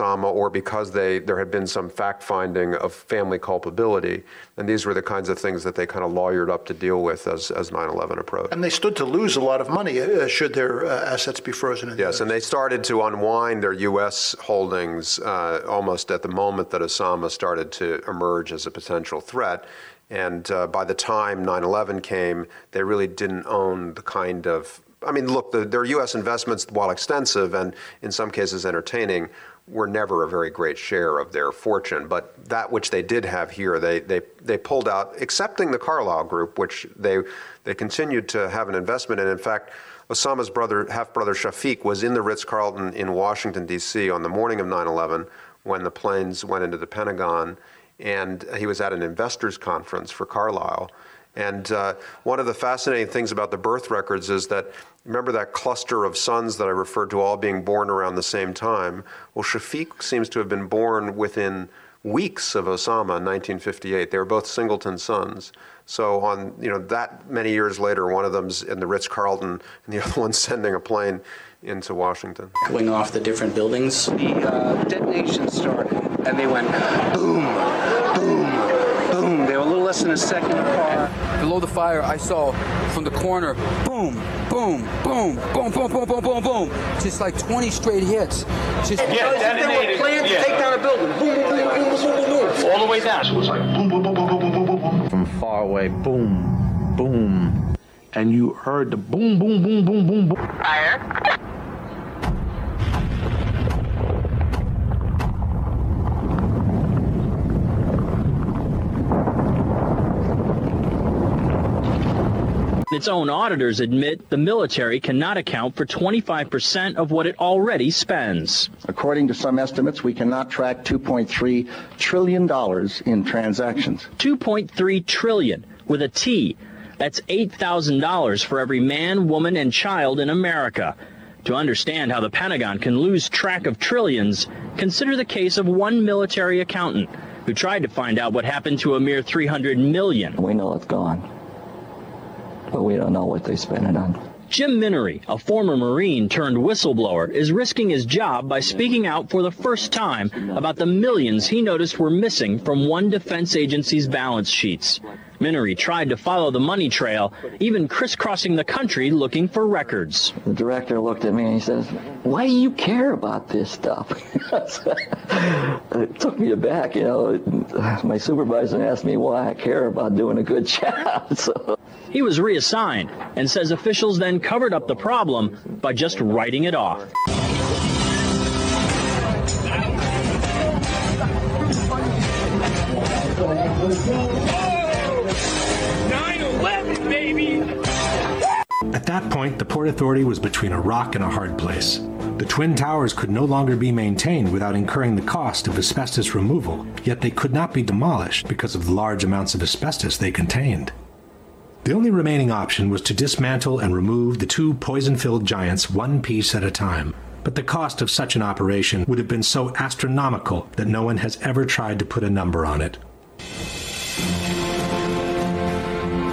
Osama or because they there had been some fact finding of family culpability. And these were the kinds of things that they kind of lawyered up to deal with as, as 9-11 approached. And they stood to lose a lot of money uh, should their uh, assets be frozen. yes, and they started to unwind their U.S. holdings uh, almost at the moment that Osama started to emerge as a potential threat. And uh, by the time 9 11 came, they really didn't own the kind of I mean, look, the, their U.S. investments, while extensive and in some cases entertaining, were never a very great share of their fortune. But that which they did have here, they they they pulled out, excepting the Carlyle Group, which they they continued to have an investment in. In fact. Osama's brother, half brother Shafiq, was in the Ritz Carlton in Washington, D.C. on the morning of 9 11 when the planes went into the Pentagon. And he was at an investors' conference for Carlyle. And uh, one of the fascinating things about the birth records is that remember that cluster of sons that I referred to all being born around the same time? Well, Shafiq seems to have been born within weeks of Osama in 1958. They were both singleton sons. So on you know that many years later, one of them's in the Ritz Carlton, and the other one's sending a plane into Washington. Going off the different buildings. The uh, detonation started, and they went boom, boom, boom. They were a little less than a second apart. Below the fire, I saw from the corner, boom, boom, boom, boom, boom, boom, boom, boom, boom. Just like 20 straight hits. Just yeah, detonated. Planned to yeah. take down a building. Boom, boom, boom, boom, boom, boom, boom. All the way down. So it was like boom, boom, boom, boom, boom, boom, boom, boom. From far away, boom, boom. And you heard the boom, boom, boom, boom, boom, boom. Fire. Its own auditors admit the military cannot account for 25% of what it already spends. According to some estimates, we cannot track $2.3 trillion in transactions. 2.3 trillion with a T. That's $8,000 for every man, woman, and child in America. To understand how the Pentagon can lose track of trillions, consider the case of one military accountant who tried to find out what happened to a mere 300 million. We know it's gone but we don't know what they spent it on. Jim Minery, a former Marine turned whistleblower, is risking his job by speaking out for the first time about the millions he noticed were missing from one defense agency's balance sheets. Minery tried to follow the money trail, even crisscrossing the country looking for records. The director looked at me and he says, Why do you care about this stuff? it took me aback, you know. My supervisor asked me why I care about doing a good job. so. He was reassigned and says officials then covered up the problem by just writing it off. At that point, the Port Authority was between a rock and a hard place. The Twin Towers could no longer be maintained without incurring the cost of asbestos removal, yet they could not be demolished because of the large amounts of asbestos they contained. The only remaining option was to dismantle and remove the two poison filled giants one piece at a time. But the cost of such an operation would have been so astronomical that no one has ever tried to put a number on it.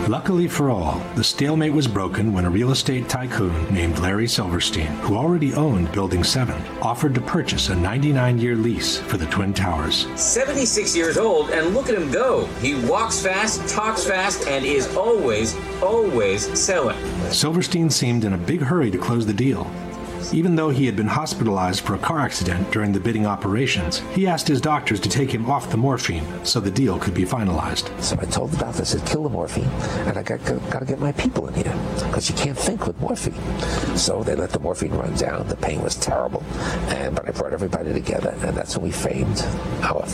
Luckily for all, the stalemate was broken when a real estate tycoon named Larry Silverstein, who already owned Building 7, offered to purchase a 99 year lease for the Twin Towers. 76 years old, and look at him go. He walks fast, talks fast, and is always, always selling. Silverstein seemed in a big hurry to close the deal, even though he had been hospitalized for a car accident during the bidding operations, he asked his doctors to take him off the morphine so the deal could be finalized. So I told the doctor, I said, kill the morphine, and I got, got to get my people in here because you can't think with morphine. So they let the morphine run down. The pain was terrible, and but I brought everybody together, and that's when we framed our,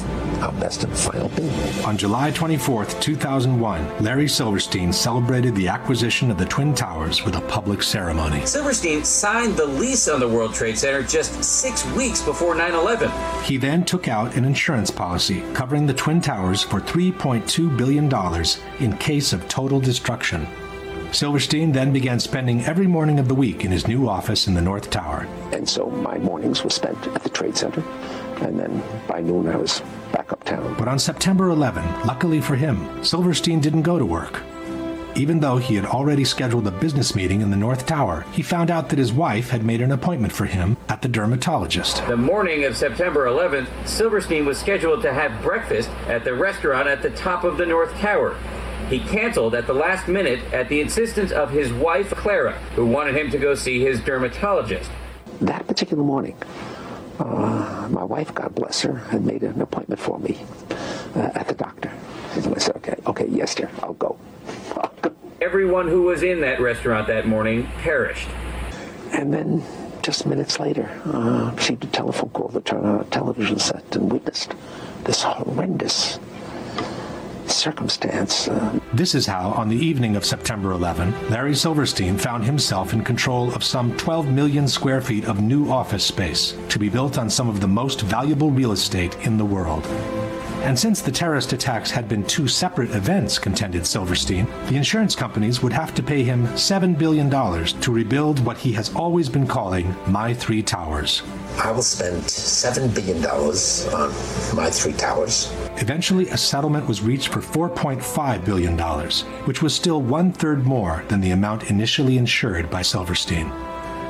our best and final bid. On July 24, 2001, Larry Silverstein celebrated the acquisition of the Twin Towers with a public ceremony. Silverstein signed the lease on the World Trade Center just six weeks before 9 11. He then took out an insurance policy covering the Twin Towers for $3.2 billion in case of total destruction. Silverstein then began spending every morning of the week in his new office in the North Tower. And so my mornings were spent at the Trade Center, and then by noon I was back uptown. But on September 11, luckily for him, Silverstein didn't go to work. Even though he had already scheduled a business meeting in the North Tower, he found out that his wife had made an appointment for him at the dermatologist. The morning of September 11th, Silverstein was scheduled to have breakfast at the restaurant at the top of the North Tower. He canceled at the last minute at the insistence of his wife, Clara, who wanted him to go see his dermatologist. That particular morning, uh, my wife, God bless her, had made an appointment for me uh, at the doctor. And I said, okay, okay, yes, dear, I'll go. Everyone who was in that restaurant that morning perished. And then just minutes later, uh, received a telephone call to turn on a television set and witnessed this horrendous circumstance. Uh, This is how, on the evening of September 11, Larry Silverstein found himself in control of some 12 million square feet of new office space to be built on some of the most valuable real estate in the world. And since the terrorist attacks had been two separate events, contended Silverstein, the insurance companies would have to pay him $7 billion to rebuild what he has always been calling My Three Towers. I will spend $7 billion on my three towers. Eventually, a settlement was reached for $4.5 billion, which was still one third more than the amount initially insured by Silverstein.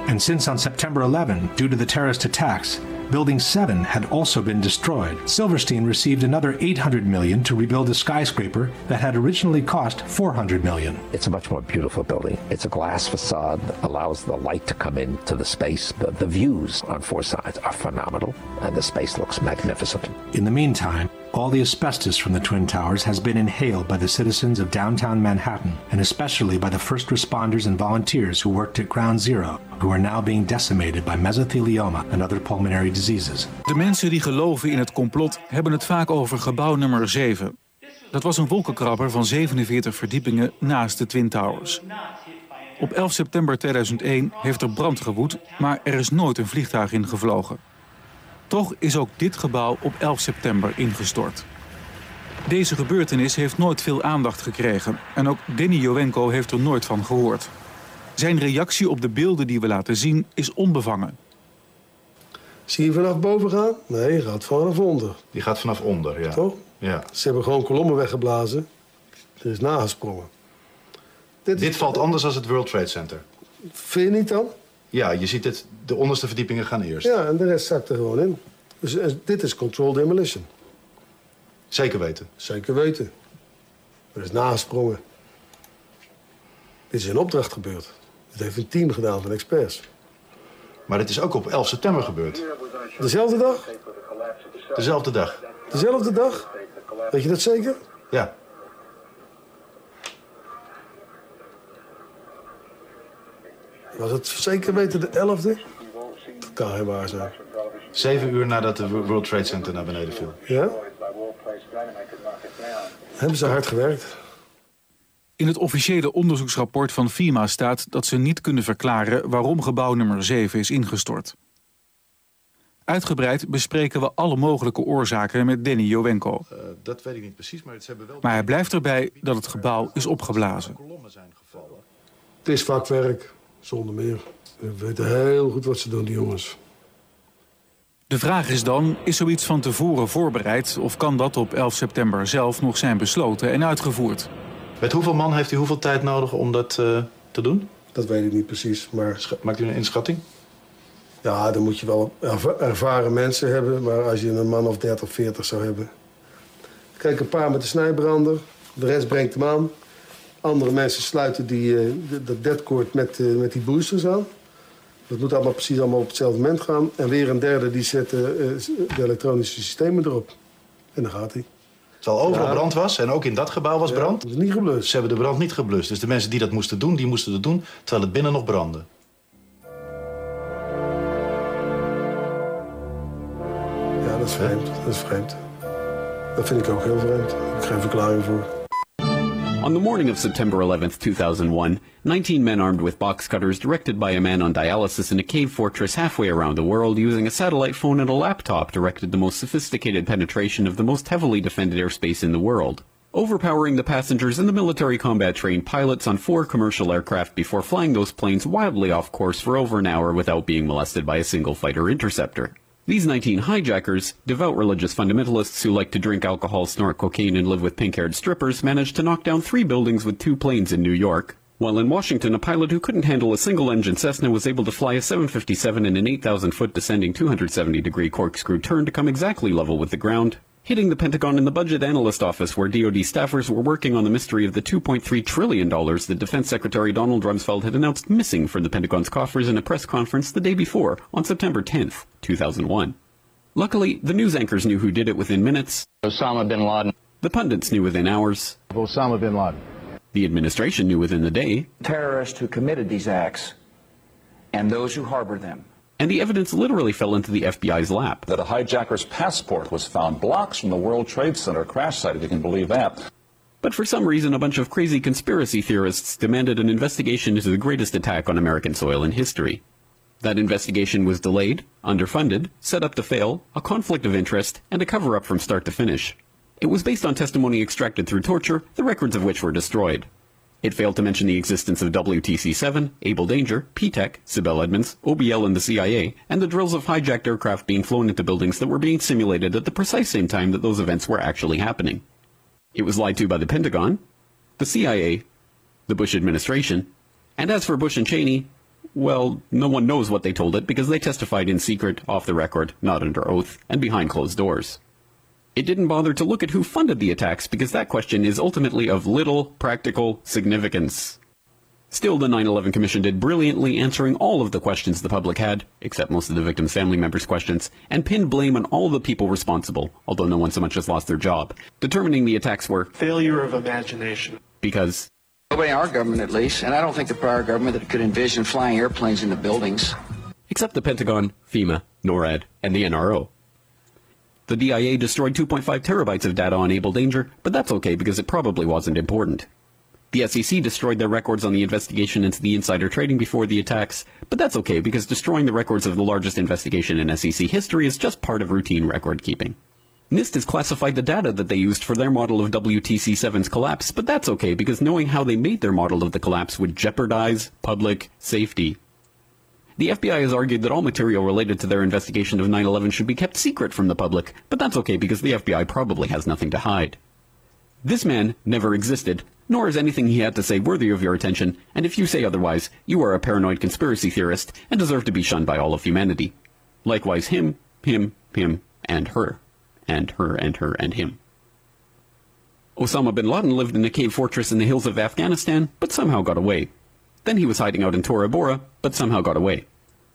And since on September 11, due to the terrorist attacks, Building 7 had also been destroyed, Silverstein received another 800 million to rebuild a skyscraper that had originally cost 400 million. It's a much more beautiful building. It's a glass facade that allows the light to come into the space. The, the views on four sides are phenomenal, and the space looks magnificent. In the meantime, all the asbestos from the Twin Towers has been inhaled by the citizens of downtown Manhattan, and especially by the first responders and volunteers who worked at Ground Zero, who are now being decimated by mesothelioma and other pulmonary diseases. De mensen die geloven in het complot hebben het vaak over gebouw nummer 7. Dat was een wolkenkrabber van 47 verdiepingen naast de Twin Towers. Op 11 september 2001 heeft er brand gewoed, maar er is nooit een vliegtuig in gevlogen. Toch is ook dit gebouw op 11 september ingestort. Deze gebeurtenis heeft nooit veel aandacht gekregen en ook Denny Jowenko heeft er nooit van gehoord. Zijn reactie op de beelden die we laten zien is onbevangen. Zie je vanaf boven gaan? Nee, je gaat vanaf onder. Die gaat vanaf onder, ja. Toch? Ja. Ze hebben gewoon kolommen weggeblazen. Er is nagesprongen. Dit, valt anders dan het World Trade Center. Vind je niet dan? Ja, je ziet het, de onderste verdiepingen gaan eerst. Ja, en de rest zakt er gewoon in. Dus eh, dit is controlled demolition. Zeker weten. Zeker weten. Er is nagesprongen. Dit is in opdracht gebeurd. Dit heeft een team gedaan van experts. Maar dit is ook op 11 september gebeurd. Dezelfde dag? Dezelfde dag. Dezelfde dag? Weet je dat zeker? Ja. Was het zeker weten de 11e? Dat kan geen waar zijn. Zeven uur nadat de World Trade Center naar beneden viel. Ja? Hebben ze hard gewerkt? In het officiële onderzoeksrapport van FIMA staat dat ze niet kunnen verklaren waarom gebouw nummer 7 is ingestort. Uitgebreid bespreken we alle mogelijke oorzaken met Danny Jowenko. Uh, dat weet ik niet precies, maar ze hebben wel... Maar hij blijft erbij dat het gebouw is opgeblazen. Het is vakwerk, zonder meer. We weten heel goed wat ze doen, die jongens. De vraag is dan, is zoiets van tevoren voorbereid... of kan dat op 11 september zelf nog zijn besloten en uitgevoerd? Met hoeveel man heeft u hoeveel tijd nodig om dat uh, te doen? Dat weet ik niet precies, maar... Maakt u een inschatting? Ja, dan moet je wel ervaren mensen hebben. Maar als je een man of 30, 40 zou hebben... Kijk, een paar met de snijbrander. De rest brengt hem aan. Andere mensen sluiten die, uh, dat deadcord met, uh, met die boosters aan. Dat moet allemaal precies allemaal op hetzelfde moment gaan. En weer een derde die zet uh, de elektronische systemen erop. En dan gaat hij. Terwijl overal ja. brand was en ook in dat gebouw was ja, brand. Dat is niet geblust. Ze hebben de brand niet geblust. Dus de mensen die dat moesten doen, die moesten het doen terwijl het binnen nog brandde. Ja, dat is vreemd. Dat is vreemd. Dat vind ik ook heel vreemd. Daar heb ik geen verklaring voor. On the morning of September 11, 2001, 19 men armed with box cutters directed by a man on dialysis in a cave fortress halfway around the world using a satellite phone and a laptop directed the most sophisticated penetration of the most heavily defended airspace in the world, overpowering the passengers and the military combat trained pilots on four commercial aircraft before flying those planes wildly off course for over an hour without being molested by a single fighter interceptor. These 19 hijackers, devout religious fundamentalists who like to drink alcohol, snort cocaine, and live with pink haired strippers, managed to knock down three buildings with two planes in New York. While in Washington, a pilot who couldn't handle a single engine Cessna was able to fly a 757 in an 8,000 foot descending 270 degree corkscrew turn to come exactly level with the ground, hitting the Pentagon in the budget analyst office where DoD staffers were working on the mystery of the $2.3 trillion that Defense Secretary Donald Rumsfeld had announced missing from the Pentagon's coffers in a press conference the day before, on September 10, 2001. Luckily, the news anchors knew who did it within minutes. Osama bin Laden. The pundits knew within hours. Osama bin Laden. The administration knew within the day. Terrorists who committed these acts and those who harbor them. And the evidence literally fell into the FBI's lap. That a hijacker's passport was found blocks from the World Trade Center crash site, if you can believe that. But for some reason, a bunch of crazy conspiracy theorists demanded an investigation into the greatest attack on American soil in history. That investigation was delayed, underfunded, set up to fail, a conflict of interest, and a cover up from start to finish. It was based on testimony extracted through torture, the records of which were destroyed. It failed to mention the existence of WTC-7, Able Danger, P-TECH, Sibel Edmonds, OBL and the CIA, and the drills of hijacked aircraft being flown into buildings that were being simulated at the precise same time that those events were actually happening. It was lied to by the Pentagon, the CIA, the Bush administration, and as for Bush and Cheney, well, no one knows what they told it because they testified in secret, off the record, not under oath, and behind closed doors. It didn't bother to look at who funded the attacks because that question is ultimately of little practical significance. Still, the 9-11 Commission did brilliantly answering all of the questions the public had, except most of the victims' family members' questions, and pinned blame on all the people responsible, although no one so much as lost their job, determining the attacks were failure of imagination. Because Nobody in our government, at least, and I don't think the prior government that could envision flying airplanes into buildings. Except the Pentagon, FEMA, NORAD, and the NRO. The DIA destroyed 2.5 terabytes of data on Able Danger, but that's okay because it probably wasn't important. The SEC destroyed their records on the investigation into the insider trading before the attacks, but that's okay because destroying the records of the largest investigation in SEC history is just part of routine record keeping. NIST has classified the data that they used for their model of WTC-7's collapse, but that's okay because knowing how they made their model of the collapse would jeopardize public safety. The FBI has argued that all material related to their investigation of 9-11 should be kept secret from the public, but that's okay because the FBI probably has nothing to hide. This man never existed, nor is anything he had to say worthy of your attention, and if you say otherwise, you are a paranoid conspiracy theorist and deserve to be shunned by all of humanity. Likewise him, him, him, and her. And her, and her, and him. Osama bin Laden lived in a cave fortress in the hills of Afghanistan, but somehow got away. Then he was hiding out in Tora Bora, but somehow got away.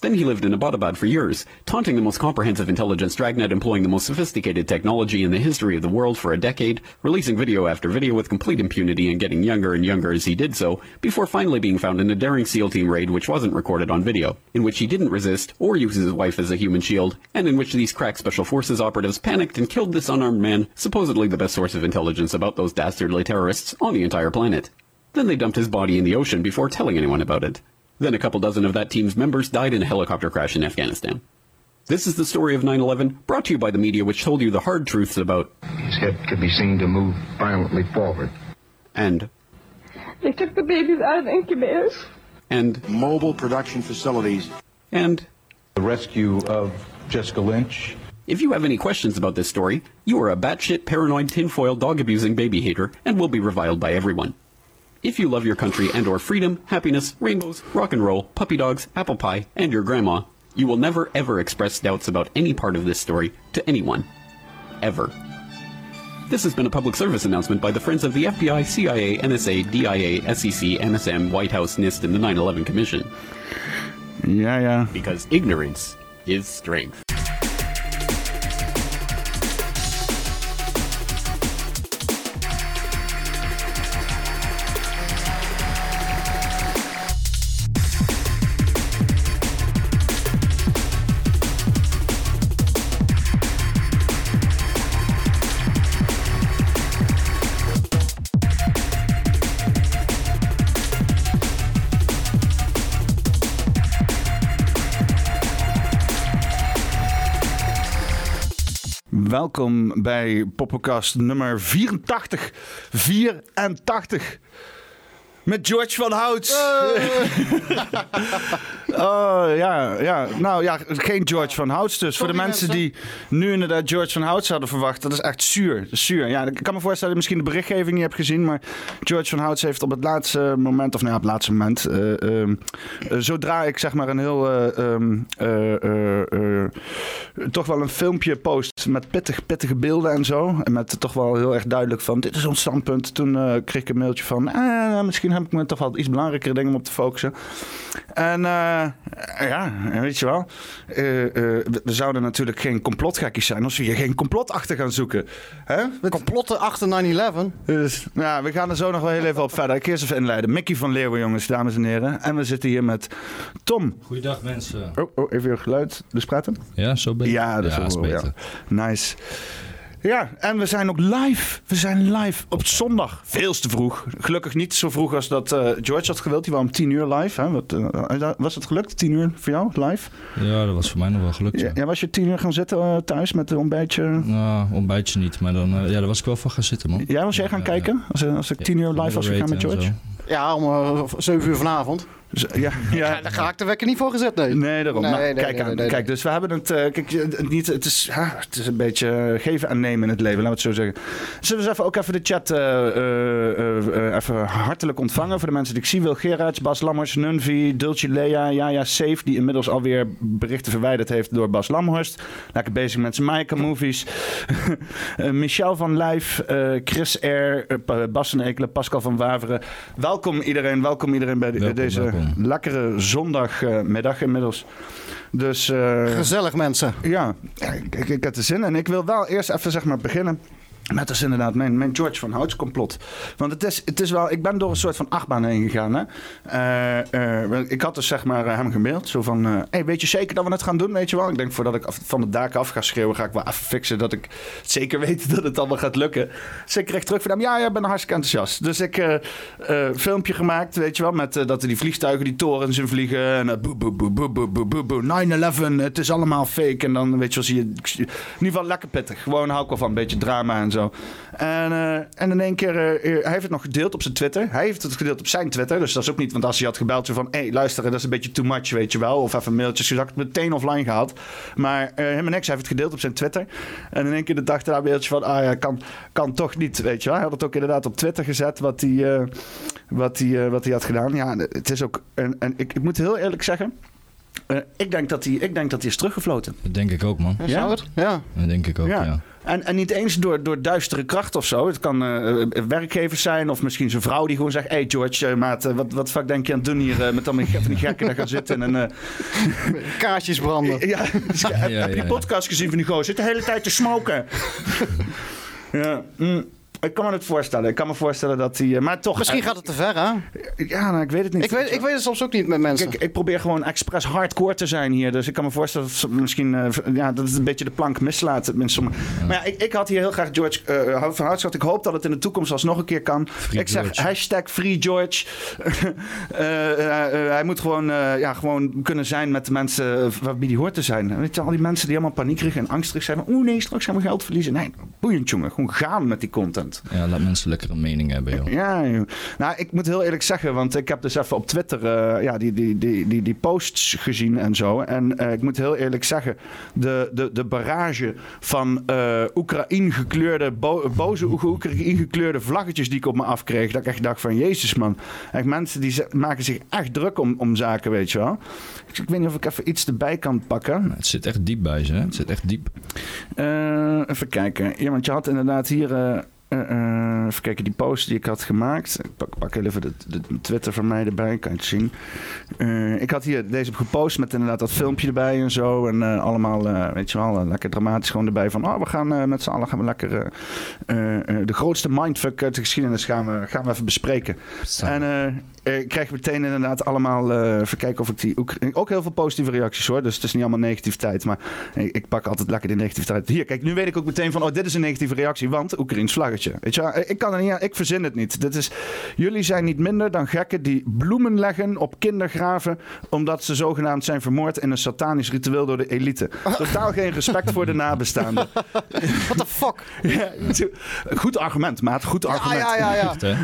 Then he lived in Abbottabad for years, taunting the most comprehensive intelligence dragnet employing the most sophisticated technology in the history of the world for a decade, releasing video after video with complete impunity and getting younger and younger as he did so, before finally being found in a daring SEAL team raid which wasn't recorded on video, in which he didn't resist or use his wife as a human shield, and in which these crack special forces operatives panicked and killed this unarmed man, supposedly the best source of intelligence about those dastardly terrorists on the entire planet. Then they dumped his body in the ocean before telling anyone about it. Then a couple dozen of that team's members died in a helicopter crash in Afghanistan. This is the story of 9-11, brought to you by the media which told you the hard truths about... His head could be seen to move violently forward. And... They took the babies out of the incubators. And... Mobile production facilities. And... The rescue of Jessica Lynch. If you have any questions about this story, you are a batshit paranoid tinfoil dog-abusing baby hater and will be reviled by everyone. If you love your country and or freedom, happiness, rainbows, rock and roll, puppy dogs, apple pie, and your grandma, you will never ever express doubts about any part of this story to anyone. Ever. This has been a public service announcement by the Friends of the FBI, CIA, NSA, DIA, SEC, NSM, White House, NIST, and the 9-11 Commission. Yeah, yeah. Because ignorance is strength. Welkom bij Poppenkast nummer 84. 84. Met George van Hout. Oh, ja, ja. Nou ja, geen George van Houts dus. Voor de mensen, die nu inderdaad George van Houts hadden verwacht, dat is echt zuur. Dat is zuur. Ja, ik kan me voorstellen dat je misschien de berichtgeving niet hebt gezien, maar George van Houts heeft op het laatste moment, of nou ja, op het laatste moment, eh, ehm, eh, zodra ik zeg maar een heel, eh, ehm, eh, eh, eh, toch wel een filmpje post met pittig, pittige beelden en zo, en met toch wel heel erg duidelijk van, dit is ons standpunt, toen eh, kreeg ik een mailtje van, eh, misschien heb ik me toch wel iets belangrijkere dingen om op te focussen. En eh, ja, weet je wel. eh, eh, we, we zouden natuurlijk geen complotgekkies zijn als we hier geen complot achter gaan zoeken. Hè? Complotten achter 9-11. Dus ja, we gaan er zo nog wel heel even op verder. Ik eerst even inleiden. Mickey van Leeuwen, jongens, dames en heren. En we zitten hier met Tom. Goeiedag mensen. Oh, oh even weer geluid. Dus praten? Ja, zo beter. Ja, dat is, Ja, wel- is beter. Ja. Nice. Ja, en we zijn ook live. We zijn live op zondag. Veel te vroeg. Gelukkig niet zo vroeg als dat eh, George had gewild. Die was om tien uur live. Hè? Wat, eh, was het gelukt? Tien uur voor jou live? Ja, dat was voor mij nog wel gelukt. Ja, Ja, ja, was je tien uur gaan zitten eh, thuis met een ontbijtje? Nou, ontbijtje niet, maar dan, eh, ja, daar was ik wel van gaan zitten, man. Ja, was jij gaan kijken? Als, eh, als ik tien uur live was gegaan met George? Ja, om eh, 7 uur vanavond. Dus, ja, ja. daar ga ik de wekker niet voor gezet, nee. Nee, daarom. Nee, Nou, nee, kijk, nee, aan, nee, nee. kijk, dus we hebben het. eh, kijk, niet, het, is, het is een beetje eh, geven en nemen in het leven, laten we het zo zeggen. Zullen we eens even, ook even de chat eh, eh, eh, eh, even hartelijk ontvangen voor de mensen die ik zie? Wil Gerards, Bas Lammers, Nunvi, Dulce Lea, Jaja Safe, die inmiddels alweer berichten verwijderd heeft door Bas Lamhorst. Lekker bezig met zijn Maika movies. Eh, Michel van Lijf, eh, Chris R., eh, Bas van Ekelen, Pascal van Waveren. Welkom iedereen, welkom iedereen bij de- Welkom, deze welkom. lekkere zondagmiddag inmiddels. Dus, eh, Gezellig mensen. Ja, ja, ik, ik, ik heb er zin in. Ik wil wel eerst even zeg maar beginnen. Met als inderdaad mijn, mijn George van Houts complot. Want het is, het is wel, ik ben door een soort van achtbaan heen gegaan. Hè? Eh, eh, ik had dus zeg maar eh, hem gemaild. Zo van, weet je zeker dat we het gaan doen, weet je wel? Ik denk voordat ik van de daken af ga schreeuwen, ga ik wel even fixen dat ik zeker weet dat het allemaal gaat lukken. Dus ik kreeg terug van hem, ja, ja, ik ben hartstikke enthousiast. Dus ik filmpje gemaakt, weet je wel, met dat er die vliegtuigen die torens in vliegen. En boe, boe, boe, boe, boe, boe, boe, 9-11, het is allemaal fake. En dan, weet je wel, zie je, in ieder geval lekker pittig. Gewoon hou ik wel van, een beetje drama en zo. En, eh, en in één keer, eh, eh, hij heeft het nog gedeeld op zijn Twitter. Hij heeft het gedeeld op zijn Twitter. Dus dat is ook niet, want als hij had gebeld zo van... hé, hey, luister, dat is een beetje too much, weet je wel. Of even mailtjes, het meteen offline gehaald. Maar eh helemaal niks, hij heeft het gedeeld op zijn Twitter. En in één keer de dag daarna een mailtje van... ah ja, kan, kan toch niet, weet je wel. Hij had het ook inderdaad op Twitter gezet, wat hij, eh, wat hij, eh, wat hij had gedaan. Ja, het is ook... En, en ik, ik moet heel eerlijk zeggen... eh, ik, denk dat hij, ik denk dat hij is teruggefloten. Dat denk ik ook, man. Ja? Zou het? Ja. Dat denk ik ook, ja. Ja. En, en niet eens door, door duistere kracht of zo. Het kan eh, eh, werkgevers zijn of misschien zijn vrouw die gewoon zegt... hey George, eh, maat, eh, wat, wat fuck denk je aan het doen hier eh, met allemaal van die gekken daar gaan zitten en... eh, Kaarsjes branden. ja, dus heb, Ja, heb je die podcast gezien van die gozer? Zit de hele tijd te smoken. ja, mm, ik kan me het voorstellen. Ik kan me voorstellen dat hij... eh, maar toch... Misschien eh, gaat het te ver, hè? Ja, nou, ik weet het niet. Ik weet, ik weet het soms ook niet met mensen. Kijk, ik probeer gewoon expres hardcore te zijn hier. Dus ik kan me voorstellen dat het misschien eh, ja, dat het een beetje de plank mislaat. met sommige- Maar ja, ik, ik had hier heel graag George eh, van Houtschat. Ik hoop dat het in de toekomst alsnog een keer kan. ik zeg George. hashtag Free George. Eh, eh, eh, hij moet gewoon, eh, ja, gewoon kunnen zijn met de mensen uh, waarbij die hoort te zijn. Weet je, al die mensen die allemaal paniekerig en angstig zijn. van, Oeh nee, straks gaan we geld verliezen. Nee, boeiend jongen. Gewoon gaan met die content. Ja, laat mensen lekker een mening hebben, joh. Ja, joh. nou, ik moet heel eerlijk zeggen, want ik heb dus even op Twitter eh, ja, die, die, die, die, die posts gezien en zo. En eh, ik moet heel eerlijk zeggen, de, de, de barrage van eh Oekraïne gekleurde, bo- boze Oekraïne gekleurde vlaggetjes die ik op me afkreeg, dat ik echt dacht van, jezus man. Echt mensen die maken zich echt druk om, om zaken, weet je wel. Ik, ik weet niet of ik even iets erbij kan pakken. Het zit echt diep bij ze, hè? Het zit echt diep. Even kijken. Ja, want je had inderdaad hier. Eh, even kijken, die post die ik had gemaakt. Ik pak, pak even de, de Twitter van mij erbij, kan je het zien. Eh, ik had hier deze gepost met inderdaad dat filmpje erbij en zo. En allemaal, weet je wel, lekker dramatisch gewoon erbij van... Oh, we gaan met z'n allen gaan we lekker de grootste mindfuck uit de geschiedenis gaan we, gaan we even bespreken. En ik krijg meteen inderdaad allemaal... even kijken of ik die... Ook, ook heel veel positieve reacties hoor. Dus het is niet allemaal negativiteit. Maar ik, ik pak altijd lekker die negativiteit. Hier, kijk, nu weet ik ook meteen van... Oh, dit is een negatieve reactie, want Oekraïns vlaggetje. Weet je wel? Ik, kan er niet aan, ik verzin het niet. Dit is, jullie zijn niet minder dan gekken die bloemen leggen op kindergraven omdat ze zogenaamd zijn vermoord in een satanisch ritueel door de elite. Totaal geen respect voor de nabestaanden. What the fuck? Ja, goed argument, maat. Goed argument. Ja, ja, ja. ja.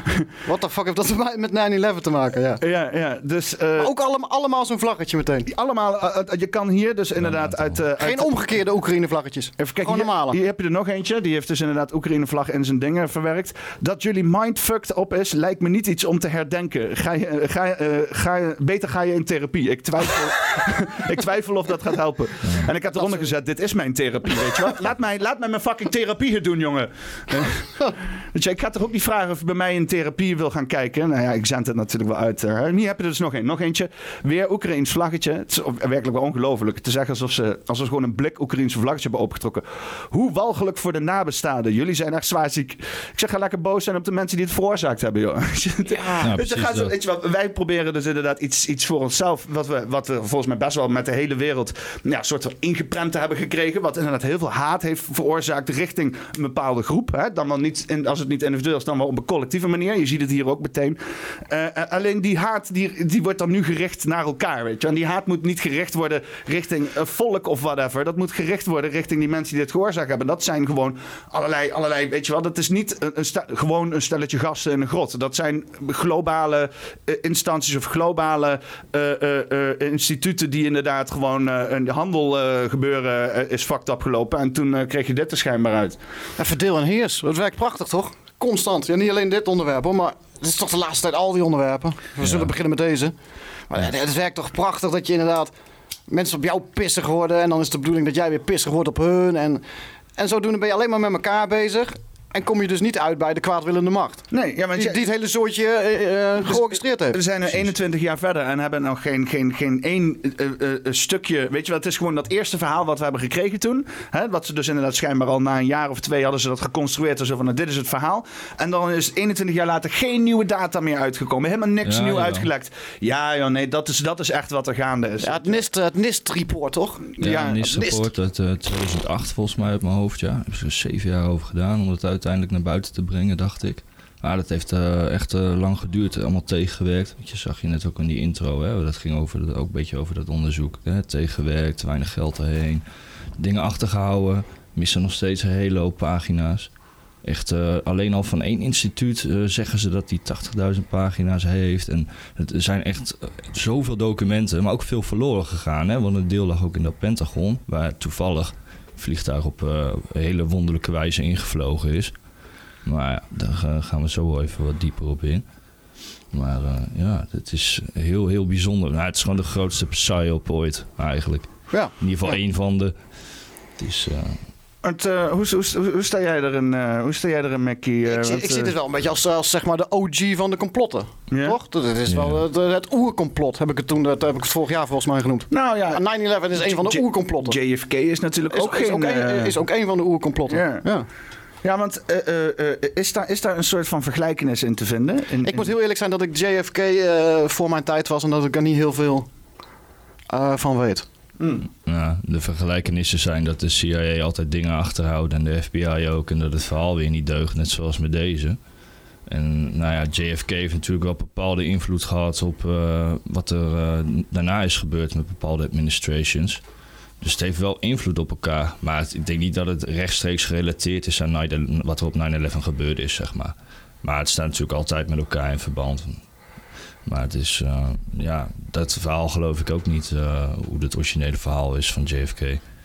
What the fuck heeft dat met 9-11 te maken? Ja, ja. ja dus, uh, maar ook allemaal, allemaal zo'n vlaggetje meteen. Allemaal. Uh, je kan hier dus inderdaad uit, uh, Geen omgekeerde Oekraïne-vlaggetjes. Even kijken. Hier, normale. hier heb je er nog eentje. Die heeft dus inderdaad Oekraïne-vlag in zijn dingen verwerkt. Dat jullie mind fucked op is, lijkt me niet iets om te herdenken. Ga je, ga, je, ga je, beter ga je in therapie. Ik twijfel, ik twijfel of dat gaat helpen. En ik heb eronder gezet: dit is mijn therapie. Weet je wat? Laat mij, laat mij mijn fucking therapie doen, jongen. Weet je, ik ga toch ook niet vragen of je bij mij in therapie wil gaan kijken. Nou ja, ik zend het natuurlijk wel uit. Uh, hier heb je dus nog één. Nog eentje. Weer Oekraïns vlaggetje. Het is werkelijk wel ongelooflijk. Te zeggen alsof ze, alsof ze gewoon een blik Oekraïense vlaggetje hebben opgetrokken. Hoe walgelijk voor de nabestaanden. Jullie zijn echt zwaar ziek. Ik zeg, ga lekker boos zijn op de mensen die het veroorzaakt hebben, joh. Ja, precies, gaat, weet je wat, wij proberen dus inderdaad iets, iets voor onszelf. Wat we, wat we volgens mij best wel met de hele wereld ja, soort van ingeprent te hebben gekregen. Wat inderdaad heel veel haat heeft veroorzaakt richting een bepaalde groep. Hè? Dan wel niet, in, als het niet individueel is, dan wel op een collectieve manier. Je ziet het hier ook meteen. Uh, alleen die haat, die, die wordt dan nu gericht naar elkaar, weet je. En die haat moet niet gericht worden richting uh, volk of whatever. Dat moet gericht worden richting die mensen die dit veroorzaakt hebben. Dat zijn gewoon allerlei, allerlei weet je wel. Dat is niet een, gewoon een stelletje gasten in een grot. Dat zijn globale uh, instanties of globale instituten die inderdaad gewoon een handel gebeuren is fucked up gelopen. En toen kreeg je dit er schijnbaar uit. En verdeel en heers. Dat werkt prachtig, toch? Constant. Ja, niet alleen dit onderwerp, hoor, maar het is toch de laatste tijd al die onderwerpen. We ja. zullen beginnen met deze. Maar ja. het werkt toch prachtig dat je inderdaad mensen op jou pissig worden. En dan is de bedoeling dat jij weer pissig wordt op hun. En, en zodoende ben je alleen maar met elkaar bezig. En kom je dus niet uit bij de kwaadwillende macht. Nee, ja, maar die, die het hele soortje uh, georchestreerd heeft. We zijn nu 21 jaar verder en hebben nog geen, geen, geen één uh, stukje. Weet je wel, het is gewoon dat eerste verhaal wat we hebben gekregen toen. Hè, wat ze dus inderdaad schijnbaar al na een jaar of twee hadden ze dat geconstrueerd. Zo van, nou, dit is het verhaal. En dan is 21 jaar later geen nieuwe data meer uitgekomen. Helemaal niks ja, nieuw ja. uitgelekt. Ja, joh, nee, dat is, dat is echt wat er gaande is. Ja, het NIST, het NIST-report, toch? Ja, ja het NIST-report uit 2008 volgens mij uit mijn hoofd. Ja, hebben ze zeven jaar over gedaan om het uiteindelijk naar buiten te brengen, dacht ik. Maar dat heeft uh, echt uh, lang geduurd, allemaal tegengewerkt. Je zag je net ook in die intro, hè? dat ging over, ook een beetje over dat onderzoek. Hè? Tegengewerkt, weinig geld erheen, dingen achtergehouden. Missen nog steeds een hele hoop pagina's. Echt uh, alleen al van één instituut zeggen ze dat die 80.000 pagina's heeft. En het zijn echt zoveel documenten, maar ook veel verloren gegaan. Hè? Want een deel lag ook in dat Pentagon, waar toevallig vliegtuig op hele wonderlijke wijze ingevlogen is. Maar ja, daar gaan we zo even wat dieper op in. Maar uh, ja, het is heel, heel bijzonder. Nou, het is gewoon de grootste psyop ooit, eigenlijk. Ja. In ieder geval ja. één van de. Het is... Uh, het, uh, hoe, hoe, hoe, sta jij erin, uh, hoe sta jij erin, Mackie? ik, zie, ik zie het wel een beetje als, als zeg maar de OG van de complotten. Toch? Dat is wel het, het oercomplot, heb ik het toen, dat heb ik het vorig jaar volgens mij genoemd. Nou ja. 9-11 is een van de oercomplotten. JFK is natuurlijk is, ook is geen... Ook een, is ook een van de oercomplotten. Ja. ja. Ja, want uh, uh, is, daar, is daar een soort van vergelijkenis in te vinden? In, in... Ik moet heel eerlijk zijn dat ik JFK uh, voor mijn tijd was en dat ik er niet heel veel van weet. Mm. Ja, de vergelijkenissen zijn dat de CIA altijd dingen achterhoudt en de FBI ook. En dat het verhaal weer niet deugt, net zoals met deze. En nou ja, JFK heeft natuurlijk wel bepaalde invloed gehad op wat er daarna is gebeurd met bepaalde administrations. Dus het heeft wel invloed op elkaar. Maar ik denk niet dat het rechtstreeks gerelateerd is aan wat er op 9-11 gebeurd is, zeg maar. Maar het staat natuurlijk altijd met elkaar in verband. Maar het is, uh, ja, dat verhaal geloof ik ook niet, uh, hoe het originele verhaal is van JFK.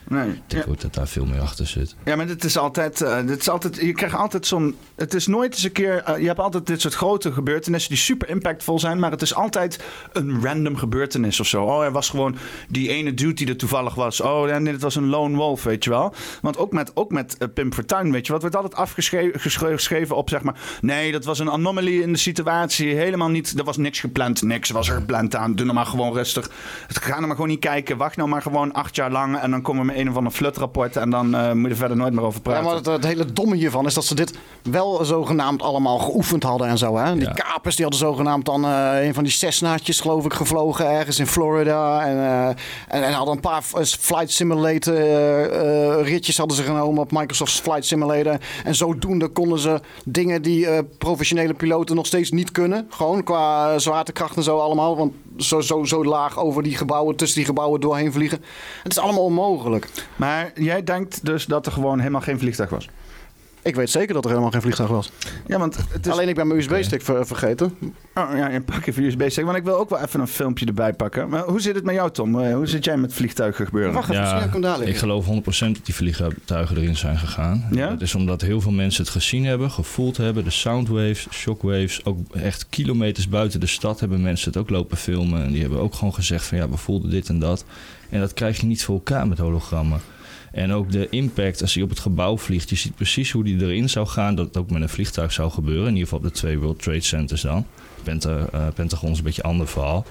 Nee. Ik ook dat daar veel meer achter zit. Ja, maar het is altijd, uh, dit is altijd je krijgt altijd zo'n, het is nooit eens een keer, uh, je hebt altijd dit soort grote gebeurtenissen die super impactvol zijn, maar het is altijd een random gebeurtenis of zo. Oh, er was gewoon die ene dude die er toevallig was. Oh, en dit was een lone wolf, weet je wel. Want ook met, ook met uh, Pim Fortuyn, weet je wat, wordt altijd afgeschreven op, zeg maar, nee, dat was een anomalie in de situatie, helemaal niet, er was niks gepland, niks was er gepland aan, doe nou maar gewoon rustig. Ga nou maar gewoon niet kijken, wacht nou maar gewoon acht jaar lang en dan komen we een of ander flutrapport en dan eh, moet je er verder nooit meer over Ja, praten. maar het, het hele domme hiervan is dat ze dit wel zogenaamd allemaal geoefend hadden en zo. Hè? Die kapers die hadden zogenaamd dan eh, een van die Cessna'tjes geloof ik gevlogen ergens in Florida. En, eh, en, en hadden een paar Flight Simulator ritjes hadden ze genomen op Microsoft's Flight Simulator. En zodoende konden ze dingen die eh, professionele piloten nog steeds niet kunnen. Gewoon qua zwaartekracht en zo allemaal. Want zo, zo, zo laag over die gebouwen, tussen die gebouwen doorheen vliegen. Het is allemaal onmogelijk. Maar jij denkt dus dat er gewoon helemaal geen vliegtuig was? Ik weet zeker dat er helemaal geen vliegtuig was. Ja, want het is... Alleen ik ben mijn USB-stick ver- vergeten. Oh ja, je pak even USB-stick. Want ik wil ook wel even een filmpje erbij pakken. Maar hoe zit het met jou, Tom? Eh, Hoe zit jij met vliegtuigen gebeuren? Ja, ik geloof 100% dat die vliegtuigen erin zijn gegaan. Ja? Dat is omdat heel veel mensen het gezien hebben, gevoeld hebben. De soundwaves, shockwaves, ook echt kilometers buiten de stad hebben mensen het ook lopen filmen. En die hebben ook gewoon gezegd van ja, we voelden dit en dat. En dat krijg je niet voor elkaar met hologrammen. En ook de impact als hij op het gebouw vliegt. Je ziet precies hoe die erin zou gaan. Dat het ook met een vliegtuig zou gebeuren. In ieder geval op de twee World Trade Centers dan. Penta, eh, Pentagon is een beetje een ander verhaal.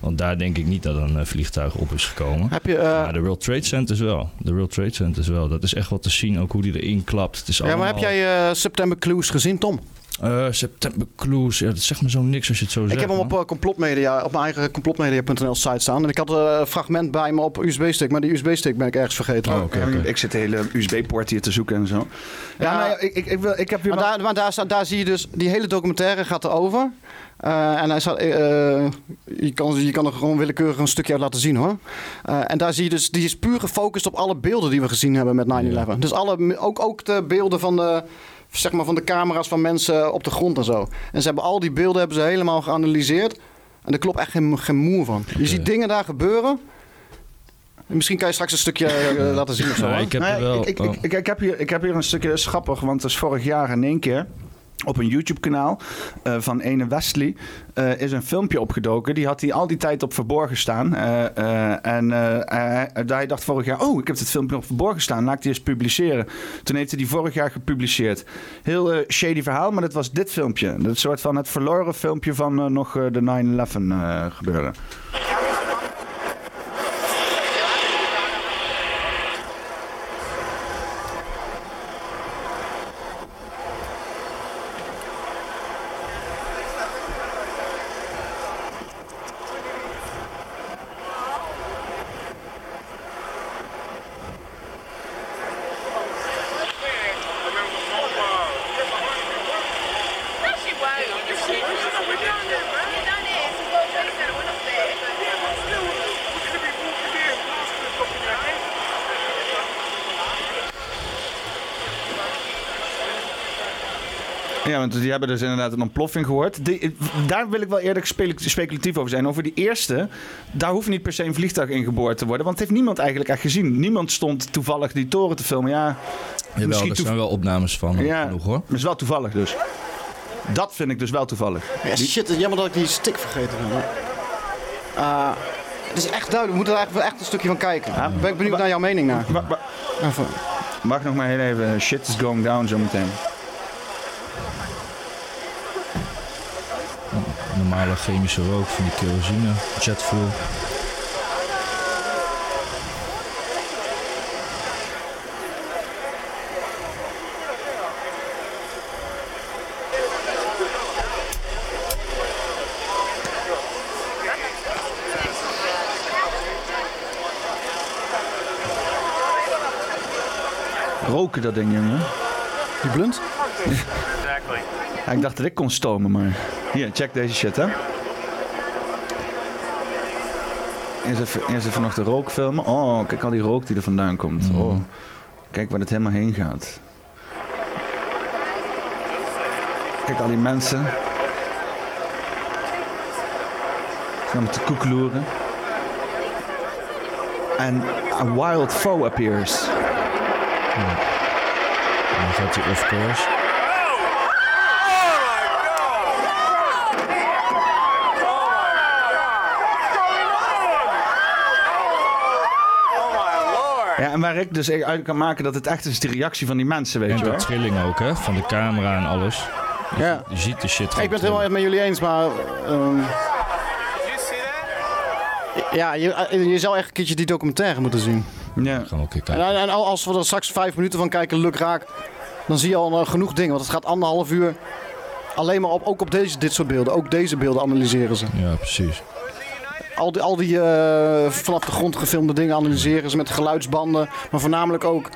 Want daar denk ik niet dat een eh, vliegtuig op is gekomen. Heb je, eh, Maar de World Trade Centers wel. De World Trade Centers wel. Dat is echt wat te zien. Ook hoe die erin klapt. Het is Ja, maar heb allemaal- jij September Clues gezien, Tom? Eh, September Clues. Ja, dat zegt me zo niks als je het zo zegt. ik heb hem op man. eh, complotmedia, op mijn eigen complotmedia.nl site staan. En ik had eh, een fragment bij me op USB-stick, maar die USB-stick ben ik ergens vergeten. Oh, Ik zit de hele USB-poort hier te zoeken en zo. Ja, nou ik, ik, ik, wil, ik heb hier Maar, daar, maar daar, staat- daar zie je dus, die hele documentaire gaat erover. Eh en hij staat, eh, je, kan, je kan er gewoon willekeurig een stukje uit laten zien hoor. Eh, en daar zie je dus, die is puur gefocust op alle beelden die we gezien hebben met 9-11. Dus alle, ook, ook de beelden van de, zeg maar van de camera's van mensen op de grond en zo. En ze hebben al die beelden hebben ze helemaal geanalyseerd. En er klopt echt geen, geen moer van. Je ziet dingen daar gebeuren. Misschien kan je straks een stukje eh, laten zien of zo. Ja, ik heb Nee, er wel... ik, ik, ik, ik, ik heb hier, ik heb hier een stukje, dat is grappig, want dat is vorig jaar in één keer op een YouTube-kanaal eh, van ene Wesley eh, is een filmpje opgedoken. Die had hij al die tijd op verborgen staan. Eh, en hij dacht vorig jaar, oh, ik heb dit filmpje nog verborgen staan. Laat ik die eens publiceren. Toen heeft hij die vorig jaar gepubliceerd. Heel shady verhaal, maar dat was dit filmpje. Dat soort van het verloren filmpje van nog de 9-11 eh, gebeuren. Ja, want die hebben dus inderdaad een ontploffing gehoord. Die, daar wil ik wel eerlijk speculatief over zijn. Over die eerste, daar hoeft niet per se een vliegtuig in geboord te worden. Want het heeft niemand eigenlijk echt gezien. Niemand stond toevallig die toren te filmen. Ja, Jawel, misschien er toev- zijn wel opnames van Ja, genoeg hoor. maar het is wel toevallig dus. Dat vind ik dus wel toevallig. Ja, shit, het is jammer dat ik die stick vergeten ben. maar- Eh, het is echt duidelijk, we moeten er eigenlijk wel echt een stukje van kijken. ben ik benieuwd naar jouw mening naar. Even. Wacht nog maar heel even. Shit is going down zometeen. Normale chemische rook van die kerosine, jetfuel. Roken dat ding, jongen. Die blunt? Ja, ik dacht dat ik kon stomen, maar... Hier, check deze shit, hè. Eerst even, eerst even nog de rook filmen. Oh, kijk al die rook die er vandaan komt. Oh, kijk waar het helemaal heen gaat. Kijk al die mensen. Ze gaan te koekeloeren. En a wild foe appears. En dan gaat hij off course. Ja, en waar ik dus uit kan maken dat het echt is die reactie van die mensen, weet En je de wel. trilling ook hè, van de camera en alles. Ja. Je ziet de shit Ik ben het helemaal met jullie eens, maar... ehm, ja, je, je zou echt een keertje die documentaire moeten zien. Ja. Gaan we kijken. En, en als we er straks vijf minuten van kijken, luk raak, dan zie je al eh, genoeg dingen. Want het gaat anderhalf uur alleen maar op, ook op deze, dit soort beelden. Ook deze beelden analyseren ze. Ja, precies. Al die, al die eh, vanaf de grond gefilmde dingen analyseren ze met geluidsbanden. Maar voornamelijk ook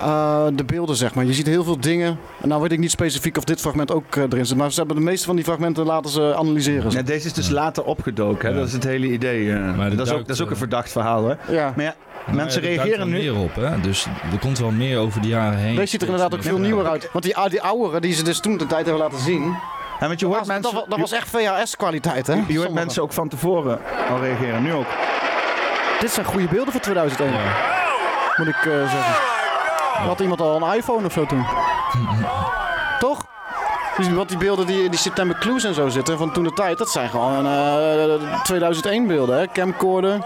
eh, de beelden, zeg maar. Je ziet heel veel dingen. En nou weet ik niet specifiek of dit fragment ook eh, erin zit. Maar ze hebben de meeste van die fragmenten laten ze analyseren. Ja, deze is dus later opgedoken, hè? dat is het hele idee. Maar dat, is ook, dat is ook een verdacht verhaal, hè? Ja. Maar ja, Maar mensen er reageren nu... meer op, hè? Dus er komt wel meer over de jaren heen. Deze ziet er inderdaad ook veel nieuwer uit. Want die, ou- die oudere die ze dus toen de tijd hebben laten zien. Ja, want je hoort dat, mensen, dat, was- dat was echt VHS-kwaliteit, hè? je hoort Sommige. mensen ook van tevoren al reageren, nu ook. Dit zijn goede beelden voor 2001. Moet ik eh, zeggen. Had iemand al een iPhone of zo toen? Toch? Dus wat die beelden die in die September Clues en zo zitten van toen de tijd, dat zijn gewoon eh 2001 beelden, hè? Camcorder.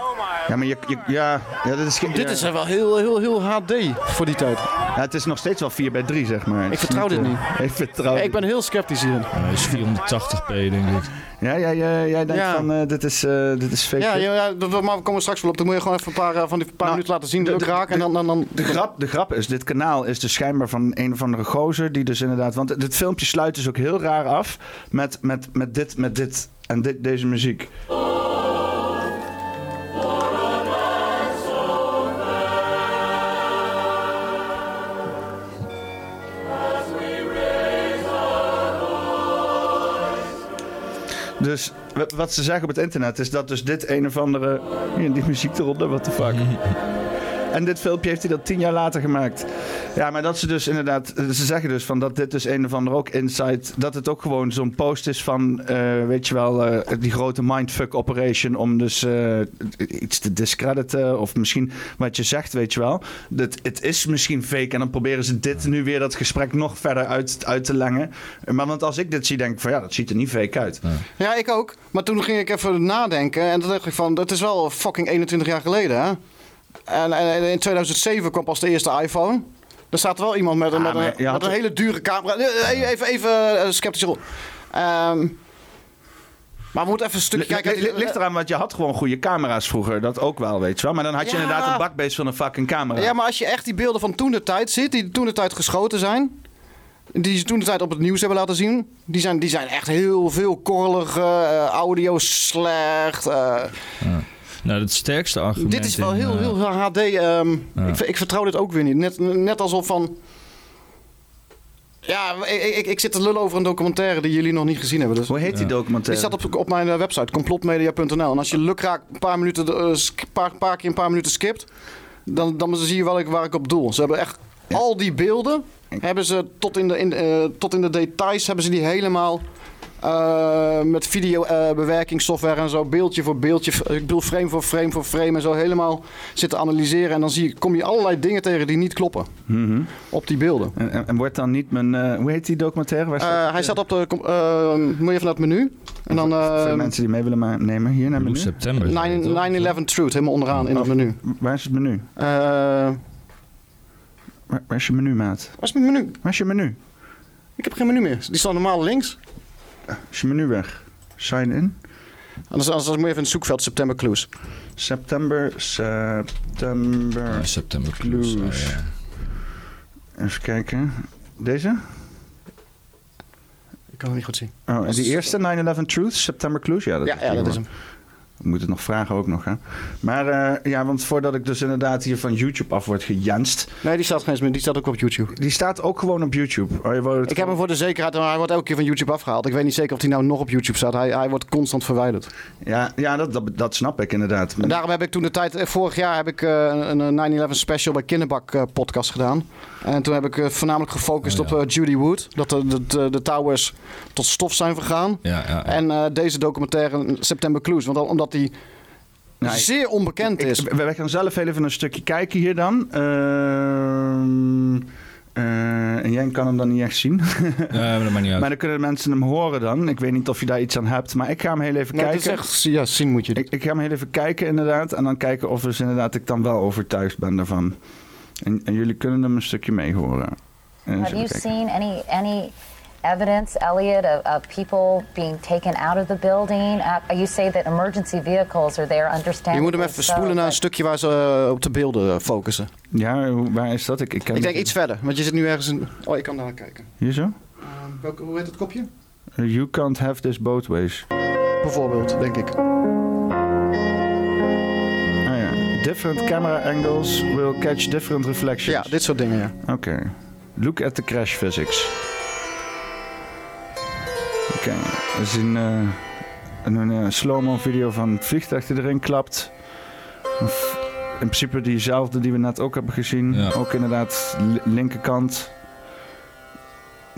Ja, maar je, je- ja, ja, dit is, geen- Dit ja. is wel heel, heel, heel HD voor die tijd. Ja, het is nog steeds wel 4 bij 3, zeg maar. Het Ik is vertrouw dit eh, niet. Ik vertrouw Ik ben heel sceptisch hier. Ja, hij is 480p, denk ik. Ja, ja, ja, jij denkt Ja. van, eh, dit, is, eh, dit is fake. Ja, ja, ja, dat- maar we komen straks wel op. Dan moet je gewoon even een paar eh, van die paar Nou, minuten laten zien. de- De, de- raak en dan, dan, dan De grap, de grap is, dit kanaal is dus schijnbaar van een of andere gozer die dus inderdaad... Want dit filmpje sluit dus ook heel raar af met, met, met dit, met dit en dit, deze muziek. Dus wa- wat ze zeggen op het internet is dat dus dit een of andere... Die muziek eronder, what the fuck. En dit filmpje heeft hij dan tien jaar later gemaakt. Ja, maar dat ze dus inderdaad... Ze zeggen dus van dat dit dus een of ander ook insight... Dat het ook gewoon zo'n post is van... eh, weet je wel, eh, die grote mindfuck operation... om dus eh, iets te discrediten. Of misschien wat je zegt, weet je wel. Dat, het is misschien fake. En dan proberen ze dit nu weer dat gesprek nog verder uit, uit te lengen. Maar want als ik dit zie, denk ik van... Ja, dat ziet er niet fake uit. Ja, ik ook. Maar toen ging ik even nadenken. En toen dacht ik van, dat is wel fucking 21 jaar geleden, hè? En, en in 2007 kwam pas de eerste iPhone. Er staat wel iemand met, een- met, had met een het- hele dure camera. Eh, Even, even eh, sceptische rol. Ehm, maar we moeten even een stukje kijken. li- ligt eraan, want je had gewoon goede camera's vroeger. Dat ook wel, weet je wel. Maar dan had je Ja. inderdaad een bakbeest van een fucking camera. Ja, maar als je echt die beelden van toen de tijd ziet, die toen de tijd geschoten zijn. Die ze toen de tijd op het nieuws hebben laten zien. Die zijn, die zijn echt heel veel korrelig. eh, audio slecht. eh, Nou, het sterkste argument... dit is wel in, heel, eh, heel HD. ehm, Ja. ik, ik vertrouw dit ook weer niet. Net, net alsof van... Ja, ik, ik, ik zit te lullen over een documentaire die jullie nog niet gezien hebben. Dus. Hoe heet die documentaire? Die staat op, op mijn eh, website, complotmedia.nl. En als je lukraak een paar, minuten, sk- paar, paar keer een paar minuten skipt... dan, dan zie je wel ik, waar ik op doel. Ze hebben echt al die beelden... hebben ze tot in de, in, eh, tot in de details hebben ze die helemaal... eh, met videobewerkingssoftware en zo, beeldje voor beeldje, ik bedoel frame voor frame voor frame en zo helemaal zitten analyseren. En dan zie je, kom je allerlei dingen tegen die niet kloppen Mhm. op die beelden. En, en- en wordt dan niet mijn... eh, hoe heet die documentaire? Waar staat Eh, hij staat op de. eh, moet je even naar het menu. En dan. Voor de eh, mensen die mee willen nemen, hier naar menu. september. 9-11 Truth, helemaal onderaan in het menu. Waar is het menu? Eh, Waar, waar is je menu, maat? waar is mijn menu? Waar is je menu? Ik heb geen menu meer. Die staat normaal links. Is je menu weg? Sign in? Anders, anders moet je even in het zoekveld September Clues. September, September... Ja, September Clues. Clues. oh, ja. Even kijken. Deze? Ik kan het niet goed zien. Oh, en die eerste, 9-11 Truth, September Clues? Ja, dat Ja, is, ja, die dat is hoor. hem. We moeten het nog vragen ook nog, hè. Maar eh, ja, want voordat ik dus inderdaad hier van YouTube af word gejanst... Nee, die staat geen meer. Die staat ook op YouTube. Die staat ook gewoon op YouTube. Oh, je Ik heb hem voor de zekerheid, maar hij wordt elke keer van YouTube afgehaald. Ik weet niet zeker of hij nou nog op YouTube staat. Hij, hij wordt constant verwijderd. Ja, ja dat, dat, dat snap ik inderdaad. En daarom heb ik toen de tijd, eh, vorig jaar heb ik eh, een een 9-11 special bij Kinderbak podcast gedaan. En toen heb ik eh, voornamelijk gefocust Oh, ja. op eh, Judy Wood. Dat de, de, de, de towers tot stof zijn vergaan. Ja, ja, ja. En eh, deze documentaire September Clues. Want, omdat die Nou, zeer onbekend Ik- is. we we gaan zelf even een stukje kijken hier dan. Ehm, eh, en jij kan hem dan niet echt zien. Ja, maar dat maakt niet uit. maar dan kunnen mensen hem horen dan. Ik weet niet of je daar iets aan hebt. Maar ik ga hem heel even dat kijken. is echt, ja, zien moet je. Ik, ik ga hem heel even kijken inderdaad. En dan kijken of dus inderdaad ik dan wel overtuigd ben daarvan. En, en jullie kunnen hem een stukje mee horen. Have you kijken. seen any any evidence, Elliot, of, of people being taken out of the building? Uh, you say that emergency vehicles are there, Je understandably moet hem even so, spoelen naar een stukje waar ze eh, op de beelden eh, focussen. Ja, waar is dat? Ik, ik, ken Ik denk iets verder, want je zit nu ergens in... Oh, ik kan daar kijken. Hier zo? Welke, hoe heet het kopje? You can't have this both ways. Bijvoorbeeld, denk ik. Different camera angles will catch different reflections. Ja, dit soort dingen, ja. Oké. Look at the crash physics. Oké, we zien eh, een, een, eh, slow-mo video van het vliegtuig die erin klapt. In principe diezelfde die we net ook hebben gezien. Ook inderdaad li- linkerkant.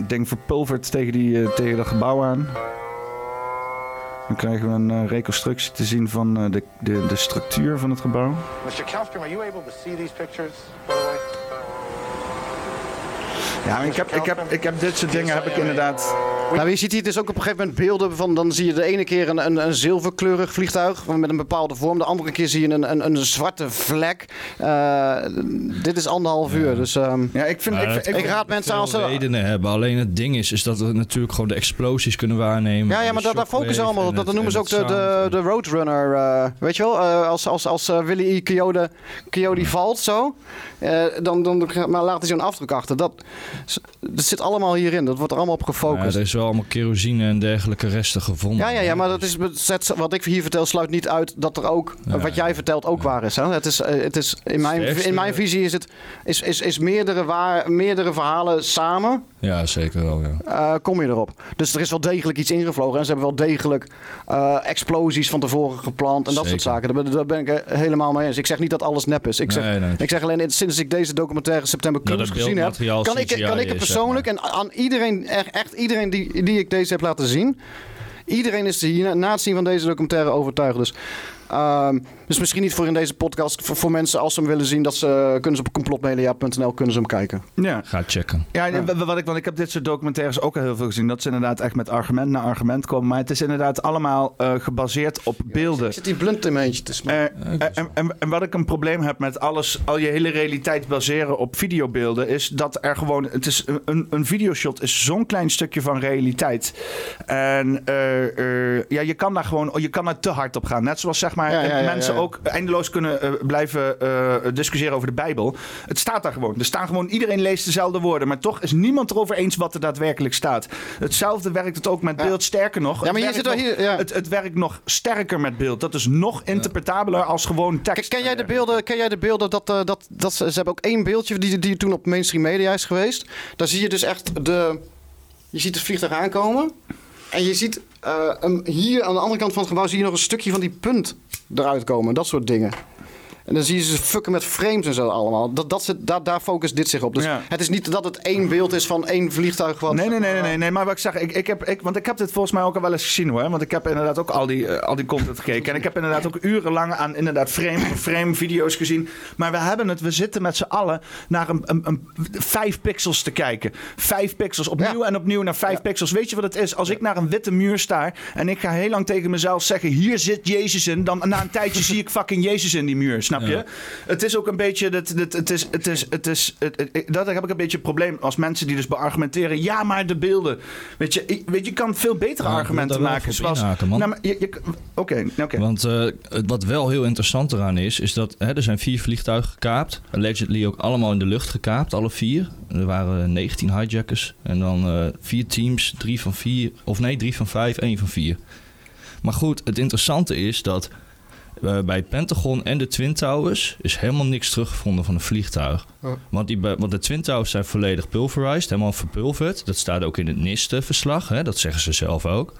Ding verpulverd tegen, die, eh, tegen dat gebouw aan. Dan krijgen we een eh, reconstructie te zien van eh, de, de, de structuur van het gebouw. Mr. Kelstrom, are you able to see these pictures, by the way? Ja, maar ik heb, ik heb, ik heb dit soort dingen heb ik inderdaad... Nou, je ziet hier dus ook op een gegeven moment beelden van... dan zie je de ene keer een, een, een zilverkleurig vliegtuig met een bepaalde vorm. De andere keer zie je een, een, een zwarte vlek. Eh, dit is anderhalf uur, dus... ehm, ja, ik, vind, Maar ik, dat ik raad mensen als ze... redenen hebben. Alleen het ding is, is dat we natuurlijk gewoon de explosies kunnen waarnemen. Ja, ja, maar daar, daar focussen allemaal op. Dat, dat noemen ze ook de, de, de Roadrunner. eh, weet je wel? Eh, als als, als Willy E. Coyote, Coyote valt zo, eh, dan, dan maar laat hij zo'n afdruk achter. Dat, dat zit allemaal hierin. Dat wordt er allemaal op Ja, gefocust. er is wel allemaal kerosine en dergelijke resten gevonden. Ja, ja, ja, maar dat is, wat ik hier vertel sluit niet uit dat er ook, wat jij vertelt ook waar is. Hè? Het is, eh, het is in, mijn, in mijn visie is het is, is, is meerdere, waar, meerdere verhalen samen. Ja, zeker wel, ja. eh, kom je erop. Dus er is wel degelijk iets ingevlogen. En ze hebben wel degelijk eh, explosies van tevoren gepland en dat soort zaken. Daar ben, daar ben ik helemaal mee eens. Ik zeg niet dat alles nep is. Ik zeg, Nee, nee. Ik zeg alleen, sinds ik deze documentaire September Cruise gezien heb, kan ik, kan ik het persoonlijk en aan iedereen, echt, echt iedereen die, die ik deze heb laten zien, iedereen is hier na het zien van deze documentaire overtuigd. Dus, ehm, dus misschien niet voor in deze podcast, voor, voor mensen als ze hem willen zien, dat ze, kunnen ze op complotmedia.nl kunnen ze hem kijken. Ja. Ga checken. Ja, wat ik, want ik heb dit soort documentaires ook al heel veel gezien. Dat ze inderdaad echt met argument na argument komen. Maar het is inderdaad allemaal eh, gebaseerd op beelden. Zit die blunt in mijn eentje te smaken? Eh, eh, en, en, en wat ik een probleem heb met alles, al je hele realiteit baseren op videobeelden, is dat er gewoon, het is een, een videoshot is zo'n klein stukje van realiteit. En eh, eh, ja, je kan daar gewoon, je kan er te hard op gaan. Net zoals zeg maar Ja, ja, ja, mensen ja. ook eindeloos kunnen eh, blijven eh, discussiëren over de Bijbel. Het staat daar gewoon. Er staan gewoon, iedereen leest dezelfde woorden, maar toch is niemand erover eens wat er daadwerkelijk staat. Hetzelfde werkt het ook met beeld. Sterker nog, Ja, maar het, werkt nog, hier- ja. het, het werkt nog sterker met beeld. Dat is nog interpretabeler als gewoon tekst. Ken jij de beelden? Ken jij de beelden dat, eh, dat, dat ze, ze hebben ook één beeldje die, die toen op mainstream media is geweest. Daar zie je dus echt de. Je ziet het vliegtuig aankomen. En je ziet eh, hem hier aan de andere kant van het gebouw zie je nog een stukje van die punt eruit komen. Dat soort dingen. En dan zie je ze fucken met frames en zo allemaal. Dat, dat zit, daar, daar focust dit zich op. Dus Ja. het is niet dat het één beeld is van één vliegtuig. Wat, Nee, nee, nee, nee, nee, nee. Maar wat ik zeg, ik, ik heb, ik, want ik heb dit volgens mij ook al wel eens gezien hoor. Want ik heb inderdaad ook al die, eh, al die content gekeken. En ik heb inderdaad ook urenlang aan inderdaad frame voor frame video's gezien. Maar we hebben het, we zitten met z'n allen naar een, een, een, vijf pixels te kijken. Vijf pixels, opnieuw en opnieuw naar vijf pixels. Weet je wat het is? Als ik naar een witte muur sta en ik ga heel lang tegen mezelf zeggen: hier zit Jezus in. Dan na een tijdje zie ik fucking Jezus in die muur, snap je? Ja. Het is ook een beetje, dat, dat, het is, het is, het is, het, het- dat heb ik een beetje een probleem als mensen die dus beargumenteren. Ja, maar de beelden. Weet je, weet je, kan veel betere argumenten maken. Zoals. Nou, Oké, oké. Want eh, het- wat wel heel interessant eraan is, is dat hè, er zijn vier vliegtuigen gekaapt. Allegedly ook allemaal in de lucht gekaapt, alle vier. Er waren 19 hijackers en dan eh, vier teams, drie van vier, of nee, drie van vijf, één van vier. Maar goed, het interessante is dat eh, bij het Pentagon en de Twin Towers is helemaal niks teruggevonden van een vliegtuig. Ja. Want, die, want de Twin Towers zijn volledig pulverized, helemaal verpulverd. Dat staat ook in het NIST-verslag, dat zeggen ze zelf ook.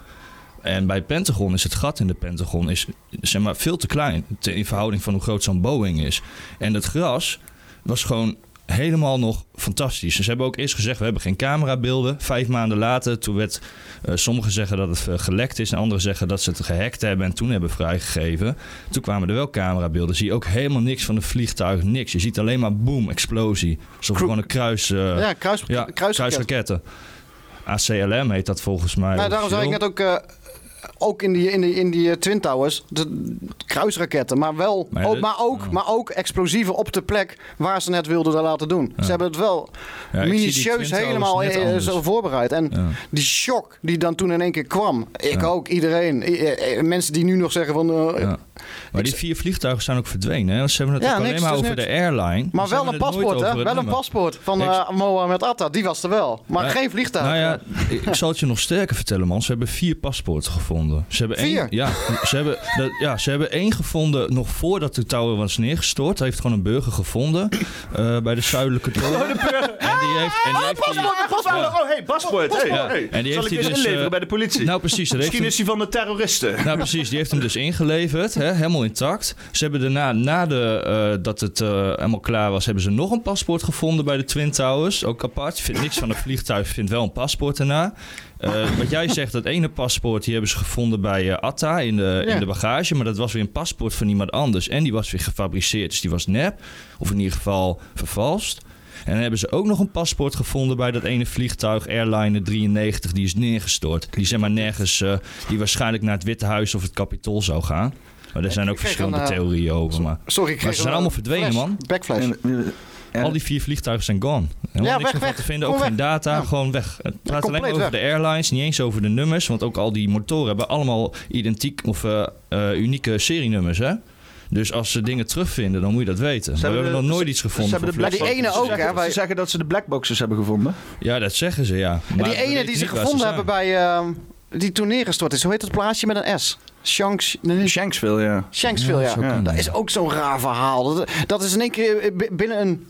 En bij het Pentagon is het gat in de Pentagon is, zeg maar, veel te klein te- in verhouding van hoe groot zo'n Boeing is. En het gras was gewoon helemaal nog fantastisch. Ze hebben ook eerst gezegd, we hebben geen camerabeelden. Vijf maanden later, toen werd... eh, sommigen zeggen dat het eh, gelekt is... en anderen zeggen dat ze het gehackt hebben en toen hebben vrijgegeven. Toen kwamen er wel camerabeelden. Zie je ook helemaal niks van de vliegtuig, niks. Je ziet alleen maar boom, explosie. Alsof gewoon een kruis... eh, Ja, kruis- kruisraket. kruisraketten. ACLM heet dat volgens mij. Nou, daarom zei ik net ook. Ook in die, in die, in die eh, Twin Towers, de kruisraketten. Maar, wel, Maar ook, maar, ook, maar ook explosieven op de plek waar ze net wilden dat laten doen. Ze hebben het wel Ja, minutieus helemaal eh, anders. zo voorbereid. En die shock die dan toen in één keer kwam. Ik ook, iedereen. Eh, eh, Mensen die nu nog zeggen van... eh. Maar die vier vliegtuigen zijn ook verdwenen. Hè? Ze hebben het ook alleen maar over de airline. Maar wel een paspoort, hè? Wel een paspoort van eh Mohammed Atta. Die was er wel. Maar geen vliegtuig. Nou ja, ik ik zal het je nog sterker vertellen, man. Ze hebben vier paspoorten gevonden. Ze hebben Vier? Één, ja, ze hebben, dat, ja, ze hebben één gevonden nog voordat de tower was neergestort. Hij heeft gewoon een burger gevonden eh, bij de zuidelijke toren. En die heeft, en die heeft die- Oh, hey, paspoort. Hey, Ja, hey. en die Zal heeft ik eens dus, inleveren eh, bij de politie? Nou, precies. heeft Misschien hem- is hij van de terroristen. Nou, precies. Die heeft hem dus ingeleverd. Hè, helemaal intact. Ze hebben daarna, na de, eh, dat het helemaal klaar was, hebben ze nog een paspoort gevonden bij de Twin Towers. Ook apart. Je vindt niks van een vliegtuig, je vindt wel een paspoort daarna. Eh, wat jij zegt, dat ene paspoort, die hebben ze gevonden bij eh, Atta in de, Ja. in de bagage. Maar dat was weer een paspoort van iemand anders. En die was weer gefabriceerd. Dus die was nep. Of in ieder geval vervalst. En dan hebben ze ook nog een paspoort gevonden bij dat ene vliegtuig, Airliner 93, die is neergestort. Die zeg maar nergens, eh, die waarschijnlijk naar het Witte Huis of het Kapitool zou gaan. Maar er zijn ook verschillende een, theorieën over. Maar, Sorry, ik maar ze zijn allemaal verdwenen, flash, man. Backflash. Al die vier vliegtuigen zijn gone. Helemaal Ja, niks weg, meer van weg. te vinden. Ook geen data, Ja. gewoon weg. Het praat alleen over weg. de airlines, niet eens over de nummers. Want ook al die motoren hebben allemaal identiek of eh, eh, unieke serienummers, hè? Dus als ze dingen terugvinden, dan moet je dat weten. we hebben nog nooit iets gevonden. Ze hebben de die ene Ze ook, zeggen- hè, wij- Ze zeggen dat ze de blackboxes hebben gevonden. Ja, dat zeggen ze, ja. En Maar die ene weten die ze gevonden hebben bij... die toen neergestort is. Hoe heet het plaatsje met een S? Shanks... Nee, Shanksville, ja. Shanksville, ja. Dat dat. is ook zo'n raar verhaal. Dat, dat is in één keer eh, binnen een...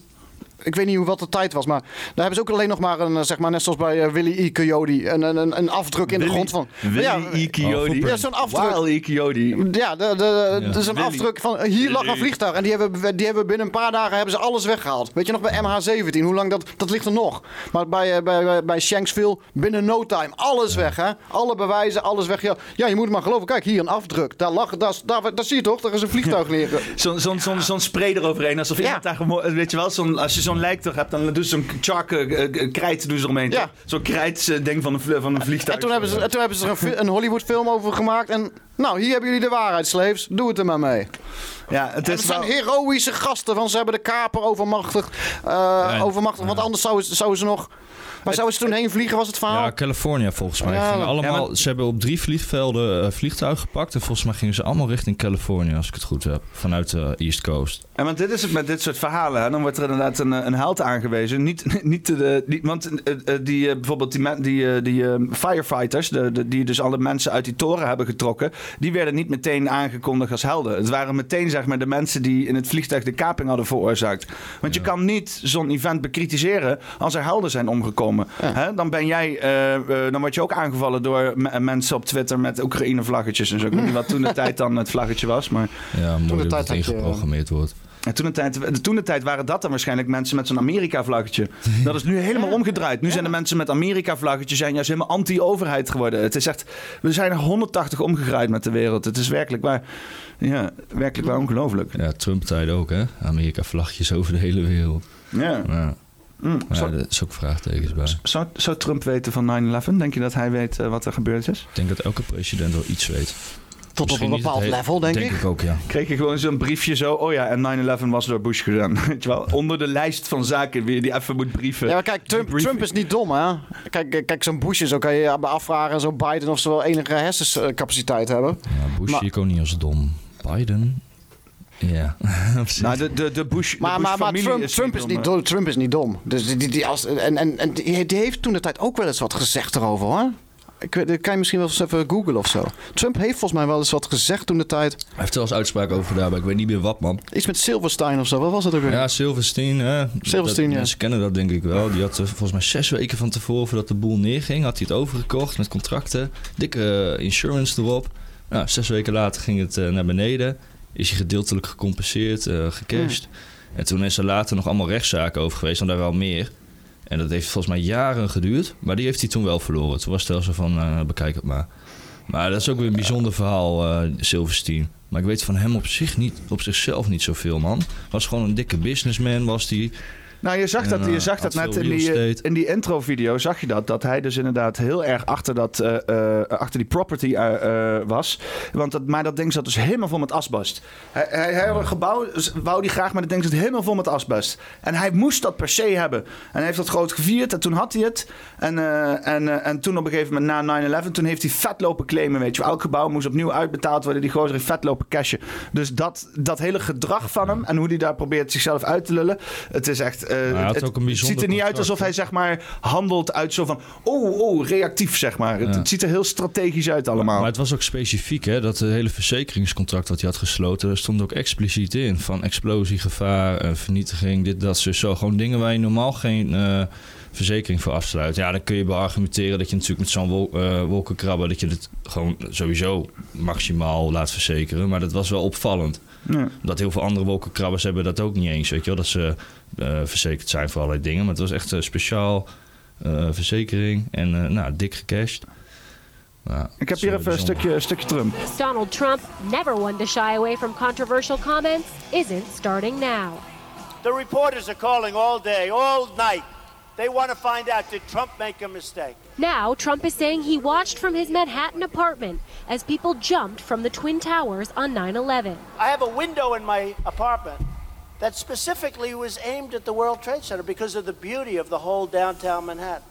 Ik weet niet hoe wat de tijd was, maar daar hebben ze ook alleen nog maar een, eh, zeg maar, net zoals bij eh, Willy E. Coyote, een, een, een afdruk in de grond van. Willy ja, E. Coyote. Ja, zo'n afdruk. E. Coyote. Ja, de, de, een Willy. afdruk van eh, hier lag een Willy. vliegtuig en die hebben, die hebben binnen een paar dagen hebben ze alles weggehaald. Weet je nog bij MH17, hoe lang dat, dat ligt er nog? Maar bij, eh, bij, bij, Shanksville binnen no time, alles weg hè. Alle bewijzen, alles weg. Ja, ja, je moet maar geloven, kijk hier een afdruk. Daar lag, daar, daar, daar zie je toch, daar is een vliegtuig neer. Zo'n zo'n zo'n zo'n spray eroverheen. Alsof iemand daar Weet je wel, zo'n, als je zo'n lijk toch hebt, dan doen ze zo'n chalk eh, eh, krijt doen ze eromheen. Ja. Zo'n krijt eh, ding van een, van een vliegtuig. En toen hebben ze, en toen hebben ze er een, een Hollywood film over gemaakt en nou, hier hebben jullie de waarheid, slaves. Doe het er maar mee. Ja, het En is het zijn wel... heroïsche gasten, van ze hebben de kaper overmachtigd. eh, overmachtigd, want anders zouden ze nog... Maar zouden ze toen heen vliegen, was het verhaal? Ja, California volgens mij. Ja, allemaal, ja, maar- Ze hebben op drie vliegvelden eh, vliegtuigen gepakt. En volgens mij gingen ze allemaal richting California, als ik het goed heb. Vanuit de East Coast. En want dit is het met dit soort verhalen. Hè? Dan wordt er inderdaad een, eh, een held aangewezen. Niet, niet de, die, want eh, eh, die, eh, bijvoorbeeld die, die, eh, die eh, firefighters, de, de- die dus alle mensen uit die toren hebben getrokken, die werden niet meteen aangekondigd als helden. Het waren meteen zeg maar, de mensen die in het vliegtuig de kaping hadden veroorzaakt. Want je kan niet zo'n event bekritiseren als er helden zijn omgekomen. Hè? Dan ben jij, eh, eh, dan word je ook aangevallen door me- mensen op Twitter met Oekraïne-vlaggetjes en zo. Ik weet niet wat toen de tijd dan het vlaggetje was, maar... Ja, mooi de dat tijd het ingeprogrammeerd wordt. En toen de, tijd, toen de tijd waren dat dan waarschijnlijk mensen met zo'n Amerika-vlaggetje. Dat is nu helemaal omgedraaid. Nu zijn de mensen met Amerika-vlaggetje zijn juist helemaal anti-overheid geworden. Het is echt, we zijn er 180 omgedraaid met de wereld. Het is werkelijk waar, ja, werkelijk waar ongelooflijk. Ja, Trump-tijd ook, hè? Amerika-vlagjes over de hele wereld. Ja. Ja. Mm, zou, er is ook vraagtekens bij. zou, zou Trump weten van 9-11? Denk je dat hij weet eh, wat er gebeurd is? Ik denk dat elke president wel iets weet. Tot op een bepaald level, denk, Denk ik ook, ja. Kreeg je gewoon zo'n briefje zo, oh ja, en 9-11 was door Bush gedaan. Weet je wel? Onder de lijst van zaken wie je die even moet brieven. Ja, maar kijk, Trump. Trump is niet dom, hè? Kijk, eh, kijk zo'n Bush en zo kan je je afvragen, zo Biden of ze wel enige hersencapaciteit hebben. Ja, Bush Maar- zie ik ook niet als dom. Biden? Ja. Nou, de, de, de Bush, de Maar, maar, maar Trump, is Trump, is dom, niet dom, Trump is niet dom. Dus die, die, die als, en en, en die, die heeft toen de tijd ook wel eens wat gezegd erover, hoor. Ik, dat kan je misschien wel eens even googlen of zo. Trump heeft volgens mij wel eens wat gezegd toen de tijd. Hij heeft er wel eens uitspraken over gedaan, maar ik weet niet meer wat, man. Iets met Silverstein of zo. Wat was dat ook weer? Ja, Silverstein. Hè. Silverstein, Dat- ja. Mensen kennen dat denk ik wel. Die had eh, volgens mij zes weken van tevoren, voordat de boel neerging, had hij het overgekocht met contracten. Dikke eh, insurance erop. Nou, zes weken later ging het eh, naar beneden. Is hij gedeeltelijk gecompenseerd, eh gecashed. En toen is er later nog allemaal rechtszaken over geweest, en daar wel meer. En dat heeft volgens mij jaren geduurd. Maar die heeft hij toen wel verloren. Toen was het wel zo van, eh, bekijk het maar. Maar dat is ook weer een bijzonder verhaal, eh Silverstein. Maar ik weet van hem op zich niet, op zichzelf niet zoveel, man. Was gewoon een dikke businessman, was die. Nou, je zag dat, je eh, zag dat net in die, eh, in die intro-video. Zag je dat? Dat hij dus inderdaad heel erg achter, dat, eh, achter die property was. Want dat, maar dat ding zat dus helemaal vol met asbest. Hij, hij, hij had een gebouw, wou die graag, maar dat ding zat helemaal vol met asbest. En hij moest dat per se hebben. En hij heeft dat groot gevierd en toen had hij het. En, en, en toen op een gegeven moment na 9-11, toen heeft hij vet lopen claimen. Weet je, elk gebouw moest opnieuw uitbetaald worden. Die gozer heeft vet lopen cashen. Dus dat, dat hele gedrag van hem en hoe hij daar probeert zichzelf uit te lullen. Het is echt. Eh, had het, het ziet er niet uit alsof hij zeg maar handelt uit zo van. Oh, oh, reactief zeg maar. Het, het ziet er heel strategisch uit allemaal. Maar het was ook specifiek, hè? Dat hele verzekeringscontract wat hij had gesloten, daar stond ook expliciet in. Van explosiegevaar, eh, vernietiging, dit, dat, zo, zo. Gewoon dingen waar je normaal geen eh, verzekering voor afsluit. Ja, dan kun je beargumenteren dat je natuurlijk met zo'n wol, wolkenkrabber... dat je het gewoon sowieso maximaal laat verzekeren. Maar dat was wel opvallend. Ja. Dat heel veel andere wolkenkrabbers hebben dat ook niet eens, weet je wel. Dat ze eh, verzekerd zijn voor allerlei dingen. Maar het was echt een speciaal eh, verzekering. En eh, nou, dik gecashed. Ja, Ik heb hier even een stukje, een stukje Trump. Donald Trump, never one to shy away from controversial comments, isn't starting now. The reporters are calling all day, all night. They want to find out did Trump make a mistake? Now, Trump is saying he watched from his Manhattan apartment as people jumped from the Twin Towers on 9 11. I have a window in my apartment that specifically was aimed at the World Trade Center because of the beauty of the whole downtown Manhattan.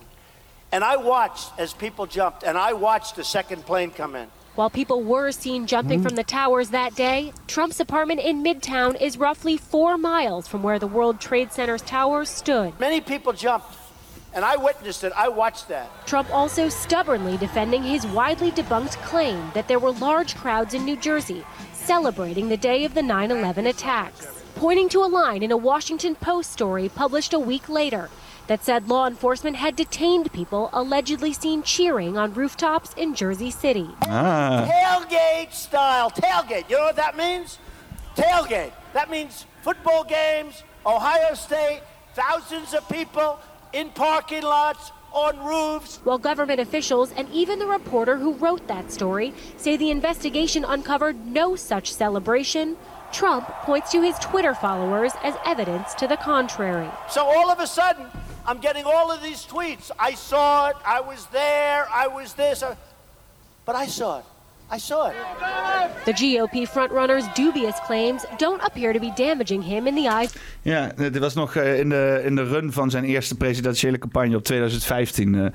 And I watched as people jumped, and I watched the second plane come in. While people were seen jumping from mm. the towers that day, Trump's apartment in Midtown is roughly four miles from where the World Trade Center's towers stood. Many people jumped, and I witnessed it. I watched that. Trump also stubbornly defending his widely debunked claim that there were large crowds in New Jersey celebrating the day of the 9 11 attacks, pointing to a line in a Washington Post story published a week later that said law enforcement had detained people allegedly seen cheering on rooftops in Jersey City. Ah. Tailgate style. Tailgate. You know what that means? Tailgate. That means football games, Ohio State, thousands of people in parking lots, on roofs. While government officials and even the reporter who wrote that story say the investigation uncovered no such celebration, Trump points to his Twitter followers as evidence to the contrary. So all of a sudden, I'm getting all of these tweets. I saw it. I was there. I was this. I- But I saw it. I saw it. The GOP frontrunner's dubious claims don't appear to be damaging him in the eyes. Ja, dit was nog eh, in de, in de run van zijn eerste presidentiële campagne op 2015. eh.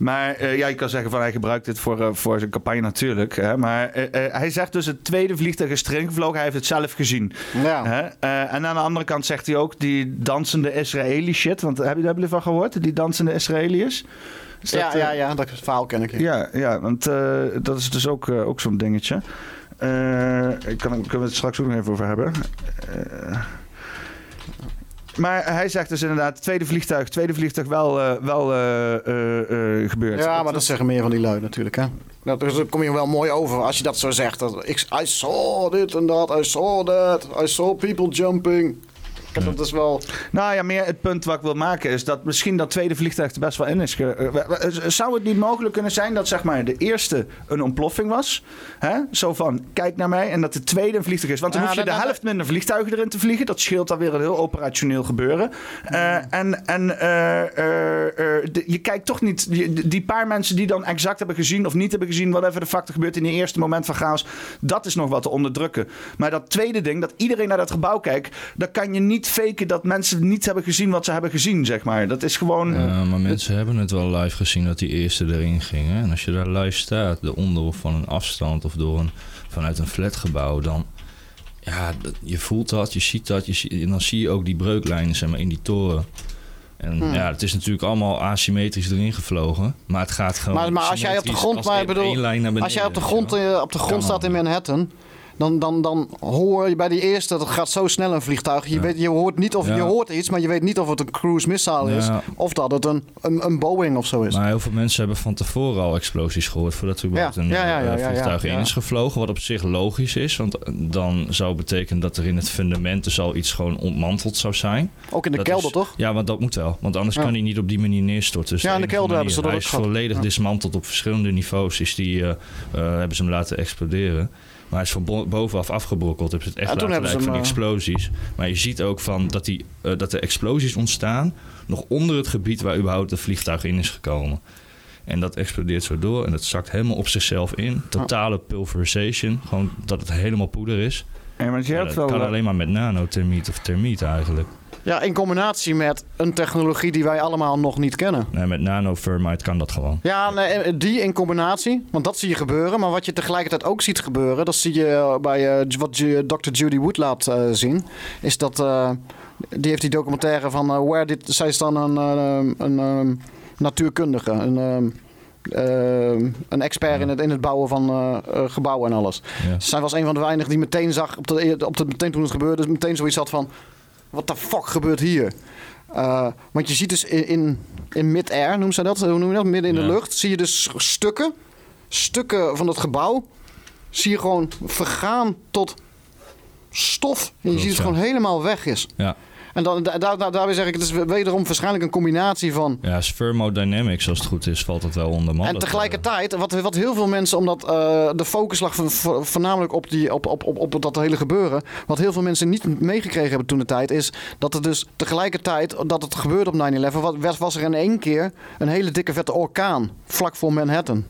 maar eh, ja, je kan zeggen van hij gebruikt dit voor, eh, voor zijn campagne natuurlijk. Hè? Maar eh, eh, hij zegt dus het tweede vliegtuig is erin gevlogen. Hij heeft het zelf gezien. Hè? Eh, en aan de andere kant zegt hij ook die dansende Israëli shit. Want hebben jullie ervan gehoord? Die dansende Israëliërs? Is Ja, dat, ja, eh, ja, dat verhaal ken ik. Ja, ja want eh, dat is dus ook, eh, ook zo'n dingetje. Ik kan, kunnen we het straks ook nog even over hebben. Maar hij zegt dus inderdaad, tweede vliegtuig, tweede vliegtuig wel, wel gebeurd. Ja, maar dat zeggen meer van die lui natuurlijk, hè. Nou, dus dan kom je wel mooi over als je dat zo zegt. Dat, ik, I saw dit en dat, I saw that, I saw people jumping. Kijk, Dat is wel... Nou ja, meer het punt wat ik wil maken is dat misschien dat tweede vliegtuig er best wel in is. eh, eh, Zou het niet mogelijk kunnen zijn dat zeg maar de eerste een ontploffing was? Hè? Zo van, kijk naar mij. En dat de tweede een vliegtuig is. Want dan Ja, hoef je dat- de dat- helft minder vliegtuigen erin te vliegen. Dat scheelt dan weer een heel operationeel gebeuren. Eh, en en de- je kijkt toch niet... die paar mensen die dan exact hebben gezien of niet hebben gezien... whatever de fuck er gebeurt in die eerste moment van chaos... dat is nog wat te onderdrukken. Maar dat tweede ding, dat iedereen naar dat gebouw kijkt... dan kan je niet faken dat mensen niet hebben gezien wat ze hebben gezien, zeg maar. Dat is gewoon... Ja, maar mensen hebben het wel live gezien dat die eerste erin ging. Hè? En als je daar live staat, eronder of van een afstand of door een, vanuit een flatgebouw, dan. Ja, je voelt dat, je ziet dat, je ziet, en dan zie je ook die breuklijnen zeg maar, in die toren. En Hmm. ja, het is natuurlijk allemaal asymmetrisch erin gevlogen. Maar het gaat gewoon. Maar, maar als jij op de grond, maar bedoel, als jij op de grond, op de grond staat in Manhattan, dan, dan, dan hoor je bij die eerste, dat gaat zo snel een vliegtuig. Je, weet, je hoort niet of je hoort iets, maar je weet niet of het een cruise missile is of dat het een, een, een Boeing of zo is. Maar heel veel mensen hebben van tevoren al explosies gehoord voordat er überhaupt een eh, vliegtuig in is gevlogen. Wat op zich logisch is, want dan zou betekenen dat er in het fundament dus al iets gewoon ontmanteld zou zijn. Ook in de Dat kelder, is- toch? Ja, want dat moet wel. Want anders kan hij niet op die manier neerstorten. Dus Ja, in de kelder hebben ze dat Hij ook volledig dismanteld op verschillende niveaus. Is die, eh, eh, hebben ze hem laten exploderen. Hij is van bo- bovenaf afgebrokkeld. Hebben ze het echt Ja, laten lijken van hem, explosies. Maar je ziet ook van dat, die, eh, dat er explosies ontstaan... nog onder het gebied waar überhaupt het vliegtuig in is gekomen. En dat explodeert zo door en het zakt helemaal op zichzelf in. Totale pulverization. Gewoon dat het helemaal poeder is. Ja, maar je Ja, dat wel... kan eh, alleen maar met nanothermiet of thermiet eigenlijk. Ja, in combinatie met een technologie die wij allemaal nog niet kennen. Nee, met nanothermite kan dat gewoon. Ja, nee, eh, die in combinatie, want dat zie je gebeuren. Maar wat je tegelijkertijd ook ziet gebeuren, dat zie je eh, bij eh, wat Dr. Judy Wood laat zien, is dat die heeft die documentaire van Where Did... Zij is dan een, een, eh, natuurkundige, een, eh, eh, een expert in het, in het bouwen van gebouwen en alles. Ja. Zij was een van de weinigen die meteen zag, op de, op de, meteen toen het gebeurde, meteen zoiets had van... Wat de fuck gebeurt hier? Eh, want je ziet dus in, in, in mid-air, noemen ze dat, hoe noem je dat? Midden in de lucht, zie je dus stukken, stukken van het gebouw, zie je gewoon vergaan tot stof. En je ziet het ja. gewoon helemaal weg is. Ja. En dan, da, da, da- daarbij zeg ik, het is wederom waarschijnlijk een combinatie van Ja, is thermodynamics, als het goed is, valt het wel onder man. en tegelijkertijd, wat, wat heel veel mensen, omdat eh, de focus lag vo- vo- voornamelijk op, die, op, op, op, op dat hele gebeuren. Wat heel veel mensen niet meegekregen hebben toen de tijd, is dat er dus tegelijkertijd dat het gebeurde op 9-11, wat- was, was er in één keer een hele dikke vette orkaan vlak voor Manhattan.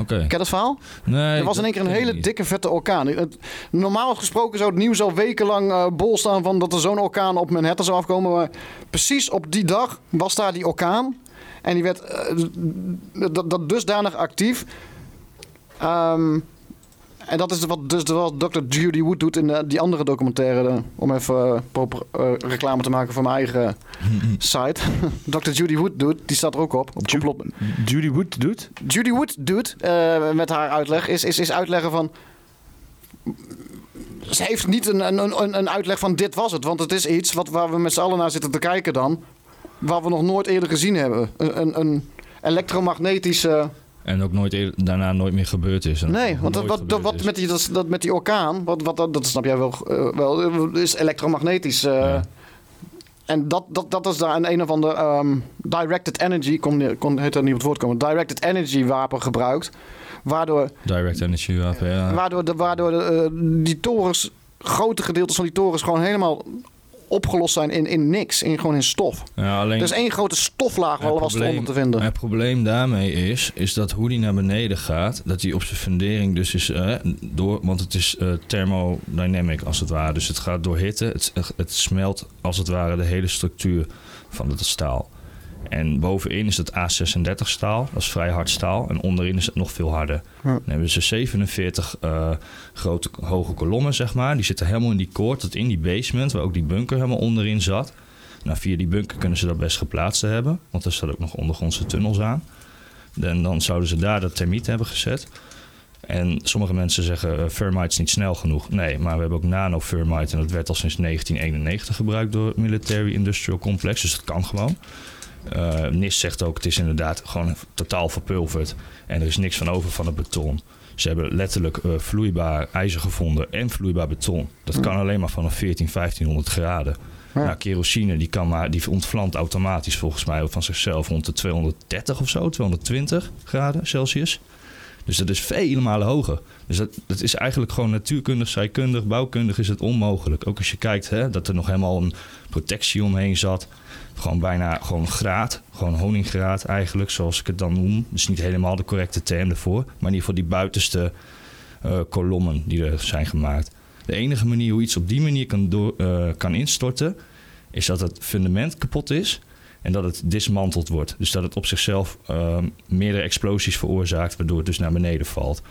Oké. Ken je dat verhaal? Nee, er was in één keer een hele dikke vette orkaan. Het- normaal gesproken zou het nieuws al wekenlang eh, bol staan van dat er zo'n orkaan op Manhattan zou afkomen. Maar precies op die dag was daar die orkaan. En die werd eh, dat, dat dusdanig actief. Ehm, en dat is wat, dus wat Dr. Judy Wood doet in de- die andere documentaire. eh, om even eh, proper, eh, reclame te maken voor mijn eigen site. Dr. Judy Wood doet, die staat er ook op. op. Judy Wood doet? Judy Wood doet eh, met haar uitleg is, is, is uitleggen van. Ze heeft niet een, een, een, een uitleg van dit was het. Want het is iets wat, waar we met z'n allen naar zitten te kijken dan. Waar we nog nooit eerder gezien hebben. Een, een, een elektromagnetische. En ook nooit eerder- daarna nooit meer gebeurd is. Nee, want dat, wat, dat, wat met die, dat, dat met die orkaan, wat, wat, dat, dat snap jij wel, eh, wel is elektromagnetisch. eh. En dat, dat, dat is daar een een of ander ehm, directed energy, kon, kon heet dat niet op het woord komen, directed energy wapen gebruikt. Waardoor Direct energy wapen, ja. Waardoor, de, waardoor de, eh, die torens, grote gedeeltes van die torens gewoon helemaal opgelost zijn in, in niks. In, gewoon in stof. Ja, alleen... Is één grote stoflaag wel was eronder te vinden. Het probleem daarmee is, is dat hoe die naar beneden gaat, dat die op zijn fundering dus is eh, door, want het is eh, thermodynamic als het ware. Dus het gaat door hitte, het, het smelt als het ware de hele structuur van het staal. En bovenin is het A36 staal, dat is vrij hard staal. En onderin is het nog veel harder. Ja. Dan hebben ze 47 eh, grote hoge kolommen, zeg maar. Die zitten helemaal in die koord tot in die basement, waar ook die bunker helemaal onderin zat. Nou, via die bunker kunnen ze dat best geplaatst hebben, want er staat ook nog ondergrondse tunnels aan. En dan zouden ze daar dat termiet hebben gezet. En sommige mensen zeggen uh, Thermite is niet snel genoeg. Nee, maar we hebben ook nano-Thermite en dat werd al sinds 1991 gebruikt door het Military Industrial Complex. Dus dat kan gewoon. Uh, NIST zegt ook, het is inderdaad gewoon totaal verpulverd. En er is niks van over van het beton. Ze hebben letterlijk uh, vloeibaar ijzer gevonden en vloeibaar beton. Dat kan alleen maar vanaf 14, 1500 graden. Ja. Nou, kerosine die, kan maar, die ontvlamt automatisch volgens mij van zichzelf rond de 230 of zo, 220 graden Celsius. Dus dat is vele malen hoger. Dus dat, dat is eigenlijk gewoon natuurkundig, scheikundig, bouwkundig is het onmogelijk. Ook als je kijkt hè, dat er nog helemaal een protectie omheen zat. Gewoon bijna gewoon graad, gewoon honinggraad eigenlijk, zoals ik het dan noem. Dus niet helemaal de correcte term ervoor. Maar in ieder geval die buitenste uh, kolommen die er zijn gemaakt. De enige manier hoe iets op die manier kan, door, uh, kan instorten, is dat het fundament kapot is en dat het dismanteld wordt. Dus dat het op zichzelf uh, meerdere explosies veroorzaakt, waardoor het dus naar beneden valt.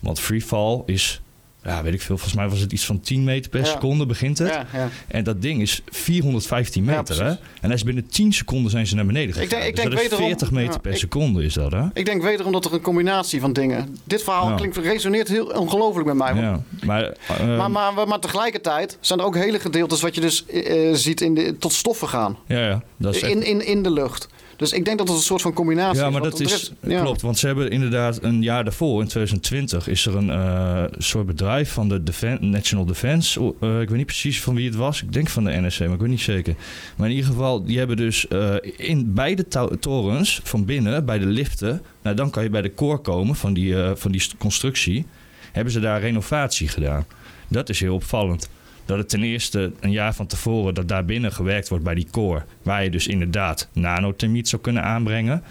Want freefall is, ja, weet ik veel, volgens mij was het iets van 10 meter per ja. seconde begint het. Ja, ja. En dat ding is 415 meter, hè? En hij is binnen 10 seconden zijn ze naar beneden gegaan. Ik denk, ik dus denk dat is wederom, 40 meter per ik, seconde is dat, hè? Ik denk wederom dat er een combinatie van dingen... Dit verhaal klinkt, resoneert heel ongelooflijk met mij. Ja, maar, uh, maar, maar, maar, tegelijkertijd zijn er ook hele gedeeltes wat je dus uh, ziet in de, tot stoffen gaan. Ja, ja. Dat is in, in, in de lucht. Dus ik denk dat het een soort van combinatie ja, is. maar dat is, is ja. klopt. Want ze hebben inderdaad een jaar daarvoor, in 2020, is er een uh, soort bedrijf van de Defen National Defense. Uh, ik weet niet precies van wie het was. Ik denk van de NSC, maar ik weet niet zeker. Maar in ieder geval, die hebben dus uh, in beide torens van binnen, bij de liften. Nou, dan kan je bij de core komen van die, van die constructie. hebben ze daar renovatie gedaan. Dat is heel opvallend. Dat het ten eerste een jaar van tevoren dat daar binnen gewerkt wordt bij die core, waar je dus inderdaad nanothermiet zou kunnen aanbrengen.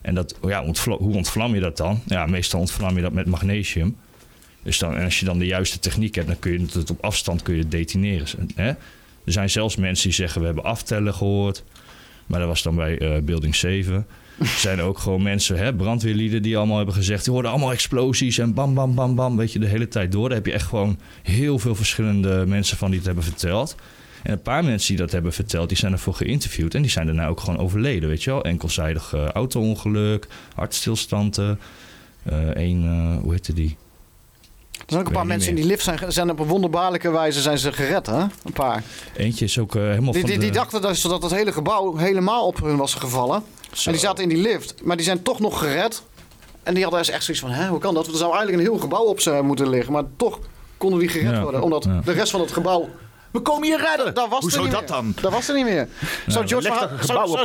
En dat, ja, hoe ontvlam je dat dan? Ja, meestal ontvlam je dat met magnesium. Dus dan, en als je dan de juiste techniek hebt, dan kun je het op afstand kun je het detoneren. Hè? Er zijn zelfs mensen die zeggen we hebben aftellen gehoord. Maar dat was dan bij eh, Building 7. Er zijn ook gewoon mensen, hè, brandweerlieden, die allemaal hebben gezegd... die hoorden allemaal explosies en bam, bam, bam, bam. Weet je, de hele tijd door. Daar heb je echt gewoon heel veel verschillende mensen van die het hebben verteld. En een paar mensen die dat hebben verteld, die zijn ervoor geïnterviewd. En die zijn daarna ook gewoon overleden, weet je wel. Enkelzijdig eh, auto-ongeluk, hartstilstanden. Eén, hoe heette die? Er zijn ook een paar mensen in die lift zijn, zijn op een wonderbaarlijke wijze zijn ze gered, hè? Een paar. Eentje is ook eh, helemaal Die, van die, de... die dachten dus dat het hele gebouw helemaal op hun was gevallen. En die zaten in die lift, maar die zijn toch nog gered. En die hadden dus echt zoiets van, hè, hoe kan dat? Want er zou eigenlijk een heel gebouw op ze moeten liggen. Maar toch konden die gered Ja, worden, omdat ja. de rest van het gebouw... We komen je redden! Daar was Hoezo er niet dat meer. dan? Dat was er niet meer. Zou, George van,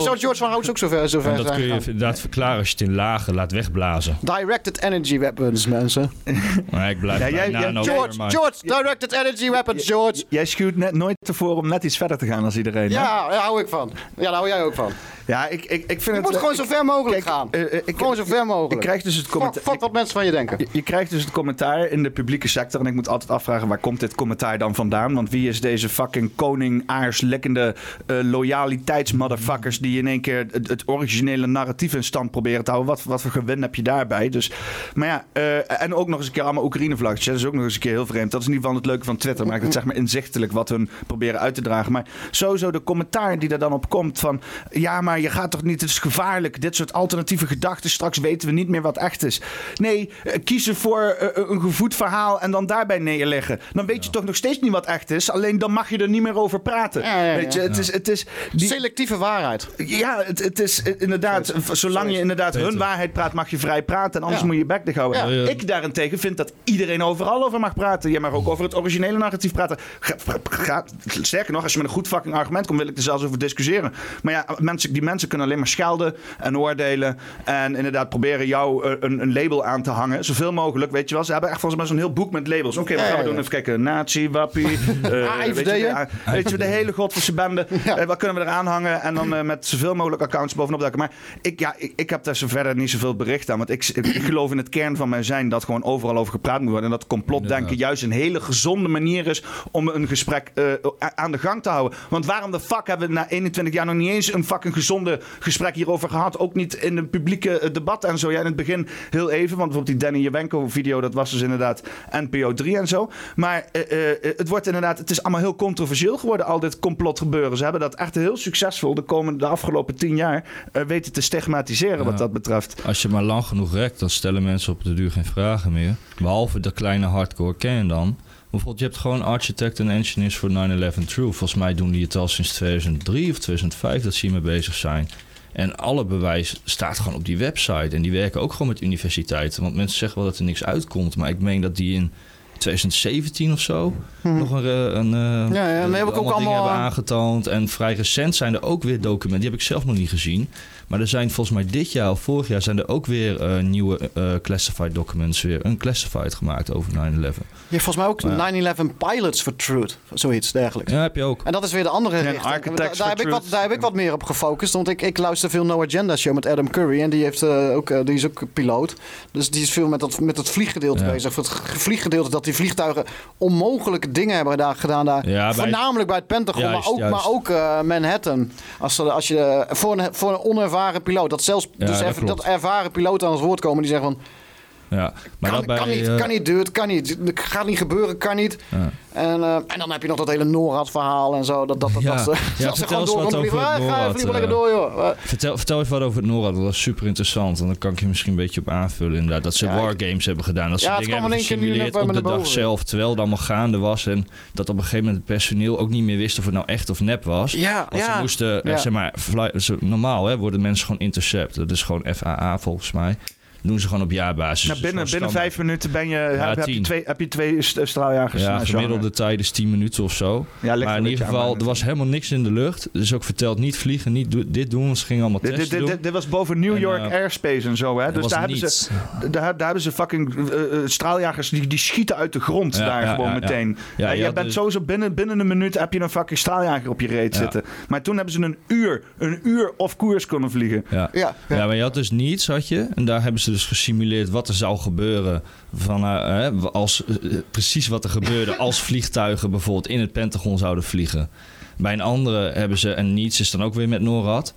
zou. George van Houts ook zover, zover En dat zijn kun je inderdaad verklaren als je het in lagen laat wegblazen. Directed energy weapons, mensen. Maar ik blijf Ja, jij- nano. George, maar- George, directed energy weapons, George. Jij schuwt net nooit ervoor om net iets verder te gaan als iedereen. hè? Ja, daar hou ik van. Ja, daar hou jij ook van. Ja, ik, ik, ik vind Je het... moet eh, gewoon ik- zo ver mogelijk kijk, gaan. eh, eh, ik- gewoon zo ver mogelijk. Ik krijg dus het commentaar... fuck wat mensen van je denken. Je, je krijgt dus het commentaar in de publieke sector. En ik moet altijd afvragen, waar komt dit commentaar dan vandaan? Want wie is deze fucking koning, aars, lekkende eh, loyaliteitsmotherfuckers... die in één keer het, het originele narratief in stand proberen te houden? Wat, wat voor gewin heb je daarbij? Dus, maar ja, en ook nog eens een keer allemaal Oekraïne-vlaggetjes. Dat is ook nog eens een keer heel vreemd. Dat is in ieder geval het leuke van Twitter. Maakt het zeg maar inzichtelijk wat hun proberen uit te dragen. Maar sowieso de commentaar die er dan op komt van... ja, maar je gaat toch niet... het is gevaarlijk. Dit soort alternatieve gedachten. Straks weten we niet meer wat echt is. Nee, eh, kiezen voor eh, een gevoed verhaal en dan daarbij neerleggen. Dan weet je toch nog steeds niet wat echt is. Alleen dan mag je er niet meer over praten. Ja. Weet je, het is... Het is die, Selectieve waarheid. ja, het, het is eh, inderdaad... Zolang je inderdaad hun waarheid praat, mag je vrij praten. En anders moet je je bek dicht houden. Ik daarentegen vind dat iedereen overal over mag praten. Je mag ook over het originele narratief praten. Ga, ga- sterker nog, als je met een goed fucking argument komt, wil ik er zelfs over discussiëren. Maar ja, mensen, die mensen kunnen alleen maar schelden en oordelen. En inderdaad proberen jou eh, een, een label aan te hangen. Zoveel mogelijk, weet je wel. Ze hebben echt volgens mij zo'n heel boek met labels. Oké, wat gaan we doen? Even kijken. Nazi, wappie. eh, AFD, weet, je, de, hè? weet je, de hele godverse bende. Eh, wat kunnen we eraan hangen? En dan met zoveel mogelijk accounts bovenop duiken. Maar ik, ja, ik, ik heb daar zo verder niet zoveel bericht aan. Want ik, ik, ik geloof in het kern van mijn zijn dat gewoon overal over gepraat moet worden. En dat complotdenken juist een hele gezonde manier is om een gesprek eh, aan de gang te houden. Want waarom de fuck hebben we na 21 jaar nog niet eens een fucking gezonde gesprek hierover gehad? Ook niet in het publieke eh, debat en zo. Ja, in het begin heel even. Want bijvoorbeeld die Danny Jewenko video, dat was dus inderdaad NPO 3 en zo. Maar eh, eh, het wordt inderdaad, het is allemaal heel controversieel geworden, al dit complot gebeuren. Ze hebben dat echt heel succesvol de komende, de afgelopen tien jaar weten te stigmatiseren wat dat betreft. Als je maar lang genoeg rekt, dan stellen mensen op de duur geen vragen meer. Behalve de kleine hardcore kern dan. Bijvoorbeeld, je hebt gewoon architect en engineers voor 9-11 True. Volgens mij doen die het al sinds 2003 of 2005 dat ze hiermee bezig zijn. En alle bewijs staat gewoon op die website. En die werken ook gewoon met universiteiten. Want mensen zeggen wel dat er niks uitkomt. Maar ik meen dat die in 2017 of zo nog een, een eh, Ja, ja, heb ik ook dingen allemaal, hebben eh, aangetoond. En vrij recent zijn er ook weer documenten. Die heb ik zelf nog niet gezien. Maar er zijn volgens mij dit jaar of vorig jaar zijn er ook weer eh, nieuwe eh, classified documents weer unclassified gemaakt over 9-11. Je hebt volgens mij ook Ja. 9-11 Pilots for Truth. Zoiets dergelijks. Ja, heb je ook. En dat is weer de andere Ja, richting. Architects Daar, daar for heb ik wat, Truth. daar heb ik wat meer op gefocust. Want ik, ik luister veel No Agenda Show met Adam Curry. En die, heeft, eh, ook, eh, die is ook piloot. Dus die is veel met, dat, met het vlieggedeelte Ja. bezig. Voor het vlieggedeelte dat die vliegtuigen onmogelijke dingen hebben daar gedaan daar. Ja, bij- Voornamelijk bij het Pentagon, Juist, maar ook, juist. maar ook eh, Manhattan. Als, als je, voor, een, voor een onervaren piloot. Dat zelfs Ja, dus dat even, dat ervaren piloten aan het woord komen. Die zeggen van, Ja, maar kan, bij, kan niet, eh, kan niet, duurt, kan niet. Het gaat niet gebeuren, kan niet. Ja. En, eh, en dan heb je nog dat hele NORAD-verhaal en zo. Dat, dat, dat, Ja. dat, Ja, dat ze vertel gewoon eens door vliegen. ga, lekker eh. door, joh. Vertel, vertel even wat over het NORAD. Dat was super interessant. En dan kan ik je misschien een beetje op aanvullen. Inderdaad, dat ze wargames hebben gedaan. Dat ze dingen hebben gesimuleerd op de dag zelf. Terwijl het allemaal gaande was. En dat op een gegeven moment het personeel ook niet meer wist of het nou echt of nep was. Ja, Want ja. ze moesten, zeg maar, normaal hè, worden mensen gewoon intercept. Dat is gewoon FAA volgens mij. Doen ze gewoon op jaarbasis. Nou, binnen, binnen vijf minuten ben je, heb, heb je tien. twee, heb je twee st- straaljagers. Ja, gemiddelde hangen. tijd is 10 minuten of zo. Ja, maar in ieder geval, er was helemaal niks in de lucht. Dus ook verteld, niet vliegen, niet do- dit doen. Ze gingen allemaal Dit, dit, testen dit, dit, dit was boven New En, York eh, airspace en zo. Hè? Dus daar hebben, ze, daar, daar hebben ze fucking eh, eh, straaljagers die, die schieten uit de grond daar gewoon meteen. Ja, je bent sowieso binnen, binnen een minuut heb je een fucking straaljager op je reet zitten. Maar toen hebben ze een uur, een uur of koers kunnen vliegen. Ja. Ja, Ja, maar je had dus niets, had je. En daar hebben ze dus gesimuleerd wat er zou gebeuren. Van, eh, hè, als, eh, precies wat er gebeurde als vliegtuigen bijvoorbeeld in het Pentagon zouden vliegen. Bij een andere hebben ze, en niets is dan ook weer met NORAD.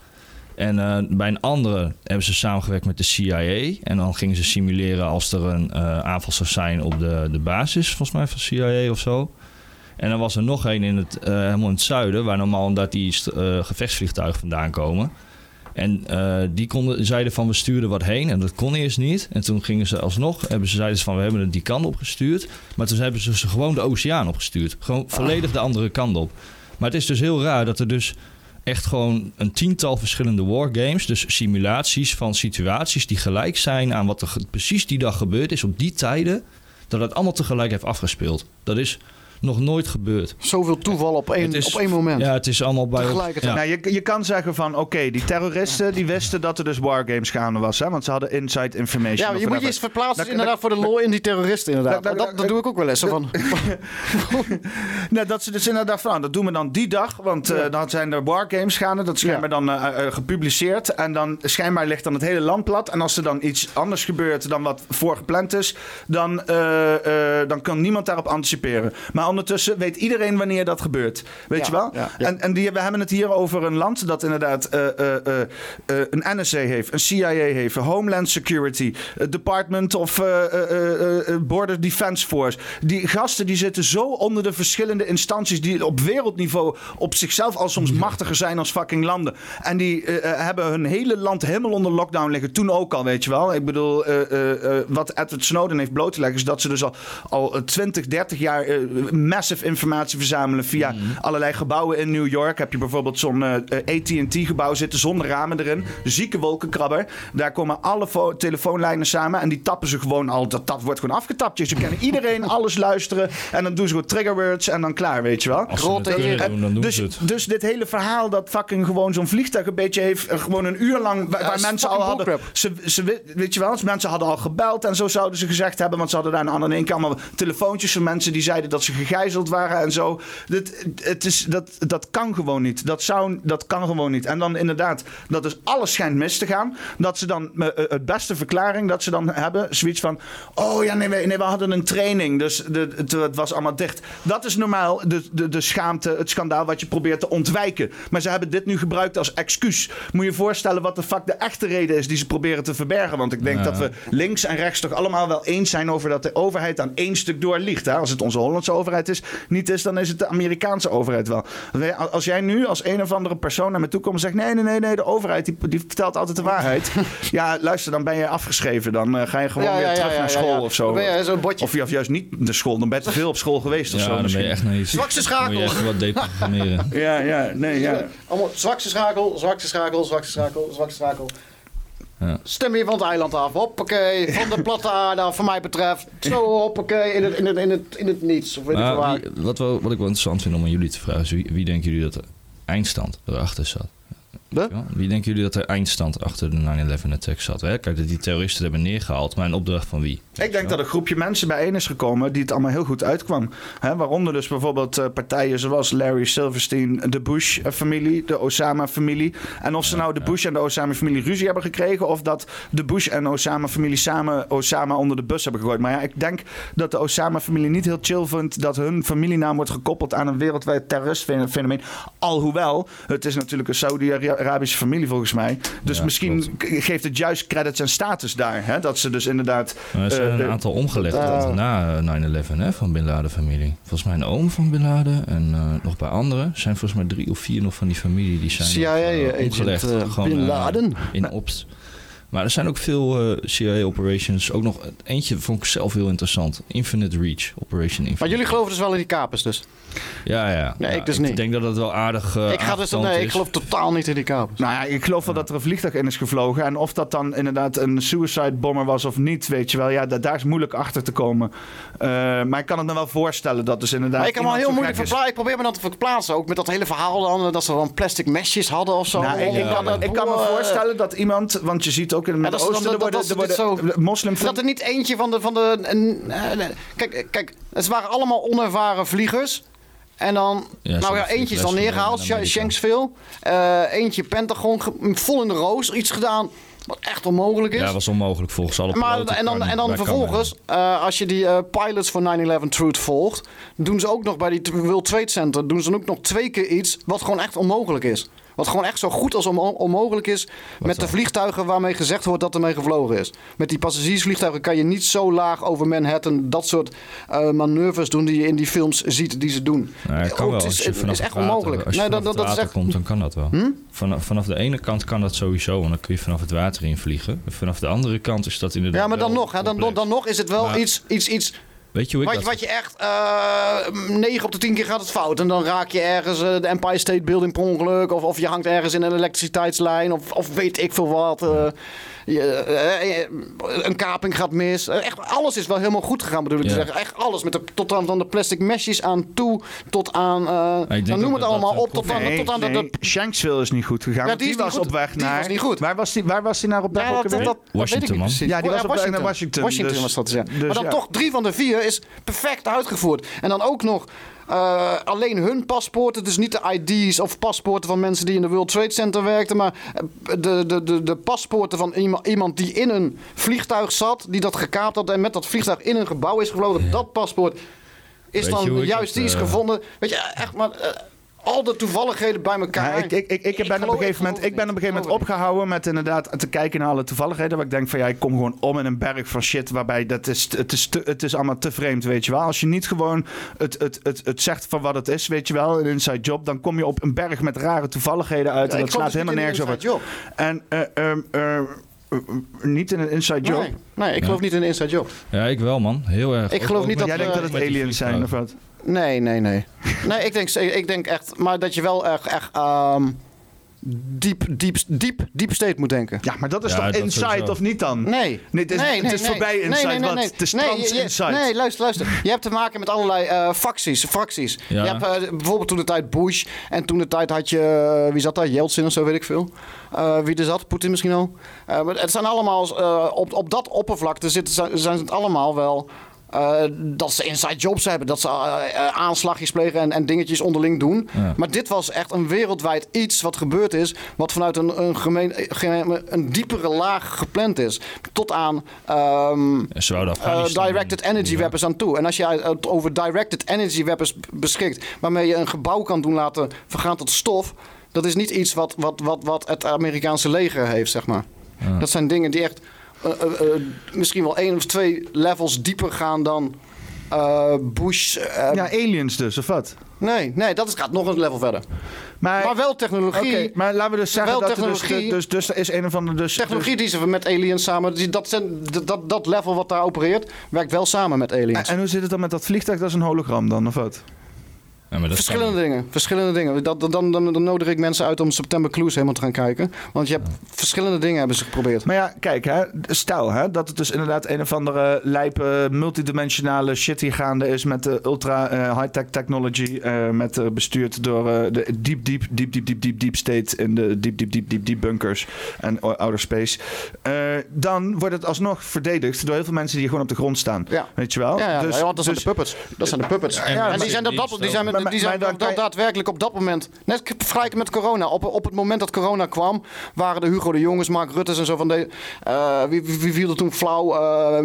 En eh, bij een andere hebben ze samengewerkt met de CIA. En dan gingen ze simuleren als er een eh, aanval zou zijn op de, de basis, volgens mij van CIA of zo. En dan was er nog één in het, eh, helemaal in het zuiden, waar normaal omdat die eh, gevechtsvliegtuigen vandaan komen. En eh, die konden, zeiden van we stuurden wat heen en dat kon eerst niet. En toen gingen ze alsnog, hebben ze zeiden ze van we hebben het die kant op gestuurd. Maar toen hebben ze ze gewoon de oceaan opgestuurd. Gewoon volledig de andere kant op. Maar het is dus heel raar dat er dus echt gewoon een tiental verschillende wargames, dus simulaties van situaties die gelijk zijn aan wat er precies die dag gebeurd is op die tijden, dat het allemaal tegelijk heeft afgespeeld. Dat is nog nooit gebeurd. Zoveel toeval op één, is- op één moment. Ja, het is allemaal bij Tegelijkertijd. Ja. Nou, je, je kan zeggen van, oké, die terroristen die wisten dat er dus wargames gaande was. Hè? Want ze hadden inside information. Ja, je moet je eens verplaatsen Dat- inderdaad voor de lol in die terroristen inderdaad. Dat- Dat, dat- dat, doe ik ook wel eens. zo Van, Nee, dat ze dus inderdaad van, dat doen we dan die dag. Want eh, dan zijn er wargames gaande. Dat is schijnbaar dan eh, eh, gepubliceerd. En dan schijnbaar ligt dan het hele land plat. En als er dan iets anders gebeurt dan wat voorgepland is... dan, eh, eh, dan kan niemand daarop anticiperen. Maar ondertussen weet iedereen wanneer dat gebeurt. Weet Ja, je wel? ja, ja. En, en die, we hebben het hier over een land dat inderdaad eh, eh, eh, eh, een NSA heeft, een CIA heeft, een Homeland Security, Department of eh, eh, eh, eh, Border Defense Force. Die gasten die zitten zo onder de verschillende instanties die op wereldniveau op zichzelf al soms machtiger zijn als fucking landen. En die eh, eh, hebben hun hele land helemaal onder lockdown liggen. Toen ook al, weet je wel. Ik bedoel, eh, eh, eh, wat Edward Snowden heeft bloot te leggen is dat ze dus al, al eh, 20, 30 jaar eh, massive informatie verzamelen via allerlei gebouwen in New York. Heb je bijvoorbeeld zo'n eh, AT&T-gebouw zitten zonder ramen erin. Zieke wolkenkrabber. Daar komen alle fo- telefoonlijnen samen en die tappen ze gewoon al. Dat, dat wordt gewoon afgetapt. Dus ze kunnen iedereen alles luisteren en dan doen ze gewoon triggerwords en dan klaar, weet je wel. Als ze het kunnen doen, dan doen dus, ze het. dus dit hele verhaal dat fucking gewoon zo'n vliegtuig een beetje heeft, eh, gewoon een uur lang, waar, Ja, mensen al hadden, ze, ze, we- weet je wel, mensen hadden al gebeld en zo zouden ze gezegd hebben, want ze hadden daar aan de ene kant allemaal telefoontjes van mensen die zeiden dat ze gegijzeld waren en zo. Dit, het is, dat, dat kan gewoon niet. Dat, zou, dat kan gewoon niet. En dan inderdaad, dat dus alles schijnt mis te gaan. Dat ze dan, eh, het beste verklaring dat ze dan hebben, zoiets van, oh ja, nee, we, nee, we hadden een training, dus de, het, het was allemaal dicht. Dat is normaal de, de, de schaamte, het schandaal wat je probeert te ontwijken. Maar ze hebben dit nu gebruikt als excuus. Moet je je voorstellen wat de fuck de echte reden is die ze proberen te verbergen. Want ik denk Ja. dat we links en rechts toch allemaal wel eens zijn over dat de overheid aan één stuk doorliegt. Hè? Als het onze Hollandse overheid is, niet is, dan is het de Amerikaanse overheid wel. Als jij nu als een of andere persoon naar me toe komt en zegt: nee, nee, nee, nee, de overheid die, die vertelt altijd de waarheid. ja, luister, dan ben je afgeschreven. Dan eh, ga je gewoon Ja, weer ja, terug ja, naar ja, school ja. of zo. Dan ben je zo'n botje. Of, of juist niet naar school. Dan ben je te veel op school geweest of Ja, zo. dan ben je misschien. echt niet. Zwakste Moet schakel. je echt wat deprogrammeren. Ja, ja, nee, ja. Allemaal zwakste schakel, zwakste schakel, zwakste schakel, zwakste schakel. Ja. Stem je van het eiland af. Hoppakee, van de platte aarde af, voor mij betreft. Zo, hoppakee, in het, in het, in het, in het niets. Of weet ik waar. Wie, wat, wel, wat ik wel interessant vind om aan jullie te vragen is... wie, wie denken jullie dat de eindstand erachter zat? Wie denken jullie dat de eindstand achter de 9-11 attack zat? Hè? Kijk, dat die terroristen hebben neergehaald, maar in opdracht van wie? Ik denk dat een groepje mensen bijeen is gekomen die het allemaal heel goed uitkwam. Hè, waaronder dus bijvoorbeeld eh, partijen zoals Larry Silverstein, de Bush-familie, de Osama-familie. En of ze nou de Bush en de Osama-familie ruzie hebben gekregen... of dat de Bush en de Osama-familie samen Osama onder de bus hebben gegooid. Maar ja, ik denk dat de Osama-familie niet heel chill vindt... dat hun familienaam wordt gekoppeld aan een wereldwijd terroristfenomeen. Alhoewel, het is natuurlijk een Saudi-Arabische familie volgens mij. Dus Ja, misschien geeft het juist credits en status daar. Hè? Dat ze dus inderdaad... Er zijn eh, een eh, aantal omgelegd eh, na eh, 9-11 hè, van Bin Laden familie. Volgens mij een oom van Bin Laden en eh, nog bij anderen. Er zijn volgens mij drie of vier nog van die familie die zijn nog, eh, CIA-agent omgelegd. eh, Bin eh, Laden. in opst. Maar er zijn ook veel eh, CIA-operations. Ook nog eentje vond ik zelf heel interessant. Infinite Reach, Operation Infinite. Maar jullie geloven dus wel in die kapers dus? Ja, ja. Nee, Ja, ik dus niet. Ik denk dat dat wel aardig eh, ik ga dus, nee, ik geloof totaal niet in die kapers. Nou ja, ik geloof wel dat er een vliegtuig in is gevlogen. En of dat dan inderdaad een suicide bomber was of niet, weet je wel. Ja, da- daar is moeilijk achter te komen. Eh, maar ik kan het me wel voorstellen dat dus inderdaad. Maar ik kan me heel moeilijk verplaatsen. Ik probeer me dan te verplaatsen. Ook met dat hele verhaal dan. Dat ze dan plastic mesjes hadden of zo. Nou, ik, ik kan, ik kan me voorstellen dat iemand, want je ziet ook in het Ja, dat is Midden-Oosten, er dat- er Dat er niet eentje van de. Van de een, eh, kijk, kijk, het waren allemaal onervaren vliegers. En dan, Ja, nou ja, eentje is dan neergehaald. Shanksville. Eh, eentje Pentagon, vol in de roos, iets gedaan wat echt onmogelijk is. Ja, was onmogelijk volgens alle Maar, piloten. en dan, en dan vervolgens, eh, als je die eh, pilots voor 9-11 Truth volgt, doen ze ook nog bij die World Trade Center, doen ze ook nog twee keer iets wat gewoon echt onmogelijk is. Wat gewoon echt zo goed als onmo- onmogelijk is met de vliegtuigen waarmee gezegd wordt dat er mee gevlogen is. Met die passagiersvliegtuigen kan je niet zo laag over Manhattan dat soort eh, manoeuvres doen die je in die films ziet die ze doen. Nou, het kan Oh, wel. het is- het echt onmogelijk. Als je Nee, vanaf dat- het dat water echt- Hm? komt, dan kan dat wel. Vanaf, vanaf de ene kant kan dat sowieso, want dan kun je vanaf het water invliegen. En vanaf de andere kant is dat inderdaad Ja, maar dan nog, hè, dan, dan nog is het wel Maar- iets, iets, iets Weet je hoe ik wat, dat... wat je echt, eh 9 op de 10 keer gaat het fout. En dan raak je ergens eh, de Empire State Building per ongeluk. Of, of je hangt ergens in een elektriciteitslijn. Of, of weet ik veel wat. eh, je, eh, eh, een kaping gaat mis. Eh, echt, alles is wel helemaal goed gegaan, bedoel ik Ja. te zeggen. Echt alles. Met de, tot aan van de plastic meshes aan toe. Tot aan, eh, denk dan noem ook het dat allemaal dat op. Tot aan, Nee, tot aan de- nee, de, Shanksville is niet goed gegaan. Ja, die die, was goed. op weg Die naar. was niet goed. Waar was die, waar was die naar op weg Ja, dat, dat, dat, dat weet ik niet precies. Ja, die was Ja, op weg naar Washington. Washington dus- was dat, ja. dus maar dan ja. toch, drie van de vier is perfect uitgevoerd. En dan ook nog eh, alleen hun paspoorten. Dus niet de ID's of paspoorten van mensen die in de World Trade Center werkten. Maar eh, de, de, de, de paspoorten van iemand, die in een vliegtuig zat. Die dat gekaapt had en met dat vliegtuig in een gebouw is gevlogen. Dat paspoort is Weet dan juist die is eh, gevonden. Weet je, echt maar... al de toevalligheden bij elkaar. Ja, ik, ik, ik, ik, ben op een gegeven moment, ik ben op een gegeven moment opgehouden met inderdaad te kijken naar alle toevalligheden. Waar ik denk van ja, ik kom gewoon om in een berg van shit. Waarbij dat is, het, is te- het is allemaal te vreemd, weet je wel. Als je niet gewoon het, het, het, het zegt van wat het is, weet je wel, een inside job. Dan kom je op een berg met rare toevalligheden uit. Ja, en dat slaat geloof helemaal dus nergens in een En eh, ehm, eh, eh, niet in een inside job. Nee, nee, ik geloof niet in een inside job. Ja, ik wel man. Heel erg. Ik geloof ook niet dat, eh, denkt dat het aliens zijn of wat? Nee, nee, nee. Nee, ik denk, ik denk echt, maar dat je wel echt, echt ehm, diep, diep, diep, diep state moet denken. Ja, maar dat is Ja, toch dat inside of niet dan? Nee. Nee, het is, nee, het nee, is nee. voorbij Nee, inside, nee, nee, wat? nee. Het is Nee, trans inside. Nee, luister, luister. Je hebt te maken met allerlei eh, facties. fracties. Ja. Je hebt eh, bijvoorbeeld toen de tijd Bush. En toen de tijd had je, eh, wie zat daar? Yeltsin of zo, weet ik veel. Eh, wie er zat? Poetin misschien al. Eh, maar het zijn allemaal, eh, op, op dat oppervlakte zitten, zijn, zijn het allemaal wel... eh, dat ze inside jobs hebben, dat ze eh, eh, aanslagjes plegen en, en dingetjes onderling doen. Ja. Maar dit was echt een wereldwijd iets wat gebeurd is, wat vanuit een, een, gemeen, een diepere laag gepland is. Tot aan Afghanistan directed energy Ja. weapons aan toe. En als je over directed energy weapons beschikt, waarmee je een gebouw kan doen laten vergaan tot stof, dat is niet iets wat, wat, wat, wat het Amerikaanse leger heeft, zeg maar. Dat zijn dingen die echt misschien wel één of twee levels dieper gaan dan eh, Bush. eh, Ja, aliens dus, of wat? Nee, nee, dat gaat nog een level verder. Maar, Maar wel technologie. Maar laten we dus zeggen dat er dus, technologie. dus, dus is een of andere... Dus, Technologie die ze met aliens samen. Dat, zijn, dat, dat level wat daar opereert, werkt wel samen met aliens. dus- en hoe zit het dan met dat vliegtuig? Dat is een hologram dan, of wat? Ja, maar dat Verschillende kan dingen. Verschillende dingen. Dat, dan, dan, dan nodig ik mensen uit om September Clues helemaal te gaan kijken. Want je hebt verschillende dingen hebben ze geprobeerd. Maar ja, kijk, hè, stel hè, dat het dus inderdaad een of andere lijpe multidimensionale shit hier gaande is met de ultra eh, high-tech technology, eh, met, eh, bestuurd door eh, de diep, diep, diep, diep, diep, diep, diep state in de diep, diep, diep, diep, diep bunkers en outer space. Eh, dan wordt het alsnog verdedigd door heel veel mensen die gewoon op de grond staan. Ja. Weet je wel? Ja, ja, Dus- ja, want dat zijn dus- de puppets. Dat zijn de puppets. Ja, en maar- die zijn, dat, die zijn, met- Maar- die zijn maar dan je- daadwerkelijk op dat moment... Net vergelijken met corona. Op, op het moment dat corona kwam... waren de Hugo de Jongens, Mark Rutte's en zo van... De, eh, wie, wie, wie viel er toen flauw? Eh,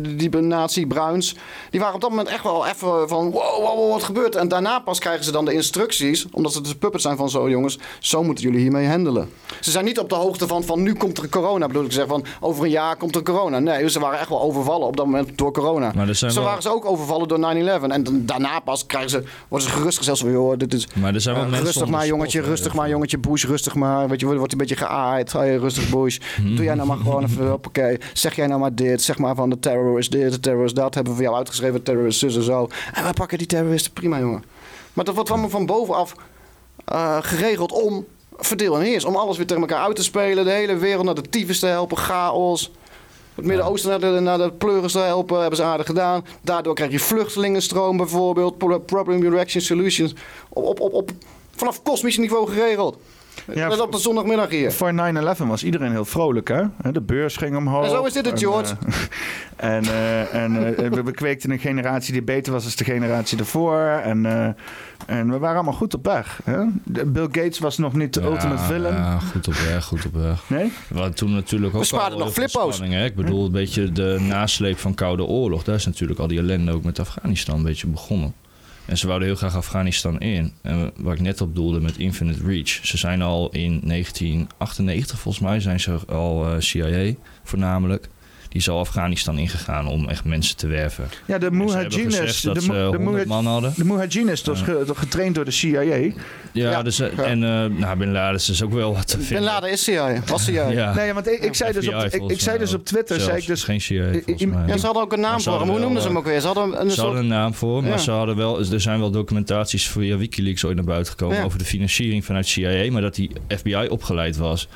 die, die nazi Bruins. Die waren op dat moment echt wel even van... Wow, wow, wow, wat gebeurt? En daarna pas krijgen ze dan de instructies... omdat ze de puppets zijn van zo jongens... zo moeten jullie hiermee handelen. Ze zijn niet op de hoogte van... van nu komt er corona. Bedoel ik zeggen van... over een jaar komt er corona. Nee, ze waren echt wel overvallen op dat moment door corona. Maar er zijn Zo wel- waren ze ook overvallen door 9-11. En dan- daarna pas krijgen ze, worden ze gerust gesteld. Zo, joh, dit is, Maar er zijn wel eh, mensen rustig the maar, jongetje, rustig maar, jongetje, Bush, rustig maar. Weet je, wordt een beetje geaaid. Hey, rustig, Bush. Mhm. Doe jij nou maar gewoon even, oké. Zeg jij nou maar dit. Zeg maar van de terrorist dit, de terrorist dat. Hebben we voor jou uitgeschreven, terrorist zus en zo. En wij pakken die terroristen, prima jongen. Maar dat wordt allemaal van bovenaf eh, geregeld om verdeel en heers. Om alles weer tegen elkaar uit te spelen. De hele wereld naar de tyfus te helpen. Chaos. Het Midden-Oosten naar de, naar de pleuris te helpen. Hebben ze aardig gedaan. Daardoor krijg je vluchtelingenstroom bijvoorbeeld. Pro- Problem Reaction Solutions. Op, op, op, op, vanaf kosmisch niveau geregeld. Ja, Net op de zondagmiddag hier. Voor 9-11 was iedereen heel vrolijk, hè? De beurs ging omhoog. En zo is dit het, En, George. eh, en eh, en eh, we, we kweekten een generatie die beter was dan de generatie ervoor. En, eh, en we waren allemaal goed op weg. Hè? Bill Gates was nog niet de ultimate villain. Ja, goed op weg, goed op weg. Nee? We hadden toen natuurlijk ook spaarden al nog flippo's. Ik bedoel, een beetje de nasleep van Koude Oorlog. Daar is natuurlijk al die ellende ook met Afghanistan een beetje begonnen. En ze wouden heel graag Afghanistan in. En waar ik net op doelde met Infinite Reach. Ze zijn al in 1998, volgens mij, zijn ze al eh, CIA voornamelijk. Die is al Afghanistan ingegaan om echt mensen te werven. Ja, de Mujahideen dat de, ze de 100 Mujah- man hadden. De Mujahideen is dus ge- getraind door de CIA. Ja, Dus, eh, en eh nou, Bin Laden is dus ook wel wat te Bin vinden. Laden is CIA. Was CIA. Ja. Nee, want ik, ik zei dus op, ik, zei dus op Twitter, Zelfs, zei ik dus... geen CIA. Ja, ze hadden ook een naam voor hem. Hoe noemden ze hem ook weer? Ze hadden een Ze hadden een naam voor, maar Ja. ze hadden wel, er zijn wel documentaties via Wikileaks ooit naar buiten gekomen Ja. over de financiering vanuit CIA, maar dat die FBI opgeleid was.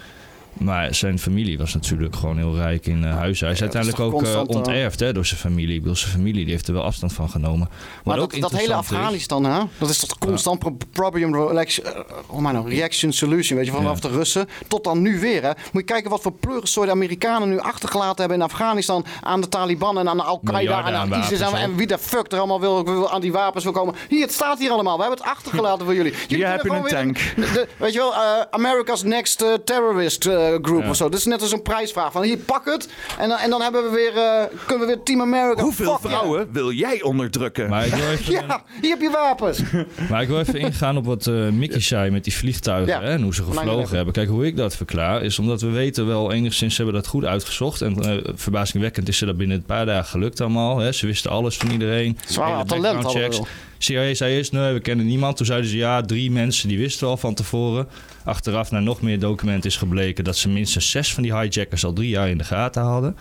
Maar zijn familie was natuurlijk gewoon heel rijk in eh, huizen. Hij is uiteindelijk toch ook eh, constant, eh, onterfd hè, door zijn familie. Ik bedoel, zijn familie die heeft er wel afstand van genomen. Wat Maar ook dat, dat hele Afghanistan, hè? dat is toch constant pro- problem nou, reaction solution, weet je, vanaf de Russen tot dan nu weer. Hè? Moet je kijken wat voor pleuriszooi de Amerikanen nu achtergelaten hebben in Afghanistan aan de Taliban en aan de Al-Qaeda en aan ISIS en, wapens, en wie de fuck er allemaal wil, wil aan die wapens wil komen. Hier, het staat hier allemaal. We hebben het achtergelaten voor jullie. Jullie Hier heb je kunnen een tank. de- weet je wel, eh, America's Next Terrorist Group Ja. of zo. Dat is net als een prijsvraag van hier, pak het. En, dan- en dan hebben we weer, eh, kunnen we weer Team America. Hoeveel Fuck yeah. vrouwen wil jij onderdrukken? Maar ik wil even, Ja, hier heb je wapens. Maar ik wil even ingaan op wat eh Mickey zei met die vliegtuigen Ja. hè, en hoe ze gevlogen 9/11. hebben. Kijk, hoe ik dat verklaar is omdat we weten wel enigszins hebben dat goed uitgezocht. En eh, verbazingwekkend is ze dat binnen een paar dagen gelukt allemaal. Hè. Ze wisten alles van iedereen. Ze waren Hele talent hadden. CIA zei eerst, nee, we kennen niemand. Toen zeiden ze, ja, drie mensen die wisten al van tevoren. Achteraf naar nog meer documenten is gebleken dat ze minstens zes van die hijackers al drie jaar in de gaten hadden.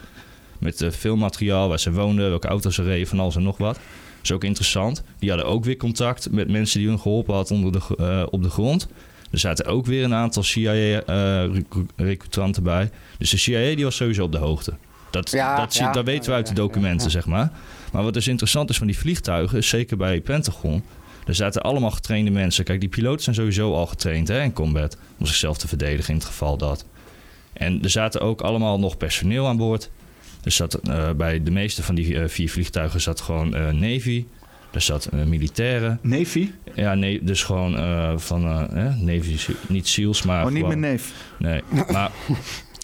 Met eh, veel materiaal, waar ze woonden, welke auto's ze reden, van alles en nog wat. Dat is ook interessant. Die hadden ook weer contact met mensen die hun geholpen hadden onder de, eh, op de grond. Er zaten ook weer een aantal CIA-recrutanten bij. Dus de CIA die was sowieso op de hoogte. Dat, Ja, dat, ja. dat weten we uit de documenten, zeg maar. Maar wat dus interessant is van die vliegtuigen, is zeker bij Pentagon... er zaten allemaal getrainde mensen. Kijk, die piloten zijn sowieso al getraind hè, in combat... om zichzelf te verdedigen in het geval dat. En er zaten ook allemaal nog personeel aan boord. Er zat, eh, bij de meeste van die eh, vier vliegtuigen zat gewoon eh, Navy... Er zat militairen. Navy? Ja, nee, dus gewoon eh, van eh, hè, Navy, niet SEALs, maar. Oh, niet gewoon- mijn neef. Nee, maar in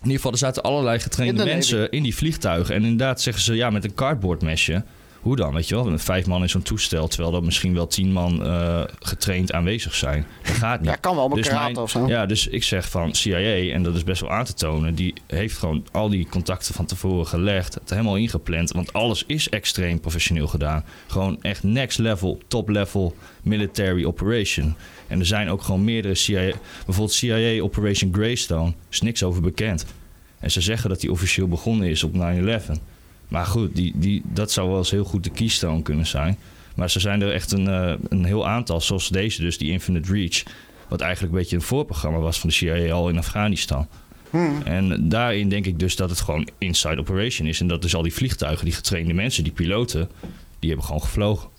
ieder geval, er zaten allerlei getrainde In de mensen in die vliegtuigen. En inderdaad zeggen ze, ja, met een cardboardmesje. Hoe dan, weet je wel? Met vijf man in zo'n toestel, terwijl er misschien wel tien man eh, getraind aanwezig zijn. Dat gaat niet. Ja, kan wel, maar dus karate of zo. Ja, dus ik zeg van CIA, en dat is best wel aan te tonen... die heeft gewoon al die contacten van tevoren gelegd. Het helemaal ingepland, want alles is extreem professioneel gedaan. Gewoon echt next level, top level military operation. En er zijn ook gewoon meerdere CIA... Bijvoorbeeld CIA Operation Greystone, is niks over bekend. En ze zeggen dat die officieel begonnen is op 9-11. Maar goed, die, die, dat zou wel eens heel goed de keystone kunnen zijn. Maar ze zijn er echt een, eh, een heel aantal, zoals deze dus, die Infinite Reach. Wat eigenlijk een beetje een voorprogramma was van de CIA al in Afghanistan. En daarin denk ik dus dat het gewoon inside operation is. En dat dus al die vliegtuigen, die getrainde mensen, die piloten, die hebben gewoon gevlogen.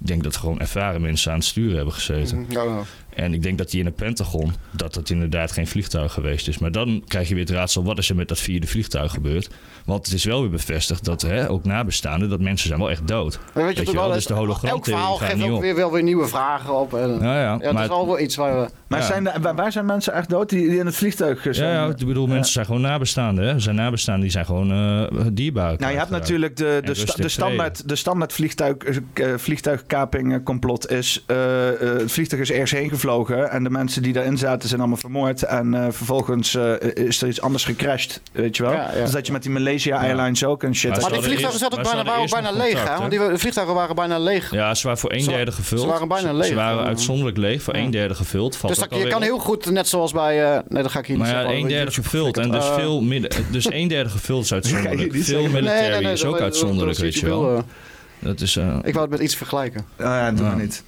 Ik denk dat gewoon ervaren mensen aan het sturen hebben gezeten. Ja, ja. En ik denk dat die in het Pentagon, dat het inderdaad geen vliegtuig geweest is. Maar dan krijg je weer het raadsel, wat is er met dat vierde vliegtuig gebeurd? Want het is wel weer bevestigd dat, hè, ook nabestaanden, dat mensen zijn wel echt dood. Maar weet je, toch wel, Dus de elk verhaal geeft ook op. weer wel weer nieuwe vragen op. En, Ja, maar- is wel wel iets waar we... Maar Ja. zijn de- waar, zijn mensen echt dood die, die in het vliegtuig zijn? Ja, ja, ik bedoel, mensen zijn gewoon nabestaanden. Hè? Zijn nabestaanden, die zijn gewoon eh dierbaar. Nou, je hebt natuurlijk de, de, sta- de standaard, de standaard vliegtuig, eh, vliegtuigkaping eh, complot is... eh, eh, het vliegtuig is eerst heen gevlogen en de mensen die daarin zaten zijn allemaal vermoord. En eh, vervolgens eh, is er iets anders gecrashed, weet je wel? Ja, ja. Dus dat je met die Malaysia Airlines ook en shit... Maar Maar die vliegtuigen zaten ook maar bijna, waren bijna leeg, hè? Want die de vliegtuigen waren bijna leeg. Ja, ze waren voor een derde gevuld. ze waren bijna leeg. Ze waren Ja. uitzonderlijk leeg, voor een derde gevuld. Valt Dus dat, je kan heel goed, net zoals bij... eh, nee, dat ga ik hier Maar niet ja, zeggen. een derde gevuld. En dus veel midden. Dus een derde gevuld is uitzonderlijk. Veel military is ook dat- uitzonderlijk, weet je wel. Dat is. eh, Ik wou het met iets vergelijken. Oh ja, doe Ja. maar niet.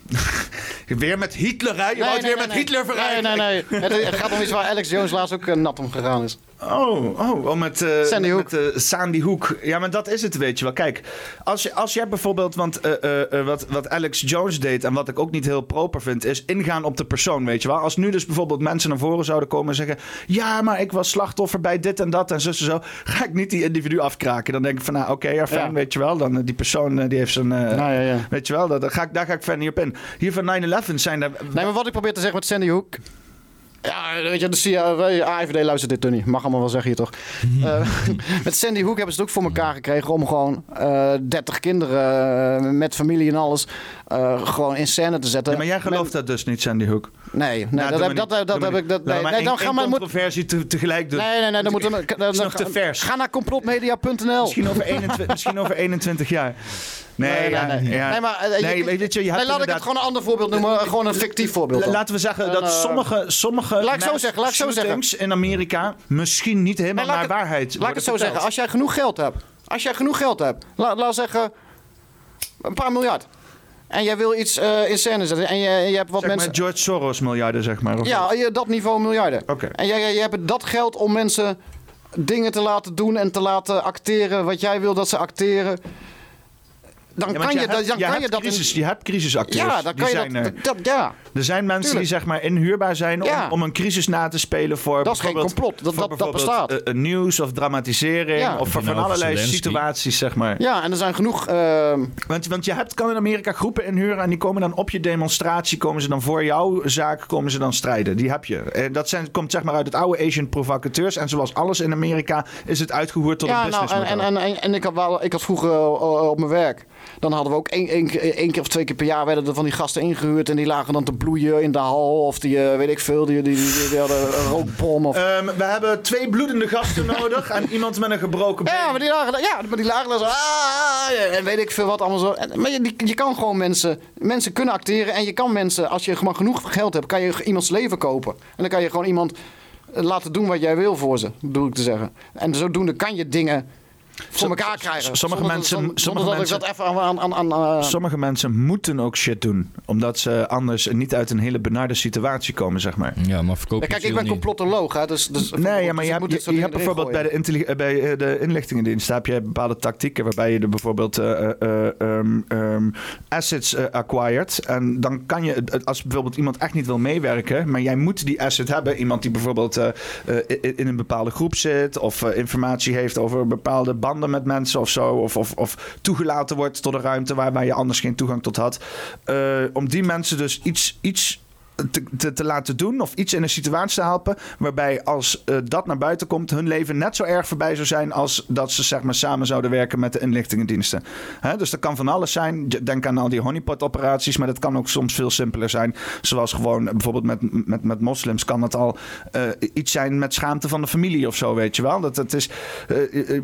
weer met Hitler, hè? Je wou het weer met Hitler Nee, vergelijken. nee, nee. Het, het gaat om iets waar Alex Jones laatst ook eh, nat om gegaan is. Oh, oh, oh met, eh, Sandy met, met, Sandy Hook. Ja, maar dat is het, weet je wel. Kijk, als, je, als jij bijvoorbeeld, want eh, wat, wat Alex Jones deed en wat ik ook niet heel proper vind, is ingaan op de persoon, weet je wel. Als nu dus bijvoorbeeld mensen naar voren zouden komen en zeggen, ja, maar ik was slachtoffer bij dit en dat en zo en zo, ga ik niet die individu afkraken. Dan denk ik van, nou, oké, ja, fijn, Ja. weet je wel. Dan die persoon, die heeft zijn, Nou, ja, ja. weet je wel, dat, daar, ga ik, daar ga ik verder niet op in. Hier van 9-11 zijn er... Nee, maar wat ik probeer te zeggen met Sandy Hook... Ja, weet je, de CIA, AIVD luistert dit toch niet. Mag allemaal wel zeggen hier toch. Eh, met Sandy Hook hebben ze het ook voor elkaar gekregen om gewoon eh 30 kinderen eh, met familie en alles gewoon in scène te zetten. Ja, maar jij gelooft dat dus niet, Sandy Hook? Nee, nee Nou, dat, heb, maar dat, heb maar ik. Dat. Laat nee, maar nee, dan gaan. Moet, controversie te- tegelijk doen. nee, nee, nee, dan moeten we. te vers. Ga naar complotmedia.nl. Misschien over 21, misschien over 21 jaar. Nee, Nee, nee, ja, nee. ja. Nee, maar, eh, nee, weet je, je nee, laat ik het gewoon een ander voorbeeld noemen. Gewoon een fictief voorbeeld. dan. Laten we zeggen En, dat eh, sommige, sommige laat ik zo zeggen, laat ik zo zeggen. in Amerika misschien niet helemaal laat naar waarheid Laat ik het zo zeggen. Als jij genoeg geld hebt. Als jij genoeg geld hebt. La, laat zeggen. Een paar miljard. En jij wil iets eh, in scène zetten. En je, je hebt wat Zeg mensen. maar George Soros miljarden, zeg maar. of Ja, je, dat niveau miljarden. Oké. En jij, jij, jij hebt dat geld om mensen dingen te laten doen en te laten acteren wat jij wil dat ze acteren. Dan Ja, kan je, hebt- dat- dan kan hebt je dat. in- crisis, je hebt crisisacteurs. ja, dan die kan je zijn dat, er. dat. Ja. Er zijn mensen Tuurlijk. die zeg maar inhuurbaar zijn om, Ja. om een crisis na te spelen voor Dat is geen bijvoorbeeld- complot. Dat- voor dat- bestaat. eh, eh, nieuws of dramatisering Ja. of voor van allerlei Zelensky. situaties, zeg maar. ja, en er zijn genoeg. ehm, Want, want je hebt, kan in Amerika groepen inhuren en die komen dan op je demonstratie, komen ze dan voor jouw zaak, komen ze dan strijden. Die heb je. En dat zijn, komt zeg maar uit het oude Asian provocateurs. En zoals alles in Amerika is het uitgevoerd tot een ja, nou, en, businessmodel. en, en, en, en ik, had wel, ik had vroeger eh, op mijn werk. Dan hadden we ook één, één, keer- één keer of twee keer per jaar werden er van die gasten ingehuurd. En die lagen dan te bloeien in de hal. Of die, eh, weet ik veel, die, die, die, die hadden een rookbom. Of... Ehm, we hebben twee bloedende gasten nodig en iemand met een gebroken been. Ja, maar die lagen, ja, maar die lagen dan zo. "Ah", en weet ik veel wat allemaal zo. En, maar je, je kan gewoon mensen. Mensen kunnen acteren. En je kan mensen, als je gewoon genoeg geld hebt, kan je iemands leven kopen. En dan kan je gewoon iemand eh, laten doen wat jij wil voor ze, bedoel ik te zeggen. En zodoende kan je dingen voor elkaar krijgen. sommige Zonder- mensen- zonder- sommige dat mensen- ik dat even aan... aan, aan, aan, eh, Sommige mensen moeten ook shit doen, omdat ze anders niet uit een hele benarde situatie komen, zeg maar. Ja, maar verkoop Ja, kijk, ik ben niet. complotoloog, hè, dus... dus Nee, ja, maar dus je hebt, je, je bijvoorbeeld bij de, bij eh, de inlichtingendienst heb je bepaalde tactieken waarbij je er bijvoorbeeld eh, eh, eh, ehm, ehm, assets acquired. En dan kan je, als bijvoorbeeld iemand echt niet wil meewerken, maar jij moet die asset hebben. Iemand die bijvoorbeeld in in een bepaalde groep zit of informatie heeft over bepaalde met mensen of zo. Of, of, of toegelaten wordt tot een ruimte waar, waar je anders geen toegang tot had. Eh, om die mensen dus iets, iets te, te, te laten doen of iets in een situatie te helpen waarbij als eh, dat naar buiten komt hun leven net zo erg voorbij zou zijn als dat ze zeg maar samen zouden werken met de inlichtingendiensten. Hè, dus dat kan van alles zijn. Denk aan al die honeypot operaties, maar dat kan ook soms veel simpeler zijn. Zoals gewoon eh, bijvoorbeeld met, met, met moslims kan het al eh, iets zijn met schaamte van de familie of zo, weet je wel. Dat, dat is,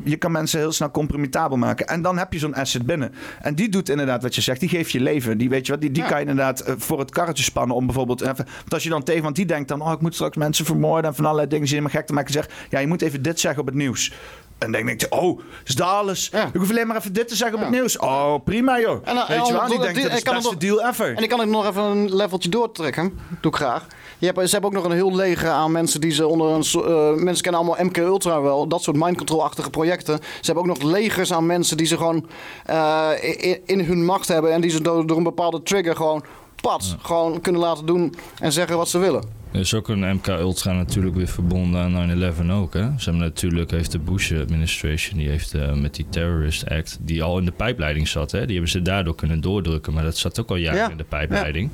je kan mensen heel snel compromitabel maken. En dan heb je zo'n asset binnen. En die doet inderdaad wat je zegt, die geeft je leven. Die, weet je wat, die, die kan je inderdaad voor het karretje spannen om bijvoorbeeld even. Want als je dan tegen, want die denkt dan, oh, ik moet straks mensen vermoorden en van allerlei dingen zin maar gek te maken. Zeg, ja, je moet even dit zeggen op het nieuws. En dan denk je, oh, is dat alles? Ik hoef alleen maar even dit te zeggen op het nieuws. Oh, prima joh. En, eh, weet je wel, die denkt, dat is de het beste deal ever. En ik kan het nog even een leveltje doortrekken. Doe ik graag. Je hebt, ze hebben ook nog een heel leger aan mensen die ze onder een... eh, mensen kennen allemaal MK Ultra wel. Dat soort mind control-achtige projecten. Ze hebben ook nog legers aan mensen die ze gewoon eh, in, in hun macht hebben. En die ze door, door een bepaalde trigger gewoon... Pats, gewoon kunnen laten doen en zeggen wat ze willen. Er is ook een MK Ultra natuurlijk weer verbonden aan 9-11 ook. Hè? Ze hebben natuurlijk, heeft de Bush administration, die heeft eh, met die Terrorist Act, die al in de pijpleiding zat, hè? die hebben ze daardoor kunnen doordrukken. Maar dat zat ook al jaren Ja, in de pijpleiding.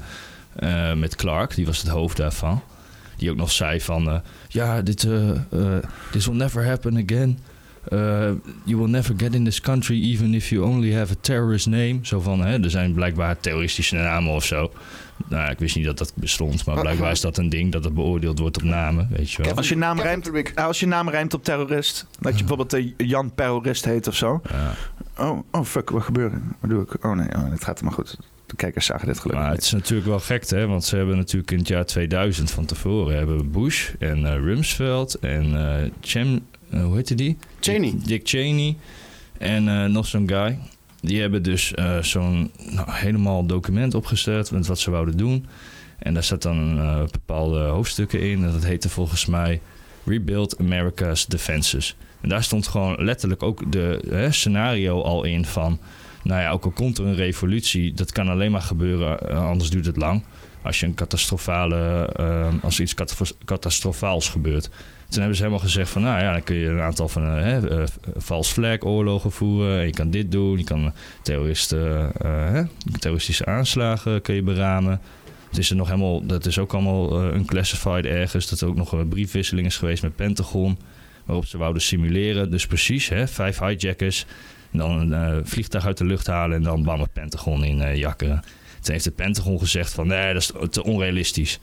Eh, met Clark, die was het hoofd daarvan. Die ook nog zei van... eh, ja, dit this will never happen again. Uh, you will never get in this country even if you only have a terrorist name. Zo van, hè, er zijn blijkbaar terroristische namen of zo. Nou, ik wist niet dat dat bestond, maar blijkbaar is dat een ding dat het beoordeeld wordt op namen, weet je wel. Als je naam rijmt, nou, als je naam rijmt op terrorist, dat je bijvoorbeeld eh, Jan Terrorist heet of zo. Oh, oh fuck, wat gebeurt er? Wat doe ik? Oh nee, oh, het gaat maar goed. De kijkers zagen dit gelukkig. Maar het is natuurlijk wel gek, hè? Want ze hebben natuurlijk in het jaar 2000 van tevoren hebben Bush en eh, Rumsfeld en eh Chem, eh, hoe heette die? Cheney. Dick, Dick Cheney en eh, nog zo'n guy. Die hebben dus eh, zo'n nou, helemaal document opgesteld met wat ze wouden doen. En daar zat dan eh, bepaalde hoofdstukken in. En dat heette volgens mij Rebuild America's Defenses. En daar stond gewoon letterlijk ook de hè, scenario al in van... Nou ja, ook al komt er een revolutie, dat kan alleen maar gebeuren, eh, anders duurt het lang. Als je een catastrofale, eh, als iets catastro- catastrofaals gebeurt. Toen hebben ze helemaal gezegd van, nou ja, dan kun je een aantal van eh, hè, eh, vals flag oorlogen voeren. En je kan dit doen, je kan eh, terroristische aanslagen kun je beramen. Het is er nog helemaal, dat is ook allemaal eh, unclassified ergens. Dat er ook nog een briefwisseling is geweest met Pentagon. Waarop ze wouden simuleren. Dus precies, hè, vijf hijackers. En dan een eh, vliegtuig uit de lucht halen en dan bam het Pentagon in eh, jakkeren. Toen heeft het Pentagon gezegd van nee, dat is te onrealistisch.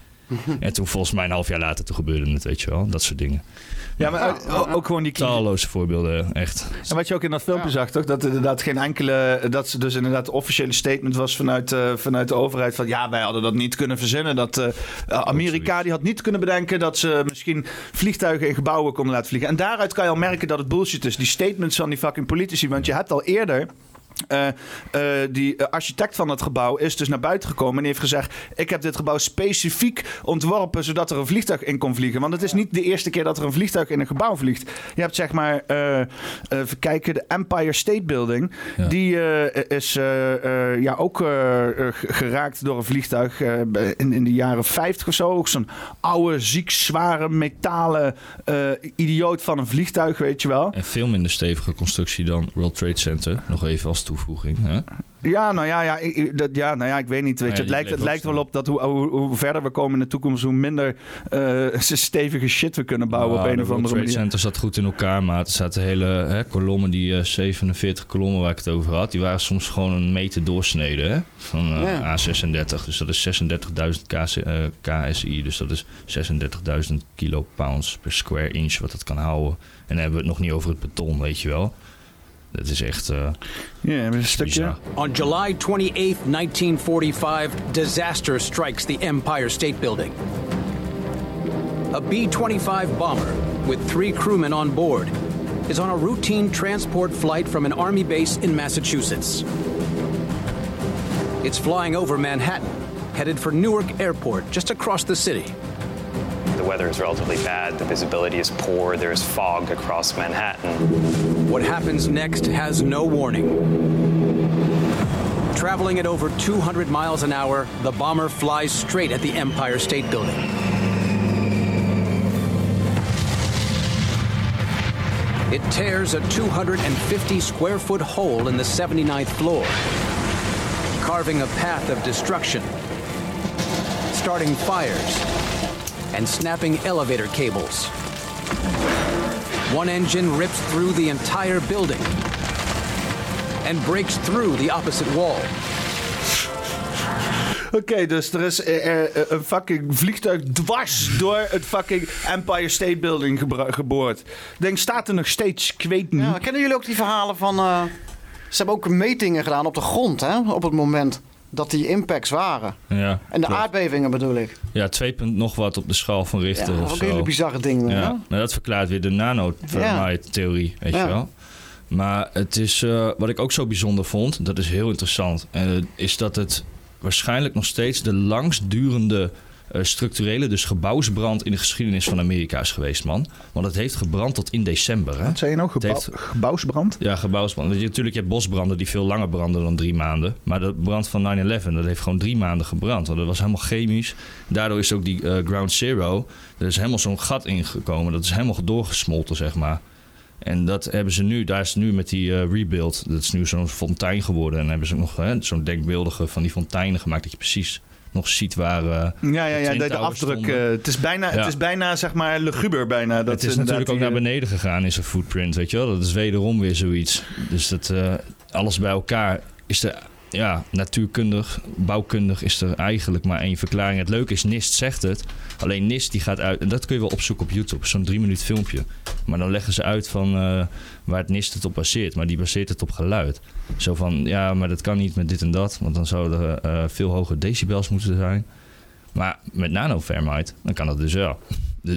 En toen volgens mij een half jaar later, toen gebeurde het, weet je wel. Dat soort dingen. Ja, maar ook, ook gewoon die Talloze voorbeelden, echt. En wat je ook in dat filmpje zag, toch? Dat inderdaad geen enkele. Dat ze dus inderdaad officiële statement was vanuit, eh, vanuit de overheid. Van ja, wij hadden dat niet kunnen verzinnen. Dat eh, Amerika die had niet kunnen bedenken dat ze misschien vliegtuigen in gebouwen konden laten vliegen. En daaruit kan je al merken dat het bullshit is. Die statements van die fucking politici. Want je hebt al eerder. Eh, eh, die eh, architect van het gebouw is dus naar buiten gekomen en die heeft gezegd: Ik heb dit gebouw specifiek ontworpen zodat er een vliegtuig in kon vliegen. Want het is niet de eerste keer dat er een vliegtuig in een gebouw vliegt. Je hebt zeg maar, eh, eh, even kijken, de Empire State Building. Die eh, is eh, eh, ja, ook geraakt door een vliegtuig eh, in, in de jaren 50 of zo. Ook zo'n oude, ziek, zware, metalen eh, idioot van een vliegtuig, weet je wel. En veel minder stevige constructie dan World Trade Center. Nog even als toevoeging. Hè? Ja, nou ja, ja, ik, dat, ja, nou ja, ik weet niet. Weet Ja, je, het lijkt, het lijkt wel op dat hoe, hoe, hoe verder we komen in de toekomst, hoe minder eh, stevige shit we kunnen bouwen Nou, op een de of andere manier. Center zat goed in elkaar, maar er zaten hele hè, kolommen, die eh, 47 kolommen waar ik het over had, die waren soms gewoon een meter doorsneden hè, van eh, Ja. A36. Dus dat is 36.000 KC, eh, KSI, dus dat is 36.000 kilo pounds per square inch wat het kan houden. En dan hebben we het nog niet over het beton, weet je wel. Dat is echt... eh, Ja, een stukje. bizar. On July 28, 1945, disaster strikes the Empire State Building. A B 25 bomber, with three crewmen on board, is on a routine transport flight from an Army base in Massachusetts. It's flying over Manhattan, headed for Newark Airport, just across the city. The weather is relatively bad, the visibility is poor, there is fog across Manhattan. What happens next has no warning. Traveling at over 200 miles an hour, the bomber flies straight at the Empire State Building. It tears a 250 square foot hole in the 79th floor, carving a path of destruction, starting fires, and snapping elevator cables. One engine rips through the entire building and breaks through the opposite wall. Oké, dus er is eh, eh, een fucking vliegtuig dwars door het fucking Empire State Building geboord. Ik denk, staat er nog steeds? Ik weet niet. Ja, kennen jullie ook die verhalen van... eh, ze hebben ook metingen gedaan op de grond, hè? Op het moment dat die impacts waren. Ja, En de klopt. aardbevingen bedoel ik. Ja, 2 punt nog wat op de schaal van Richter Ja, of ook zo. een hele bizarre ding, Ja, maar dat verklaart weer de nano-theorie, weet je wel. Maar het is, eh, wat ik ook zo bijzonder vond, dat is heel interessant, is dat het waarschijnlijk nog steeds de langstdurende structurele, dus gebouwsbrand in de geschiedenis van Amerika is geweest, man. Want het heeft gebrand tot in december. Hè? Wat zei je nou? Gebouw, heeft- gebouwsbrand? Ja, gebouwsbrand. Want je, natuurlijk, je hebt bosbranden die veel langer branden dan drie maanden. Maar de brand van 9-11, dat heeft gewoon drie maanden gebrand. Want dat was helemaal chemisch. Daardoor is ook die eh, Ground Zero, er is helemaal zo'n gat ingekomen. Dat is helemaal doorgesmolten, zeg maar. En dat hebben ze nu, daar is nu met die eh, rebuild, dat is nu zo'n fontein geworden. En hebben ze ook nog hè, zo'n denkbeeldige van die fonteinen gemaakt, dat je precies nog ziet waar. eh, Ja, ja, ja, Twin de, de afdruk. eh, het, is bijna, het Ja. is bijna, zeg maar, luguber bijna. Dat het is natuurlijk ook naar eh, beneden gegaan in zijn footprint, weet je wel. Dat is wederom weer zoiets. Dus dat, eh, alles bij elkaar is er, ja, natuurkundig, bouwkundig is er eigenlijk maar één verklaring. Het leuke is, NIST zegt het. Alleen NIST die gaat uit, en dat kun je wel opzoeken op YouTube, zo'n drie minuut filmpje. Maar dan leggen ze uit van eh, waar het NIST het op baseert. Maar die baseert het op geluid. Zo van, ja, maar dat kan niet met dit en dat, want dan zouden er eh, veel hogere decibels moeten zijn. Maar met nanothermite, dan kan dat dus wel.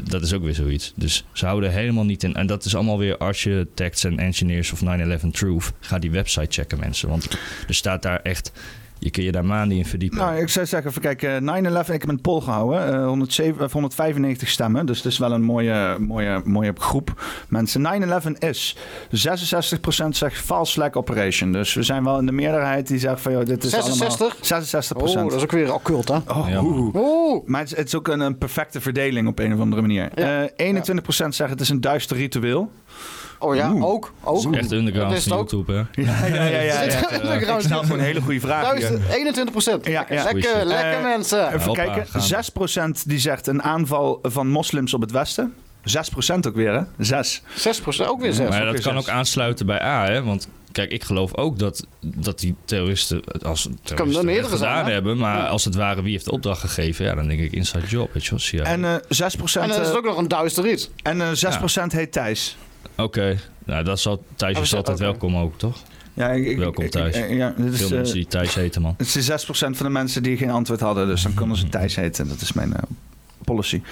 Dat is ook weer zoiets. Dus ze houden helemaal niet in. En dat is allemaal weer architects en engineers of 9-11 Truth. Ga die website checken, mensen. Want er staat daar echt. Je kun je daar maanden in verdiepen. Nou, ik zou zeggen, even kijken. 9-11, ik heb een poll gehouden. eh, 107, of 195 stemmen. Dus het is wel een mooie, mooie, mooie groep mensen. 9-11 is 66% zegt false flag operation. Dus we zijn wel in de meerderheid die zegt van... Joh, dit is 66? allemaal 66%. Oh, dat is ook weer occult, hè? Oh, Ja. oeh. Maar het is, het is ook een, een perfecte verdeling op een of andere manier. Eh 21% zegt het is een duister ritueel. Oh ja, Oeh. ook. ook. Dat is echt underground Dat is van. YouTube, hè? Ja, ja, ja. ja, ja. er Ik snap een hele goede vraag. Duizend- hier. 21 procent. Ja, ja. Lekker, lekker Eh, mensen. Even Hoppa, kijken. gaan 6% die zegt een aanval van moslims op het westen. 6% ook weer, hè? 6. 6 procent, ook weer 6. Maar dat kan ook aansluiten bij A, hè? Want kijk, ik geloof ook dat, dat die terroristen als terroristen meerdere het gedaan zijn, hè? hebben. Maar als het ware, wie heeft de opdracht gegeven? Ja, dan denk ik inside job, weet je wel. CIA. En eh 6%, En dan is het eh, ook nog een duister iets. en, eh, 6% heet Thijs. Oké, nou, dat zal, Thijs Oh, is altijd welkom ook, toch? Ja, ik, ik- Welkom Thijs. ik- ja, dit is, Veel eh, mensen die Thijs heten, man. Het is 6% van de mensen die geen antwoord hadden. Dus dan konden ze Thijs heten. Dat is mijn eh, policy.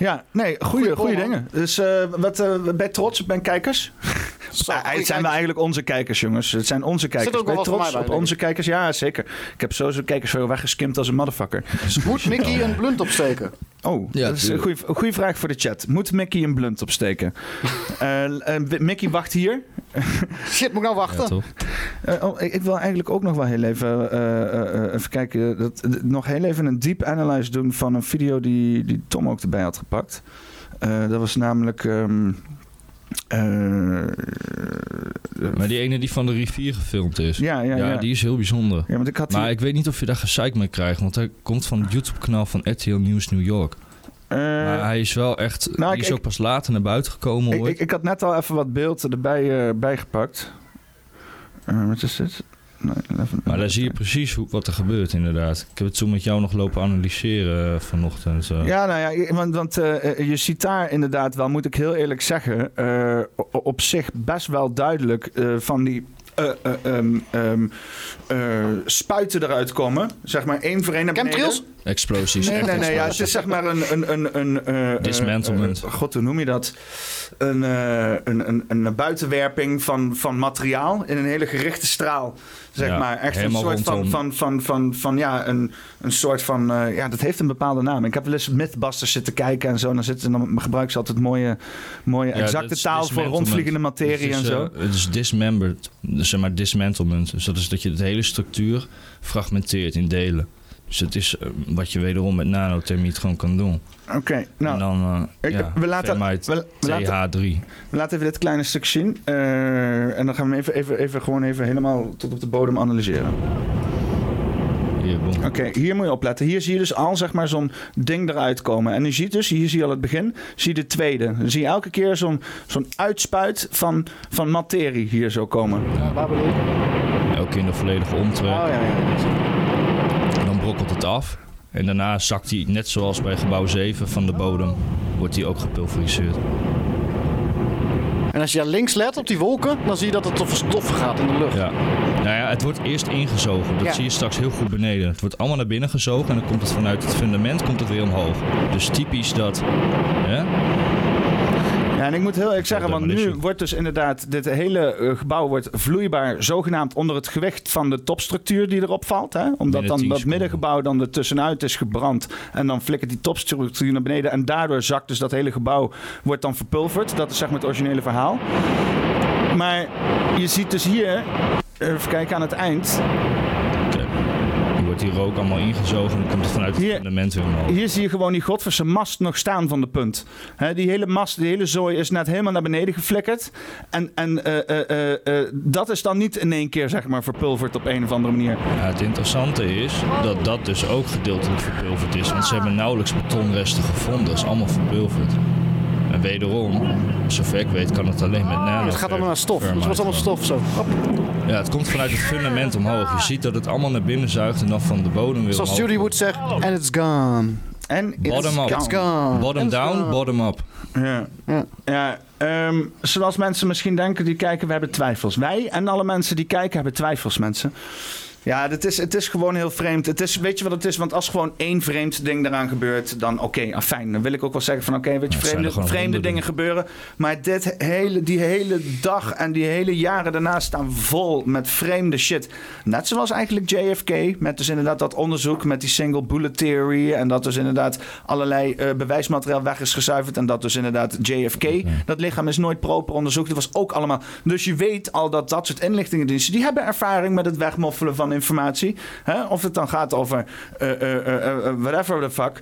Ja, nee, goede, goede dingen. Dus eh, wat, eh, ben je trots op mijn kijkers? Zo, Ja, goeie het zijn wel eigenlijk onze kijkers, jongens. Het zijn onze kijkers. ook ben wat voor trots bij, op onze kijkers? Ja, zeker. Ik heb sowieso kijkers veel weggeskimd als een motherfucker. Moet Mickey een blunt opsteken? Oh, Ja, dat is een goede, goede vraag voor de chat. Moet Mickey een blunt opsteken? Eh, eh, Mickey wacht hier. Shit, moet ik nou wachten? Ja, oh, ik, ik wil eigenlijk ook nog wel heel even, eh, eh, eh, even kijken. Dat, nog heel even een deep analyse doen van een video die, die Tom ook erbij had gepakt. Eh, dat was namelijk. ehm, eh, Maar die ene die van de rivier gefilmd is. Ja, ja, ja. die is heel bijzonder. ja, want ik had Maar die, ik weet niet of je daar gezeik mee krijgt, want hij komt van het YouTube-kanaal van RTL Nieuws New York. eh, maar hij is wel echt, nou, die ik- is ook ik- pas later naar buiten gekomen ik, ik, had net al even wat beeld erbij eh, bijgepakt. Eh, wat is dit? Maar daar zie je precies hoe, wat er gebeurt inderdaad. Ik heb het toen met jou nog lopen analyseren eh, vanochtend. eh. Ja, nou ja, want, want eh, je ziet daar inderdaad wel, moet ik heel eerlijk zeggen, eh, op zich best wel duidelijk eh, van die eh, eh, ehm, ehm, eh, spuiten eruit komen. Zeg maar één voor één naar beneden. Chemtrails? Explosies. Nee, nee, nee. Ja, het is zeg maar een... een, een, een Dismantlement. eh, God, hoe noem je dat? Een, eh, een, een, een buitenwerping van, van materiaal in een hele gerichte straal. Zeg Ja, maar. Echt een soort van, van, van, van, van, ja, een, een soort van... eh, ja, dat heeft een bepaalde naam. Ik heb wel eens Mythbusters zitten kijken en zo. En dan, zitten, dan gebruiken ze altijd mooie, mooie Ja, exacte taal voor rondvliegende materie en is, zo. eh, het is dismembered, dus zeg maar dismantlement. Dus dat is dat je de hele structuur fragmenteert in delen. Dus het is eh, wat je wederom met nanothermiet gewoon kan doen. Oké, nou... en dan eh ik- ja, we laten- thermite we- we laten- TH3. We laten even dit kleine stuk zien. eh, en dan gaan we hem even, even, even, gewoon even helemaal tot op de bodem analyseren. Hier, boom. Oké, hier moet je opletten. Hier zie je dus al zeg maar zo'n ding eruit komen. En je ziet dus, hier zie je al het begin, zie je de tweede. Dan zie je elke keer zo'n zo'n uitspuit van, van materie hier zo komen. Ja, waar bedoel je? Elke keer in de volledige omtrek. Oh ja, ja. Brokkelt het af. En daarna zakt hij, net zoals bij gebouw 7 van de bodem, wordt hij ook gepulveriseerd. En als je daar links let op die wolken, dan zie je dat het over stoffen gaat in de lucht. Ja. Nou ja, het wordt eerst ingezogen. Dat Ja. zie je straks heel goed beneden. Het wordt allemaal naar binnen gezogen en dan komt het vanuit het fundament komt het weer omhoog. Dus typisch dat. Hè? Ja, en ik moet heel eerlijk zeggen, want nu wordt dus inderdaad, dit hele eh, gebouw wordt vloeibaar zogenaamd onder het gewicht van de topstructuur die erop valt. Hè? Omdat dan 10 dat middengebouw dan er tussenuit is gebrand. En dan flikkert die topstructuur naar beneden. En daardoor zakt dus dat hele gebouw, wordt dan verpulverd. Dat is zeg maar het originele verhaal. Maar je ziet dus hier, even kijken aan het eind, wordt die rook allemaal ingezogen en komt het vanuit het fundament weer omhoog. Hier zie je gewoon die godverse mast nog staan van de punt. Die hele mast, die hele zooi is net helemaal naar beneden geflikkerd. En, en eh, eh, eh, dat is dan niet in één keer zeg maar verpulverd op een of andere manier. Ja, het interessante is dat dat dus ook gedeeltelijk verpulverd is. Want ze hebben nauwelijks betonresten gevonden. Dat is allemaal verpulverd. En wederom, zover ik weet, kan het alleen met nano. Het gaat allemaal naar stof. Het wordt allemaal stof zo. Hop. Ja, het komt vanuit het fundament omhoog. Je ziet dat het allemaal naar binnen zuigt en dan van de bodem weer Zoals. Judy Wood zegt, and it's gone. En Bottom up. It's gone. Bottom It's down, gone. bottom up. Ja. ja. ehm, zoals mensen misschien denken die kijken, we hebben twijfels. Wij en alle mensen die kijken hebben twijfels, mensen. Ja, het is, het is gewoon heel vreemd. Het is, weet je wat het is? Want als gewoon één vreemd ding eraan gebeurt, dan oké, afijn. Dan wil ik ook wel zeggen van oké, weet je, vreemde, vreemde dingen gebeuren. Maar dit hele, die hele dag en die hele jaren daarna staan vol met vreemde shit. Net zoals eigenlijk JFK, met dus inderdaad dat onderzoek met die single bullet theory. En dat dus inderdaad allerlei eh, bewijsmateriaal weg is gezuiverd. En dat dus inderdaad JFK, dat lichaam is nooit proper onderzocht. Dat was ook allemaal. Dus je weet al dat dat soort inlichtingendiensten, die hebben ervaring met het wegmoffelen van informatie. Hè? Of het dan gaat over eh, eh, eh, whatever the fuck.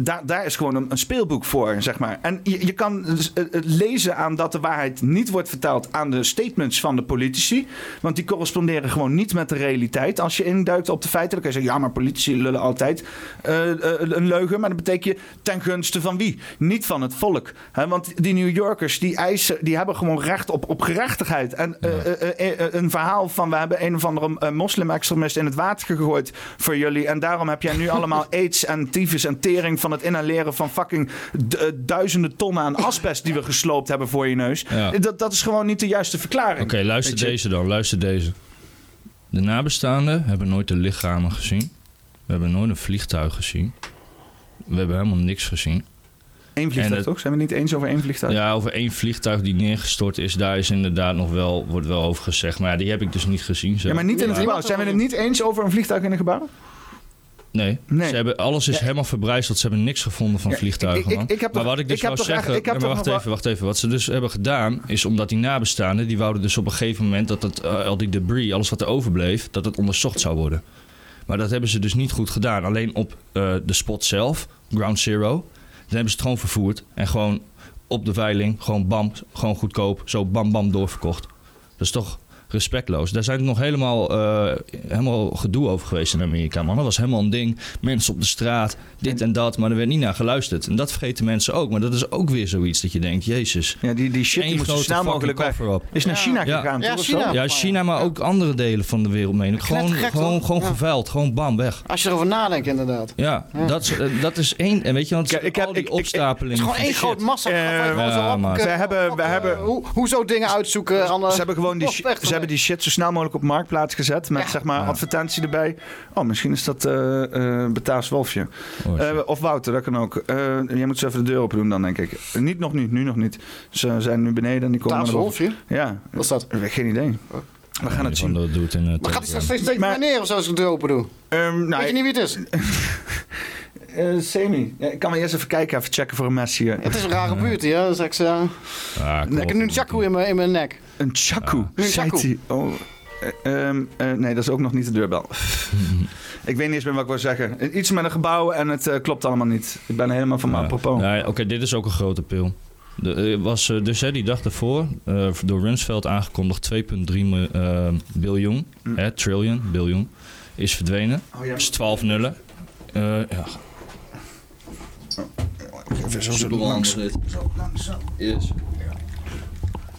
Daar, daar is gewoon een, een speelboek voor, zeg maar. En je, je kan dus, lezen aan dat de waarheid niet wordt vertaald aan de statements van de politici. Want die corresponderen gewoon niet met de realiteit. Als je induikt op de feiten, dan kun je zeggen... ja, maar politici lullen altijd een leugen. Maar dat betekent je ten gunste van wie? Niet van het volk. Hè? Want die New Yorkers, die eisen... die hebben gewoon recht op, op gerechtigheid. En een verhaal van... we hebben een of andere moslim-extremist in het water gegooid voor jullie... en daarom heb jij nu allemaal aids en tyfus en tering... van het inhaleren van fucking eh, duizenden tonnen aan asbest... die we gesloopt hebben voor je neus. Ja. Dat, dat is gewoon niet de juiste verklaring. Oké, luister deze dan, luister deze. De nabestaanden hebben nooit de lichamen gezien. We hebben nooit een vliegtuig gezien. We hebben helemaal niks gezien. Eén vliegtuig, het- toch? Zijn we niet eens over één vliegtuig? Ja, over één vliegtuig die neergestort is, daar is inderdaad nog wel, wordt wel over gezegd. Maar ja, die heb ik dus niet gezien. Zo. Ja, maar niet in het gebouw. Zijn we het niet eens over een vliegtuig in een gebouw? Nee, Ze hebben, alles is helemaal verbrijzeld. Ze hebben niks gevonden van Ja, vliegtuigen, ik- ik- man. ik heb maar wat ik dus ik heb wou toch zeggen... echt- heb maar wacht even, wacht even. Wat ze dus hebben gedaan, is omdat die nabestaanden... die wouden dus op een gegeven moment dat het, eh, al die debris... alles wat er overbleef, dat het onderzocht zou worden. Maar dat hebben ze dus niet goed gedaan. Alleen op eh, de spot zelf, Ground Zero... hebben ze het gewoon vervoerd. En gewoon op de veiling, gewoon bam, gewoon goedkoop... zo bam bam doorverkocht. Dat is toch respectloos. Daar zijn nog helemaal, eh, helemaal gedoe over geweest in Amerika, man. Dat was helemaal een ding. Mensen op de straat, dit en dat, maar er werd niet naar geluisterd. En dat vergeten mensen ook. Maar dat is ook weer zoiets dat je denkt, jezus. Ja, die, die shit die moet zo snel mogelijk weg. cover-up. Is naar China Ja. gegaan, Ja, China. Ja, China, maar ook andere delen van de wereld, meen ik. Gewoon, gewoon, gewoon Ja. geveild, gewoon bam, weg. Als je erover nadenkt, inderdaad. Ja, Dat, is, eh, dat is één. En weet je, want ik heb- al die ik- ik- Het opstapelingen. is gewoon één groot massa. Zo ja, op- Ze hebben, we hebben, Hoe, hoe zo dingen uitzoeken. Ze hebben gewoon die, Ze hebben die shit zo snel mogelijk op marktplaats gezet. Met zeg maar advertentie erbij. Oh, misschien is dat eh eh Bataafs Wolfje. Oh, Eh, of Wouter, dat kan ook. Eh jij moet zo even de deur open doen dan, denk ik. Eh, niet nog niet, nu nog niet. Ze zijn nu beneden en die komen Bataafs Wolfje? Ja. Wat is dat? Ik heb geen idee. We gaan het zien. Dat doet in, eh, Maar gaat hij straks steeds tegen mij neer of zo als ik de deur open doe? Ehm, nou, Weet je niet wie het is? eh, semi. Ja, ik kan maar eerst even kijken, even checken voor een mes hier. Het is een rare buurt hier. Dus ik, uh, Ah, ik heb nu een in mijn, in mijn nek. Een chaku, Een zei hij. Oh, eh, ehm, eh, nee, dat is ook nog niet de deurbel. ik weet niet eens meer wat ik wil zeggen. Iets met een gebouw en het eh, klopt allemaal niet. Ik ben helemaal van mijn apropos. Ja, Oké, dit is ook een grote pil. De, eh, was eh, dus hè, die dag daarvoor eh, door Rumsfeld aangekondigd 2,3 mi- eh, biljoen, hè, trillion, biljoen, is verdwenen. Mm. Oh, ja. Dus 12 nullen. Eh, ja. Even zo, zo langs. Zo, langs, zo. Yes.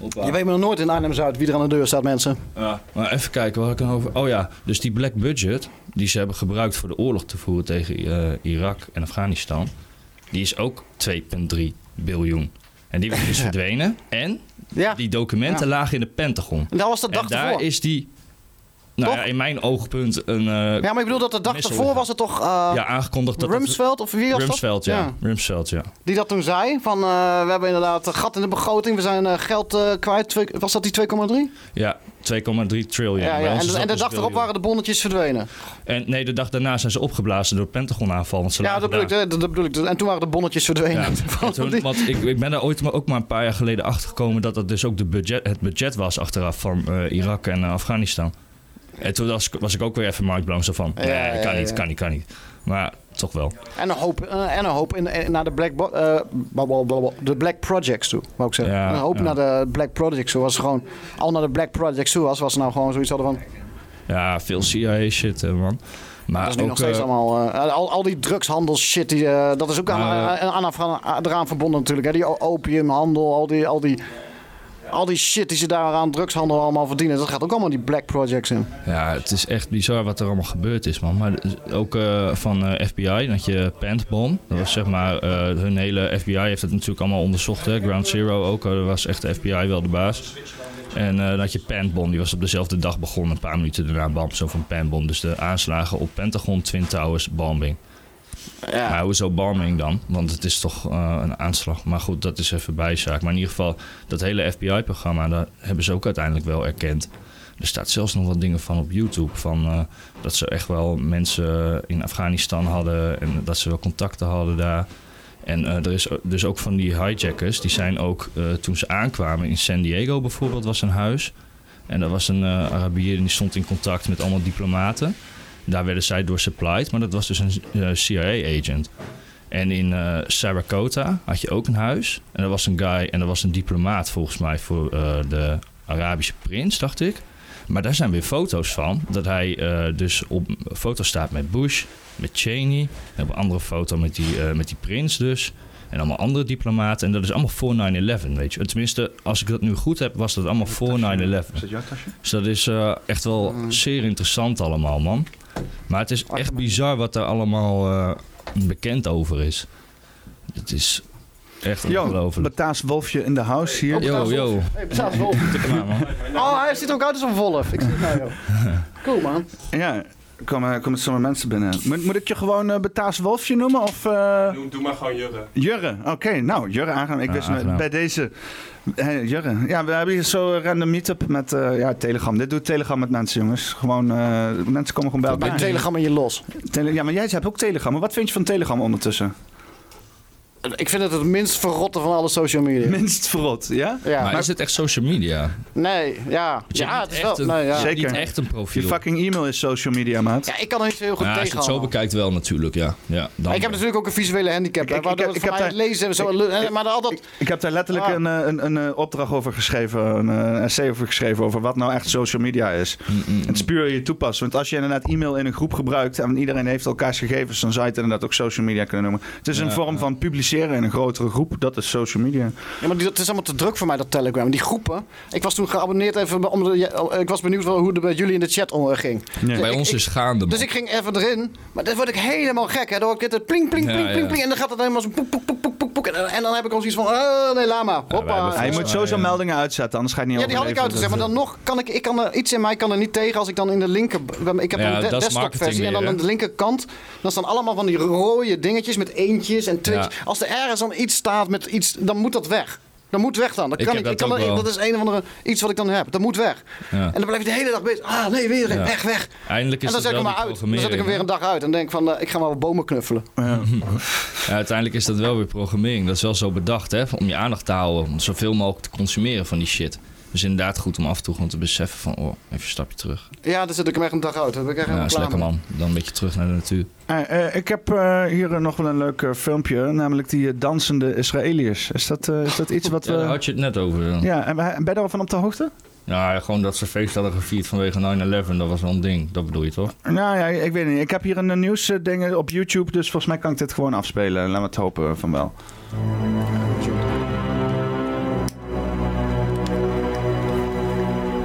Je weet maar nog nooit in Arnhem-Zuid wie er aan de deur staat, mensen. Ja, maar even kijken waar ik dan over. Oh ja, dus die black budget die ze hebben gebruikt voor de oorlog te voeren tegen eh, Irak en Afghanistan, die is ook 2,3 biljoen. En die was dus verdwenen. En die documenten Ja. lagen in de Pentagon. En dat was de dag en daar ervoor. is die, nou Toch? ja, in mijn oogpunt een. eh, Ja, maar ik bedoel dat de dag ervoor was het toch... eh, ja, aangekondigd dat Rumsfeld of wie was dat? Rumsfeld, ja. Rumsfeld, ja. Die dat toen zei, van eh, we hebben inderdaad een gat in de begroting, we zijn geld kwijt. Was dat die 2,3? Ja, 2,3 triljoen. Ja, ja. En, de- en de dus dag erop waren de bonnetjes verdwenen. En nee, de dag daarna zijn ze opgeblazen door Pentagon-aanval. Want ze Ja, dat bedoel, ik, dat, bedoel ik. En toen waren de bonnetjes verdwenen. Ja, en toen, want ik, ik ben daar ooit maar ook maar een paar jaar geleden achter gekomen dat dat dus ook de budget, het budget was achteraf van Irak en Afghanistan. En toen was, was ik ook weer even mindblown. Zo van, Ja, nee, kan niet, kan niet, kan niet. Maar toch wel. En een hoop, eh, en een hoop in, in- naar de Black, eh, de Black Projects toe, wou ik zeggen. Ja, een hoop ja. naar de Black Projects toe. Was gewoon, al naar de Black Projects toe was, was nou gewoon zoiets hadden van... Ja, veel CIA shit, man. Maar dat is nu ook, nog steeds eh, allemaal... eh, al, al die drugshandel shit, die, eh, dat is ook aan, Maar, aan, aan, aan- eraan verbonden natuurlijk. Hè? Die opiumhandel, al die, al, die, al die shit die ze daar aan drugshandel allemaal verdienen. Dat gaat ook allemaal die Black Projects in. Ja, het is echt bizar wat er allemaal gebeurd is, man. Maar ook eh, van eh, FBI, dat je Pantbom. Dat was zeg maar, eh, hun hele FBI heeft het natuurlijk allemaal onderzocht. Hè? Ground Zero ook, daar was echt de FBI wel de baas. En eh dat je Pantbom, die was op dezelfde dag begonnen, een paar minuten daarna, bam, zo van Pantbom. Dus de aanslagen op Pentagon, Twin Towers, bombing. Ja. Maar hoezo bombing dan? Want het is toch eh, een aanslag. Maar goed, dat is even bijzaak. Maar in ieder geval, dat hele FBI-programma, daar hebben ze ook uiteindelijk wel erkend. Er staat zelfs nog wat dingen van op YouTube. Van, eh, dat ze echt wel mensen in Afghanistan hadden. En dat ze wel contacten hadden daar. En eh, er is dus ook van die hijackers. Die zijn ook, toen ze aankwamen in San Diego bijvoorbeeld, was een huis. En daar was een Arabier en die stond in contact met allemaal diplomaten. Daar werden zij door supplied, maar dat was dus een eh, CIA-agent. En in eh Sarasota had je ook een huis. En er was een guy en er was een diplomaat volgens mij voor eh, de Arabische prins, dacht ik. Maar daar zijn weer foto's van. Dat hij dus op foto staat met Bush, met Cheney. En op een andere foto met die, met die prins dus. En allemaal andere diplomaten. En dat is allemaal voor 9-11, weet je. Tenminste, als ik dat nu goed heb, was dat allemaal voor 9-11. Is dat jouw tasje? Dus dat is echt wel zeer interessant allemaal, man. Maar het is echt bizar wat er allemaal eh, bekend over is. Het is echt Yo, ongelooflijk. Bataas Wolfje in de house hier. Yo, yo. Hey, bestaat Wolf. Tik hem aan, man. Oh, hij ziet er ook uit als een wolf. Ik zie het nou, joh. Cool, man. Ja, komen, komen zomaar mensen binnen. Moet, moet ik je gewoon eh Bataas Wolfje noemen? Of, eh, Doe, doe maar gewoon Jurre. Jurre, oké. nou, Jurre aangenaam. Ik Ah, wist aangenaam. bij deze... Hey, Jurre. Ja, we hebben hier zo een random meetup met eh, ja, Telegram. Dit doet Telegram met mensen, jongens. Gewoon, eh, mensen komen gewoon bij elkaar. Telegram in je los. Tele- ja, maar jij hebt ook Telegram. Maar wat vind je van Telegram ondertussen? Ik vind het het minst verrotte van alle social media. Minst verrot, ja? Ja. Maar is het echt social media? Nee, ja. Ja, het is echt wel... een- Nee, ja. Zeker. niet echt een profiel. Je fucking e-mail is social media, maat. Ja, ik kan er niet zo heel goed Ja, als je tegen het zo bekijkt wel natuurlijk, ja. ja dan ik heb natuurlijk ook een visuele handicap. hè, ik- ik- ik heb daar- het lezen zo... ik- maar altijd... Ik heb daar letterlijk Ah. een, eh, een, een, eh, opdracht over geschreven, een eh, essay over geschreven, over wat nou echt social media is. Het is puur je toepassen. Want als je inderdaad e-mail in een groep gebruikt en iedereen heeft elkaars gegevens, dan zou je het inderdaad ook social media kunnen noemen. Het is een vorm ja. van publiceren in een grotere groep, dat is social media. Ja, maar die, dat is allemaal te druk voor mij, dat Telegram. Die groepen. Ik was toen geabonneerd even... Om de, ja, ik was benieuwd hoe het bij jullie in de chat omging. Dus Bij ik- ons ik- is gaande, man. Dus ik ging even erin. Maar dan word ik helemaal gek. Hè. Dan hoor ik het pling, pling, Ja, pling, pling, ja. pling. En dan gaat het helemaal zo poek, poek, poek, poek, poek, poek. En, en dan heb ik al zoiets van... Oh, nee, laat maar. Hoppa. hebben Hij moet sowieso ja. meldingen uitzetten, anders ga je het niet Ja, die had ik uitgezet, maar dan nog kan ik, ik kan er, iets in mij kan er niet tegen als ik dan in de linker, ik heb Ja, een de- desktop versie en dan aan de linkerkant, dan staan allemaal van die rode dingetjes met eentjes en tweetjes. Ja. Als er ergens dan iets staat met iets, dan moet dat weg. Dat moet weg dan. Dat, kan ik, ik dat kan er- dat is een of andere iets wat ik dan heb. Dat moet weg. Ja. En dan blijf je de hele dag bezig. Ah, nee, weer. Ja. Weg, weg. Eindelijk is en dan het zet ik hem maar uit. Dan zet ik hem weer een dag uit. En denk van, eh, ik ga maar wat bomen knuffelen. Ja, uiteindelijk is dat wel weer programmering. Dat is wel zo bedacht, hè? Om je aandacht te houden. Om zoveel mogelijk te consumeren van die shit. Dus inderdaad goed om af en toe gewoon te beseffen van... Oh, even een stapje terug. Ja, dan zet ik hem echt een dag uit. Dan ben ik echt Ja, helemaal is lekker man. Dan een beetje terug naar de natuur. Eh, eh, ik heb eh, hier eh, nog wel een leuk filmpje, namelijk die dansende Israëliërs. Is dat, eh, is dat iets wat Ja, we... daar had je het net over. Ja, Ja, en ben je daar al van op de hoogte? ja gewoon dat ze feest hadden gevierd vanwege 9-11. Dat was wel een ding. Dat bedoel je toch? Nou ja, ik weet niet. Ik heb hier een nieuwsding op YouTube, dus volgens mij kan ik dit gewoon afspelen. Laten we het hopen van wel.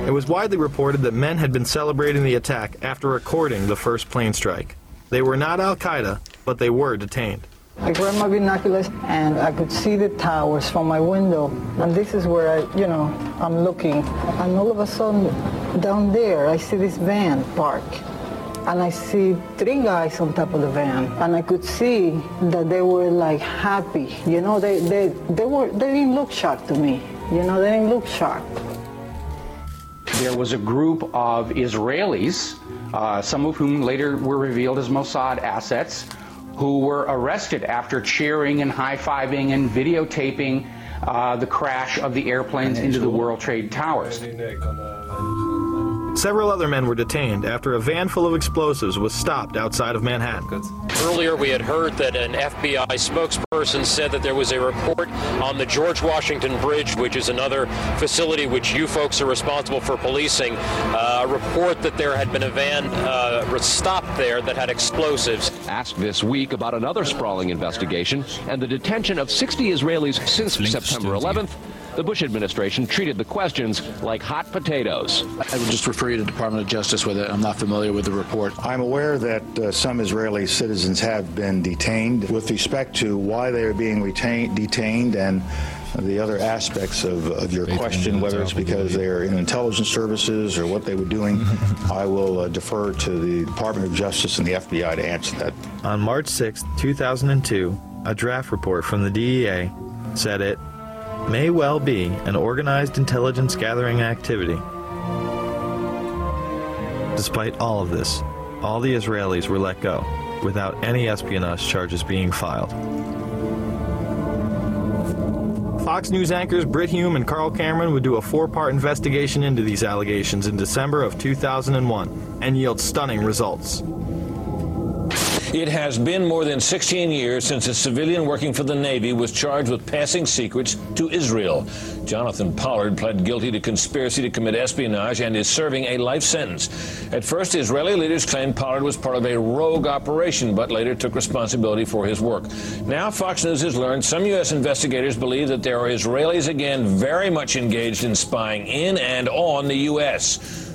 It was widely reported that men had been celebrating the attack after recording the first plane strike. They were not Al Qaeda, but they were detained. I grabbed my binoculars and I could see the towers from my window. And this is where I, you know, I'm looking. And all of a sudden, down there, I see this van park. And I see three guys on top of the van. And I could see that they were like happy. You know, they, they, they, were, they didn't look shocked to me. You know, they didn't look shocked. There was a group of Israelis, uh, some of whom later were revealed as Mossad assets, who were arrested after cheering and high fiving and videotaping uh, the crash of the airplanes into the World Trade Towers. Several other men were detained after a van full of explosives was stopped outside of Manhattan. Earlier, we had heard that an FBI spokesperson said that there was a report on the George Washington Bridge, which is another facility which you folks are responsible for policing. Uh, a report that there had been a van uh, stopped there that had explosives. Asked this week about another sprawling investigation and the detention of 60 Israelis since September 11th. The Bush administration treated the questions like hot potatoes. I would just refer you to the Department of Justice with it. I'm not familiar with the report. I'm aware that uh, some Israeli citizens have been detained with respect to why they are being retained, detained and the other aspects of, of your question, whether it's because they're in intelligence services or what they were doing, I will uh, defer to the Department of Justice and the FBI to answer that. On March 6, 2002, a draft report from the DEA said it may well be an organized intelligence gathering activity. Despite all of this, all the Israelis were let go without any espionage charges being filed. Fox News anchors Britt Hume and Carl Cameron would do a four part investigation into these allegations in December of 2001 and yield stunning results. It has been more than 16 years since a civilian working for the Navy was charged with passing secrets to Israel. Jonathan Pollard pled guilty to conspiracy to commit espionage and is serving a life sentence. At first, Israeli leaders claimed Pollard was part of a rogue operation, but later took responsibility for his work. Now, Fox News has learned some U.S. investigators believe that there are Israelis again very much engaged in spying in and on the U.S.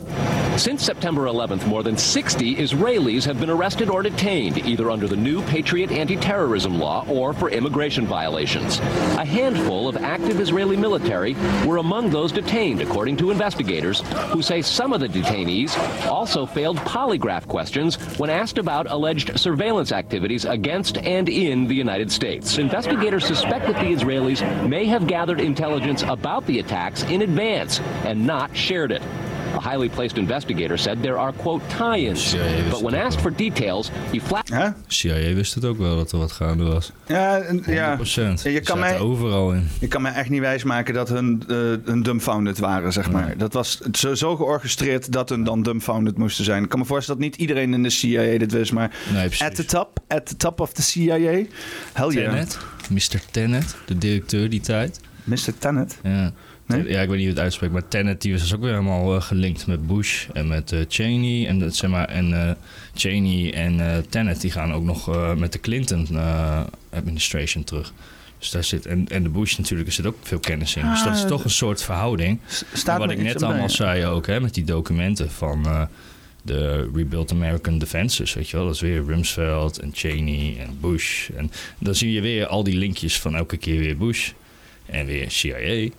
Since September 11th, more than 60 Israelis have been arrested or detained, either under the new Patriot anti-terrorism law or for immigration violations. A handful of active Israeli military were among those detained, according to investigators, who say some of the detainees also failed polygraph questions when asked about alleged surveillance activities against and in the United States. Investigators suspect that the Israelis may have gathered intelligence about the attacks in advance and not shared it. A highly placed investigator said there are, quote, tie-ins. But when asked for details, he flat... CIA wist het ook wel dat er wat gaande was. Ja, ja. 100%. Je Je kan, mij, overal in. je kan mij echt niet wijsmaken dat hun, eh hun dumbfounded waren, zeg maar. Dat was zo, zo georchestreerd dat hun dan dumbfounded moesten zijn. Ik kan me voorstellen dat niet iedereen in de CIA dit wist, maar at the top, at the top of the CIA, hell yeah. Tenet, Mr. Tenet, de directeur die tijd. Mr. Tenet? Ja. Ja, ik weet niet hoe het uitspreekt, maar Tenet die was dus ook weer helemaal eh, gelinkt met Bush en met eh, Cheney. En, dat, zeg maar, en eh, Cheney en Tenet die gaan ook nog met de Clinton administration terug. Dus daar zit, en, en de Bush natuurlijk, er zit ook veel kennis in. dus Ah, dat is toch een soort verhouding. staat wat ik net allemaal zei ook, hè, met die documenten van de Rebuilt American Defenses, weet je wel. Dat is weer Rumsfeld en Cheney en Bush. En dan zie je weer al die linkjes van elke keer weer Bush en weer CIA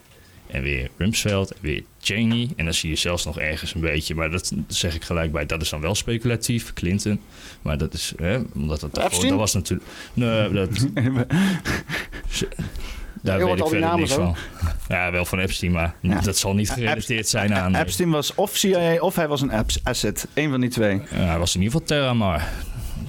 en weer Rumsfeld en weer Cheney. En dan zie je zelfs nog ergens een beetje, maar dat zeg ik gelijk bij, dat is dan wel speculatief, Clinton. Maar dat is, hè, omdat dat, dat was natuurlijk... Nee, dat... Daar Je weet ik verder namen niks van. Ja, wel van Epstein, maar dat zal niet gerelateerd zijn aan... Epstein was of CIA of hij was een apps- asset. Eén van die twee. Ja, hij was in ieder geval Terramar.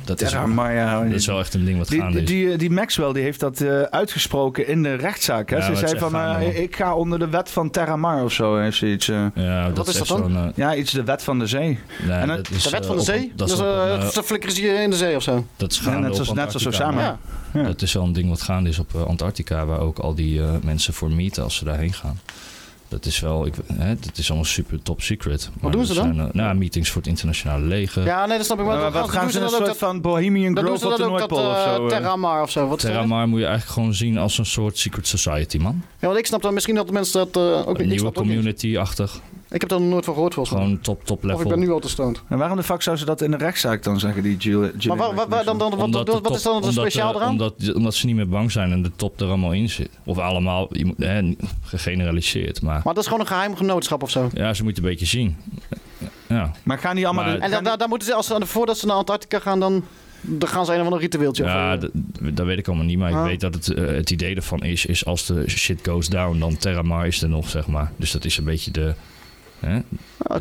Dat is, dat is wel echt een ding wat Die, gaande is. die, die Maxwell die heeft dat eh, uitgesproken in de rechtszaak. Hè? Ja, ze zei van, gaande, eh, ik ga onder de wet van Terramar of zo. Heeft ze iets, eh. Ja, dat is dat dan? zo'n, Ja, iets de wet van de zee. Nee, En dat het- is, De wet van de zee? dat Dat is flikkeren ze je in de zee of zo? Dat is Ja, net zoals- net zoals Antarctica. Ja. Ja. Dat is wel een ding wat gaande is op Antarctica, waar ook al die eh, mensen voor meeten als ze daarheen gaan. Dat is wel, ik, hè, dat is allemaal super top secret. Maar doen dat ze dan? Zijn, eh, nou, meetings voor het internationale leger. Ja, nee, dat snap ik. Maar Maar wat gaan doen ze dan een ook dat- van Bohemian doen Grove op de Noordpool of eh, zo? eh? Terramar of zo. Wat? Terramar moet je eigenlijk gewoon zien als een soort secret society, man. Ja, want ik snap dan misschien dat de mensen dat eh, ook Een nieuwe community-achtig. Ik heb daar nog nooit van gehoord volgens mij. Gewoon top, top Of ik ben level. nu al te stoned. En waarom de fuck zou ze dat in de rechtszaak dan zeggen, die Jill, Maar waar, waar, waar dan, dan, wat, wat, is dan het omdat, speciaal eh, eraan? Omdat, omdat ze niet meer bang zijn en de top er allemaal in zit. Of allemaal, je moet, hè, niet gegeneraliseerd. Maar Maar dat is gewoon een geheim genootschap of zo. ja, ze moeten een beetje zien. Ja. Maar gaan die allemaal... Maar- de- En dan, daar, daar moeten ze, als, ze- voordat ze naar Antarctica gaan, dan, dan gaan ze een of ander ritueeltje Ja, dat weet ik allemaal niet. Maar ik Ah. weet dat het, eh, het idee ervan is, is als de shit goes down, dan Terramar is er nog, zeg maar. Dus dat is een beetje de... Hè?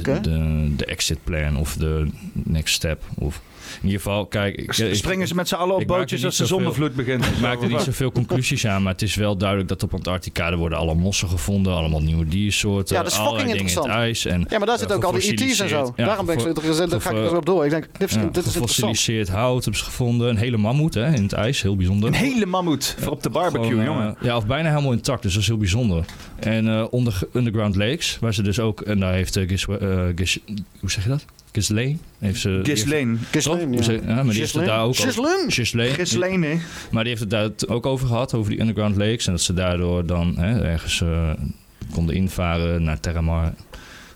de, de, de exit plan of de next step. Of in ieder geval, kijk... Ik, ik- Springen ze met z'n allen op bootjes als de zonnevloed begint? Ik maak er niet zoveel conclusies aan, maar het is wel duidelijk dat op Antarctica er worden alle mossen gevonden, allemaal nieuwe diersoorten, Ja, dat is fucking dingen in het ijs. En, Ja, maar daar eh, zitten ook al die ET's en zo. ja, Daarom ben ik zo interessant. Daar ga ik gefo- er op door. Ik denk, dit is, ja, dit is interessant. hout hebben ze gevonden. Een hele mammoet hè, in het ijs, heel bijzonder. Een hele mammoet voor op de barbecue, Gewoon, eh, jongen. ja, of bijna helemaal intact, dus dat is heel bijzonder. En eh, onder Underground Lakes, waar ze dus ook, en daar heeft uh, Gis, eh, Gis- hoe zeg je dat? Ghislaine heeft ze. Ghislaine. Ghislaine, toch? ja. Hoe zeg- maar die heeft het Ghislaine? daar ook Ghislaine? over. Ghislaine. Ghislaine? Maar die heeft het daar het ook over gehad, over die Underground Lakes. En dat ze daardoor dan hè, ergens eh, konden invaren naar Terramar.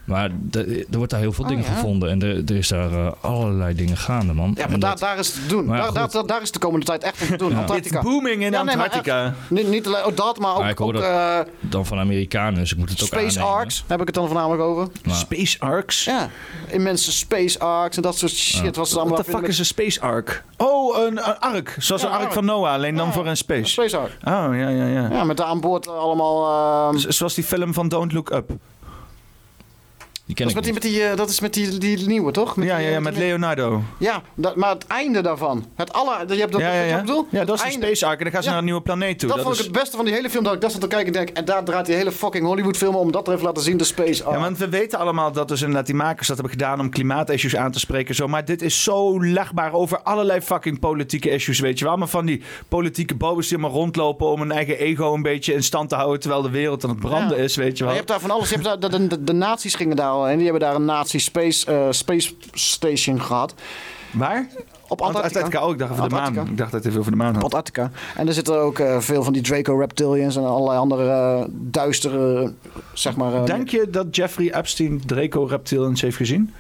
Maar de- er wordt daar heel veel Oh, dingen ja. gevonden. En er, er is daar eh, allerlei dingen gaande, man. Ja, maar En daar, dat- daar is het te doen. Maar Daar, daar, daar, daar is de komende tijd echt te doen. Ja. Antarctica. It's booming in Ja, nee, maar Antarctica. echt. Niet, niet alleen oh, dat, maar ook, Maar ik hoor ook dat eh, dan van Amerikanen, dus ik moet het ook Space aannemen. Arcs, heb ik het dan voornamelijk over. Maar- Space Arcs? Ja, immense Space Arcs en dat soort shit. Wat ze allemaal What the fuck is een Space Arc? Oh, een, een ark. Zoals Ja, een ark ark. van Noah, alleen dan voor een space. Een Space Arc. Oh, ja, ja, ja. Ja, met daar aan boord allemaal... ehm, Zoals die film van Don't Look Up. Die dat, is met die, met die, eh, dat is met die, die nieuwe, toch? Ja, die, ja, ja, eh, met die- Leonardo. Ja, dat, maar het einde daarvan. Het aller... Je hebt dat, Ja, ja, bedoel? Ja, dat is een Space Arc en dan gaan ze Ja. naar een nieuwe planeet toe. Dat, vond is- ik het beste van die hele film, dat ik dat zat te kijken en denk... En daar draait die hele fucking Hollywood film om dat er even laten zien, de Space Arc. Ja, want we weten allemaal dat dus inderdaad die makers dat hebben gedaan om klimaatissues aan te spreken. Zo. Maar dit is zo legbaar over allerlei fucking politieke issues, weet je wel. Maar van die politieke bobers die maar rondlopen om hun eigen ego een beetje in stand te houden terwijl de wereld aan het branden Ja. is, weet je Maar wel. je hebt daar van alles. Je hebt daar, de, de, de nazi's gingen daar al heen. Die hebben daar een nazi space, eh, space station gehad. Waar? Op Antarctica. Antarctica. Oh, ik dacht over de maan. Ik dacht dat het even over de maan had. Op Antarctica. En er zitten ook eh, veel van die Draco reptilians en allerlei andere eh, duistere, zeg maar... eh, Denk je dat Jeffrey Epstein Draco Reptilians heeft gezien?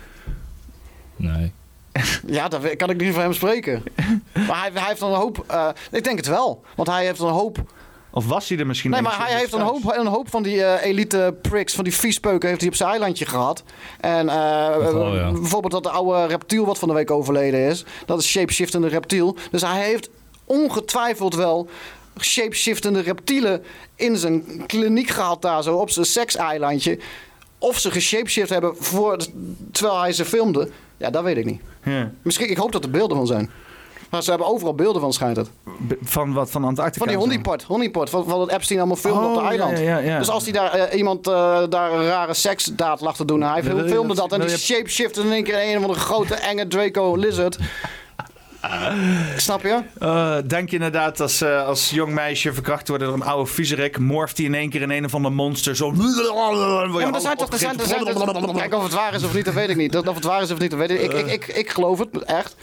Nee. Ja, daar kan ik niet van hem spreken. maar hij, hij heeft een hoop... eh, ik denk het wel. Want hij heeft een hoop... Of was hij er misschien Nee, maar hij heeft een hoop, een hoop van die eh, elite pricks, van die viespeuken, heeft hij op zijn eilandje gehad. En eh, ja. bijvoorbeeld dat oude reptiel wat van de week overleden is, dat is shapeshiftende reptiel. Dus hij heeft ongetwijfeld wel shapeshiftende reptielen in zijn kliniek gehad daar zo op zijn sekseilandje. Of ze geshapeshift hebben voor, terwijl hij ze filmde, ja, dat weet ik niet. Ja. Misschien, ik hoop dat er beelden van zijn. Maar ze hebben overal beelden van, schijnt het. Van wat? Van Antarctica? Van die honeypot, honeypot van, van het Epstein allemaal filmde op Oh, de ja, eiland. ja, ja, ja. Dus als hij daar eh, iemand eh, daar een rare seksdaad lag te doen, en hij filmde dat- dat, en die je- shapeshifted in één keer in een van de grote enge Draco lizard. Snap je? Eh, denk je inderdaad als, als jong meisje verkracht worden door een oude viezerik, morft hij in één keer in een of ander monster zo. Ja, maar er zijn toch, er zijn, er zijn, er- kijk, of het waar is of niet, dat weet ik niet. Dat, of het waar is of niet, dat weet ik. Ik, ik, ik, ik geloof het echt.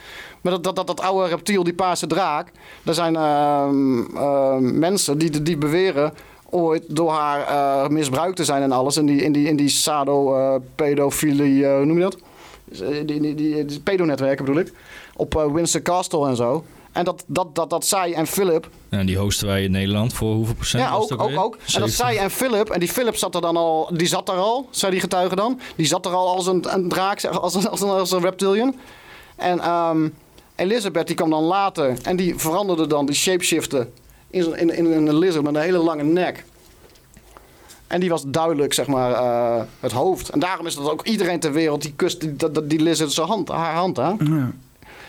Maar dat, dat, dat, dat oude reptiel, die paarse draak, er zijn ehm, ehm, mensen die, die beweren ooit door haar eh, misbruikt te zijn en alles. In die, in die, in die sado-pedofilie, hoe noem je dat? Die, die, die, die pedonetwerken bedoel ik. Op eh, Windsor Castle en zo. En dat, dat, dat, dat zij en Philip En die hosten wij in Nederland voor hoeveel procent? ja, ook, ook, weer? ook. En dat 70? zij en Philip, en die Philip zat er dan al, die zat er al, zei die getuige dan. Die zat er al als een, een draak, als een, als een, als een reptilian. En ehm, Elizabeth, die kwam dan later en die veranderde dan, die shapeshiften in, in, in, in een lizard met een hele lange nek. En die was duidelijk, zeg maar, eh, het hoofd. En daarom is dat ook iedereen ter wereld, die kust die, die, die lizard zijn hand, haar hand aan. Ja.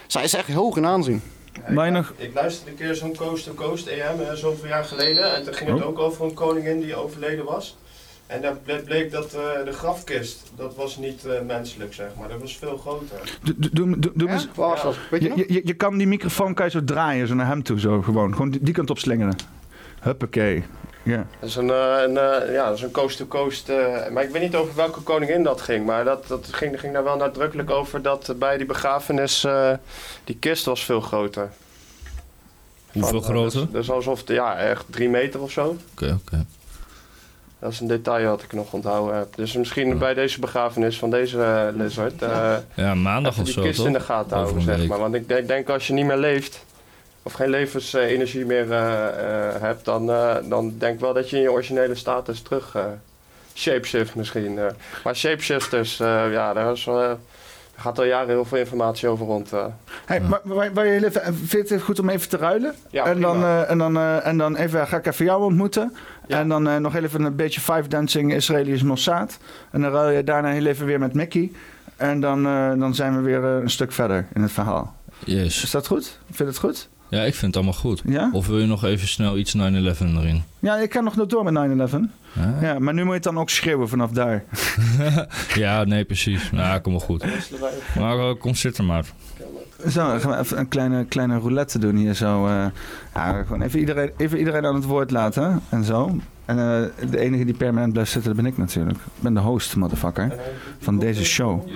Zij is echt hoog in aanzien. Nog... Ik luisterde een keer zo'n Coast to Coast EM, eh, zoveel jaar geleden. En toen ging het Oh. ook over een koningin die overleden was. En daar ble- bleek dat eh, de grafkist, dat was niet eh, menselijk, zeg maar. Dat was veel groter. Doe, doe, doe, doe, doe Ja? eens- Waar was dat? Weet je je, nog? je, je kan die microfoon kan je zo draaien, zo naar hem toe, zo gewoon. Gewoon die, die kant op slingeren. Huppakee. Ja. Dat is een, eh, een, eh, ja, dat is een Coast to Coast. eh, maar ik weet niet over welke koningin dat ging. Maar dat, dat ging, ging daar wel nadrukkelijk over dat bij die begrafenis eh, die kist was veel groter. Hoeveel Van, groter? Dus, dus alsof, het, ja, echt drie meter of zo. Oké, oké. Dat is een detail wat ik nog onthouden heb. Dus misschien bij deze begrafenis van deze eh, lizard. eh, Ja, maandag of die zo, kist toch? in de gaten houden, zeg week. maar. Want ik denk, denk als je niet meer leeft, of geen levensenergie meer eh, eh, hebt, dan, eh, dan denk ik wel dat je in je originele status terug uh, shapeshift misschien. eh. Maar shapeshifters, eh, ja, daar is, er gaat al jaren heel veel informatie over rond. eh. Hey, maar, vind je het goed om even te ruilen? Ja, en, dan, eh, en, dan, eh, en dan even, ga ik even jou ontmoeten. En dan eh, nog even een beetje five dancing Israëli's Mossad. En dan ruil je daarna heel even weer met Mickey. En dan, eh, dan zijn we weer eh, een stuk verder in het verhaal. Yes. Is dat goed? Vind je het goed? Ja, ik vind het allemaal goed. Ja? Of wil je nog even snel iets 9-11 erin? Ja, ik kan nog door met 9-11. Ja. Ja, maar nu moet je het dan ook schreeuwen vanaf daar. ja, nee, precies. Nou, kom wel goed. Maar kom zitten maar. Zo, dan gaan we even een kleine, kleine roulette doen hier zo. eh. ja, gewoon even iedereen, even iedereen aan het woord laten en zo. En eh, de enige die permanent blijft zitten, dat ben ik natuurlijk. Ik ben de host, motherfucker, van deze show.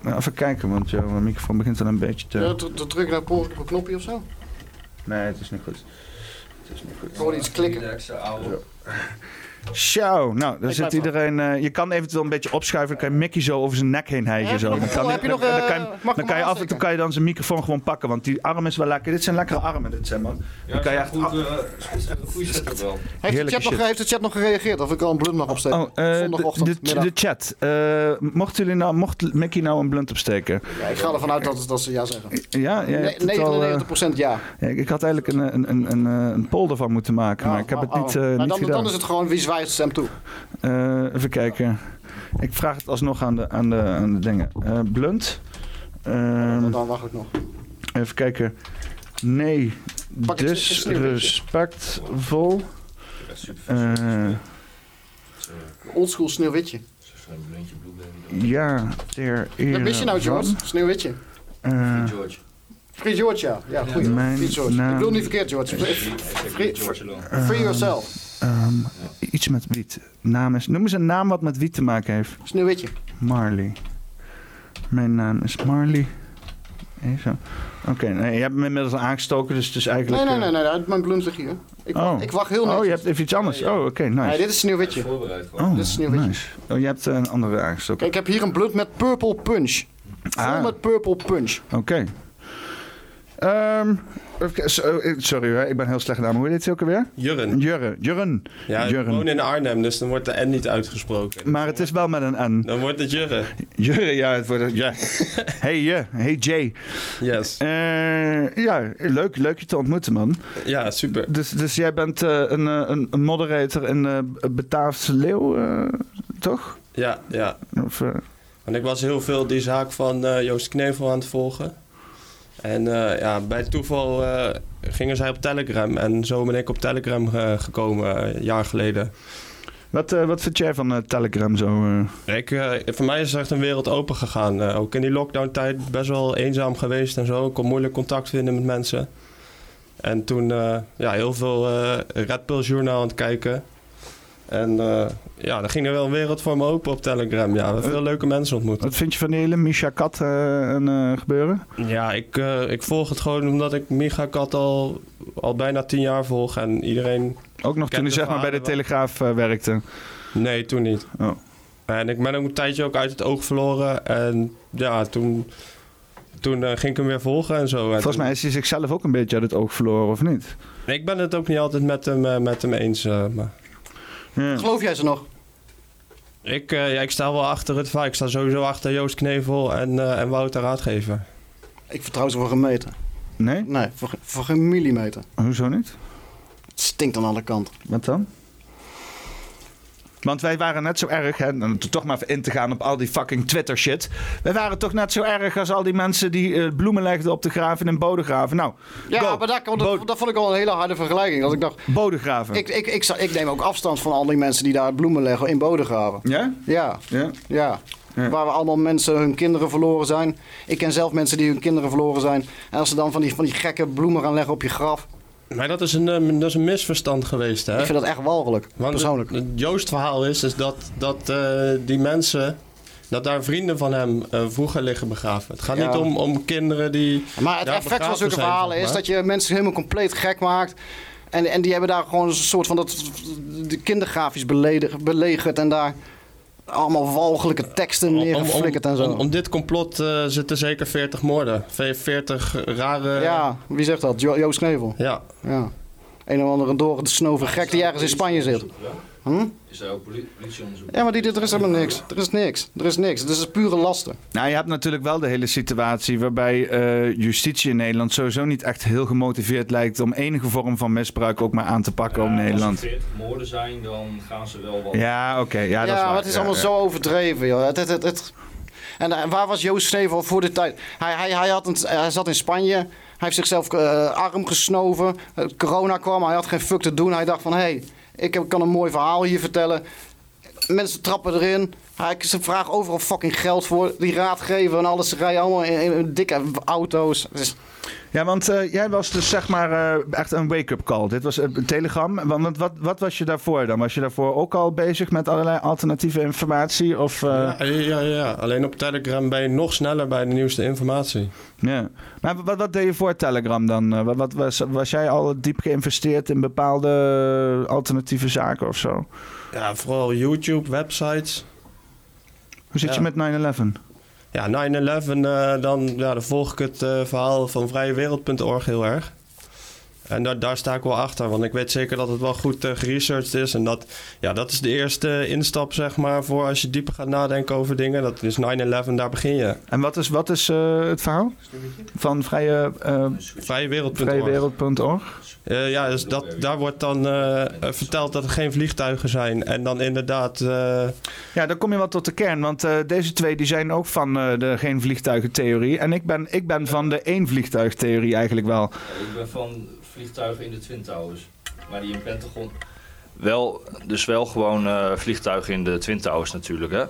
Nou, even kijken, want jouw microfoon begint al een beetje te... Ja, dru- dru- druk naar een een knopje of zo. Nee, het is niet goed. Het is niet goed. Ik hoor iets klikken. Zo, nou, dan Ik zit iedereen... eh, je kan eventueel een beetje opschuiven, dan kan je Mickey zo over zijn nek heen hijgen. Zo. Dan kan, je nog, dan, eh, dan kan je, dan kan je af en toe kan je dan zijn microfoon gewoon pakken, want die arm is wel lekker. Dit zijn lekkere armen, dit zijn man. Dan kan je echt... eh, goede setup wel. Heeft de, chat nog, heeft de chat nog gereageerd? Of ik al een blunt mag opsteken? Oh, eh, de, Zondagochtend, de, chat. Eh, mocht, jullie nou, mocht Mickey nou een blunt opsteken? Ja, ik ga ervan uit dat, dat ze ja zeggen. Ja, ja, je Ne- hebt het al, eh, 99% ja. ja, ik had eigenlijk een, een, een, een, eh, een poll ervan moeten maken, maar ik heb het Oh, niet, eh, maar niet dan, gedaan. dan is het gewoon wie zwaait stem toe. Eh, even kijken. Ik vraag het alsnog aan de, aan de, aan de dingen. Eh, blunt. Ehm, Dan wacht ik nog. even kijken. Nee, disrespectvol. Eh, Oldschool sneeuwwitje. ja, ter Wat mis je nou, George? Sneeuwwitje. eh, Free George, ja. Ja. Mijn Free George. Ik bedoel niet verkeerd, George. Free, free, free yourself. Ehm, iets met wiet. Naam is, noem eens een naam wat met wiet te maken heeft. Sneeuwwitje. Marley. Mijn naam is Marley. Even. Oké, nee, je hebt hem inmiddels aangestoken, dus het is Nee, eigenlijk... nee, eh, nee, nee, mijn blunt ligt hier. Ik, oh. wacht, ik wacht heel netjes. Oh, je hebt even iets anders. Oh, oké, nice. Nee, dit is sneeuwwitje. Oh, dit is sneeuwwitje. nice. Oh, je hebt eh, een andere aangestoken. Kijk, ik heb hier een blunt met purple punch. Vol Ah. met purple punch. Oké. Ehm, even- so- eh, sorry hoor, ik ben heel slecht naam. Hoe heet het ook alweer? Jurren. Jurren. Jurren. Ja, ik woon in Arnhem, dus dan wordt de N niet uitgesproken. Maar het is wel met een N. Dan wordt het Jurren. Jurren, ja, het wordt... Ja. hey, je. Hey, Jay. Yes. Eh, ja, leuk, leuk je te ontmoeten, man. Ja, super. Dus, dus jij bent eh, een, eh, een, een moderator in eh Bataafse Leeuw, eh, toch? Ja, ja. Of, eh, Want ik was heel veel die zaak van eh, Joost Knevel aan het volgen. En eh, ja, bij toeval eh, gingen zij op Telegram. En zo ben ik op Telegram eh, gekomen, een jaar geleden. wat, wat vind jij van Telegram zo? Ik, voor mij is er echt een wereld open gegaan. Ook in die lockdown-tijd best wel eenzaam geweest en zo. Ik kon moeilijk contact vinden met mensen. En toen ja, heel veel Red Pill Journaal aan het kijken. En eh, ja, dan ging er wel een wereld voor me open op Telegram. Ja, we hebben veel leuke mensen ontmoet. Wat vind je van die hele Misha Kat eh, en, eh, gebeuren? Ja, ik, ik volg het gewoon omdat ik Micha Kat al, al bijna tien jaar volg. En iedereen... Ook nog toen hij zeg maar bij de Telegraaf werkte. Nee, toen niet. Oh. En ik ben ook een tijdje ook uit het oog verloren. En ja, toen, toen ging ik hem weer volgen en zo. En Volgens mij is hij zichzelf ook een beetje uit het oog verloren, of niet? Ik ben het ook niet altijd met hem, met hem eens. eh, maar Geloof jij ze nog? ik, eh, ja, ik sta wel achter het verhaal. Ik sta sowieso achter Joost Knevel en, eh, en Wouter Raadgever. Ik vertrouw ze voor geen meter. Nee? Nee, voor, voor geen millimeter. Hoezo niet? Het stinkt aan alle kanten. Wat dan? Want wij waren net zo erg, hè, om toch maar even in te gaan op al die fucking Twitter shit. Wij waren toch net zo erg als al die mensen die eh, bloemen legden op de graven in Bodegraven. Nou, Ja, go. maar dat, dat, dat vond ik al een hele harde vergelijking. Dat ik dacht, Bodegraven. ik, ik, ik, ik neem ook afstand van al die mensen die daar bloemen leggen in Bodegraven. Ja? Ja, Ja. ja. Waar we allemaal mensen hun kinderen verloren zijn. Ik ken zelf mensen die hun kinderen verloren zijn. En als ze dan van die, van die gekke bloemen gaan leggen op je graf. Maar dat is een, eh, dat is een misverstand geweest, hè? Ik vind dat echt walgelijk, Want persoonlijk. Het, het Joost-verhaal is, is dat, dat eh, die mensen... Dat daar vrienden van hem eh, vroeger liggen begraven. Het gaat Ja. niet om, om kinderen die. Maar het effect van zulke verhalen is dat je mensen helemaal compleet gek maakt. En, en die hebben daar gewoon een soort van dat, de kindergrafisch beledig- belegerd en daar allemaal walgelijke teksten neergeflikkerd en zo. Om, om dit complot eh, zitten zeker 40 moorden. Ve- 40 rare. ja, wie zegt dat? Jo Joost Knevel. Ja. ja. Een of andere door de snoven gek die ergens in Spanje zit. Hm? Is er ook poli- politieonderzoek? Ja, maar die, er is helemaal niks. Er is niks. Er is niks. Het is pure lasten. Nou, je hebt natuurlijk wel de hele situatie waarbij eh, justitie in Nederland sowieso niet echt heel gemotiveerd lijkt om enige vorm van misbruik ook maar aan te pakken op Als Nederland. er 40 moorden zijn, dan gaan ze wel wat... Ja, oké. ja, dat is waar. maar het is Ja, allemaal ja. zo overdreven, joh. Het, het, het, het- En waar was Joost Stevel voor de tijd? Hij, hij, hij, had een, hij zat in Spanje. Hij heeft zichzelf eh, arm gesnoven. Eh, corona kwam, hij had geen fuck te doen. Hij dacht van, hé, hey, ik kan een mooi verhaal hier vertellen. Mensen trappen erin. Hij, ze vragen overal fucking geld voor. Die raadgever en alles. Ze rijden allemaal in, in dikke auto's. Ja, want eh, jij was dus zeg maar eh, echt een wake-up call. Dit was een Telegram. Want wat, wat was je daarvoor dan? Was je daarvoor ook al bezig met allerlei alternatieve informatie? Of, eh, Ja, ja, ja, alleen op Telegram ben je nog sneller bij de nieuwste informatie. Ja. Maar wat, wat deed je voor Telegram dan? Eh, Wat, wat was, was jij al diep geïnvesteerd in bepaalde alternatieve zaken of zo? Ja, vooral YouTube, websites. Hoe zit Ja. je met 9-11? Ja, 9-11, eh, dan, ja, dan volg ik het eh, verhaal van vrijewereld.org heel erg. En daar, daar sta ik wel achter, want ik weet zeker dat het wel goed eh, geresearched is. En dat, ja, dat is de eerste instap, zeg maar, voor als je dieper gaat nadenken over dingen. Dat is 9-11, daar begin je. En wat is, wat is eh, het verhaal? Van vrije, eh Vrijewereld.org. vrijewereld.org? Eh, ja, dus dat, daar wordt dan verteld dat er geen vliegtuigen zijn. En dan inderdaad... eh, Ja, dan kom je wel tot de kern. Want eh, deze twee die zijn ook van eh, de geen vliegtuigen-theorie. En ik ben, ik ben van de één vliegtuigtheorie eigenlijk wel. Ik ben van vliegtuigen in de Twin Towers. Maar die in Pentagon... Wel, dus wel gewoon eh, vliegtuigen in de Twin Towers natuurlijk, hè?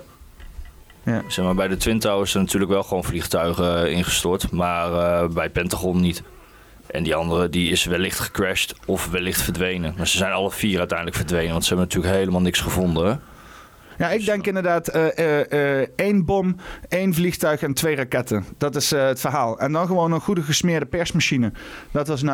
Ja. Zeg maar, bij de Twin Towers zijn natuurlijk wel gewoon vliegtuigen eh, ingestort. Maar eh, bij Pentagon niet. En die andere die is wellicht gecrashed of wellicht verdwenen. Maar ze zijn alle vier uiteindelijk verdwenen. Want ze hebben natuurlijk helemaal niks gevonden, hè? Ja, ik denk inderdaad eh, eh, eh, één bom, één vliegtuig en twee raketten. Dat is het verhaal. En dan gewoon een goede gesmeerde persmachine. Dat was 9-11.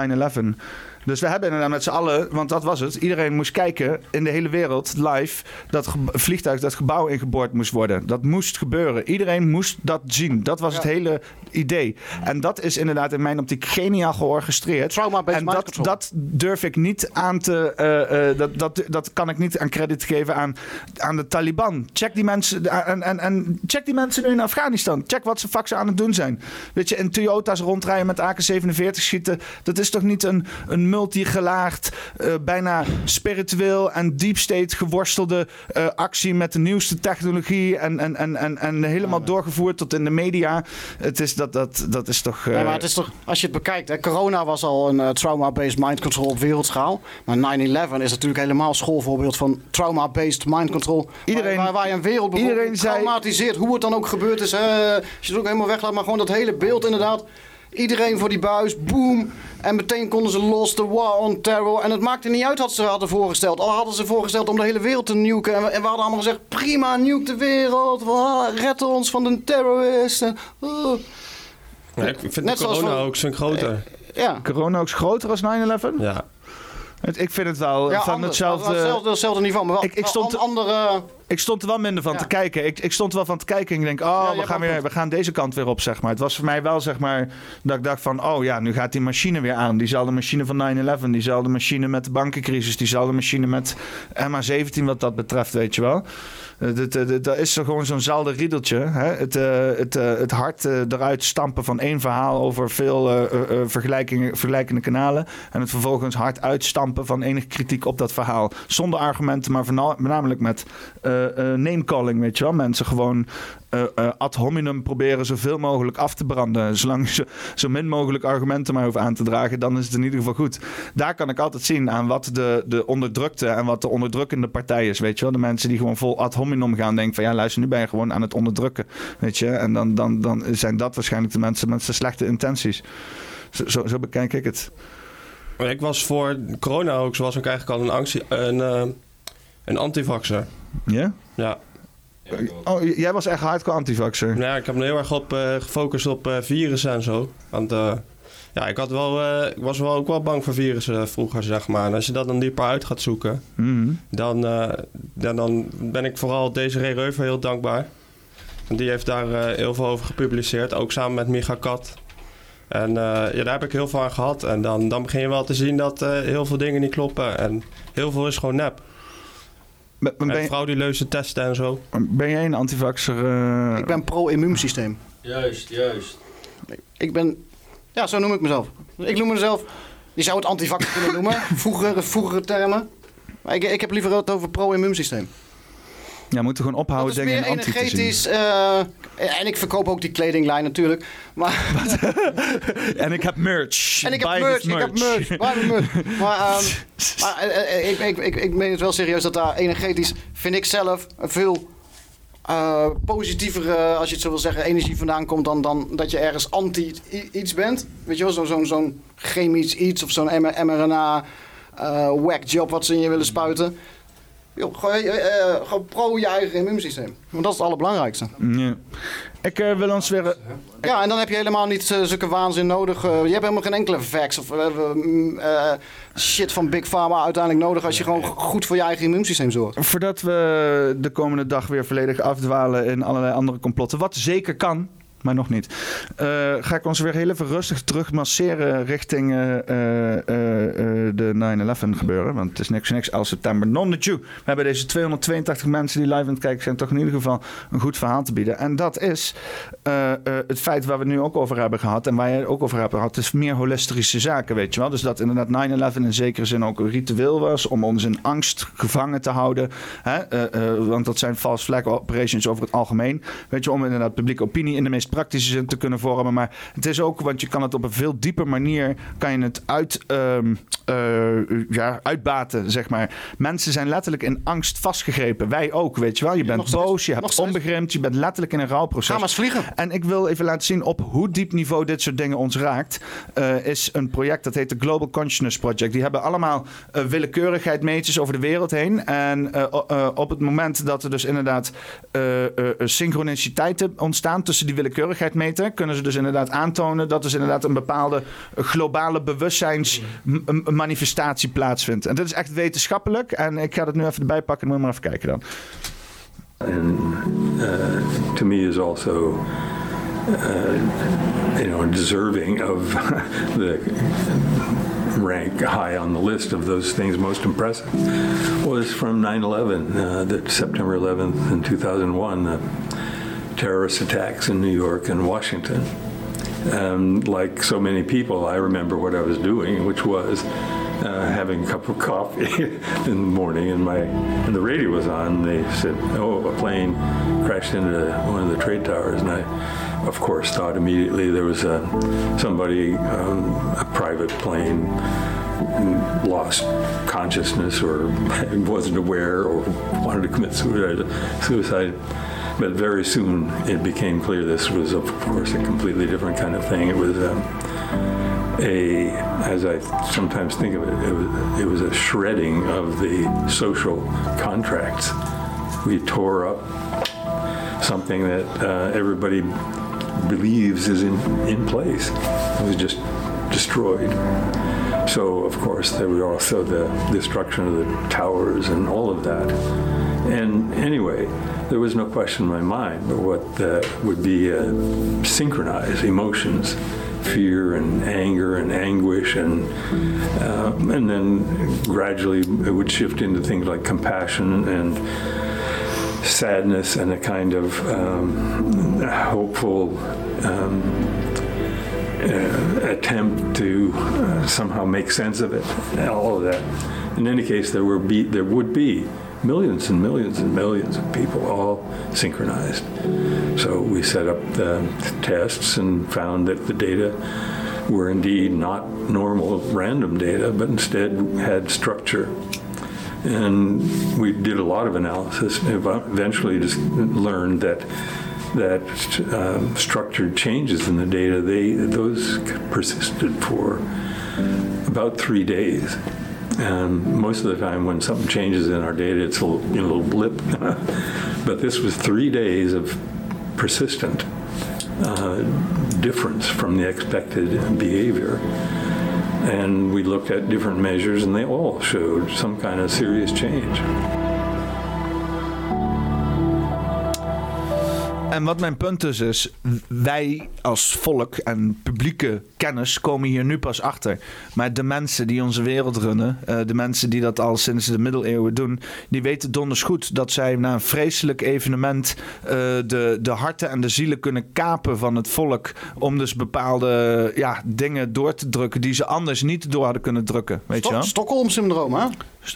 Dus we hebben inderdaad met z'n allen, want dat was het. Iedereen moest kijken in de hele wereld live dat vliegtuig, dat gebouw ingeboord moest worden. Dat moest gebeuren. Iedereen moest dat zien. Dat was het hele idee. En dat is inderdaad in mijn optiek geniaal georchestreerd. en dat, dat durf ik niet aan te. eh, eh, dat, dat, dat kan ik niet aan credit geven aan, aan de Taliban. Check die mensen. En, en, en check die mensen nu in Afghanistan. Check wat ze faxen aan het doen zijn. Weet je, in Toyota's rondrijden met AK-47 schieten. Dat is toch niet een, een multigelaagd, eh, bijna spiritueel en deep state geworstelde eh, actie met de nieuwste technologie. En, en, en, en, en helemaal doorgevoerd tot in de media. Het is dat, dat, dat is toch. eh, Ja, maar het is toch, als je het bekijkt, hè, corona was al een eh, trauma-based mind control op wereldschaal. Maar 9-11 is natuurlijk helemaal schoolvoorbeeld van trauma-based mind control. Iedereen, waar, waar, je een wereld iedereen zei- traumatiseert, hoe het dan ook gebeurd is. Hè, als je het ook helemaal weglaat, maar gewoon dat hele beeld inderdaad. Iedereen voor die buis, boom. En meteen konden ze los, de war on terror. En het maakte niet uit wat ze hadden voorgesteld. Al hadden ze voorgesteld om de hele wereld te nuken. En we, en we hadden allemaal gezegd, prima, nuke de wereld. Red ons van de terroristen. Oh. ja, ik vind Net de zoals corona van- ook zo'n groter. Ja. Corona ook groter als 9-11? Ja. Het- Ik vind het wel Ja, van hetzelfde... Hetzelfde, hetzelfde niveau, maar wel Ik, ik, stond, an- andere... ik stond er wel minder van te kijken. Ik, ik stond er wel van te kijken en ik denk, oh, we, gaan weer, we gaan deze kant weer op, zeg maar. Het was voor mij wel, zeg maar, dat ik dacht van, oh ja, nu gaat die machine weer aan. Diezelfde machine van 9-11, diezelfde machine met de bankencrisis, diezelfde machine met MH17 wat dat betreft, weet je wel. Eh, eh, Dat is zo gewoon zo'nzelfde riedeltje. Hè? Het, eh, het, het hart eruit stampen van één verhaal over veel vergelijkingen, vergelijkende kanalen. En het vervolgens hard uitstampen van enige kritiek op dat verhaal. Zonder argumenten, maar voorna- voornamelijk met name-calling, weet je wel. Mensen gewoon eh, eh, ad hominem proberen zoveel mogelijk af te branden. Zolang je zo, min mogelijk argumenten maar hoeft aan te dragen, dan is het in ieder geval goed. Daar kan ik altijd zien aan wat de, de onderdrukte en wat de onderdrukkende partij is, weet je wel. De mensen die gewoon vol ad hominem gaan denken van ja, luister, nu ben je gewoon aan het onderdrukken, weet je. En dan, dan, dan zijn dat waarschijnlijk de mensen met de slechte intenties. Zo, zo, bekijk ik het. Ik was voor corona ook, was ik eigenlijk al een, angst, een, eh, een antivaxer. Ja? Ja. Oh, jij was echt hardcore antivaxer. Ja, ik heb me heel erg op, eh, gefocust op eh, virussen en zo. Want eh, ja, ik, had wel, ik was wel ook wel bang voor virussen vroeger, zeg maar. En als je dat dan dieper uit gaat zoeken, Mhm. dan, ja, dan ben ik vooral Desiree Reuver heel dankbaar. Want die heeft daar heel veel over gepubliceerd, ook samen met Micha Kat. En ja, daar heb ik heel veel aan gehad. En dan, dan begin je wel te zien dat heel veel dingen niet kloppen. En heel veel is gewoon nep. Ben, ben, En je, frauduleuze testen en zo. ben jij een antivaxer? eh? Ik ben pro-immuunsysteem. Juist, juist. Ik ben... Ja, zo noem ik mezelf. Ik noem mezelf... Je zou het antivaxer kunnen noemen. Vroegere, vroegere termen. Maar ik, ik heb liever het over pro-immuunsysteem. Ja, moeten gewoon ophouden Dat is meer energetisch. eh, en ik verkoop ook die kledinglijn natuurlijk. Maar, En ik heb merch. en ik heb merch, this ik heb merch. Merch. Maar, maar eh, ik, ik, ik, ik meen het wel serieus dat daar energetisch, vind ik zelf, een veel eh, positievere, als je het zo wil zeggen, energie vandaan komt dan, dan dat je ergens anti iets bent. Weet je wel, zo'n zo'n chemisch iets of zo'n mRNA eh whack job wat ze in je willen spuiten. Joh, gewoon, eh, gewoon pro je eigen immuunsysteem. Want dat is het allerbelangrijkste. Ja. Ik wil ons weer... Ja, en dan heb je helemaal niet zulke waanzin nodig. je hebt helemaal geen enkele vax of mm, shit van Big Pharma uiteindelijk nodig als je gewoon goed voor je eigen immuunsysteem zorgt. Voordat we de komende dag weer volledig afdwalen in allerlei andere complotten, wat zeker kan, maar nog niet, eh, ga ik ons weer heel even rustig terug masseren richting eh, eh, de 9-11 gebeuren. Want het is niks niks als september. Non de Jew. We hebben deze 282 mensen die live aan het kijken zijn, toch in ieder geval een goed verhaal te bieden. En dat is het feit waar we het nu ook over hebben gehad en waar jij het ook over hebt gehad, is meer holistische zaken, weet je wel. Dus dat inderdaad 9-11 in zekere zin ook een ritueel was om ons in angst gevangen te houden. Hè? Want dat zijn false flag operations over het algemeen. Weet je, om inderdaad publieke opinie in de meest praktische zin te kunnen vormen. Maar het is ook, want je kan het op een veel dieper manier, kan je het uit, ehm, eh, ja, uitbaten, zeg maar. Mensen zijn letterlijk in angst vastgegrepen. Wij ook, weet je wel. Je bent boos, je hebt onbegrip, je bent letterlijk in een rouwproces. Ga maar eens vliegen. En ik wil even laten zien op hoe diep niveau dit soort dingen ons raakt. eh, is een project dat heet de Global Consciousness Project. Die hebben allemaal uh, willekeurigheid meetjes over de wereld heen. En op het moment dat er dus inderdaad synchroniciteiten ontstaan tussen die willekeurigheid meten, kunnen ze dus inderdaad aantonen dat dus inderdaad een bepaalde globale bewustzijnsmanifestatie plaatsvindt. En dit is echt wetenschappelijk. En ik ga het nu even erbij pakken. Moet je maar even kijken dan. And uh, to me is also uh, you know, deserving of the rank high on the list of those things most impressive was from 9-11, uh, the September 11th in 2001, the terrorist attacks in New York and Washington. Um, like so many people, I remember what I was doing, which was uh, having a cup of coffee in the morning, and my and the radio was on. They said, "Oh, a plane crashed into one of the trade towers," and I, of course, thought immediately there was a somebody, um, a private plane, lost consciousness or wasn't aware or wanted to commit suicide. But very soon it became clear this was, of course, a completely different kind of thing. It was. Um, a, as I sometimes think of it, it was, it was a shredding of the social contracts. We tore up something that uh, everybody believes is in, in place. It was just destroyed. So, of course, there was also the destruction of the towers and all of that. And anyway, there was no question in my mind but what that would be uh, synchronized emotions fear and anger and anguish and uh, and then gradually it would shift into things like compassion and sadness and a kind of um, hopeful um, uh, attempt to uh, somehow make sense of it all of that. In any case there were be there would be millions and millions and millions of people all synchronized. So we set up the tests and found that the data were indeed not normal random data, but instead had structure. And we did a lot of analysis and eventually just learned that that um, structured changes in the data, they those persisted for about three days. And most of the time, when something changes in our data, it's a little, you know, little blip. but this was three days of persistent uh, difference from the expected behavior. And we looked at different measures, and they all showed some kind of serious change. En wat mijn punt dus is, wij als volk en publieke kennis komen hier nu pas achter. Maar de mensen die onze wereld runnen, eh, de mensen die dat al sinds de middeleeuwen doen, die weten donders goed dat zij na een vreselijk evenement eh, de, de harten en de zielen kunnen kapen van het volk. Om dus bepaalde ja, dingen door te drukken die ze anders niet door hadden kunnen drukken. Weet je wel? Stockholm-syndroom, hè?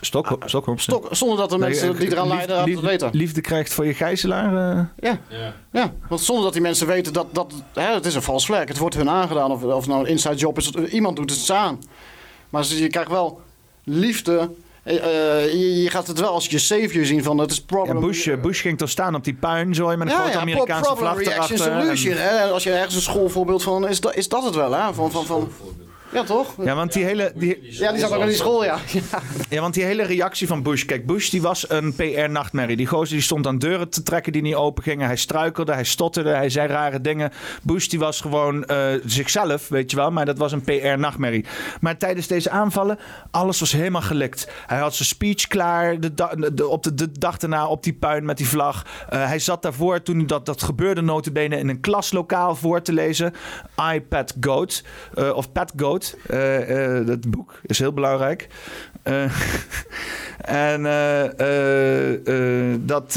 Stok, Stockholm. Stok- zonder dat de mensen die eraan leiden dat liefde, weten. Liefde krijgt voor je gijzelaar. eh. Ja. ja, want zonder dat die mensen weten dat, dat hè, het is een vals vlek. Het wordt hun aangedaan. Of, of het nou een inside job is. het- Iemand doet het ze aan. Maar ze- je krijgt wel liefde. Eh, eh, je, je gaat het wel als je savior zien van het is problem. Ja, Bush, Bush ging toch staan op die puin zo met een grote pro- Amerikaanse problem vlag reaction erachter. en- solution. Hè? Als je ergens een schoolvoorbeeld van is dat, is dat het wel, hè? Van, van, van, ja, toch? Ja, want die hele... Die, Ja, die zat ook in die school, ja. ja. Ja, want die hele reactie van Bush. Kijk, Bush die was een PR-nachtmerrie. Die gozer die stond aan deuren te trekken die niet open gingen. Hij struikelde, hij stotterde, hij zei rare dingen. Bush die was gewoon eh, zichzelf, weet je wel. Maar dat was een PR-nachtmerrie. Maar tijdens deze aanvallen, alles was helemaal gelikt. Hij had zijn speech klaar de, op de, de dag daarna op die puin met die vlag. Eh, hij zat daarvoor toen dat, dat gebeurde notabene in een klaslokaal voor te lezen. I, Pat Goat. eh, of Pat Goat. Eh, eh, dat boek is heel belangrijk. Eh, en dat,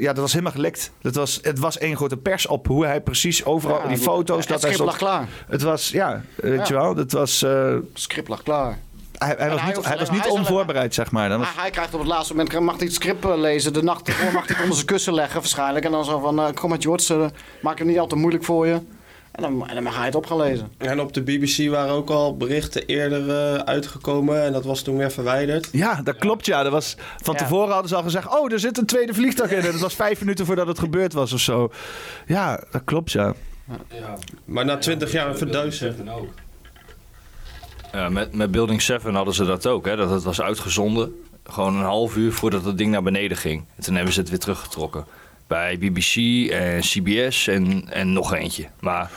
ja, dat was helemaal gelekt. Dat was, het was één grote pers op hoe hij precies overal Ja, die foto's. het dat stond- lag klaar. Het was, ja, weet Ja. je wel. Dat was, Het script lag klaar. hij, hij was hij niet, hij was niet onvoorbereid, zeg maar. Was, hij krijgt op het laatste moment mag hij het script lezen. De nacht ervoor mag hij het onder zijn kussen leggen waarschijnlijk. En dan zo van, kom maar George, maak het niet al te moeilijk voor je. En dan, en dan mag hij het op gaan lezen. En op de BBC waren ook al berichten eerder eh, uitgekomen en dat was toen weer verwijderd. Ja, dat klopt ja. Dat was, van Ja. tevoren hadden ze al gezegd... oh, er zit een tweede vliegtuig in. En dat was vijf minuten voordat het gebeurd was of zo. Ja, dat klopt ja. Maar na twintig jaar verduisterd. Ja, met, met Building 7 hadden ze dat ook, hè, dat het was uitgezonden. Gewoon een half uur voordat het ding naar beneden ging. En toen hebben ze het weer teruggetrokken. Bij BBC en CBS en, en nog eentje. Maar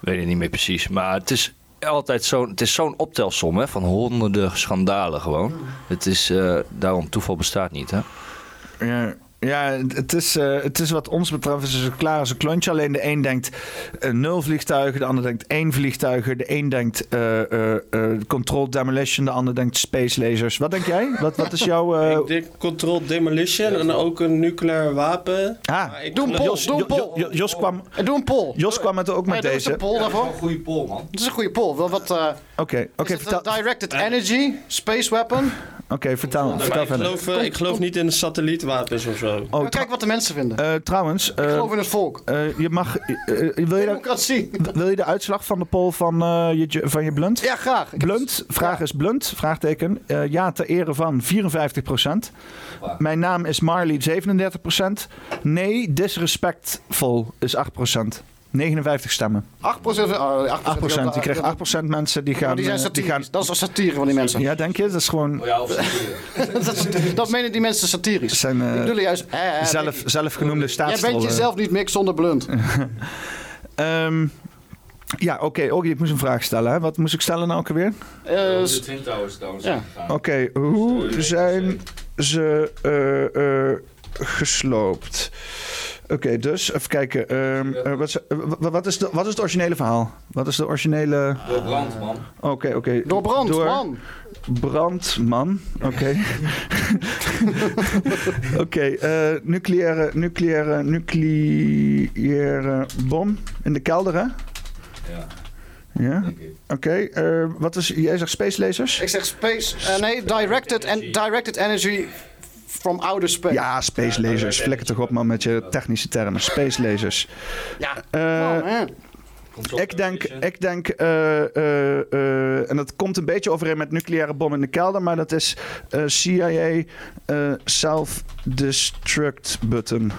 weet het niet meer precies. Maar het is altijd zo'n, het is zo'n optelsom hè, van honderden schandalen gewoon. Het is, eh, daarom toeval bestaat niet, hè. Ja, ja het, is, eh, het is wat ons betreft is het klaar als een klontje. Alleen de een denkt eh, nul vliegtuigen, de ander denkt één vliegtuigen. De een denkt eh eh eh, controlled demolition, de ander denkt space lasers. Wat denk jij? Wat, wat is jouw... eh, Ik denk controlled demolition en ook een nucleair wapen. Ah, Doe een poll, Jos, doe een Jo- poll. Jo- Jos kwam, doe een poll. Jos kwam het ook met Ja, doe eens deze. een poll daarvoor. een goede poll, man. Het is een goede poll. Wat, wat, eh, Oké, oké, is vertel, directed energy, space weapon? Oké, vertel, vertel ik verder. geloof, eh, ik geloof niet in de satellietwapens of zo. Oh, Ja, kijk wat de mensen vinden. eh, trouwens, eh, Ik geloof in het volk. eh, je mag... eh, eh, wil, je de, Democratie. wil je de uitslag van de poll van, eh, je, van je blunt? Ja, graag. Ik- Blunt, vraag is blunt, vraagteken. Eh, ja, ter ere van 54%. Mijn naam is Marley, 37%. Nee, disrespectful is 8%. 59 stemmen. 8 procent. Oh, 8 8%. Je krijgt 8% mensen die gaan... Die zijn eh, die satirisch. gaan Dat is al satire van die mensen. ja, denk je? Dat is gewoon... dat, is- dat menen die mensen satirisch. Zijn, eh, Ik bedoel juist... eh, zelf, zelfgenoemde Jij staatstol. bent jezelf niet mix zonder blunt. Ehm, ja, oké. Oké, ik moest een vraag stellen. Hè. Wat moest ik stellen nou ook alweer? Eh, s- Twin Towers trouwens. Ja. Oké, hoe zijn ze eh, eh, gesloopt? Oké, dus even kijken. ehm, eh, wat, is- eh, wa- wat, is de, wat is het originele verhaal? Wat is de originele... Door brand, man. Oké, oké. Door brand, Door man. brandman. Oké. Oké, eh, nucleaire, nucleaire, nucleaire bom in de kelder, hè? Ja. Ja? Oké, eh, wat is... Jij zegt space lasers? Ik zeg space... eh, nee, directed, en, directed energy from outer space. Ja, space lasers. Flikker toch op, man, met je technische termen. Space lasers. Ja, Eh, ik denk, ik denk eh, eh, eh, en dat komt een beetje overeen met nucleaire bom in de kelder, maar dat is eh, CIA eh, self-destruct button.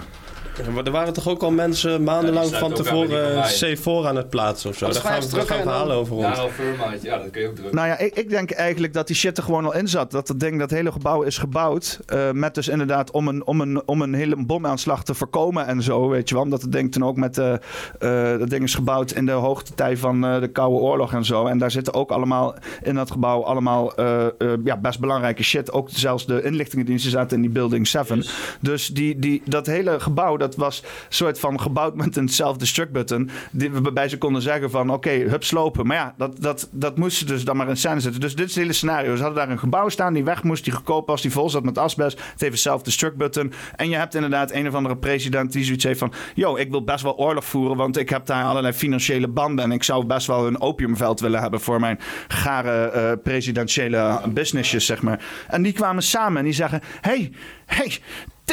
Ja, maar er waren toch ook al mensen maandenlang van tevoren mij. C4 aan het plaatsen of zo. Dat Daar gaan, we- daar gaan verhalen over. Ja, Furmite, ja, dat kun je ook drukken. Nou ja, ik, ik denk eigenlijk dat die shit er gewoon al in zat. Dat het ding, dat hele gebouw is gebouwd. eh, met dus inderdaad om een, om, een, om een hele bomaanslag te voorkomen en zo, weet je wel. Omdat het ding toen ook met... eh, eh, dat ding is gebouwd in de hoogtetijd van eh, de Koude Oorlog en zo. En daar zitten ook allemaal in dat gebouw allemaal eh, eh, ja, best belangrijke shit. Ook zelfs de inlichtingendiensten zaten in die Building 7. Dus die, die, dat hele gebouw, dat was een soort van gebouwd met een self-destruct button. Die, waarbij ze konden zeggen van oké, hup slopen. Maar ja, dat, dat, dat moesten ze dus dan maar in scène zetten. Dus dit is het hele scenario. Ze hadden daar een gebouw staan die weg moest, die goedkoop was, die vol zat met asbest. Het heeft een self-destruct button. En je hebt inderdaad een of andere president die zoiets heeft van... yo, ik wil best wel oorlog voeren, want ik heb daar allerlei financiële banden... en ik zou best wel een opiumveld willen hebben voor mijn gare eh, presidentiële businessjes, zeg maar. En die kwamen samen en die zeggen... hey, hey,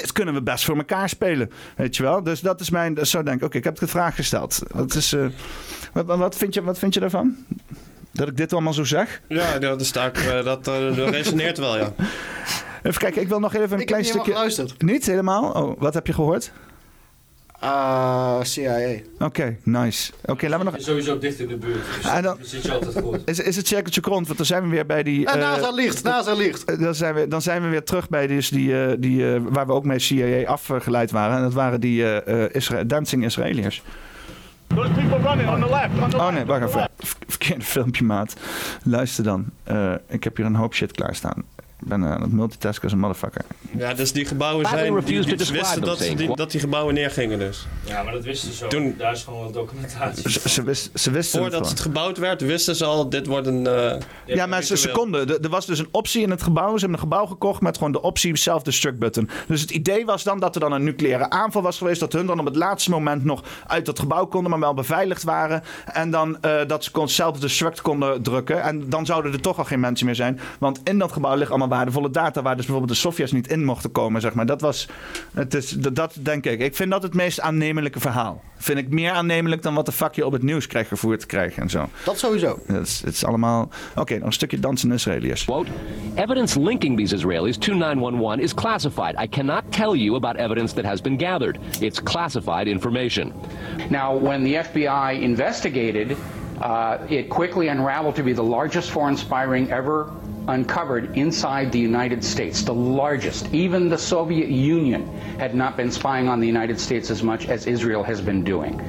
dit kunnen we best voor elkaar spelen. Weet je wel? Dus dat is mijn. dus Zo denk ik, oké, ik heb het vraag gesteld. Wat, is, eh, wat, wat, vind je, wat vind je daarvan? Dat ik dit allemaal zo zeg? Ja, dat, is daar, eh, dat, dat resoneert wel, ja. Even kijken, ik wil nog even een Ik klein heb niet stukje. helemaal geluisterd. Niet helemaal? Oh, wat heb je gehoord? Ah, CIA. Oké, nice. Oké, laten we nog. Sowieso dicht in de buurt. Dus En dan- dan zit je altijd goed. Is, is het cirkeltje rond? Want dan zijn we weer bij die. En eh, NASA ligt, NASA ligt. Dan zijn, we, dan zijn we weer terug bij dus die, eh, die eh, waar we ook mee CIA afgeleid waren. En dat waren die eh, eh, Isra- dancing Israëliërs. Those people running on the left. On the Oh nee, wacht even. Ver- Verkeerde filmpje, maat. Luister dan. Eh, ik heb hier een hoop shit klaarstaan. Ik ben eh, aan het multitasken als een motherfucker. Ja, dus die gebouwen zijn... Die, wisten dat, die, dat die gebouwen neergingen dus. Ja, maar dat wisten ze. Toen- Daar is gewoon wel documentatie. Ze, ze, wist, ze wisten het Voordat het gewoon. gebouwd werd, wisten ze al, dit wordt een... eh, Ja, maar ze, konden. Er- was dus een optie in het gebouw. Ze hebben een gebouw gekocht met gewoon de optie self-destruct button. Dus het idee was dan dat er dan een nucleaire aanval was geweest. Dat hun dan op het laatste moment nog uit dat gebouw konden, maar wel beveiligd waren. En dan eh, dat ze kon- self-destruct konden drukken. En dan zouden er toch al geen mensen meer zijn. Want in dat gebouw ligt allemaal waardevolle data. Waar dus bijvoorbeeld de Sovjets niet in mochten komen. Zeg maar. Dat was. Het is, dat, dat denk ik. Ik vind dat het meest aannemelijke verhaal. Vind ik meer aannemelijk dan wat de fuck je op het nieuws krijgt gevoerd te krijgen en zo. Dat sowieso. Het is, het is allemaal. Oké, nog een stukje dansen Israëliërs. Quote, evidence linking these Israelis to 911 is classified. I cannot tell you about evidence that has been gathered. It's classified information. Now, when the FBI investigated, uh, it quickly unraveled to be the largest foreign spy ring ever uncovered inside the United States. The largest. Even the Soviet Union had not been spying on the United States as much as Israel has been doing.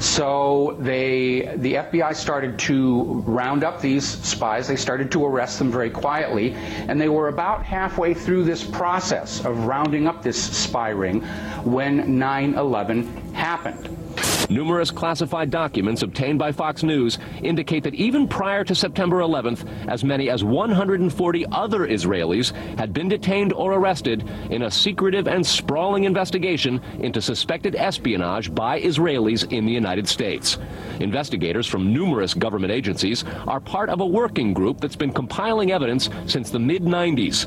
So they, the FBI started to round up these spies. They started to arrest them very quietly, and they were about halfway through this process of rounding up this spy ring when 9/11 happened. Numerous classified documents obtained by Fox News indicate that even prior to September 11th, as many as 140 other Israelis had been detained or arrested in a secretive and sprawling investigation into suspected espionage by Israelis in the United States. Investigators from numerous government agencies are part of a working group that's been compiling evidence since the mid 90s.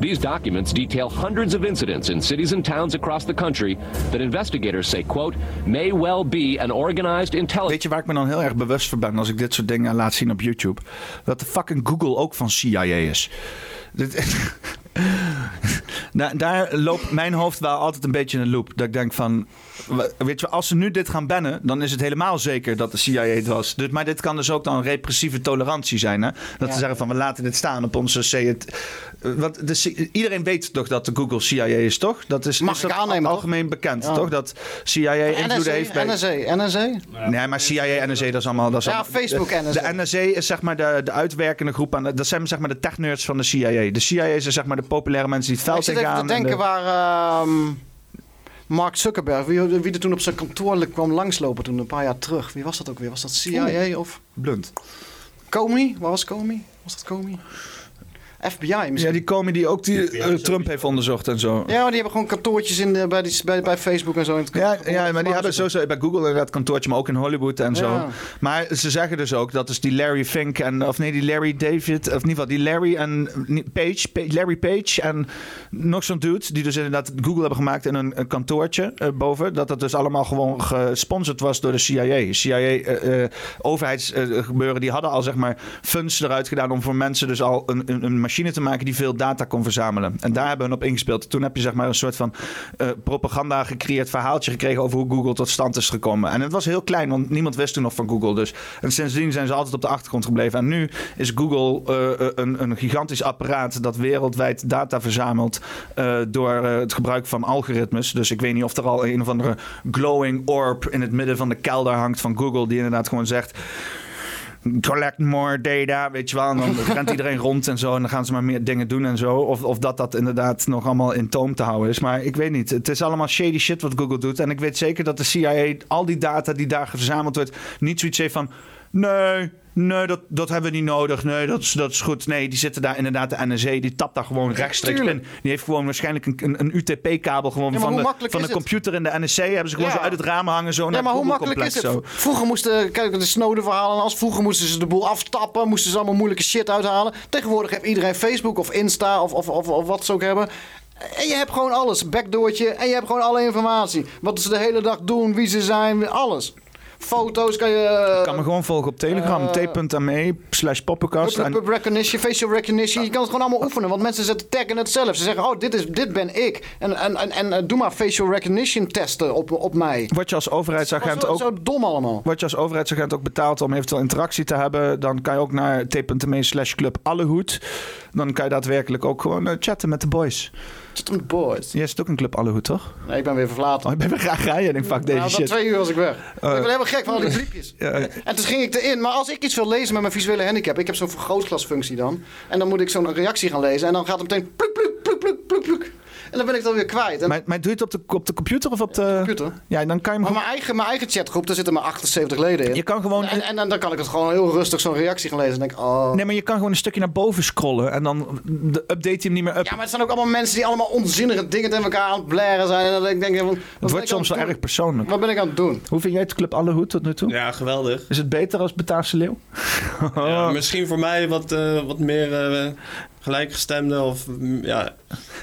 These documents detail hundreds of incidents in cities and towns across the country that investigators say, quote, may well be an organized intelligence. Weet je waar ik me dan heel erg bewust van ben als ik dit soort dingen laat zien op YouTube? Dat de fucking Google ook van CIA is. Daar, daar loopt mijn hoofd wel altijd een beetje in een loop. Dat ik denk van, weet je, als ze nu dit gaan bannen, dan is het helemaal zeker dat de CIA het was. Dus, maar dit kan dus ook dan repressieve tolerantie zijn. Hè? Dat Ja. ze zeggen van, we laten dit staan op onze Iedereen weet toch dat de Google CIA is, toch? Dat is, Mag is ik dat aannemen, toch? algemeen bekend, Ja. toch? Dat CIA invloeden NSA, heeft bij... NSA, NSA. Nee, maar CIA, NSA, dat is allemaal... Dat is Ja, allemaal- Facebook, de, NSA. De NSA is zeg maar de, de uitwerkende groep. Aan, de- dat zijn zeg maar de technerds van de CIA. De CIA is zeg maar de populaire mensen die het Ik veld zit even ingaan. te en denken de- waar ehm, Mark Zuckerberg, wie, wie er toen op zijn kantoor kwam langslopen toen een paar jaar terug. Wie was dat ook weer? Was dat CIA of... Blunt. Comey? Waar was Comey? Was dat Comey? FBI misschien. Ja, die komen die ook die eh, Trump heeft onderzocht en zo. Ja, maar die hebben gewoon kantoortjes in de, bij, die, bij, bij Facebook en zo. in het Ja, ja, maar die hebben sowieso bij Google inderdaad kantoortje, maar ook in Hollywood en zo. Ja. Maar ze zeggen dus ook dat is die Larry Fink en, of nee, die Larry David, of in ieder geval die Larry en Page, Pa- Larry Page en nog zo'n dude, die dus inderdaad Google hebben gemaakt in een, een kantoortje eh, boven. Dat dat dus allemaal gewoon gesponsord was door de CIA. CIA, eh, eh, overheidsgebeuren, die hadden al zeg maar funds eruit gedaan om voor mensen dus al een, een, een machine te maken die veel data kon verzamelen. En daar hebben we op ingespeeld. Toen heb je zeg maar een soort van eh, propaganda gecreëerd verhaaltje gekregen over hoe Google tot stand is gekomen. En het was heel klein, want niemand wist toen nog van Google. Dus. En sindsdien zijn ze altijd op de achtergrond gebleven. En nu is Google eh, eh, een, een gigantisch apparaat dat wereldwijd data verzamelt door het gebruik van algoritmes. Dus ik weet niet of er al een of andere glowing orb in het midden van de kelder hangt van Google, die inderdaad gewoon zegt. Collect more data, weet je wel. En dan rent iedereen rond en zo. En dan gaan ze maar meer dingen doen en zo. Of, of dat dat inderdaad nog allemaal in toom te houden is. Maar ik weet niet. Het is allemaal shady shit wat Google doet. En ik weet zeker dat de CIA al die data die daar verzameld wordt... niet zoiets heeft van... Nee, nee, dat, dat hebben we niet nodig. Nee, dat is, dat is goed. Nee, die zitten daar inderdaad, de NSA, die tapt daar gewoon rechtstreeks in. Die heeft gewoon waarschijnlijk een, een, een UTP-kabel gewoon Ja, van, de, van de computer in de NSC. Hebben ze gewoon Ja. zo uit het raam hangen, zo Ja, naar maar hoe makkelijk is het? Zo. Vroeger moesten, kijk, de Snowden-verhalen en als vroeger moesten ze de boel aftappen, moesten ze allemaal moeilijke shit uithalen. Tegenwoordig heeft iedereen Facebook of Insta of, of, of, of wat ze ook hebben. En je hebt gewoon alles, backdoortje, en je hebt gewoon alle informatie. Wat ze de hele dag doen, wie ze zijn, alles. Foto's kan je... Kan me gewoon volgen op Telegram. t.me slash poppenkast. Recognition, facial recognition. Je kan het gewoon allemaal oefenen. Want mensen zetten taggen het zelf. Ze zeggen, oh, dit, is, dit ben ik. En, en, en, en eh, doe maar facial recognition testen op, op mij. Word je als overheidsagent ook... zo dom allemaal. Word je als overheidsagent ook betaald om eventueel interactie te hebben, dan kan je ook naar t.me slash club Allehoed. Dan kan je daadwerkelijk ook gewoon eh, chatten met de boys. Chatten met boys? Jij zit ook in club Allehoed, toch? Nee, ik ben weer verlaten. Oh, ik ben weer graag rijden. Ik fuck deze nou, shit. twee uur was ik weg. Eh. ik ben helemaal gek van al die bliepjes. Ja, En toen ging ik erin. Maar als ik iets wil lezen met mijn visuele handicap... Ik heb zo'n vergrootglasfunctie dan. En dan moet ik zo'n reactie gaan lezen. En dan gaat het meteen pluk, pluk, pluk, pluk, pluk, pluk. En dan ben ik dan weer kwijt. En, Maar, maar doe je het op de, op de computer of op de... computer. Ja, dan kan je hem maar gewoon... mijn eigen, mijn eigen chatgroep, daar zitten maar 78 leden in. Je kan gewoon... En, en, dan- dan kan ik het gewoon heel rustig zo'n reactie gaan lezen. En denk ik, oh... Nee, maar je kan gewoon een stukje naar boven scrollen en dan de update je hem niet meer up. Ja, maar het zijn ook allemaal mensen die allemaal onzinnige dingen tegen elkaar aan het blaren zijn. En dan denk ik, van, het wordt soms wel erg persoonlijk. Wat ben ik aan het doen? Hoe vind jij het Club Allehoed tot nu toe? Ja, geweldig. Is het beter als Bataafse Leeuw? Ja, misschien voor mij wat, eh, wat meer eh, gelijkgestemde of mm, ja,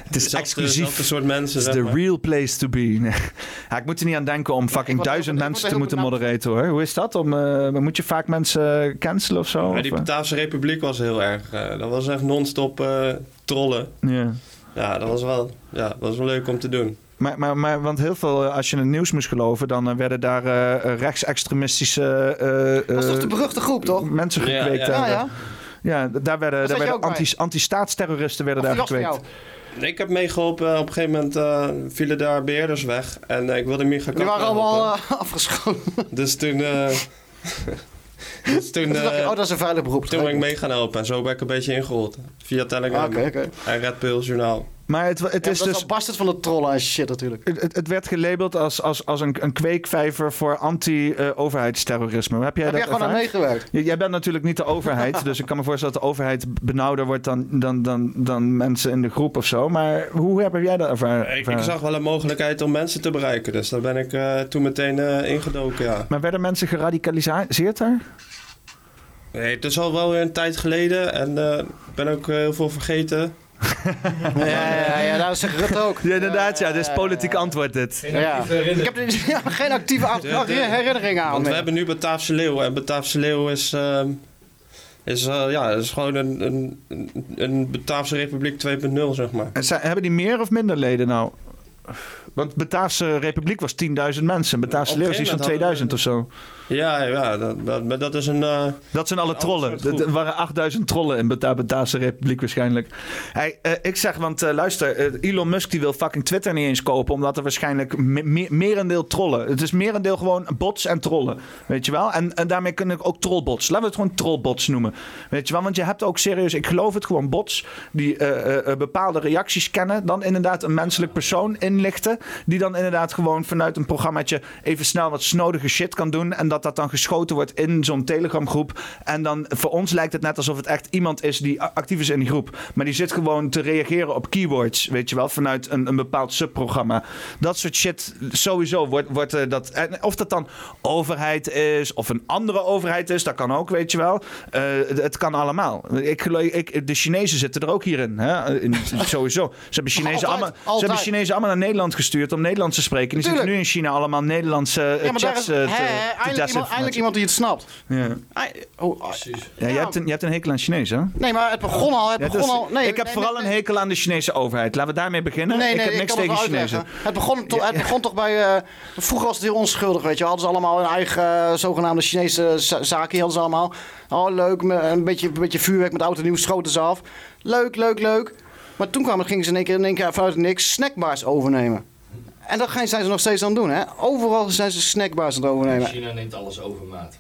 Het is exclusief. soort mensen. Het is the real place to be. Nee. Ja, ik moet er niet aan denken om fucking word- duizend word mensen te moeten moderaten hoor. Hoe is dat? Om, eh, moet je vaak mensen cancelen of zo? Maar die eh? Bataafse Republiek was heel erg. eh, dat was echt non-stop eh, trollen. Ja. Ja, dat was wel, ja, dat was wel leuk om te doen. Maar, maar, maar, want heel veel, als je het nieuws moest geloven, dan werden daar eh, eh, rechtsextremistische eh, Dat is toch de beruchte groep, toch? mensen Ja, gekweekt. ja. hebben. Ja, ja. Ja, daar werden, daar werden anti, anti-staatsterroristen werden Of daar gekweekt. Ik heb meegeholpen. Op een gegeven moment eh, vielen daar beheerders weg. En eh, ik wilde Micha Die waren allemaal eh, afgeschoten. Dus toen... eh, dus toen, eh, oh, dat is een veilig beroep. toen ben ik mee gaan helpen. En zo ben ik een beetje ingerold. Via Telegram Ah, Oké, oké. en Red Pill Journaal. Maar het, het Ja, is dus... wel bastard van de trollen en shit natuurlijk. Het, het- het werd gelabeld als, als, als een, een kweekvijver voor anti-overheidsterrorisme. Heb jij Heb dat jij gewoon aan meegewerkt? J- Jij bent natuurlijk niet de overheid, dus ik kan me voorstellen dat de overheid benauwder wordt dan, dan, dan, dan mensen in de groep of zo. Maar hoe heb jij dat ervaren? Ik, ik zag wel een mogelijkheid om mensen te bereiken. Dus daar ben ik eh, toen meteen eh, ingedoken, ja. Maar werden mensen geradicaliseerd daar? Nee, het is al wel weer een tijd geleden. En eh, ik ben ook heel veel vergeten. Ja, ja, ja, dat zegt Rutte ook. Ja, inderdaad, ja, dit is politiek antwoord dit. Ja. Ik heb er ja, geen actieve herinneringen aan. Want we hebben nu Bataafse Leeuw. En Bataafse Leeuw is, ehm, is, eh, ja, is gewoon een, een, een- een Bataafse Republiek 2.0, zeg maar. En zijn- hebben die meer of minder leden nou? Want Bataafse Republiek was 10.000 mensen. Bataafse Leeuw een is iets van gegeven moment 2000 of zo. Ja, ja dat, dat, dat is een... eh, Dat zijn alle trollen. Er waren 8000 trollen in Bata Bataafse Republiek waarschijnlijk. Hey, eh, ik zeg, want eh, luister, Elon Musk die wil fucking Twitter niet eens kopen, omdat er waarschijnlijk me me- merendeel trollen. Het is merendeel gewoon bots en trollen, weet je wel? En, en daarmee kunnen ik ook trollbots. Laten we het gewoon trollbots noemen, weet je wel? Want je hebt ook serieus, ik geloof het gewoon bots die eh, eh, eh, bepaalde reacties kennen, dan inderdaad een menselijk persoon inlichten, die dan inderdaad gewoon vanuit een programmaatje even snel wat snodige shit kan doen en dat dat dan geschoten wordt in zo'n Telegram groep. En dan voor ons lijkt het net alsof het echt iemand is die actief is in die groep. Maar die zit gewoon te reageren op keywords, weet je wel, vanuit een, een bepaald subprogramma. Dat soort shit, sowieso wordt, wordt eh, dat. En of dat dan overheid is of een andere overheid is, dat kan ook, weet je wel. Eh, het, kan allemaal. Ik, ik, de Chinezen zitten er ook hierin, hè? In, sowieso. Ze hebben Chinezen, Altijd, allemaal, ze hebben Chinezen allemaal naar Nederland gestuurd om Nederlands te spreken. Die zitten nu in China allemaal Nederlandse eh, Ja, chats is eh, te iemand, eindelijk iemand die het snapt. Ja. Oh, ah, Ja, je, hebt een, je hebt een hekel aan Chinees, hè? Nee, maar het begon al. Het Ja, begon dus al nee, ik heb nee, vooral nee, een hekel aan de Chinese overheid. Laten we daarmee beginnen. Nee, nee, ik heb niks tegen Chinezen. Het begon, to- het begon toch bij... eh, vroeger was het heel onschuldig, weet je. Hadden ze allemaal hun eigen eh, zogenaamde Chinese za- zaken. Hadden ze allemaal. Oh, leuk. me- Een beetje, een beetje vuurwerk met oud en nieuw schoten ze af. Leuk, leuk, leuk. Maar toen kwamen, gingen ze in één keer, in één keer vanuit niks snackbars overnemen. En dat gaan- zijn ze nog steeds aan het doen, hè. Overal zijn ze snackbars aan het overnemen. China neemt alles overmaat.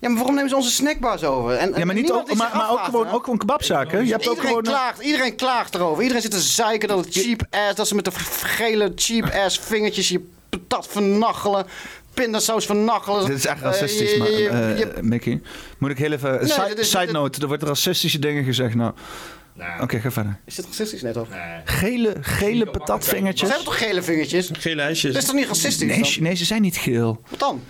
Ja, maar waarom nemen ze onze snackbars over? En, Ja, maar, niet niemand ook, maar, maar ook, gewoon, hè? ook gewoon kebabzaken. Je hebt ook iedereen, gewoon... eh, klaagt, iedereen klaagt erover. Iedereen zit te zeiken dat het cheap ass... dat ze met de gele cheap ass vingertjes je patat vernachelen... pindasaus vernachelen. Dit is echt racistisch, je- maar, je- eh, je- Mickey. Moet ik heel even... Nee, side, is- side note, er wordt racistische dingen gezegd. Nou, oké, ga verder. Is dit racistisch net of? Gele, gele patatvingertjes. Ze hebben toch gele vingertjes? Gele ijsjes. Dat is toch niet racistisch Nee, dan? Chinezen zijn niet geel. Wat dan?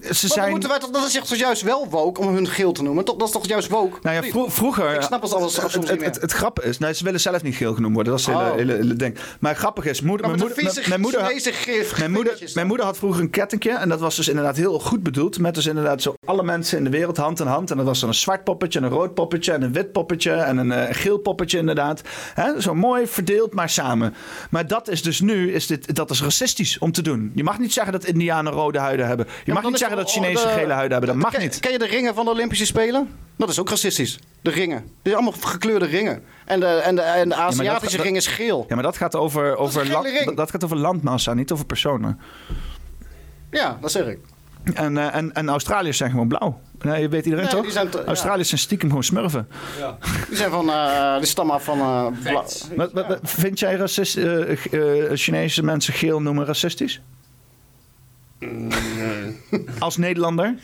Ze Maar zijn... moeten wij toch, dat is toch juist wel woke om hun geel te noemen? Toch- Dat is toch juist woke? Nou ja, vro- vroeger... Ik snap het alles soms het, het, het, het grappige is... Nou, ze willen zelf niet geel genoemd worden. Dat is het Oh. hele, hele ding. Maar het grappige is... Moeder, mijn, moeder, vieze mijn, moeder, gif- mijn, moeder, mijn moeder had vroeger een kettingje. En dat was dus inderdaad heel goed bedoeld. Met dus inderdaad zo alle mensen in de wereld hand in hand. En dat was dan een zwart poppetje, een rood poppetje... en een wit poppetje en een eh, geel poppetje inderdaad. Zo mooi verdeeld, maar samen. Maar dat is dus nu... Is dit, dat is racistisch om te doen. Je mag niet zeggen dat Indianen rode huiden hebben. Je Ja, mag niet zeggen dat de- gele huiden hebben. Dat mag Ken- niet. Ken je de ringen van de Olympische Spelen? Dat is ook racistisch. De ringen. Dit zijn allemaal gekleurde ringen. En de, en de, en Ja, Aziatische ring is geel. Ja, maar dat gaat over, over, land- dat, dat gaat over landmassa, niet over personen. Ja, dat zeg ik. En, eh, en, en Australiërs zijn gewoon blauw. Nee, je weet iedereen Nee, toch? die zijn te- ja. Australiërs zijn stiekem gewoon smurfen. Die zijn van, eh, die stammen af van... eh, bla- Wat, wat, wat- vind jij racist, Chinese mensen geel noemen racistisch? Als Nederlander?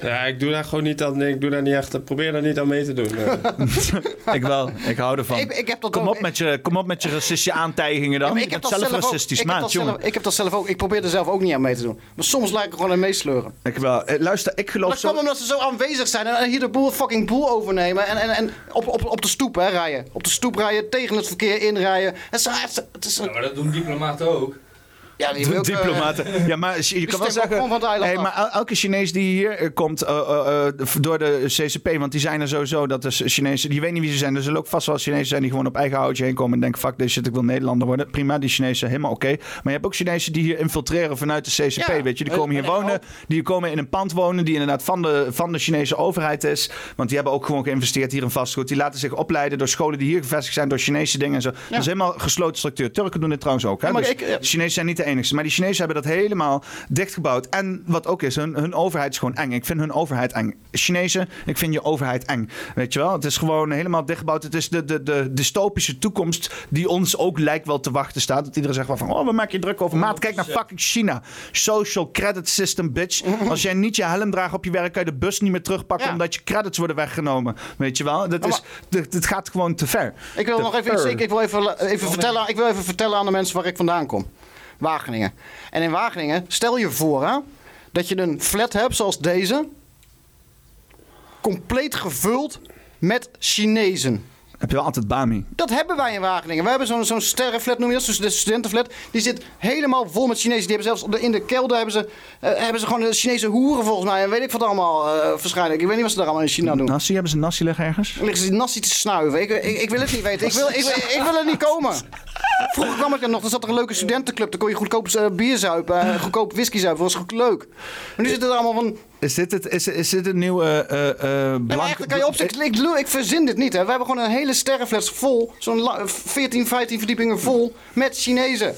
Ja, ik doe daar gewoon niet aan. Ik doe daar niet echt. Probeer daar niet aan mee te doen. ik wel, ik hou ervan. Ik- ik heb dat kom, ook- op met je, kom op met je racistische aantijgingen dan. Ja, ik heb dat zelf zelf ook. racistisch, Ik heb maat, dat jongen. zelf- Ik heb dat zelf ook. Ik probeer er zelf ook niet aan mee te doen. Maar soms lijkt ik gewoon aan meesleuren. Ik wel. Eh, luister, ik geloof Dat zo... komt omdat ze zo aanwezig zijn en hier de boel fucking boel overnemen. En, en, en op, op, op de stoep hè, rijden. Op de stoep rijden, tegen het verkeer inrijden. Het is, het is, maar dat doen diplomaten ook. Ja, die ook, eh, Diplomaten. Ja, maar je kan wel zeggen. Hey, maar el- elke Chinees die hier eh, komt eh, door de CCP, want die zijn er sowieso dat de Chinezen, die weten niet wie ze zijn. Er zullen ook vast wel Chinezen zijn die gewoon op eigen houtje heen komen en denken: fuck this shit, ik wil Nederlander worden. Prima, die Chinezen helemaal oké. Maar je hebt ook Chinezen die hier infiltreren vanuit de CCP. Ja, weet je, die en- komen hier wonen, ook. die komen in een pand wonen die inderdaad van de, van de Chinese overheid is. Want die hebben ook gewoon geïnvesteerd hier in vastgoed. Die laten zich opleiden door scholen die hier gevestigd zijn, door Chinese dingen en zo. Dat is helemaal gesloten structuur. Turken doen dit trouwens ook. Hè? Ja, maar Dus ik- Chinezen zijn niet de enigste. Maar die Chinezen hebben dat helemaal dichtgebouwd. En wat ook is, hun, hun overheid is gewoon eng. Ik vind hun overheid eng. Chinezen, ik vind je overheid eng. Weet je wel? Het is gewoon helemaal dichtgebouwd. Het is de, de, de dystopische toekomst die ons ook lijkt wel te wachten staat. Dat iedereen zegt wel van, oh, we maken je druk over. Maat, kijk naar fucking China. Social credit system, bitch. Als jij niet je helm draagt op je werk, kan je de bus niet meer terugpakken Ja. omdat je credits worden weggenomen. Weet je wel? Dat is, dit gaat gewoon te ver. Ik wil Te nog even iets. Ik, ik wil even, even vertellen, ik wil even vertellen aan de mensen waar ik vandaan kom. Wageningen. En in Wageningen, stel je voor dat je een flat hebt zoals deze. Compleet gevuld met Chinezen. Heb je wel altijd Bami. Dat hebben wij in Wageningen. We hebben zo'n zo'n sterrenflat, noem je dat, zo'n studentenflat. Die zit helemaal vol met Chinezen. Die hebben zelfs de- in de kelder hebben ze, eh, hebben ze gewoon de Chinese hoeren volgens mij. En weet ik wat allemaal uh, waarschijnlijk. Ik weet niet wat ze daar allemaal in China doen. Nasi, hebben ze nasi liggen ergens? Liggen ze nasi te snuiven? Ik, ik, ik wil het niet weten. Ik wil, ik, wil- ik wil er niet komen. Vroeger kwam ik er nog. Er zat er een leuke studentenclub. Daar kon je goedkoop eh, bier zuipen. eh, goedkoop whisky zuipen. Dat was goed leuk. Maar nu zitten er allemaal van... Is dit, het, is, is dit een nieuwe eh eh blanke... echt, dan kan je opzetten. Ik, ik, ik verzin dit niet. Hè. We hebben gewoon een hele sterrenfles vol. Zo'n la- 14, 15 verdiepingen vol. Met Chinezen.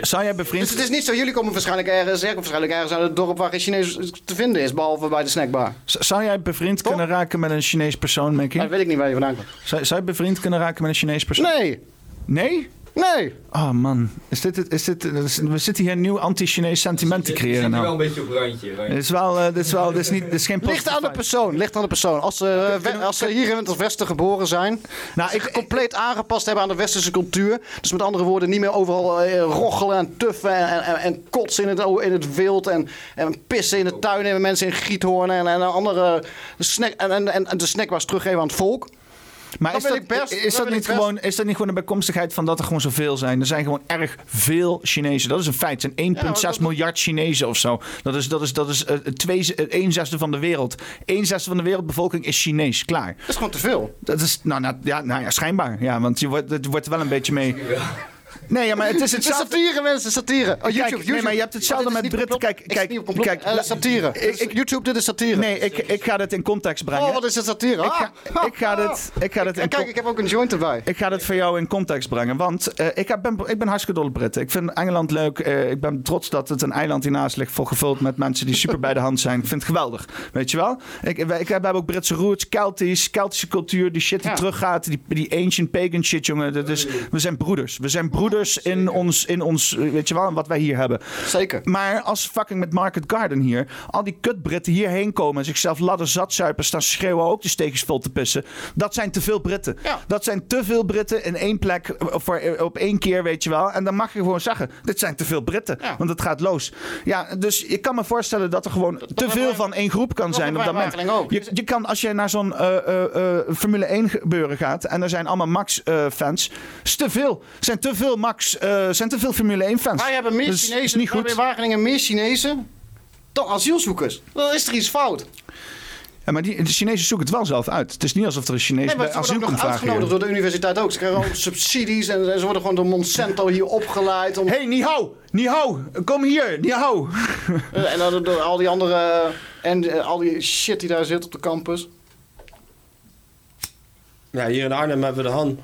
Zou jij bevriend... Dus het is niet zo. Jullie komen waarschijnlijk ergens. Ik waarschijnlijk ergens uit het dorp waar geen Chinees te vinden is. Behalve bij de snackbar. Z- Zou jij bevriend kunnen raken met een Chinees persoon, Mickey? Dat weet ik niet waar je vandaan komt. Zou, zou je bevriend kunnen raken met een Chinees persoon? Nee. Nee? Nee. Oh man, is dit, het- is dit, we zitten hier een nieuw anti-Chinees sentiment te creëren wel nou. een beetje op randje. Dit is wel, eh, dit is wel, dit is niet, dit is geen Ligt aan de persoon. Ligt aan de persoon. Als ze, eh, we- als ze hier in het Westen geboren zijn. Nou, zich compleet aangepast hebben aan de Westerse cultuur. Dus met andere woorden, niet meer overal eh, roggelen en tuffen en, en, en kotsen in het, o- in het wild. En, en pissen in de tuin en mensen in giethoornen en, en andere snack, en, en, en de snackbars teruggeven aan het volk. Maar is dat, ik best- is, dat niet gewoon, is dat niet gewoon een bijkomstigheid van dat er gewoon zoveel zijn? Er zijn gewoon erg veel Chinezen. Dat is een feit. Er zijn 1,6 dat- miljard Chinezen of zo. Dat is, dat is, dat is eh, twee, eh, een zesde van de wereld. Een zesde van de wereldbevolking is Chinees. Klaar. Dat is gewoon te veel. Dat is, nou, nou, ja, nou ja, schijnbaar. Ja, want je wordt, het wordt er wel een beetje mee... Nee, ja, maar het is Het is hetzelfde. satire, mensen, satire. Oh, Kijk, YouTube, nee, YouTube. maar je hebt hetzelfde Oh, met Britten. Kijk, kijk, kijk, Eh, satire. Ik- ik- YouTube, dit is satire. Nee, ik, ik ga dit in context brengen. Oh, wat is het satire? Ik ga, Ah, ik ga dit, ik ga dit in kijk, ik heb ook een joint erbij. Ik ga dit voor jou in context brengen. Want eh, ik, heb, ben, ik ben hartstikke dol op Britten. Ik vind Engeland leuk. Eh, ik ben trots dat het een eiland hiernaast ligt. Vol gevuld met mensen die super bij de hand zijn. Ik vind het geweldig. Weet je wel? Ik, ik, ik heb ook Britse roots, Keltisch, Keltische cultuur. Die shit die Ja. teruggaat. Die, die ancient pagan shit, jongen. Dat is, we zijn broeders. We zijn broeders in ons, in ons, eh, weet je wel, wat wij hier hebben. Zeker. Maar als fucking met Market Garden hier, al die kut-Britten hierheen komen en zichzelf ladder zat zuipen, staan schreeuwen ook de steekjes vol te pissen. Dat zijn te veel Britten. Dat zijn te veel Britten in één plek eh, voor, eh, op één keer, weet je wel. En dan mag je gewoon zeggen, dit zijn te veel Britten. Want het gaat los. Ja, dus ik kan me voorstellen dat er gewoon te veel van één groep kan zijn op dat moment. Je, je kan, als je naar zo'n Formule 1 gebeuren gaat en er zijn allemaal Max-fans, is te veel. zijn te veel Max, eh, zijn te veel Formule 1-fans. Wij hebben meer Dus is Chinezen, niet we hebben goed. in Wageningen meer Chinezen dan asielzoekers. Dan is er iets fout. Ja, maar die, de Chinezen zoeken het wel zelf uit. Het is niet alsof er een Chinees Nee, maar bij ze asiel worden ook komt nog vragen. uitgenodigd door de universiteit ook. Ze krijgen ook subsidies en ze worden gewoon door Monsanto hier opgeleid. Om... hey! Niet hou! Kom hier! Hou! En dan door al die andere... En eh, al die shit die daar zit op de campus. Ja, hier in Arnhem hebben we de Han.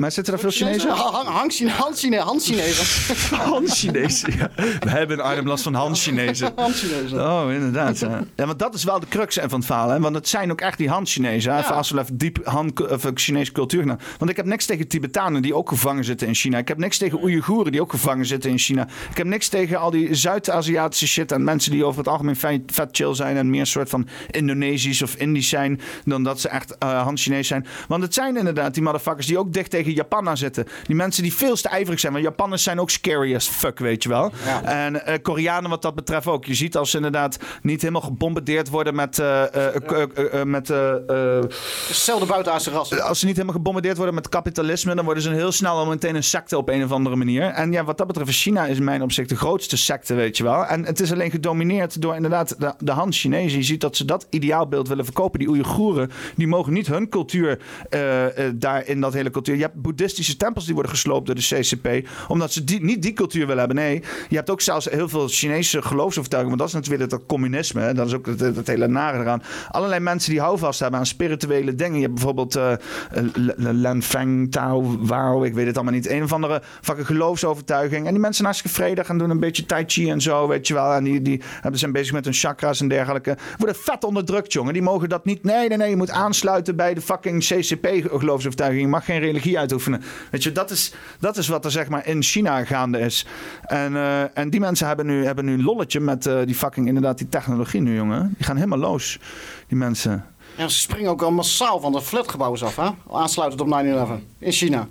Maar zitten er veel Chinezen? Han- Han- Chine- Han- Chine- Han- Chinezen. Han-Chinezen, ja. We hebben in Arnhem last van Han-Chinezen. Han-Chinezen. Oh, inderdaad. Ja. ja, want dat is wel de crux van het verhaal. Hè? Want het zijn ook echt die Han-Chinezen. Even Als we even diep Han, of Chinese cultuur gaan. Want ik heb niks tegen Tibetanen die ook gevangen zitten in China. Ik heb niks tegen Oeigoeren die ook gevangen zitten in China. Ik heb niks tegen al die Zuid-Aziatische shit. En mensen die over het algemeen vet, chill zijn. En meer een soort van Indonesisch of Indisch zijn. Dan dat ze echt eh Han-Chinees zijn. Want het zijn inderdaad die motherfuckers die ook dicht tegen Japan aan zitten. Die mensen die veel te ijverig zijn. Want Japanners zijn ook scary as fuck, weet je wel. En eh, Koreanen wat dat betreft ook. Je ziet als ze inderdaad niet helemaal gebombardeerd worden met... eh, eh, met Hetzelfde buitenaardse ras. als ze niet helemaal gebombardeerd worden met kapitalisme, dan worden ze heel snel al meteen een secte op een of andere manier. En ja, wat dat betreft, China is in mijn opzicht de grootste secte, weet je wel. En het is alleen gedomineerd door inderdaad de, de Han-Chinezen. Je ziet dat ze dat ideaalbeeld willen verkopen. Die Oeigoeren, die mogen niet hun cultuur daar in dat hele cultuur. Je hebt boeddhistische tempels die worden gesloopt door de CCP, omdat ze die, niet die cultuur willen hebben. Nee, je hebt ook zelfs heel veel Chinese geloofsovertuigingen, want dat is natuurlijk dat communisme. Dat is ook het hele nare eraan. Allerlei mensen die houvast hebben aan spirituele dingen. Je hebt bijvoorbeeld eh Len Feng, Tao, Wao, ik weet het allemaal niet. Een of andere fucking geloofsovertuiging. En die mensen hartstikke vredig en doen een beetje tai chi en zo, weet je wel. En die, die hebben- zijn bezig met hun chakras en dergelijke. Worden vet onderdrukt, jongen. Die mogen dat niet. Nee, nee, nee. Je moet aansluiten bij de fucking CCP-geloofsovertuiging. Je mag geen religie uitoefenen. Weet je, dat is, dat is wat er zeg maar in China gaande is. En, eh, en die mensen hebben nu, hebben nu een lolletje met eh, die fucking, inderdaad, die technologie nu, jongen. Die gaan helemaal los, die mensen. Ja, ze springen ook al massaal van de flatgebouwen af, hè? Aansluitend op 9-11 in China.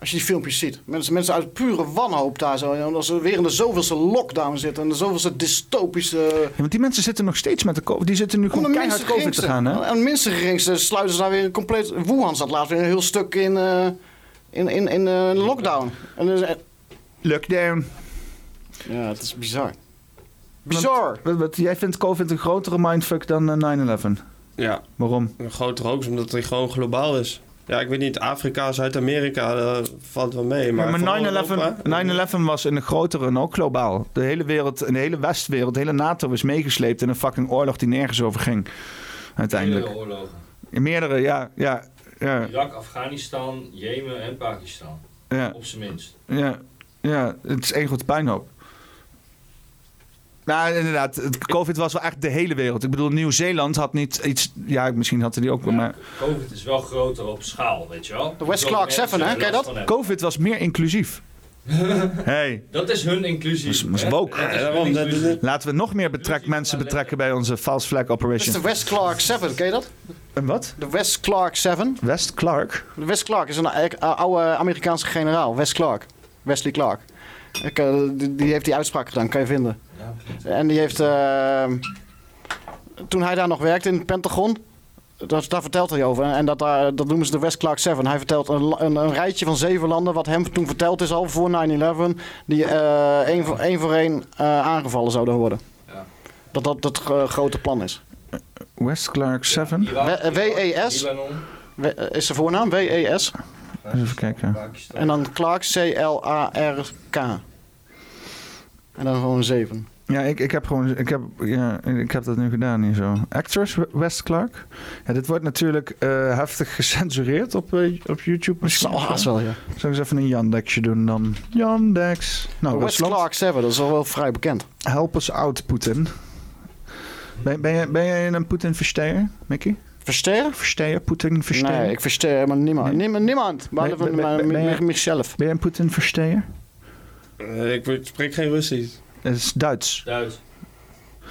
Als je die filmpjes ziet. Mensen, mensen uit pure wanhoop daar zo. en Omdat ze weer in de zoveelste lockdown zitten. En de zoveelste dystopische... Ja, want die mensen zitten nog steeds met de COVID. Die zitten nu gewoon de keihard minste COVID te gaan, hè? En minste geringste sluiten ze daar weer een compleet... Wuhan zat laatst weer een heel stuk in, eh, in, in, in eh, lockdown. En dus, eh, Lockdown. ja, het is bizar. Bizar. Wat, wat, jij vindt COVID een grotere mindfuck dan eh, 9-11? Ja. Waarom? Een groter ook, omdat hij gewoon globaal is. Ja, ik weet niet, Afrika, Zuid-Amerika, eh, valt wel mee. Maar, Ja, maar Europa- 9-11 9/11 was in een grotere en ook globaal. De hele wereld, de hele Westwereld, de hele NATO is meegesleept in een fucking oorlog die nergens over ging. Uiteindelijk. Meerdere oorlogen. Meerdere, ja. ja, ja, Irak, Afghanistan, Jemen en Pakistan. Ja. Op zijn minst. ja, ja, het is één grote puinhoop. Nou, inderdaad, het COVID was wel echt de hele wereld. Ik bedoel, Nieuw-Zeeland had niet iets... Ja, misschien hadden die ook wel, maar... Covid is wel groter op schaal, weet je wel. De West Clark mensen 7, hè? Ken je last dat? COVID was meer inclusief. hey. Dat is hun inclusie. Dat is, dat woke. Laten we nog meer betrek, mensen betrekken bij onze false flag Dat is operation. de West Clark 7, ken je dat? Een wat? De West Clark 7. West Clark? De West Clark is een eh, oude Amerikaanse generaal. West Clark. Wesley Clark. Ik, eh, die, die heeft die uitspraak gedaan, kan je vinden. En die heeft... eh, toen hij daar nog werkte in het Pentagon... Dat, daar vertelt hij over. En dat, daar, dat noemen ze de West Clark 7. Hij vertelt een, een, een rijtje van zeven landen... wat hem toen verteld is al voor 9-11... die eh één voor één, voor één eh, aangevallen zouden worden. Dat dat het grote plan is. West Clark 7? W- WES. Libanon. W- is zijn voornaam? W-E-S? Even kijken. En dan Clark, C-L-A-R-K. En dan gewoon 7. Ja, ik, ik heb gewoon, ik heb, ja, ik heb dat nu gedaan hier zo. Actress West Clark. Ja, dit wordt natuurlijk eh, heftig gecensureerd op, eh, op YouTube. Misschien zal haast wel, ja. Zal ik eens even een Yandexje doen dan? Yandex. Nou, West Rusland. Clark 7, dat is al wel vrij bekend. Help us out, Poetin. Ben, ben, je, ben jij een Poetin-versteer, Mickey? Versteren? Versteer, Poetin versteer. Nee, ik versteer helemaal niemand. Niemand, niemand Ben- behalve ben- ben- mijzelf. Je een Poetin-versteer? Eh, ik spreek geen Russisch. Het is Duits. Duits.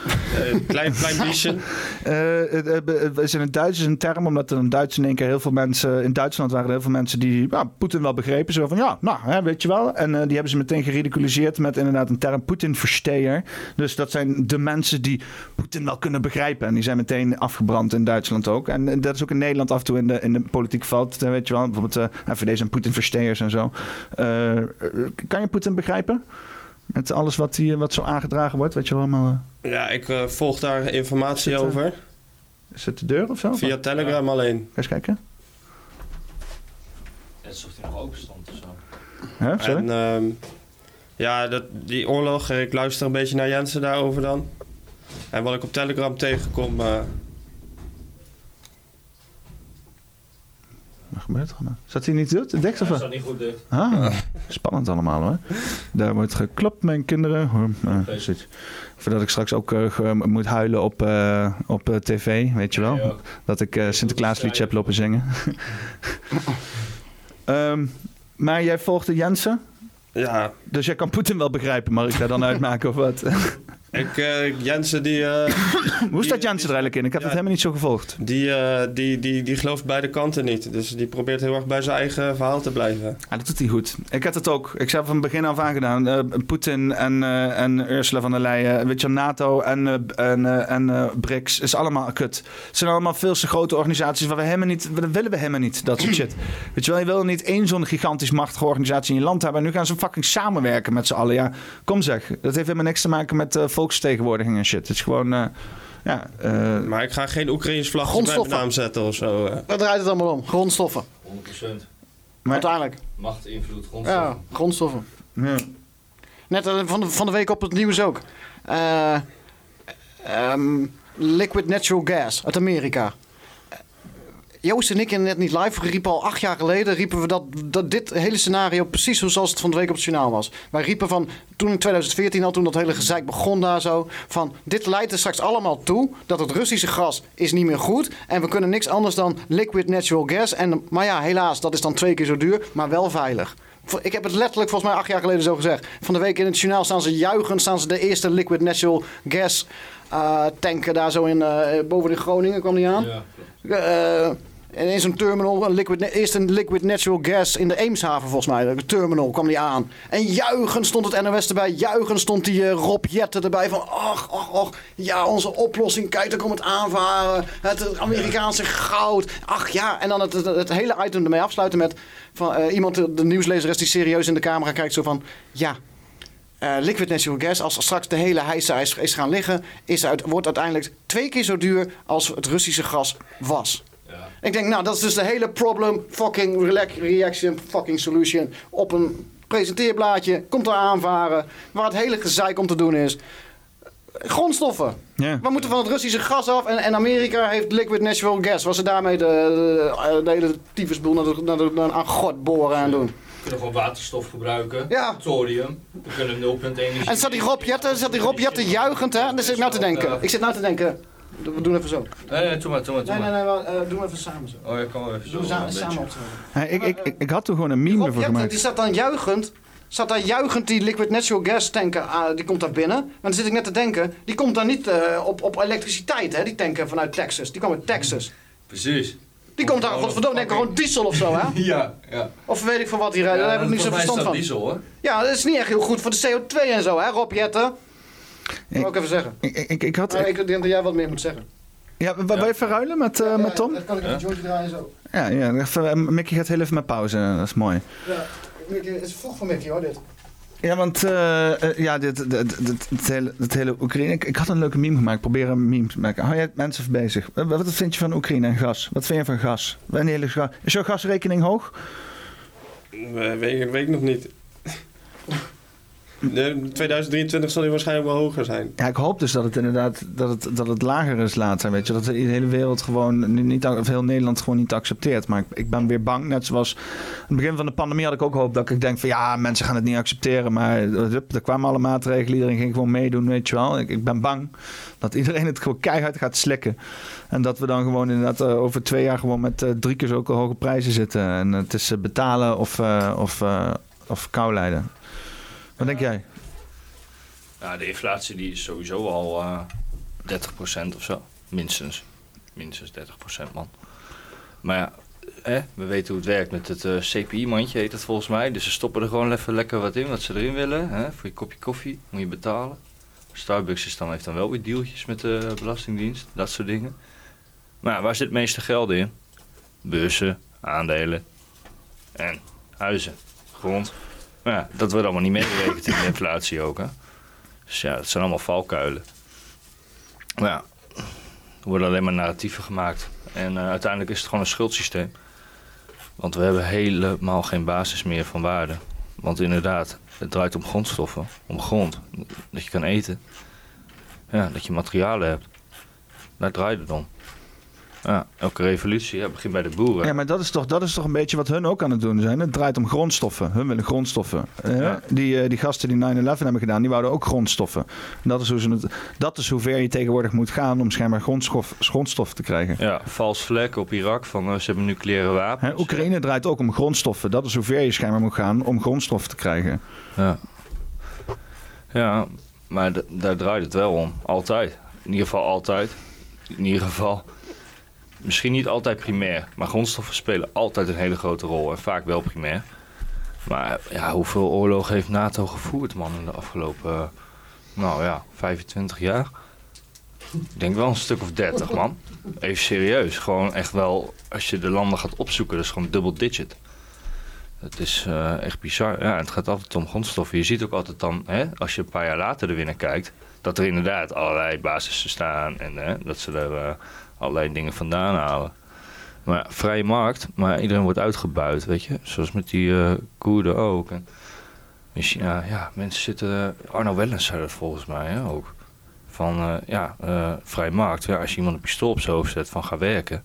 Eh, klein, klein beetje. Eh, het, eh, is in het Duits is een term, omdat er in Duits in één keer heel veel mensen... In Duitsland waren er heel veel mensen die ja, Poetin wel begrepen. Zo van, ja, nou, hè, weet je wel. En die hebben ze meteen geridiculiseerd met inderdaad een term Poetin-versteer. Dus dat zijn de mensen die Poetin wel kunnen begrijpen. En die zijn meteen afgebrand in Duitsland ook. En, dat is ook in Nederland af en toe in de, in de politiek valt. weet je wel, bijvoorbeeld uh, FVD zijn Poetin-versteers en zo. Kan je Poetin begrijpen? Met alles wat, hier, wat zo aangedragen wordt, weet je wel allemaal... eh, Ja, ik eh, volg daar informatie Is het, eh, over. Is het de deur of zo? Via Telegram alleen. Ga eens kijken. Het is of die nog open stond of zo. Hè, sorry? En ehm, ja, dat, die oorlog, ik luister een beetje naar Jensen daarover dan. En wat ik op Telegram tegenkom, eh, Gebeurt er? Zat hij niet dicht? Dicht of Hij wat? niet goed dicht. Ah, spannend allemaal hoor. Daar wordt geklopt, mijn kinderen. Zoiets. Voordat ik straks ook eh, moet huilen op, eh, op eh, tv, weet je wel. Ja, ja. Dat ik eh Sinterklaasliedje heb lopen zingen. Ehm, maar jij volgde Jensen? Ja. Dus jij kan Poetin wel begrijpen, mag ik daar dan uitmaken of wat? Ik, eh, Jensen die... eh, Hoe staat Jensen er eigenlijk in? Ik heb het helemaal niet zo gevolgd. die, eh, die, die, die gelooft beide kanten niet. Dus die probeert heel erg bij zijn eigen verhaal te blijven. Ja, dat doet hij goed. Ik had het ook. Ik heb van begin af aan gedaan. Eh, Poetin en, en Ursula van der Leyen, weet je, NATO en, en, en BRICS is allemaal kut. Het zijn allemaal veel te grote organisaties waar we helemaal niet, dat willen we helemaal niet, dat soort shit. Weet je wel, je wil niet één zo'n gigantisch machtige organisatie in je land hebben. En nu gaan ze fucking samenwerken met z'n allen. Ja, kom zeg. Dat heeft helemaal niks te maken met volksvertegenwoordiging en shit. Het is gewoon, eh, ja... eh, Maar ik ga geen Oekraïns vlagje bij mijn naam zetten of zo. eh. Waar draait het allemaal om? Grondstoffen. 100%. Uiteindelijk. Macht, invloed, grondstoffen. Ja, grondstoffen. Ja. Net van de, van de week op het nieuws ook. Eh, ehm, liquid natural gas uit Amerika. Joost en ik en net niet live riepen al acht jaar geleden riepen we dat, dat dit hele scenario precies zoals het van de week op het journaal was. Wij riepen van toen in 2014 al, toen dat hele gezeik begon daar zo, van dit leidt er straks allemaal toe dat het Russische gas is niet meer goed en we kunnen niks anders dan liquid natural gas. En, maar ja, helaas, dat is dan twee keer zo duur, maar wel veilig. Ik heb het letterlijk volgens mij acht jaar geleden zo gezegd. Van de week in het journaal staan ze juichend, staan ze de eerste liquid natural gas eh, tanken daar zo in, eh, boven in Groningen kwam die aan. Eh, en in zo'n terminal, een liquid, eerst een liquid natural gas in de Eemshaven volgens mij. De terminal kwam die aan. En juichend stond het NOS erbij. Juichend stond die eh, Rob Jetten erbij. Van ach, ach, ach. Ja, onze oplossing. Kijk, daar komt het aanvaren. Het, Amerikaanse goud. Ach ja. En dan het, het, hele item ermee afsluiten met... Van, eh, iemand, de nieuwslezer is die serieus in de camera kijkt zo van... Ja, eh, liquid natural gas, als straks de hele heisa is, gaan liggen, is wordt uiteindelijk twee keer zo duur als het Russische gas was. Ik denk, nou, dat is dus de hele problem, fucking reaction, fucking solution op een presenteerblaadje. Komt er aanvaren, waar het hele gezeik om te doen is. Grondstoffen. Ja. We moeten van het Russische gas af en, en Amerika heeft liquid natural gas. Was ze daarmee de, de, de hele tyfusboel naar de, naar de, naar aan god boren aan doen. We kunnen gewoon waterstof gebruiken. Ja. Thorium. We kunnen 0. energie. En zat die Rob Jetten, zat die Rob Jetten juichend, hè? Daar zit ik nou te denken. Ik zit nou te denken. We doen even zo. Nee, nee, doe maar, doe maar, doe Nee, nee, maar. nee, we, eh, doen we even samen zo. Oh, ja, kan wel even Doen we zo, samen, een samen beetje. op zo. Ja, ik, ik, ik, ik had toen gewoon een meme Jetten, gemaakt. die staat dan juichend. Staat daar juichend die liquid natural gas tanker, ah, die komt daar binnen. Maar dan zit ik net te denken, die komt daar niet eh, op, op elektriciteit, hè? Die tanker vanuit Texas. Die kwam uit Texas. Precies. Die komt daar, godverdomme, denk ik gewoon diesel of zo, hè? Ja, ja. Of weet ik van wat die rijden, daar heb ik niet zo verstand van. diesel, hoor. Ja, dat is niet echt heel goed voor de CO2 en zo, hè, Rob Jetten? Dat wil ik even zeggen. Ik, ik, ik had... Maar ik denk dat jij wat meer moet zeggen. Ja, wil je even ruilen met, eh, met Tom? Dan kan ik een jointje draaien zo. Ja, ja even, eh, Mickey gaat heel even met pauze. Dat is mooi. Ja, Mickey, het is vroeg voor Mickey hoor, dit. Ja, want eh, eh, ja, dit, dit, dit, dit, het hele, het hele Oekraïne. Ik, ik had een leuke meme gemaakt. Ik probeer een meme te maken. Hou jij mensen bezig? Wat, wat vind je van Oekraïne en gas? Wat vind je van gas? Wanneer is gas? Is jouw gasrekening hoog? Eh, weet, weet ik nog niet. De 2023 zal hij waarschijnlijk wel hoger zijn. Ja, ik hoop dus dat het inderdaad dat het, dat het lager is later. Weet je, dat de hele wereld gewoon niet, of heel Nederland gewoon niet accepteert. Maar ik, ik ben weer bang. Net zoals aan het begin van de pandemie had ik ook hoop dat ik denk van ja, mensen gaan het niet accepteren. Maar hup, er kwamen alle maatregelen, iedereen ging gewoon meedoen, weet je wel. Ik, ik ben bang dat iedereen het gewoon keihard gaat slikken. En dat we dan gewoon inderdaad eh, over twee jaar gewoon met eh, drie keer zulke hoge prijzen zitten. En het is eh, betalen of, of, of kou lijden. Wat denk jij? Ja, de inflatie die is sowieso al eh 30% of zo. Minstens. Minstens 30% man. Maar ja, we weten hoe het werkt met het eh, CPI-mandje heet het volgens mij. Dus ze stoppen er gewoon even lekker wat in, wat ze erin willen. Hè. Voor je kopje koffie moet je betalen. Starbucks is dan, heeft dan wel weer dealtjes met de Belastingdienst. Dat soort dingen. Maar waar zit het meeste geld in? Beurzen, aandelen en huizen, grond. Ja, dat wordt allemaal niet meegerekend in de inflatie ook. Hè. Dus ja, het zijn allemaal valkuilen. Maar ja, er worden alleen maar narratieven gemaakt. En eh, uiteindelijk is het gewoon een schuldsysteem. Want we hebben helemaal geen basis meer van waarde. Want inderdaad, het draait om grondstoffen, om grond. Dat je kan eten. Ja, dat je materialen hebt. Daar draait het om. Ja, elke revolutie ja, begint bij de boeren. Ja, maar dat is, toch, dat is toch een beetje wat hun ook aan het doen zijn. Het draait om grondstoffen. Hun willen grondstoffen. Eh, die, eh, die gasten die 9-11 hebben gedaan, die wouden ook grondstoffen. En dat is, hoe ze het, dat is hoe ver je tegenwoordig moet gaan om schijnbaar grondstof, grondstoffen te krijgen. Ja, vals vlek op Irak van eh, ze hebben nucleaire wapens. Hè, Oekraïne draait ook om grondstoffen. Dat is hoe ver je schijnbaar moet gaan om grondstoffen te krijgen. Ja, ja maar daar draait het wel om. Altijd. In ieder geval altijd. In ieder geval. Misschien niet altijd primair. Maar grondstoffen spelen altijd een hele grote rol. En vaak wel primair. Maar ja, hoeveel oorlogen heeft NATO gevoerd, man, in de afgelopen, nou ja, 25 jaar? Ik denk wel een stuk of 30, man. Even serieus. Gewoon echt wel, als je de landen gaat opzoeken, dat is gewoon double digit. Het is eh, echt bizar. Ja, het gaat altijd om grondstoffen. Je ziet ook altijd dan, hè, als je een paar jaar later er weer naar kijkt, dat er inderdaad allerlei basissen staan en hè, dat ze er eh, allerlei dingen vandaan halen. Maar ja, vrije markt, maar iedereen wordt uitgebuit, weet je. Zoals met die eh Koerden ook. En in China, ja, mensen zitten... Arno Wellens zei dat volgens mij hè, ook. Van, eh, ja, eh vrije markt. Ja, als je iemand een pistool op zijn hoofd zet van ga werken...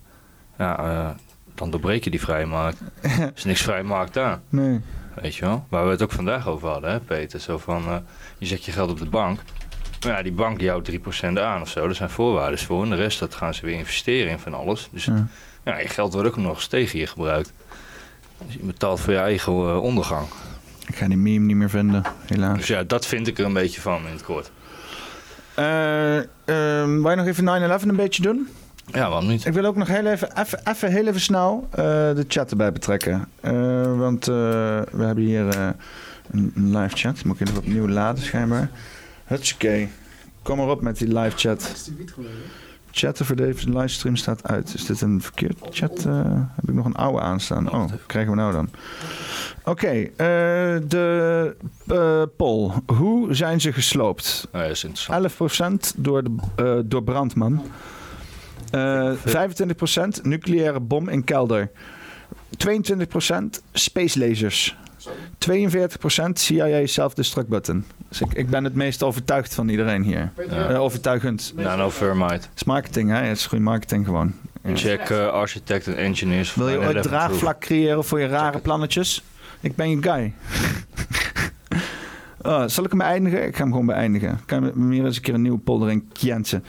Ja, eh, dan doorbreek je die vrije markt. er is niks vrije markt aan. Nee. Weet je wel? Waar we het ook vandaag over hadden, hè, Peter. Zo van, eh, je zet je geld op de bank. Maar ja, die bank die houdt 3% aan of zo. Er zijn voorwaarden voor. En de rest, dat gaan ze weer investeren in van alles. Dus Ja. ja, je geld wordt ook nog eens tegen je gebruikt. Dus je betaalt voor je eigen eh, ondergang. Ik ga die meme niet meer vinden, helaas. Dus ja, dat vind ik er een beetje van in het kort. Eh ehm, wou je nog even 9-11 een beetje doen? Ja, waarom niet? Ik wil ook nog heel even, even, even heel even snel eh, de chat erbij betrekken. Want we hebben hier een, een live chat. Moet ik even opnieuw laden schijnbaar. Hutskee. Kom maar op met die live chat. Chatten voor deze livestream staat uit. Is dit een verkeerd chat? Eh, heb ik nog een oude aanstaan? Oh, krijgen we nou dan? Oké, eh, de eh, poll. Hoe zijn ze gesloopt? Oh, interessant. 11% door, de, door brandman. Eh 25% nucleaire bom in kelder. 22% space lasers. 42% CIA self-destruct button. Dus ik, ik ben het meest overtuigd van iedereen hier. Ja. Eh, overtuigend. Nano-thermite. Het is marketing, hè? Het is goede marketing gewoon. Ja. Check eh, architect en engineers. Wil je ooit 9/11 draagvlak creëren voor je rare plannetjes? Ik ben je guy. Oh, zal ik hem beëindigen? Ik ga hem gewoon beëindigen. Kan je me hier eens een keer een nieuwe polder in kjensen.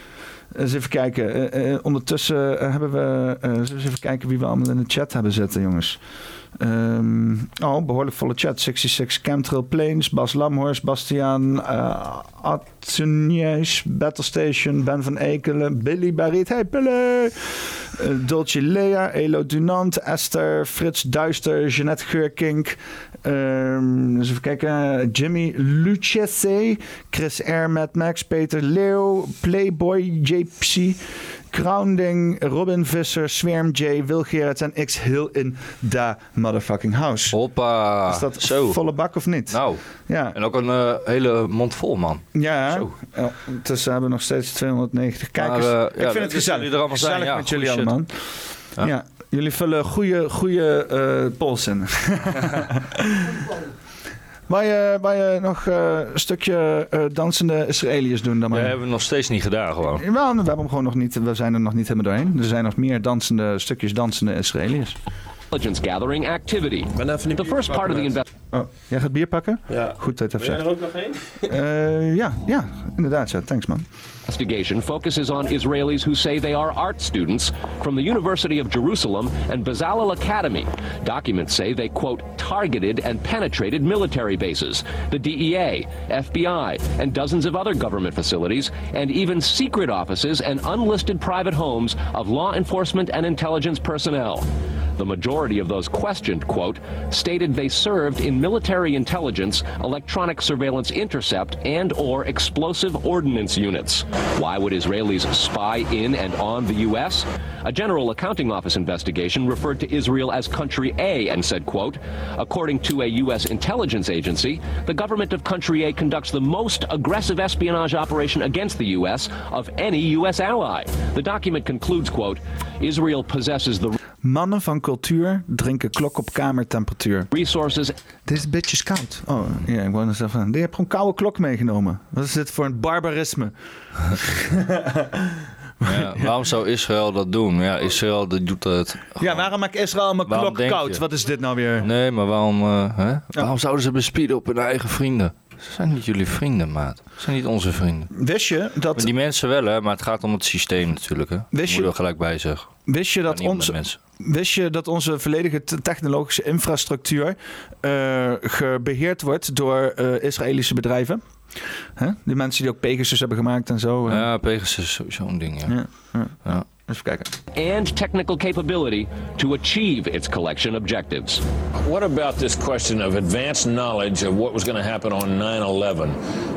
Eens even kijken. Eh, eh, ondertussen hebben we... eens even kijken wie we allemaal in de chat hebben zitten, jongens. Ehm, oh, behoorlijk volle chat. 66 Chemtrail Planes, Bas Lamhorst, Bastiaan uh, Atunies, Battle Station, Ben van Ekelen, Billy Barriet, hey Billy! Eh, Dolce Lea, Elo Dunant, Esther, Frits Duister, Jeanette Geurkink, ehm, eens even kijken, Jimmy Lucchese, Chris R, Mad Max, Peter Leeuw, Playboy, JPC, Grounding, Robin Visser, Swerm J, Wil Gerrits en X Hill in da motherfucking house. Hoppa. Is dat Zo. volle bak of niet? Nou, Ja. en ook een eh, hele mond vol, man. Ja, Zo. ja, dus we hebben nog steeds 290 kijkers. Maar, eh, ik ja, vind het dat gezellig. jullie er allemaal zijn, gezellig ja, met jullie allemaal. shit. Ja. Jullie vullen goede, goede eh polls in. Waar je, waar je nog eh, een stukje eh, dansende Israëliërs doen dan maar. Dat hebben we nog steeds niet gedaan gewoon. Jawel, we hebben hem gewoon nog niet. We zijn er nog niet helemaal doorheen. Er zijn nog meer dansende stukjes dansende Israëliërs. Intelligence gathering activity. The first part of the investigation. Oh, jij gaat bier pakken? Ja. Goed dat je het Wil jij er ook nog één? Eh, ja, ja, inderdaad. Ja. Thanks man. investigation focuses on Israelis who say they are art students from the University of Jerusalem and Bezalel Academy. Documents say they, quote, targeted and penetrated military bases, the DEA, FBI, and dozens of other government facilities, and even secret offices and unlisted private homes of law enforcement and intelligence personnel. The majority of those questioned, quote, stated they served in military intelligence, electronic surveillance intercept, and or explosive ordnance units. Why would Israelis spy in and on the U.S.? A General Accounting Office investigation referred to Israel as Country A and said, quote, according to a U.S. intelligence agency, the government of Country A conducts the most aggressive espionage operation against the U.S. of any U.S. ally. The document concludes, quote, Israel possesses the Mannen van cultuur drinken klok op kamertemperatuur. Resources. Dit is een beetje koud. Oh, ja, ik wou net zeggen. Je hebt gewoon koude klok meegenomen. Wat is dit voor een barbarisme? Ja, waarom zou Israël dat doen? Ja, Israël die doet het. Ja, waarom maakt Israël mijn Waarom klok koud? je? Wat is dit nou weer? Nee, maar waarom, eh, hè? waarom zouden ze bespieden op hun eigen vrienden? Ze zijn niet jullie vrienden, maat. Ze zijn niet onze vrienden. Wist je dat... Maar die mensen wel, hè? Maar het gaat om het systeem natuurlijk, hè? Wist je- Moet er gelijk bij zeggen. Wist je, dat onze, mensen. Wist je dat onze volledige te- technologische infrastructuur eh, gebeheerd wordt door eh, Israëlische bedrijven? Die mensen die ook Pegasus hebben gemaakt en zo. eh. Ja, Pegasus is sowieso een ding, ja. Ja, ja. Ja. Even kijken. and technical capability to achieve its collection objectives. What about this question of advanced knowledge of what was going to happen on 9 11?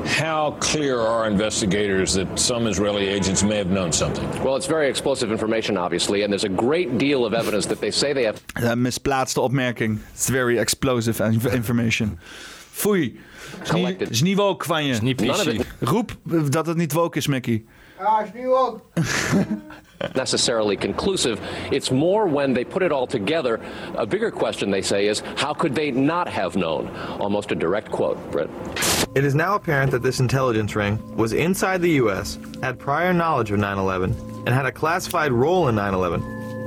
How clear are investigators that some Israeli agents may have known something? Well, it's very explosive information, obviously, and there's a great deal of evidence that they say they have Ja, misplaatste opmerking. It's very explosive information. Foei. Is niet, is niet woke van je. Is niet None Roep dat het niet woke is, Mickey. Ja, is nu ook. necessarily conclusive. It's more when they put it all together. A bigger question, they say, is how could they not have known? Almost a direct quote, Britt. It is now apparent that this intelligence ring was inside the U.S., had prior knowledge of 9 11, and had a classified role in 9 11,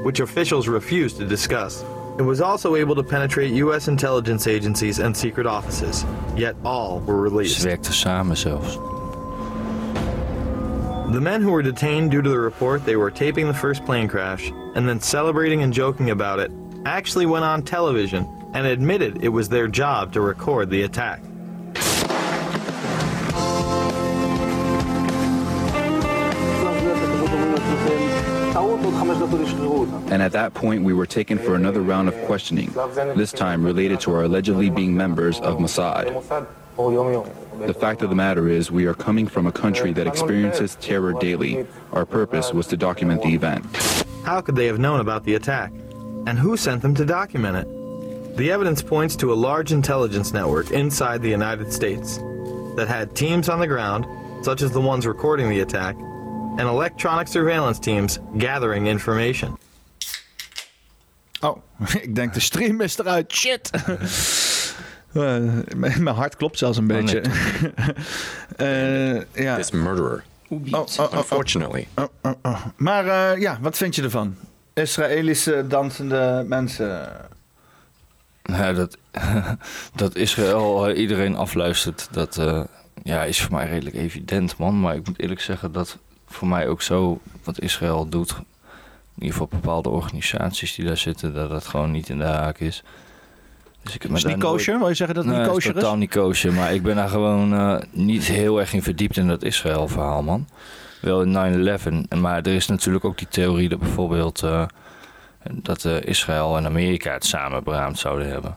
which officials refused to discuss. It was also able to penetrate U.S. intelligence agencies and secret offices, yet all were released. Ze werkten samen zelfs. The men who were detained due to the report they were taping the first plane crash and then celebrating and joking about it actually went on television and admitted it was their job to record the attack. And at that point, we were taken for another round of questioning, this time related to our allegedly being members of Mossad. The fact of the matter is, we are coming from a country that experiences terror daily. Our purpose was to document the event. How could they have known about the attack? And who sent them to document it? The evidence points to a large intelligence network inside the United States that had teams on the ground, such as the ones recording the attack, and electronic surveillance teams gathering information. Oh, ik denk de stream is eruit. Shit. Eh, mijn hart klopt zelfs een beetje. Eh, ja. This murderer. Oh, oh, oh, Unfortunately. oh, oh, oh. Maar eh, ja, wat vind je ervan? Israëlische dansende mensen. Ja, dat, dat Israël eh, iedereen afluistert, dat eh, ja, is voor mij redelijk evident, man. Maar ik moet eerlijk zeggen dat voor mij ook zo, wat Israël doet, in ieder geval bepaalde organisaties die daar zitten, dat dat gewoon niet in de haak is. Dus ik heb Is niet daar nooit- kosher? Wil je zeggen dat het Nee, niet kosher is is? totaal niet kosher, maar ik ben daar gewoon eh, niet heel erg in verdiept in dat Israël-verhaal, man. Wel in 9-11, maar er is natuurlijk ook die theorie dat bijvoorbeeld eh, dat eh, Israël en Amerika het samen beraamd zouden hebben.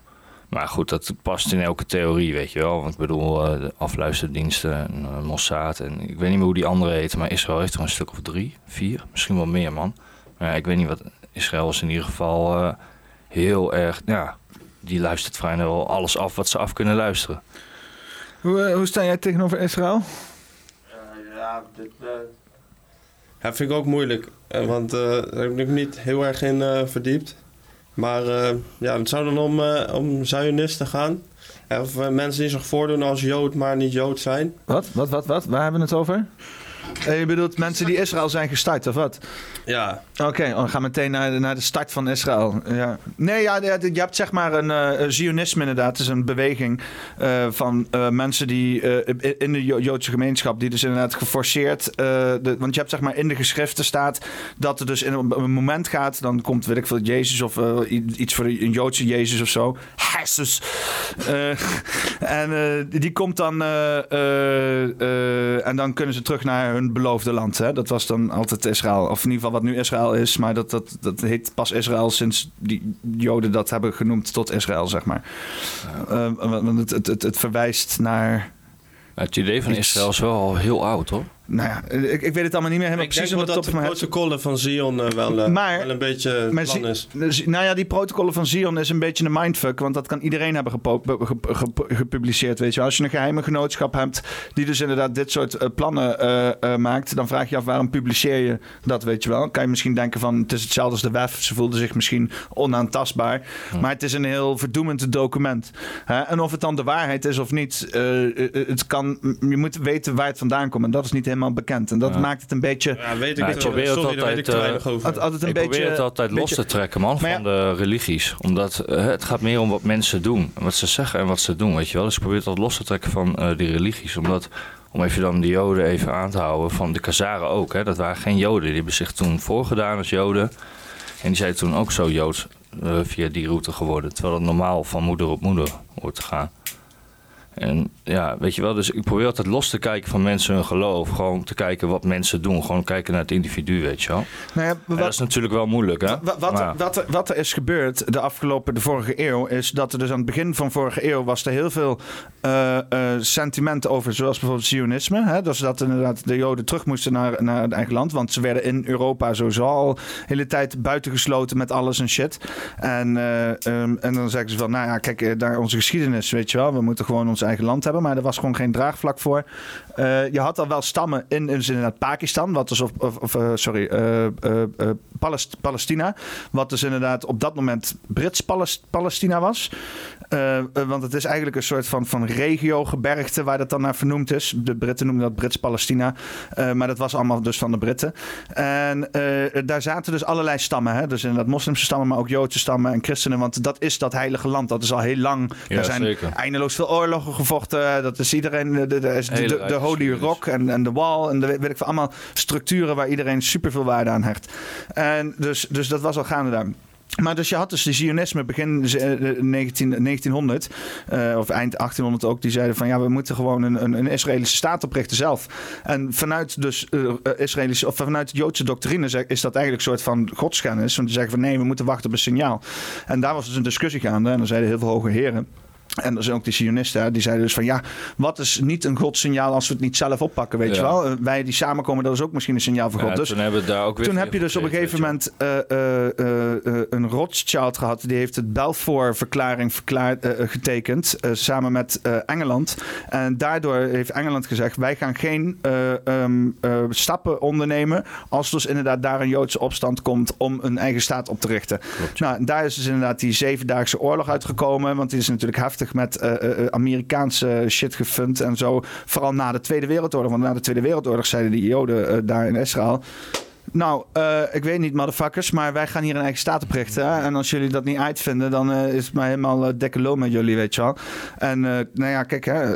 Maar goed, dat past in elke theorie, weet je wel. Want ik bedoel, de afluisterdiensten, en, Mossad en ik weet niet meer hoe die andere heet, maar Israël heeft er een stuk of drie, vier, misschien wel meer, man. Maar ik weet niet wat. Israël is in ieder geval heel erg, ja, die luistert vrijwel alles af wat ze af kunnen luisteren. Hoe, eh, hoe sta jij tegenover Israël? ja, dit, Ja, vind ik ook moeilijk. eh, Want eh, daar heb ik niet heel erg in eh, verdiept. Maar eh, ja, het zou dan om, eh, om Zionisten gaan. Eh, Of eh, mensen die zich voordoen als Jood, maar niet Jood zijn. Wat? Wat? Wat? Wat? Waar hebben we het over? Eh, je bedoelt mensen die Israël zijn gestart, of wat? Ja. Oké, oh, we gaan meteen naar de, naar de start van Israël. Ja. Nee, ja, je hebt zeg maar een eh, een Zionisme inderdaad. Het is een beweging eh, van mensen die in de Jo- Joodse gemeenschap... die dus inderdaad geforceerd... de, want je hebt zeg maar in de geschriften staat... dat er dus in een, een moment gaat... dan komt, weet ik veel, Jezus of iets voor een Joodse Jezus of zo. Jezus. En die komt dan... en dan kunnen ze terug naar hun beloofde land. Hè? Dat was dan altijd Israël. Of in ieder geval wat nu Israël is. Maar dat, dat, dat heet pas Israël sinds die Joden dat hebben genoemd tot Israël, zeg maar. Eh, want het, het, het, het verwijst naar... Het idee van Israël is wel al heel oud, hoor. Nou ja, ik, ik weet het allemaal niet meer helemaal Ik denk precies wel op de dat de protocollen van Zion eh, wel, eh, Maar- wel een beetje Maar plan is. nou ja, die protocollen van Zion is een beetje een mindfuck. Want dat kan iedereen hebben gepubliceerd. Weet je. wel. Als je een geheime genootschap hebt die dus inderdaad dit soort eh, plannen eh, eh, maakt, dan vraag je af waarom publiceer je dat, weet je wel. Kan je misschien denken van het is hetzelfde als de WEF. Ze voelden zich misschien onaantastbaar. Maar het is een heel verdoemend document. Hè? En of het dan de waarheid is of niet, het kan, je moet weten waar het vandaan komt. En dat is niet helemaal bekend. En dat Ja. maakt het een beetje... Ja, weet ik probeer het altijd, te weinig over. Altijd, altijd een ik beetje, probeer het altijd los beetje- te trekken, man, van de religies. Omdat eh, het gaat meer om wat mensen doen. en Wat ze zeggen en wat ze doen, weet je wel. Dus ik probeer het altijd los te trekken van eh, die religies. Omdat, om even dan de joden even aan te houden, van de Khazaren ook. Hè, dat waren geen joden. Die hebben zich toen voorgedaan als joden. En die zijn toen ook zo joods eh, via die route geworden. Terwijl het normaal van moeder op moeder hoort te gaan. En ja, weet je wel, dus ik probeer altijd los te kijken van mensen hun geloof. Gewoon te kijken wat mensen doen. Gewoon kijken naar het individu, weet je wel. Nou ja, wat- dat is natuurlijk wel moeilijk, hè? Wat, wat, er, wat, wat er is gebeurd de afgelopen, de vorige eeuw, is dat er dus aan het begin van vorige eeuw was er heel veel eh, eh, sentimenten over, zoals bijvoorbeeld Zionisme. Hè? Dus dat inderdaad de Joden terug moesten naar, naar het eigen land, want ze werden in Europa sowieso al de hele tijd buitengesloten met alles en shit. En, eh, ehm, en dan zeggen ze van, nou ja, kijk, daar onze geschiedenis, weet je wel, we moeten gewoon ons eigen land hebben, maar er was gewoon geen draagvlak voor. Eh, je had al wel stammen in, dus inderdaad Pakistan, wat dus of, of, eh, sorry, Palest- Palestina, wat dus inderdaad op dat moment Brits-Palestina was. Want het is eigenlijk een soort van, van regio-gebergte waar dat dan naar vernoemd is. De Britten noemen dat Brits-Palestina. Maar dat was allemaal dus van de Britten. En daar zaten dus allerlei stammen. Hè? Dus inderdaad moslimse stammen, maar ook Joodse stammen en christenen. Want dat is dat heilige land. Dat is al heel lang. Ja, er zijn zeker. eindeloos veel oorlogen gevochten. Dat is iedereen. De, de, de, Holy Rock en, en de Wall. En de, weet ik veel, allemaal structuren waar iedereen superveel waarde aan hecht. En dus, dus dat was al gaande daar. Maar dus je had dus de Zionisme begin eh, 19, 1900, eh, of eind 1800 ook, die zeiden van ja, we moeten gewoon een, een, een Israëlische staat oprichten zelf. En vanuit dus eh, eh, Israëlische, of vanuit de Joodse doctrine is dat eigenlijk een soort van godskennis. Want die zeggen van nee, we moeten wachten op een signaal. En daar was dus een discussie gaande en dan zeiden heel veel hoge heren. En er zijn ook die Zionisten, hè, die zeiden dus van ja, wat is niet een godssignaal als we het niet zelf oppakken, weet Ja. je wel? Eh, Wij die samenkomen, dat is ook misschien een signaal van God. Ja, dus toen hebben we daar ook weer toen heb je dus op een gegeven moment eh, eh, een Rothschild gehad. Die heeft het Balfour-verklaring verklaard, getekend. samen met Engeland. En daardoor heeft Engeland gezegd: wij gaan geen eh, ehm, eh, stappen ondernemen. Als dus inderdaad daar een Joodse opstand komt om een eigen staat op te richten. Nou, daar is dus inderdaad die zevendaagse oorlog uitgekomen. Want die is natuurlijk heftig met eh, eh, eh, Amerikaanse shit gefund en zo. Vooral na de Tweede Wereldoorlog. Want na de Tweede Wereldoorlog zeiden die Joden daar in Israël. Nou, eh, ik weet niet, motherfuckers, maar wij gaan hier een eigen staat oprichten. Hè? En als jullie dat niet uitvinden, dan eh, is het maar helemaal uh, dikke lul met jullie, weet je wel. En eh, nou ja, kijk, hè,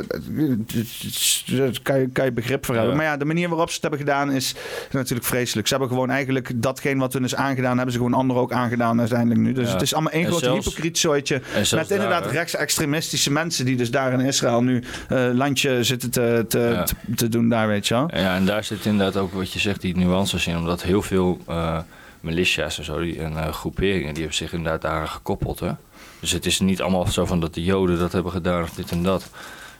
daar kan je, kan je begrip voor hebben. Ja. Maar ja, de manier waarop ze het hebben gedaan is natuurlijk vreselijk. Ze hebben gewoon eigenlijk datgene wat hun is aangedaan, hebben ze gewoon anderen ook aangedaan uiteindelijk nu. Dus Ja. het is allemaal één groot zelfs- hypocriet zooitje. Met inderdaad daar, rechtsextremistische mensen die dus daar in Israël nu eh, landje zitten te, te, Ja. te, te doen daar, weet je wel. Ja, en daar zit inderdaad ook wat je zegt, die nuances in. Omdat heel veel eh militia's en zo, die, en eh, groeperingen, die hebben zich inderdaad daaraan gekoppeld. Hè? Dus het is niet allemaal zo van dat de Joden dat hebben gedaan of dit en dat.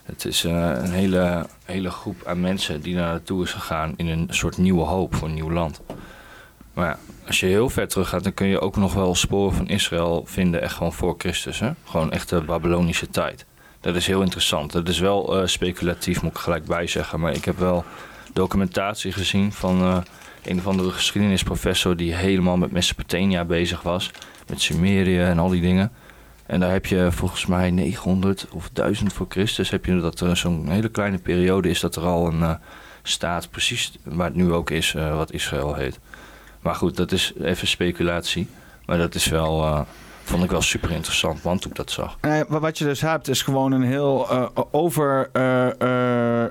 Het is eh, een hele, hele groep aan mensen die daar naartoe is gegaan in een soort nieuwe hoop voor een nieuw land. Maar ja, als je heel ver terug gaat, dan kun je ook nog wel sporen van Israël vinden, echt gewoon voor Christus. Hè? Gewoon echt de Babylonische tijd. Dat is heel interessant. Dat is wel speculatief, moet ik gelijk bij zeggen. Maar ik heb wel documentatie gezien van een of andere geschiedenisprofessor die helemaal met Mesopotamia bezig was. Met Sumerië en al die dingen. En daar heb je volgens mij 900 of 1000 voor Christus. Heb je dat er zo'n hele kleine periode is dat er al een eh, staat, precies waar het nu ook is, eh, wat Israël heet. Maar goed, dat is even speculatie. Maar dat is wel, eh, vond ik wel super interessant, man, toen ik dat zag. Wat je dus hebt is gewoon een heel eh, over eh, eh,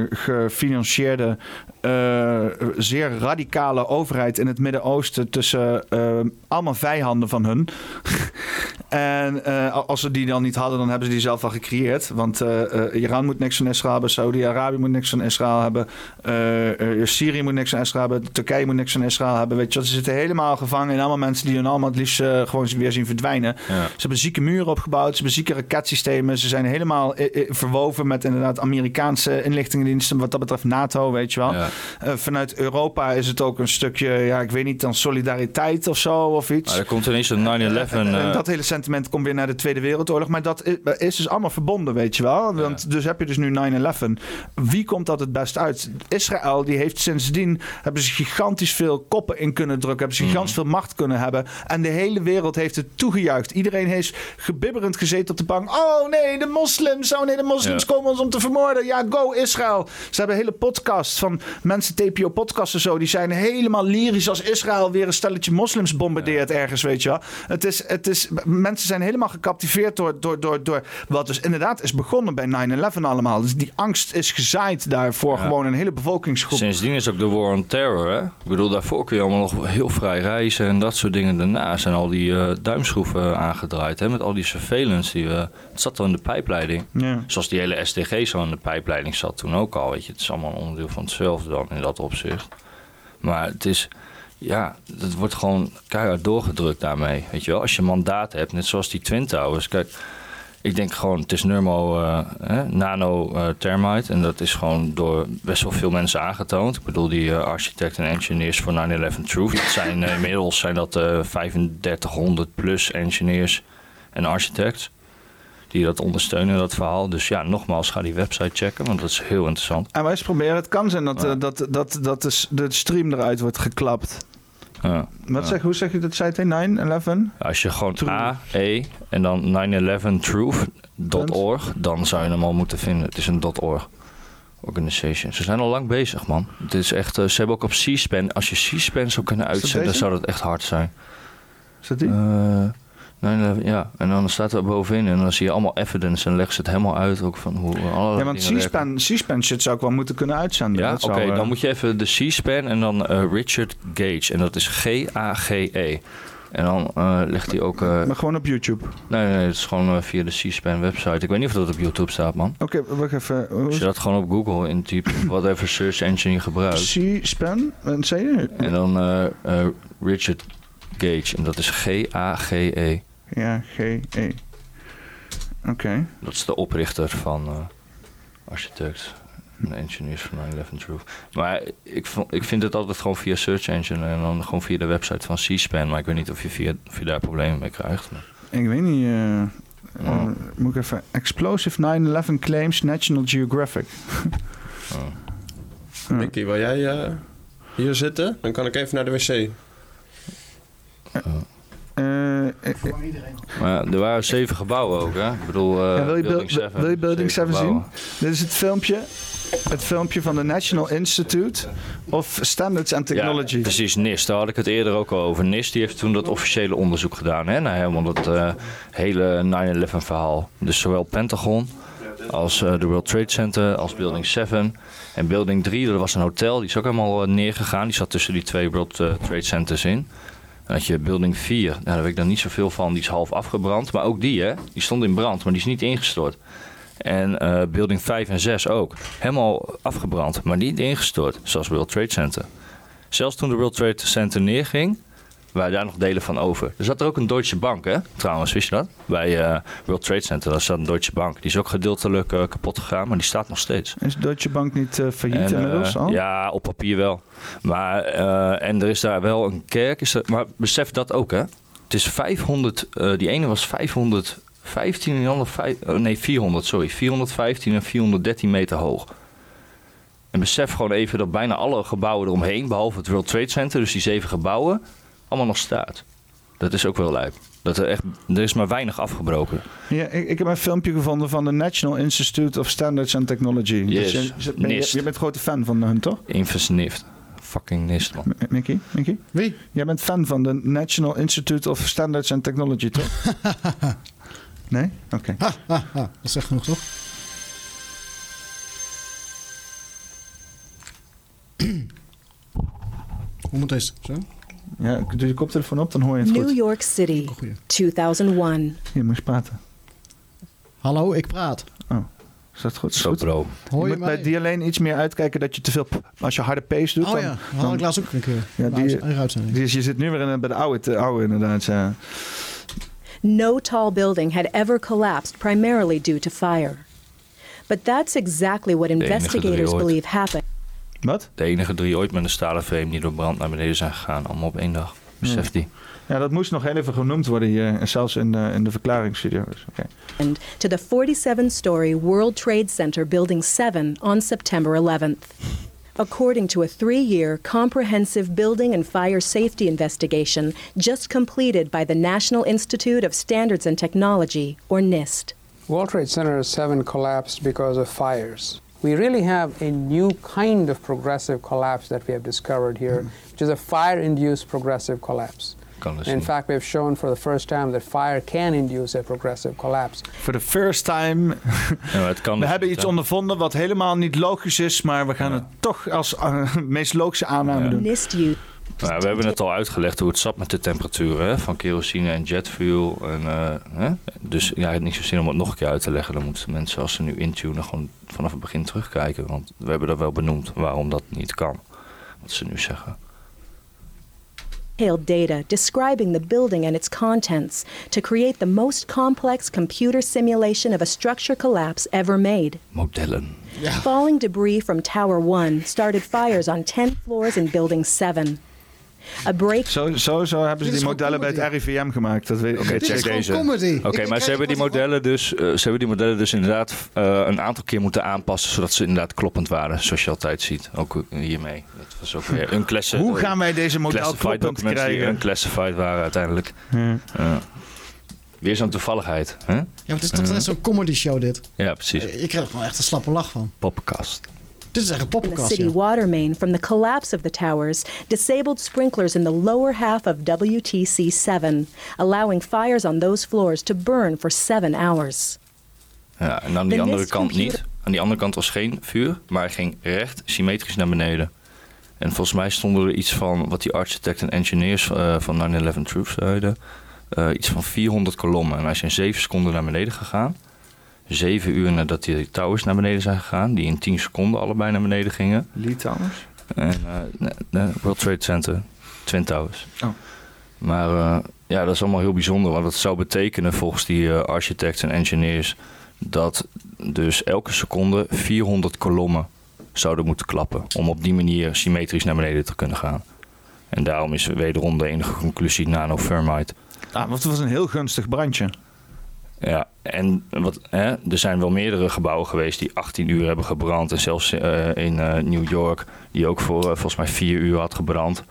eh, gefinancierde, eh, zeer radicale overheid in het Midden-Oosten tussen eh, allemaal vijanden van hun. en eh, als ze die dan niet hadden, dan hebben ze die zelf al gecreëerd. Want Iran moet niks van Israël hebben, Saudi-Arabië moet niks van Israël hebben, Syrië moet niks van Israël hebben, Turkije moet niks van Israël hebben. Weet je, wat, ze zitten helemaal gevangen in allemaal mensen die hun allemaal het liefst gewoon weer zien verdwijnen. Ze hebben zieke muren opgebouwd, ze hebben zieke raketsystemen. Ze zijn helemaal verwoven met inderdaad Amerikaanse inlichtingendiensten. Wat dat betreft NATO, weet je wel. Ja. Eh, vanuit Europa is het ook een stukje, ja, ik weet niet, dan solidariteit of zo of iets. Maar er komt ineens een 9-11. En eh, dat hele sentiment komt weer naar de Tweede Wereldoorlog. Maar dat is, is dus allemaal verbonden, weet je wel. Want dus heb je dus nu 9-11. Wie komt dat het best uit? Israël, die heeft sindsdien... hebben ze gigantisch veel koppen in kunnen drukken. Hebben ze Mhm. gigantisch veel macht kunnen hebben. En de hele wereld heeft het toegejuicht. Iedereen heeft gebibberend gezeten op de bank. Oh nee, de moslims. Oh nee, de moslims Ja. komen ons om te vermoorden. Ja, go Israël. Ze hebben hele podcasts van mensen, TPO-podcasts en zo. Die zijn helemaal lyrisch als Israël weer een stelletje moslims bombardeert ergens, weet je wel. Het is, het is, mensen zijn helemaal gecaptiveerd door, door, door, door wat dus inderdaad is begonnen bij 9-11 allemaal. Dus die angst is gezaaid daarvoor gewoon een hele bevolkingsgroep. Sindsdien is ook de war on terror, hè? Ik bedoel, daarvoor kun je allemaal nog heel vrij reizen en dat soort dingen. Daarna zijn al die eh, duimschroeven aangedraaid, hè? Met al die surveillance. Die, we het zat al in de pijpleiding. Ja. Zoals die hele SDG zo in de pijpleiding zat toen ook al, weet je. Het is allemaal een onderdeel van hetzelfde dan in dat opzicht. Maar het is... Ja, het wordt gewoon keihard doorgedrukt daarmee. Weet je wel, als je mandaat hebt, net zoals die Twin Towers. Kijk, ik denk gewoon, het is Nurmo eh, nano thermite. En dat is gewoon door best wel veel mensen aangetoond. Ik bedoel, die eh, architecten en engineers voor 9-11 Truth. Zijn, inmiddels zijn dat eh 3500 plus engineers en architects. Die dat ondersteunen, dat verhaal. Dus ja, nogmaals, ga die website checken, want dat is heel interessant. En wij eens proberen. Het kan zijn dat, eh, dat, dat, dat de, de stream eruit wordt geklapt. Ja. Wat Ja. zeg, hoe zeg je dat? Het 9-11? Als je gewoon A, E en dan 911truth.org, dan zou je hem al moeten vinden. Het is een .org organization. Ze zijn al lang bezig, man. Het is echt, eh, ze hebben ook op C-SPAN, als je C-SPAN zou kunnen uitzenden, zou dat echt hard zijn. Is dat die? Eh, 9/11, ja, en dan staat er bovenin en dan zie je allemaal evidence en leggen ze het helemaal uit ook van hoe alle Ja, want. C-SPAN, C-SPAN shit zou ik wel moeten kunnen uitzenden. Ja, oké, zou, eh, dan moet je even de C-SPAN en dan eh, Richard Gage. En dat is G-A-G-E. En dan eh, legt hij ook... Maar gewoon op YouTube. Nee, nee, het is gewoon via de C-SPAN website. Ik weet niet of dat op YouTube staat, man. Oké, wacht even. Als je dat gewoon op Google intypt, whatever search engine je gebruikt. C-SPAN? Wat? En dan Richard Gage. En dat is G-A-G-E. Ja, G-E. Oké. Dat is de oprichter van eh architects en engineers van 9-11 Truth. Maar ik, vond, ik vind het altijd gewoon via search engine en dan gewoon via de website van C-SPAN. Maar ik weet niet of je, via, of je daar problemen mee krijgt. Maar- Ik weet niet. eh, eh, moet ik even. Explosive 9-11 claims National Geographic. Nicky, wil jij hier zitten? Dan kan ik even naar de wc. Eh, eh, eh, Maar er waren zeven gebouwen ook, hè? Ik bedoel, eh, ja, wil, je Building Buil- 7. wil je Building 7 zien? Dit is het filmpje. Het filmpje van de National Institute of Standards and Technology. Ja, precies, NIST. Daar had ik het eerder ook al over. NIST die heeft toen dat officiële onderzoek gedaan hè, naar helemaal dat hele 9-11 verhaal. Dus zowel Pentagon als de World Trade Center, als Building 7. En Building 3, dat was een hotel, die is ook helemaal neergegaan. Die zat tussen die twee World Trade Centers in. Had je Building 4, nou, daar weet ik dan niet zoveel van, die is half afgebrand. Maar ook die, hè, die stond in brand, maar die is niet ingestort. En eh, Building 5 en 6 ook. Helemaal afgebrand, maar niet ingestort, zoals World Trade Center. Zelfs toen de World Trade Center neerging, waren daar nog delen van over. Er zat er ook een Deutsche Bank, hè? Trouwens, wist je dat? Bij eh, World Trade Center, daar zat een Deutsche Bank. Die is ook gedeeltelijk eh, kapot gegaan, maar die staat nog steeds. Is Deutsche Bank niet eh, failliet En, inmiddels al? Ja, op papier wel. Maar, en er is daar wel een kerk. Is er, maar besef dat ook, hè? Het is 500, eh, die ene was 515 en die andere vijf- nee, 400, sorry. 415 en 413 meter hoog. En besef gewoon even dat bijna alle gebouwen eromheen, behalve het World Trade Center, dus die zeven gebouwen, allemaal nog staat. Dat is ook wel lijp. Dat er, echt, er is maar weinig afgebroken. Ja, ik, ik heb een filmpje gevonden van de National Institute of Standards and Technology. Yes, Dus je, ben je, NIST. je bent een grote fan van hun, toch? NIFT. Fucking NIST, man. M- Mickey? Mickey? Wie? Jij bent fan van de National Institute of Standards and Technology, toch? nee? Oké. Ha. Dat is echt genoeg, toch? Hoe moet deze? Zo? Ja, doe je koptelefoon op, dan hoor je het New goed. York City, 2001. Je moet praten. Hallo, ik praat. Oh, is dat goed? Is Zo. Hoor je je moet bij die alleen iets meer uitkijken dat je te veel... Als je harde pace doet, Oh dan... ja, dat had ik laatst ook een keer. Ja, die, die, je zit nu weer in, bij de oude, de oude inderdaad. Ja. No tall building had ever collapsed primarily due to fire. But that's exactly what investigators believe happened. Wat? De enige drie ooit met een stalen frame die door brand naar beneden zijn gegaan. Allemaal op één dag. Beseft die. ja, dat moest nog heel even genoemd worden hier. en Zelfs in de, in de verklaringsvideo. Dus, oké. And to the 47-story World Trade Center Building 7 on September 11th. According to a three-year comprehensive building and fire safety investigation just completed by the National Institute of Standards and Technology, or NIST. World Trade Center 7 collapsed because of fires. We really have a new kind of progressive collapse that we have discovered here, which is a fire induced progressive collapse. In fact, we have shown for the first time that fire can induce a progressive collapse. For the first time. Ja, het kan we dus hebben niet, iets hè. ondervonden wat helemaal niet logisch is. Maar we gaan het toch als eh, meest logische aanname doen. Nou, we hebben het al uitgelegd hoe het zat met de temperaturen hè, van kerosine en jetfuel. En, eh, hè? Dus ja, het heeft niet zo zin om het nog een keer uit te leggen. Dan moeten mensen als ze nu intunen gewoon vanaf het begin terugkijken. Want we hebben dat wel benoemd waarom dat niet kan. Wat ze nu zeggen. detailed data describing the building and its contents to create the most complex computer simulation of a structure collapse ever made. Modellen. Falling debris from Tower 1 started fires on 10 floors in Building 7. A break Zo, zo, zo hebben ze die modellen bij het RIVM gemaakt. Dat weet ik. Oké, check deze. Oké, maar ze hebben, die modellen dus, eh, ze hebben die modellen dus inderdaad eh, een aantal keer moeten aanpassen. Zodat ze inderdaad kloppend waren. Zoals je altijd ziet. Ook hiermee. Dat was ook weer een klasse. Hoe gaan wij deze model classified kloppend krijgen? unclassified waren uiteindelijk. Ja. Ja. Weer zo'n toevalligheid. Hè? Ja, het is toch net zo'n comedy show dit. Ja, precies. Je krijgt er gewoon echt een slappe lach van. Poppenkast. Dit is echt een in the poppenkast. city ja. water main from the collapse of the towers disabled sprinklers in the lower half of WTC 7, allowing fires on those floors to burn for seven hours. Ja, en aan die De andere kant niet. Aan die andere kant was geen vuur, maar hij ging recht symmetrisch naar beneden. En volgens mij stonden er iets van, wat die architect en engineers eh, van 9-11 Truth zeiden, eh, iets van 400 kolommen. En hij is in 7 seconden naar beneden gegaan. 7 uur nadat die towers naar beneden zijn gegaan, die in 10 seconden allebei naar beneden gingen. Lee Towers? En, eh, nee, nee, World Trade Center, Twin Towers. Oh. Maar eh, ja, dat is allemaal heel bijzonder. Want dat zou betekenen volgens die eh, architects en engineers... dat dus elke seconde 400 kolommen zouden moeten klappen... om op die manier symmetrisch naar beneden te kunnen gaan. En daarom is wederom de enige conclusie nanothermite. Ah, want het was een heel gunstig brandje. Ja, en wat, hè, er zijn wel meerdere gebouwen geweest die 18 uur hebben gebrand. En zelfs eh, in eh, New York, die ook voor eh, volgens mij 4 uur had gebrand.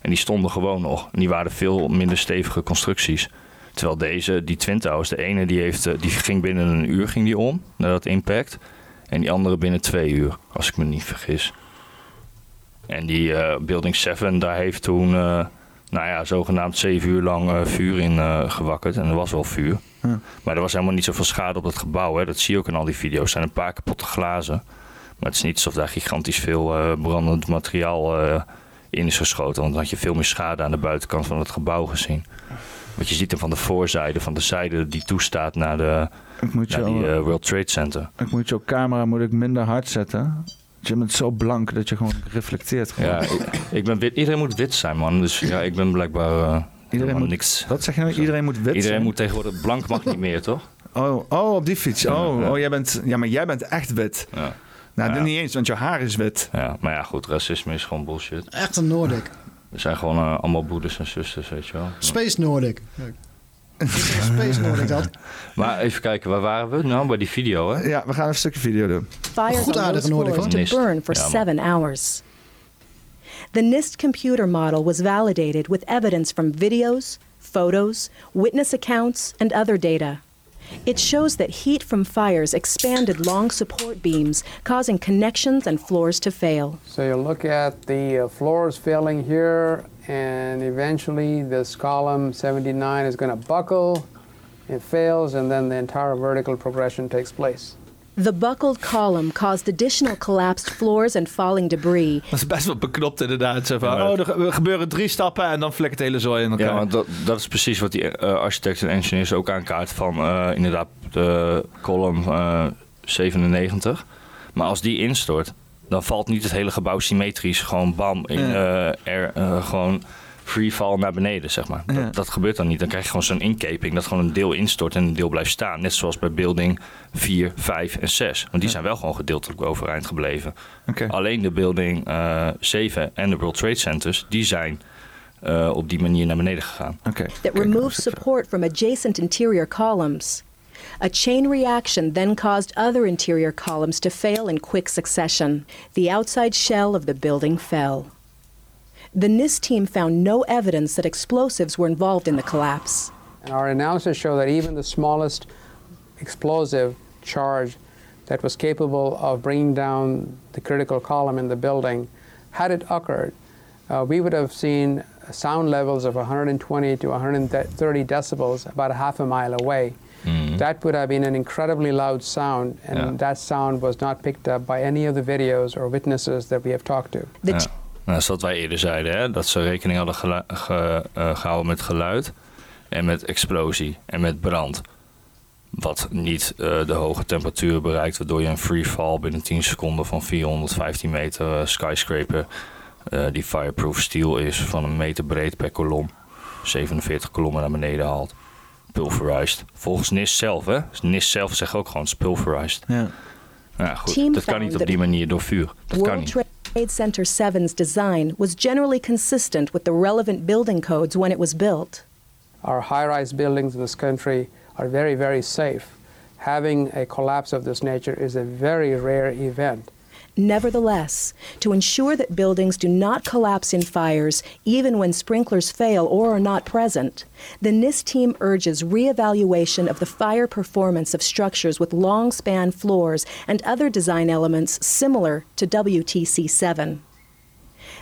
En die stonden gewoon nog. En die waren veel minder stevige constructies. Terwijl deze, die Twin Towers, de ene die, heeft, die ging binnen een uur ging die om, naar dat impact. En die andere binnen twee uur, als ik me niet vergis. En die Building 7, daar heeft toen, nou ja, zogenaamd zeven uur lang vuur in gewakkerd. En er was wel vuur. Ja. Maar er was helemaal niet zoveel schade op het gebouw. Hè. Dat zie je ook in al die video's. Er zijn een paar kapotte glazen. Maar het is niet alsof daar gigantisch veel eh, brandend materiaal eh, in is geschoten. Want dan had je veel meer schade aan de buitenkant van het gebouw gezien. Want je ziet hem van de voorzijde, van de zijde die toestaat naar, de, naar die eh, World Trade Center. ik moet jouw camera moet ik minder hard zetten. Je bent zo blank dat je gewoon reflecteert. Gewoon. Ja, ik, ik ben wit. Iedereen moet wit zijn, man. Dus ja, ik ben blijkbaar helemaal moet- niks. Wat zeg je nou? Iedereen moet wit Iedereen zijn? moet tegenwoordig... Blank mag niet meer, toch? Oh, oh, op die fiets. Oh, Ja, oh jij bent, ja, maar jij bent echt wit. Ja. Nou, Ja. niet eens, want jouw haar is wit. Ja, maar ja, goed. Racisme is gewoon bullshit. Echt een Noordic. We zijn gewoon eh, allemaal broeders en zusters, weet je wel. Space Nordic. Space Nordic dat. Maar even kijken, waar waren we nou bij die video, hè? Ja, we gaan een stukje video doen. Fires Goed those Noordic, hoor. to burn for seven hours. The NIST computer model was validated with evidence from videos, photos, witness accounts, and other data. It shows that heat from fires expanded long support beams, causing connections and floors to fail. So you look at the uh, floors failing here, and eventually this column 79 is going to buckle, it fails, and then the entire vertical progression takes place. The buckled column caused additional collapsed floors and falling debris, Dat is best wel beknopt inderdaad. Zo van, oh, er ge- gebeuren drie stappen en dan flikkert het hele zooi in elkaar. Ja, want dat, dat is precies wat die eh, architecten en engineers ook aankaart van eh, inderdaad de column eh, 97. Maar als die instort, dan valt niet het hele gebouw symmetrisch gewoon bam in eh, er eh, gewoon free fall naar beneden, zeg maar. Ja. Dat, dat gebeurt dan niet. Dan krijg je gewoon zo'n inkeping dat gewoon een deel instort en een deel blijft staan. Net zoals bij building 4, 5 en 6. Want die zijn wel gewoon gedeeltelijk overeind gebleven. Oké. Alleen de building eh 7 en de World Trade Centers, die zijn eh, op die manier naar beneden gegaan. Oké. that removed support from adjacent interior columns. A chain reaction then caused other interior columns to fail in quick succession. The outside shell of the building fell. The NIST team found no evidence that explosives were involved in the collapse. And our analysis showed that even the smallest explosive charge that was capable of bringing down the critical column in the building, had it occurred, uh, we would have seen sound levels of 120 to 130 decibels about a half a mile away. That would have been an incredibly loud sound, and Yeah. that sound was not picked up by any of the videos or witnesses that we have talked to. Ja. Nou, dat is wat wij eerder zeiden, hè? dat ze rekening hadden ge- eh, gehouden met geluid en met explosie en met brand. Wat niet eh, de hoge temperatuur bereikt, waardoor je een free fall binnen 10 seconden van 415 meter eh, skyscraper, eh, die fireproof steel is, van een meter breed per kolom, 47 kolommen naar beneden haalt. Pulverized. Volgens NIST zelf, hè? NIST zelf zegt ook gewoon, het is pulverized. Ja. Ja, goed. Dat kan niet op die manier door vuur. Dat kan niet. Trade Center 7's design was generally consistent with the relevant building codes when it was built. Our high rise buildings in this country are very, very safe. Having a collapse of this nature is a very rare event. Nevertheless, to ensure that buildings do not collapse in fires, even when sprinklers fail or are not present, the NIST team urges reevaluation of the fire performance of structures with long span floors and other design elements similar to WTC 7.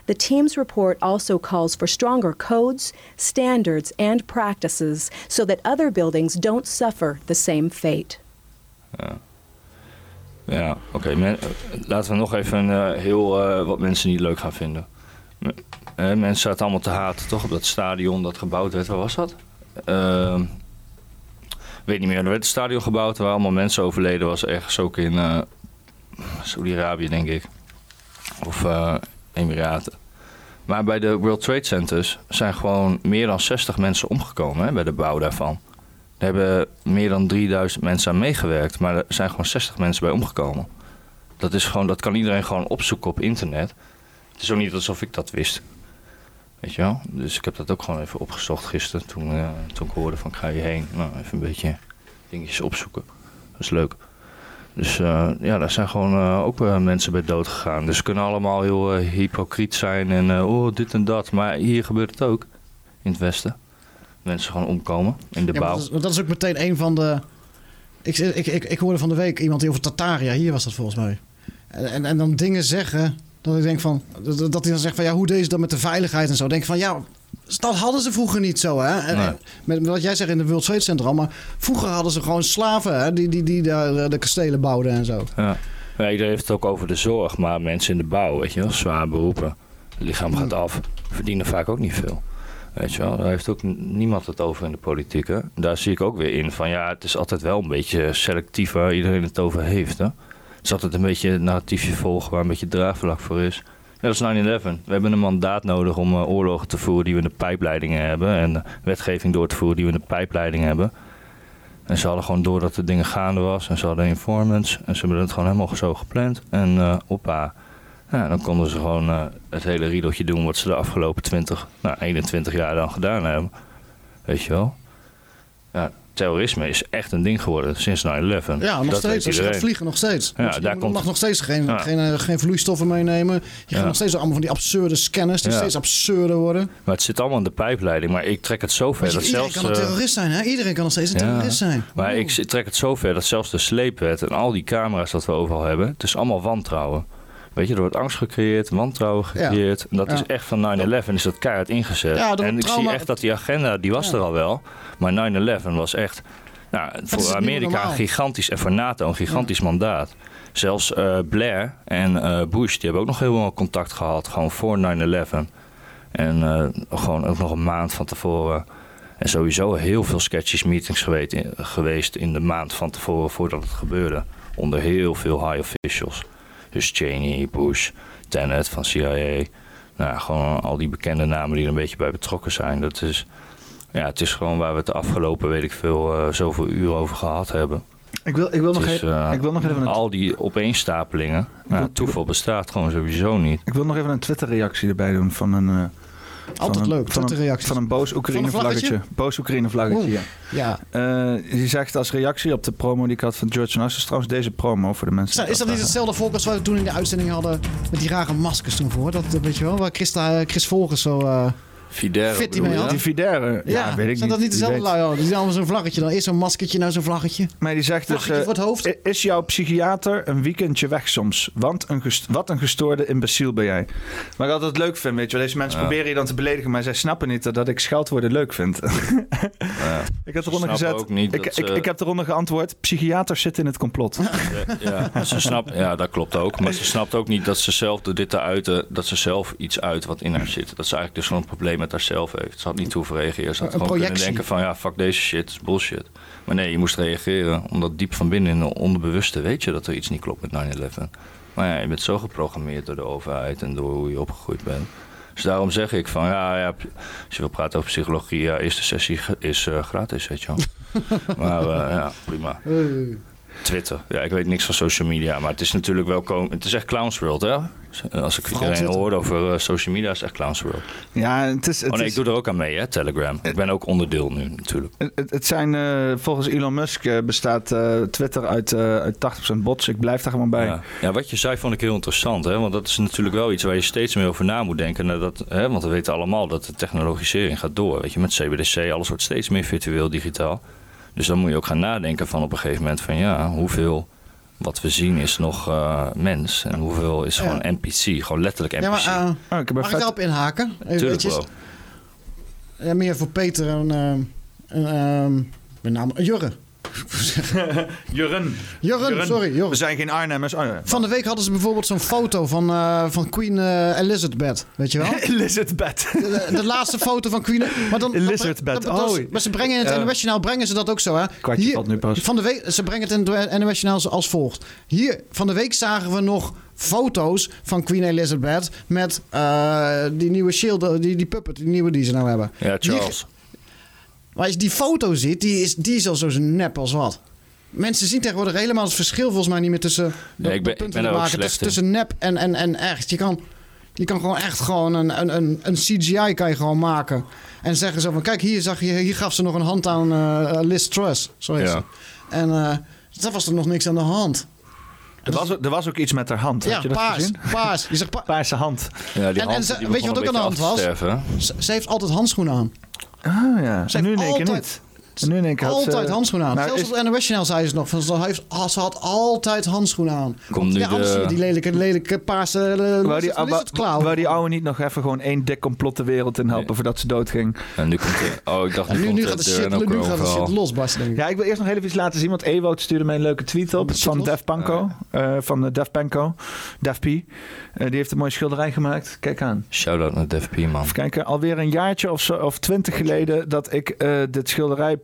The team's report also calls for stronger codes, standards, and practices so that other buildings don't suffer the same fate. Ja, ja oké. laten we nog even eh, heel eh, wat mensen niet leuk gaan vinden. Eh, mensen zaten allemaal te haten, toch? Op dat stadion dat gebouwd werd. Waar was dat? Ehm, weet niet meer. Er werd een stadion gebouwd waar allemaal mensen overleden. Was ergens ook in eh Saudi-Arabië, denk ik. Of Emiraten. Maar bij de World Trade Centers zijn gewoon meer dan 60 mensen omgekomen hè, bij de bouw daarvan. Er hebben meer dan 3000 mensen aan meegewerkt, maar er zijn gewoon 60 mensen bij omgekomen. Dat, is gewoon, dat kan iedereen gewoon opzoeken op internet. Het is ook niet alsof ik dat wist. Weet je wel? Dus ik heb dat ook gewoon even opgezocht gisteren toen, eh, toen ik hoorde van ik ga hierheen. Nou, even een beetje dingetjes opzoeken. Dat is leuk. Dus eh, ja, daar zijn gewoon eh, ook mensen bij dood gegaan. Dus ze kunnen allemaal heel hypocriet zijn en oh, dit en dat. Maar hier gebeurt het ook. In het Westen. Mensen gewoon omkomen in de Ja, bouw. dat, is, dat is ook meteen een van de. Ik, ik, ik, ik hoorde van de week iemand die over Tataria, hier was dat volgens mij. En, en, en dan dingen zeggen. Dat ik denk van. Dat, dat hij dan zegt van ja, hoe deze dan met de veiligheid en zo. Denk van ja, dat hadden ze vroeger niet zo, hè? En, Nee. met, wat jij zegt in de World Trade Center al. Maar vroeger hadden ze gewoon slaven, hè? Die, die, die daar eh, de kastelen bouwden en zo. Ja. ja, iedereen heeft het ook over de zorg, maar mensen in de bouw, weet je wel, zwaar beroepen. Het lichaam gaat af, verdienen vaak ook niet veel. Weet je wel, daar heeft ook niemand het over in de politiek. Daar zie ik ook weer in van ja, het is altijd wel een beetje selectief waar iedereen het over heeft. Hè? Het is altijd een beetje het narratiefje volgen waar een beetje draagvlak voor is. Net als 9-11. We hebben een mandaat nodig om eh, oorlogen te voeren die we in de pijpleidingen hebben. En eh, wetgeving door te voeren die we in de pijpleidingen hebben. En ze hadden gewoon door dat er dingen gaande was. En ze hadden informants. En ze hebben het gewoon helemaal zo gepland. En eh oppa. Ja, dan konden ze gewoon eh, het hele riedeltje doen wat ze de afgelopen 20, nou 21 jaar dan gedaan hebben. Weet je wel. ja, terrorisme is echt een ding geworden sinds 9-11. Ja, nog Dat steeds. Als je gaat iedereen. vliegen, nog steeds. Ja, je daar mag komt- nog steeds geen, Ja. geen, eh, geen vloeistoffen meenemen. Je Ja. gaat nog steeds allemaal van die absurde scanners die steeds absurder worden. Maar het zit allemaal in de pijpleiding. Maar ik trek het zo ver dat iedereen zelfs... kan een terrorist zijn, hè? Iedereen kan nog steeds een terrorist zijn. Maar ik trek het zo ver dat zelfs de sleepwet en al die camera's dat we overal hebben, het is allemaal wantrouwen. Weet je, er wordt angst gecreëerd, wantrouwen gecreëerd. En dat is echt van 9-11 is dat keihard ingezet. En ik trauma- zie echt dat die agenda, die was er al wel. Maar 9-11 was echt, nou, voor Amerika gigantisch en voor NATO een gigantisch mandaat. Zelfs eh, Blair en eh, Bush, die hebben ook nog helemaal contact gehad, gewoon voor 9-11. En eh, gewoon ook nog een maand van tevoren. En sowieso heel veel sketches, meetings geweest in, geweest in de maand van tevoren voordat het gebeurde. Onder heel veel high officials. Dus Cheney, Bush, Tenet van CIA. Nou, gewoon al die bekende namen die er een beetje bij betrokken zijn. Dat is, ja, het is gewoon waar we het de afgelopen, weet ik veel, eh, zoveel uur over gehad hebben. Ik wil, ik wil, nog, is, even, eh, ik wil nog even een, Al die opeenstapelingen. Nou, toeval bestaat gewoon sowieso niet. ik wil nog even een Twitter-reactie erbij doen van een... eh, Altijd een, leuk, van een, Twitter-reacties. van een boos Oekraïne-vlaggetje. vlaggetje? Boos Oekraïne-vlaggetje, Oeh, ja. Ja. Eh, die zegt als reactie op de promo die ik had van George Nassau. trouwens deze promo voor de mensen. Is dat, niet hetzelfde volk als we toen in de uitzending hadden met die rare maskers toen voor? Dat weet je wel, waar Christa, Chris Volgers zo eh Fidere fit die mee. Die Fidere, ja, Ja, weet ik zijn niet. dat niet dezelfde weet. lui? hadden? Die zijn allemaal zo'n vlaggetje. Dan eerst zo'n maskertje, nou zo'n vlaggetje. Maar die zegt dus... Eh, voor het hoofd. "I- Is jouw psychiater een weekendje weg soms? Want een wat een gestoorde imbeciel ben jij. Maar ik altijd leuk vind, weet je wel. Deze mensen Ja. proberen je dan te beledigen, maar zij snappen niet dat ik scheldwoorden leuk vind. Ja. ik heb eronder gezet. ook niet ik, dat ik, ze- ik heb eronder geantwoord. Psychiaters zitten in het complot. Ja, ze snapt, ja, dat klopt ook. Maar ze snapt ook niet dat ze zelf door dit te uiten, dat ze zelf iets uit wat in haar zit. Dat ze eigenlijk dus gewoon een probleem met haarzelf heeft. Ze had niet hoeven reageren. Ze had Een gewoon kunnen denken van ja, fuck deze shit, is bullshit. Maar nee, je moest reageren, omdat diep van binnen in de onderbewuste weet je dat er iets niet klopt met 9-11. Maar ja, je bent zo geprogrammeerd door de overheid en door hoe je opgegroeid bent. Dus daarom zeg ik van ja, ja als je wil praten over psychologie, ja, eerste sessie is eh, gratis, weet je wel. maar eh, ja, prima. Twitter. Ja, ik weet niks van social media, maar het is natuurlijk wel komen. Het is echt Clowns World, hè? Als ik iedereen hoor over eh, social media, is echt Clowns World. ja, het is... Het oh nee, is- ik doe er ook aan mee, hè? Telegram. Ik ben ook onderdeel nu, natuurlijk. Het, het- zijn, eh, volgens Elon Musk eh, bestaat Twitter uit, uit 80% bots. Ik blijf daar gewoon bij. Ja. ja, wat je zei vond ik heel interessant, hè? Want dat is natuurlijk wel iets waar je steeds meer over na moet denken. Nadat, hè? Want we weten allemaal dat de technologisering gaat door. Weet je, met CBDC, alles wordt steeds meer virtueel, digitaal. Dus dan moet je ook gaan nadenken van op een gegeven moment van ja, hoeveel wat we zien is nog eh, mens en hoeveel is Ja. gewoon NPC, gewoon letterlijk NPC. Ja, maar eh, Oh, ik mag ik vet- daarop inhaken? Even Tuurlijk, bro. Ja, meer voor Peter en, eh, en ehm, met name Jurre. Jurren. Jurren, sorry, Jurren. We zijn geen Arnhemmers. Oh. Van de week hadden ze bijvoorbeeld zo'n foto van, eh, van Queen eh, Elizabeth, weet je wel? Elizabeth. De, de laatste foto van Queen. Maar dan, Elizabeth. dat- dat- dat- Oh. maar ze brengen in het Journaal brengen ze dat ook zo, hè? Kwartje valt nu pas. Van de week, ze brengen het in het NOS Journaal als volgt. Hier, van de week zagen we nog foto's van Queen Elizabeth met eh, die nieuwe shield, die, die puppet, die nieuwe die ze nou hebben. Ja, Charles. Maar als je die foto ziet, die is, die is al zo nep als wat. Mensen zien tegenwoordig helemaal het verschil volgens mij niet meer tussen... Nee, ik ben- dat ik ben maken, tussen, tussen nep en, en, en echt. Je kan, je kan gewoon echt gewoon een, een, een, een CGI kan je gewoon maken. En zeggen zo van, kijk, hier, zag je, hier gaf ze nog een hand aan eh, Liz Truss. Zo heet Ja. ze. En eh daar was er nog niks aan de hand. Er was, ook- er was ook iets met haar hand. Ja, Had je dat paars. gezien? Paars. Je zegt pa- Paarse hand. Ja, die En- hand, en ze- die weet je wat ook een aan de hand was? ze heeft altijd handschoenen aan. Ah ja. En nu in één keer niet. En nu in één keer had ze- Altijd handschoenen aan. Nou, Zelfs is- op het zei ze nog. Van, ze, heeft, ze had altijd handschoenen aan. Komt nu ja, de- die lelijke, lelijke paarse... eh, Wou die, ouwe niet nog even gewoon één dik complot de wereld in helpen voordat ze doodging? En nu komt de, oh, ik dacht nu, nu, gaat de shit, nu gaat de shit denk ik. Ja, ik wil eerst nog heel even iets laten zien, want Ewout stuurde mij een leuke tweet op van Def Panko. eh, van uh, Def Panko, Def P. Eh, die heeft een mooie schilderij gemaakt. Kijk aan. Shout-out naar Def P, man. Even kijken, alweer een jaartje of zo, of twintig geleden dat ik eh, dit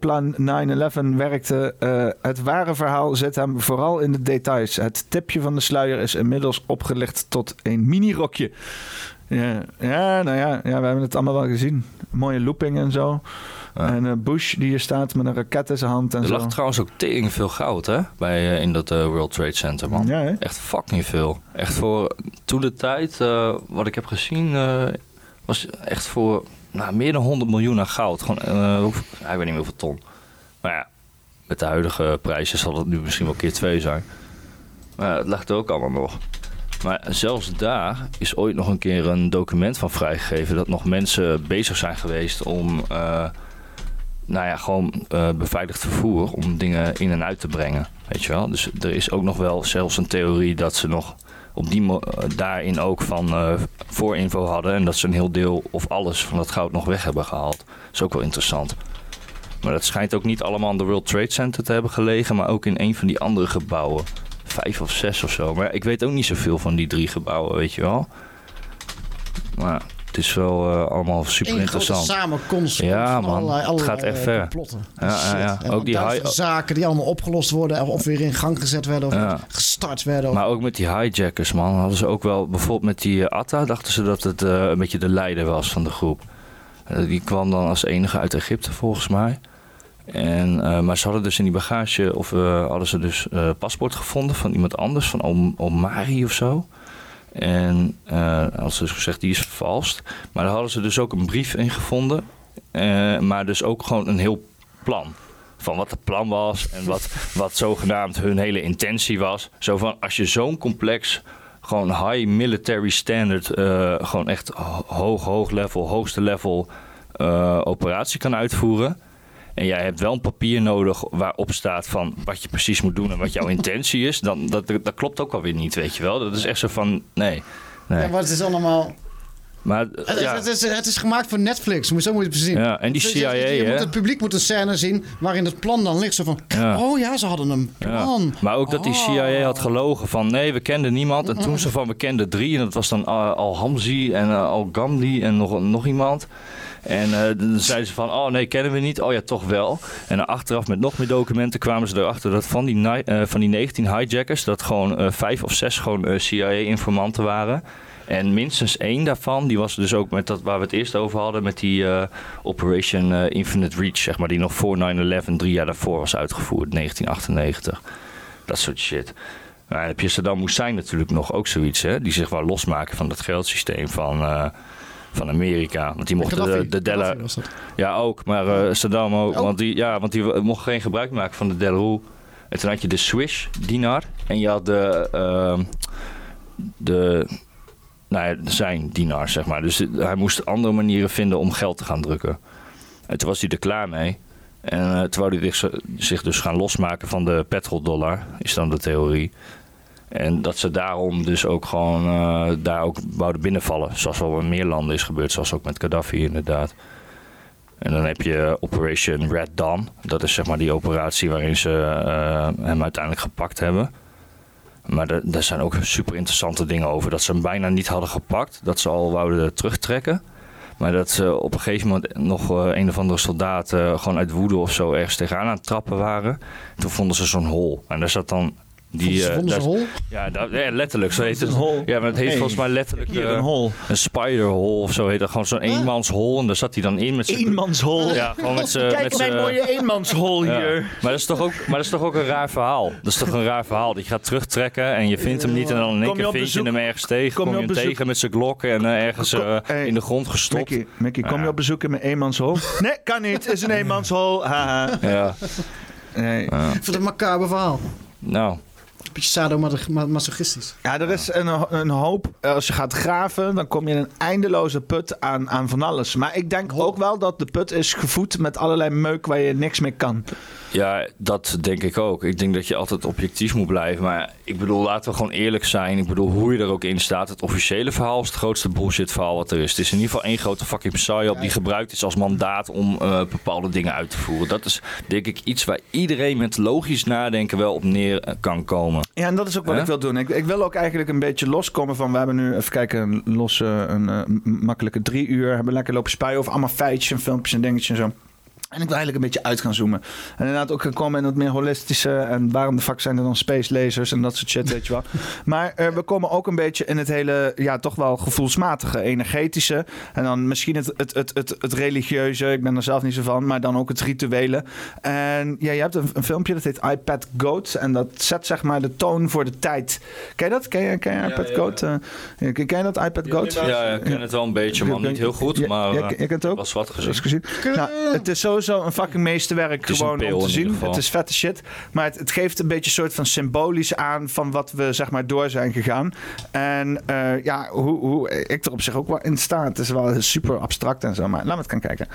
schilderijplan 9-11 werkte. Eh, het ware verhaal zit hem vooral in de details. Het tipje van de sluier is inmiddels opgelicht tot een mini-rokje. Ja, ja, nou ja, ja, we hebben het allemaal wel gezien. Mooie looping en zo. En eh, Bush die hier staat met een raket in zijn hand en Er zo. lag trouwens ook tering veel goud, hè? Bij, eh, in dat World Trade Center, man. Ja? Echt fucking veel. Echt voor toen de tijd, wat ik heb gezien, was echt voor nou, meer dan 100 miljoen aan goud. Gewoon, eh, hoeveel- ja, ik weet niet meer hoeveel ton. Maar ja, met de huidige prijzen zal het nu misschien wel keer twee zijn. Maar het ligt er ook allemaal nog. Maar zelfs daar is ooit nog een keer een document van vrijgegeven... dat nog mensen bezig zijn geweest om... eh, nou ja, gewoon eh, beveiligd vervoer om dingen in en uit te brengen. Weet je wel? Dus er is ook nog wel zelfs een theorie dat ze nog op die eh, daarin ook van eh, voorinfo hadden. En dat ze een heel deel of alles van dat goud nog weg hebben gehaald. Dat is ook wel interessant. Maar dat schijnt ook niet allemaal aan de World Trade Center te hebben gelegen, maar ook in een van die andere gebouwen. Vijf of zes of zo. Maar ik weet ook niet zoveel van die drie gebouwen, weet je wel. Maar het is wel eh, allemaal super interessant. samenkomst Ja, man. allerlei, het gaat echt eh, ver. complotten. Ja, ja, ja. Ook die zaken die allemaal opgelost worden of weer in gang gezet werden of Ja. gestart werden. Of... Maar ook met die hijackers, man. Hadden ze ook wel, bijvoorbeeld met die eh, Atta, dachten ze dat het een beetje de leider was van de groep. Die kwam dan als enige uit Egypte, volgens mij. En, maar ze hadden dus in die bagage, of hadden ze dus paspoort gevonden van iemand anders, van Om- Omari of zo. En hadden ze dus gezegd, die is vervalst. Maar daar hadden ze dus ook een brief in gevonden. Eh, maar dus ook gewoon een heel plan. Van wat het plan was en wat, wat zogenaamd hun hele intentie was. Zo van, als je zo'n complex, gewoon high military standard, eh, gewoon echt ho- hoog, hoog level, hoogste level operatie kan uitvoeren. En jij hebt wel een papier nodig waarop staat van wat je precies moet doen en wat jouw intentie is. Dan, dat, dat klopt ook alweer niet, weet je wel. Dat is echt zo van, nee. nee. Ja, maar het is allemaal... Maar Het, ja, het, is, het is gemaakt voor Netflix, moet- zo moet je het zien. Ja, en die Dus je- CIA, je, je moet het publiek moet een scène zien waarin het plan dan ligt. Zo van, Ja. oh ja, ze hadden een plan. Maar ook dat die CIA had gelogen van nee, we kenden niemand. En toen ze van we kenden drie. En dat was dan Al-Hamzi en uh, Al-Ghamdi en nog, nog iemand. En eh, dan zeiden ze van, oh nee, kennen we niet. Oh ja, toch wel. En achteraf met nog meer documenten kwamen ze erachter dat van die, eh, van die 19 hijackers... dat gewoon eh, vijf of zes gewoon CIA-informanten waren. En minstens één daarvan, die was dus ook met dat waar we het eerst over hadden... met die Operation Infinite Reach, zeg maar... die nog voor 9-11, drie jaar daarvoor was uitgevoerd, 1998. Dat soort shit. Maar dan heb je Saddam Hussein natuurlijk nog ook zoiets, hè? Die zich wou losmaken van dat geldsysteem van, van Amerika. Want die mochten de, de dat. Ja, ook. Maar eh, Saddam ook. Want, die, ja, want die mocht geen gebruik maken van de Delroux. En toen had je de Swish dinar. En je had de... ehm, de nou ja, zijn dinar, zeg maar. Dus hij moest andere manieren vinden om geld te gaan drukken. En toen was hij er klaar mee. En toen wou hij zich, zich dus gaan losmaken van de petrodollar, is dan de theorie. En dat ze daarom dus ook gewoon eh, daar ook wouden binnenvallen. Zoals wel in meer landen is gebeurd, zoals ook met Gaddafi inderdaad. En dan heb je Operation Red Dawn. Dat is zeg maar die operatie waarin ze eh, hem uiteindelijk gepakt hebben. Maar er, zijn ook super interessante dingen over. Dat ze hem bijna niet hadden gepakt. Dat ze al wouden terugtrekken. Maar dat ze op een gegeven moment nog eh, een of andere soldaat eh, gewoon uit woede of zo ergens tegenaan aan het trappen waren. Toen vonden ze zo'n hol. En daar zat dan die. Vonden ze- eh, vonden ze? Ja, dat- ja, letterlijk. Zo heet het. Een hol? Ja, maar het heet Hey, volgens mij letterlijk. hier eh, een hol. Een spiderhol of zo heet dat. Gewoon zo'n eenmanshol. En daar zat hij dan in met zijn. Eenmanshol? Ja, gewoon met zijn. Kijk met mijn zijn- mooie eenmanshol Ja. hier. Maar, dat is toch ook, maar dat is toch ook een raar verhaal? Dat is toch een raar verhaal? Dat je gaat terugtrekken en je vindt hem niet. En dan in één keer vind je hem ergens tegen. Kom Kom, je hem bezoek? tegen met zijn glokken en eh, ergens in de grond gestopt. Mickey, Mickey kom je op bezoek in mijn eenmanshol? Nee, kan niet. Het is een eenmanshol. Haha. Ja. Nee. Ik vind het een macabre verhaal. Nou. Beetje sadomasochistisch. Ja, er is een, een hoop. Als je gaat graven, dan kom je in een eindeloze put aan, aan van alles. Maar ik denk ook wel dat de put is gevoed met allerlei meuk waar je niks mee kan. Ja, dat denk ik ook. Ik denk dat je altijd objectief moet blijven. Maar ik bedoel, laten we gewoon eerlijk zijn. Ik bedoel, hoe je er ook in staat. Het officiële verhaal is het grootste bullshit verhaal wat er is. Het is in ieder geval één grote fucking psyop die gebruikt is als mandaat om eh, bepaalde dingen uit te voeren. Dat is denk ik iets waar iedereen met logisch nadenken wel op neer eh, kan komen. Ja, en dat is ook wat ik wil doen. Ik, ik wil ook eigenlijk een beetje loskomen van... We hebben nu, even kijken, een losse, een eh, makkelijke drie uur. Hebben lekker lopen spuien over allemaal feitjes en filmpjes en dingetjes en zo. En ik wil eigenlijk een beetje uit gaan zoomen. En inderdaad ook gaan komen in het meer holistische. En waarom de fuck zijn er dan space lasers en dat soort shit, weet je wel. Maar eh, we komen ook een beetje in het hele, ja, toch wel gevoelsmatige, energetische. En dan misschien het, het, het, het, het religieuze. Ik ben er zelf niet zo van. Maar dan ook het rituele. En ja, je hebt een, een filmpje, dat heet iPad Goat. En dat zet zeg maar de toon voor de tijd. Ken je dat? Ken je, ken je iPad ja, Goat? Eh, ken ken je dat, iPad Goat? Ja, ja, ik ken het wel een beetje, maar niet heel goed. Ja, maar ja, eh, je kent het ook? was wat gezien. gezien. Nou, het is sowieso sowieso een fucking meesterwerk gewoon om te zien. Het is vette shit. Maar het, het geeft een beetje een soort van symbolisch aan van wat we zeg maar door zijn gegaan. En eh, ja, hoe, hoe ik er op zich ook wel in sta. Het is wel super abstract en zo. Maar laten we het gaan kijken.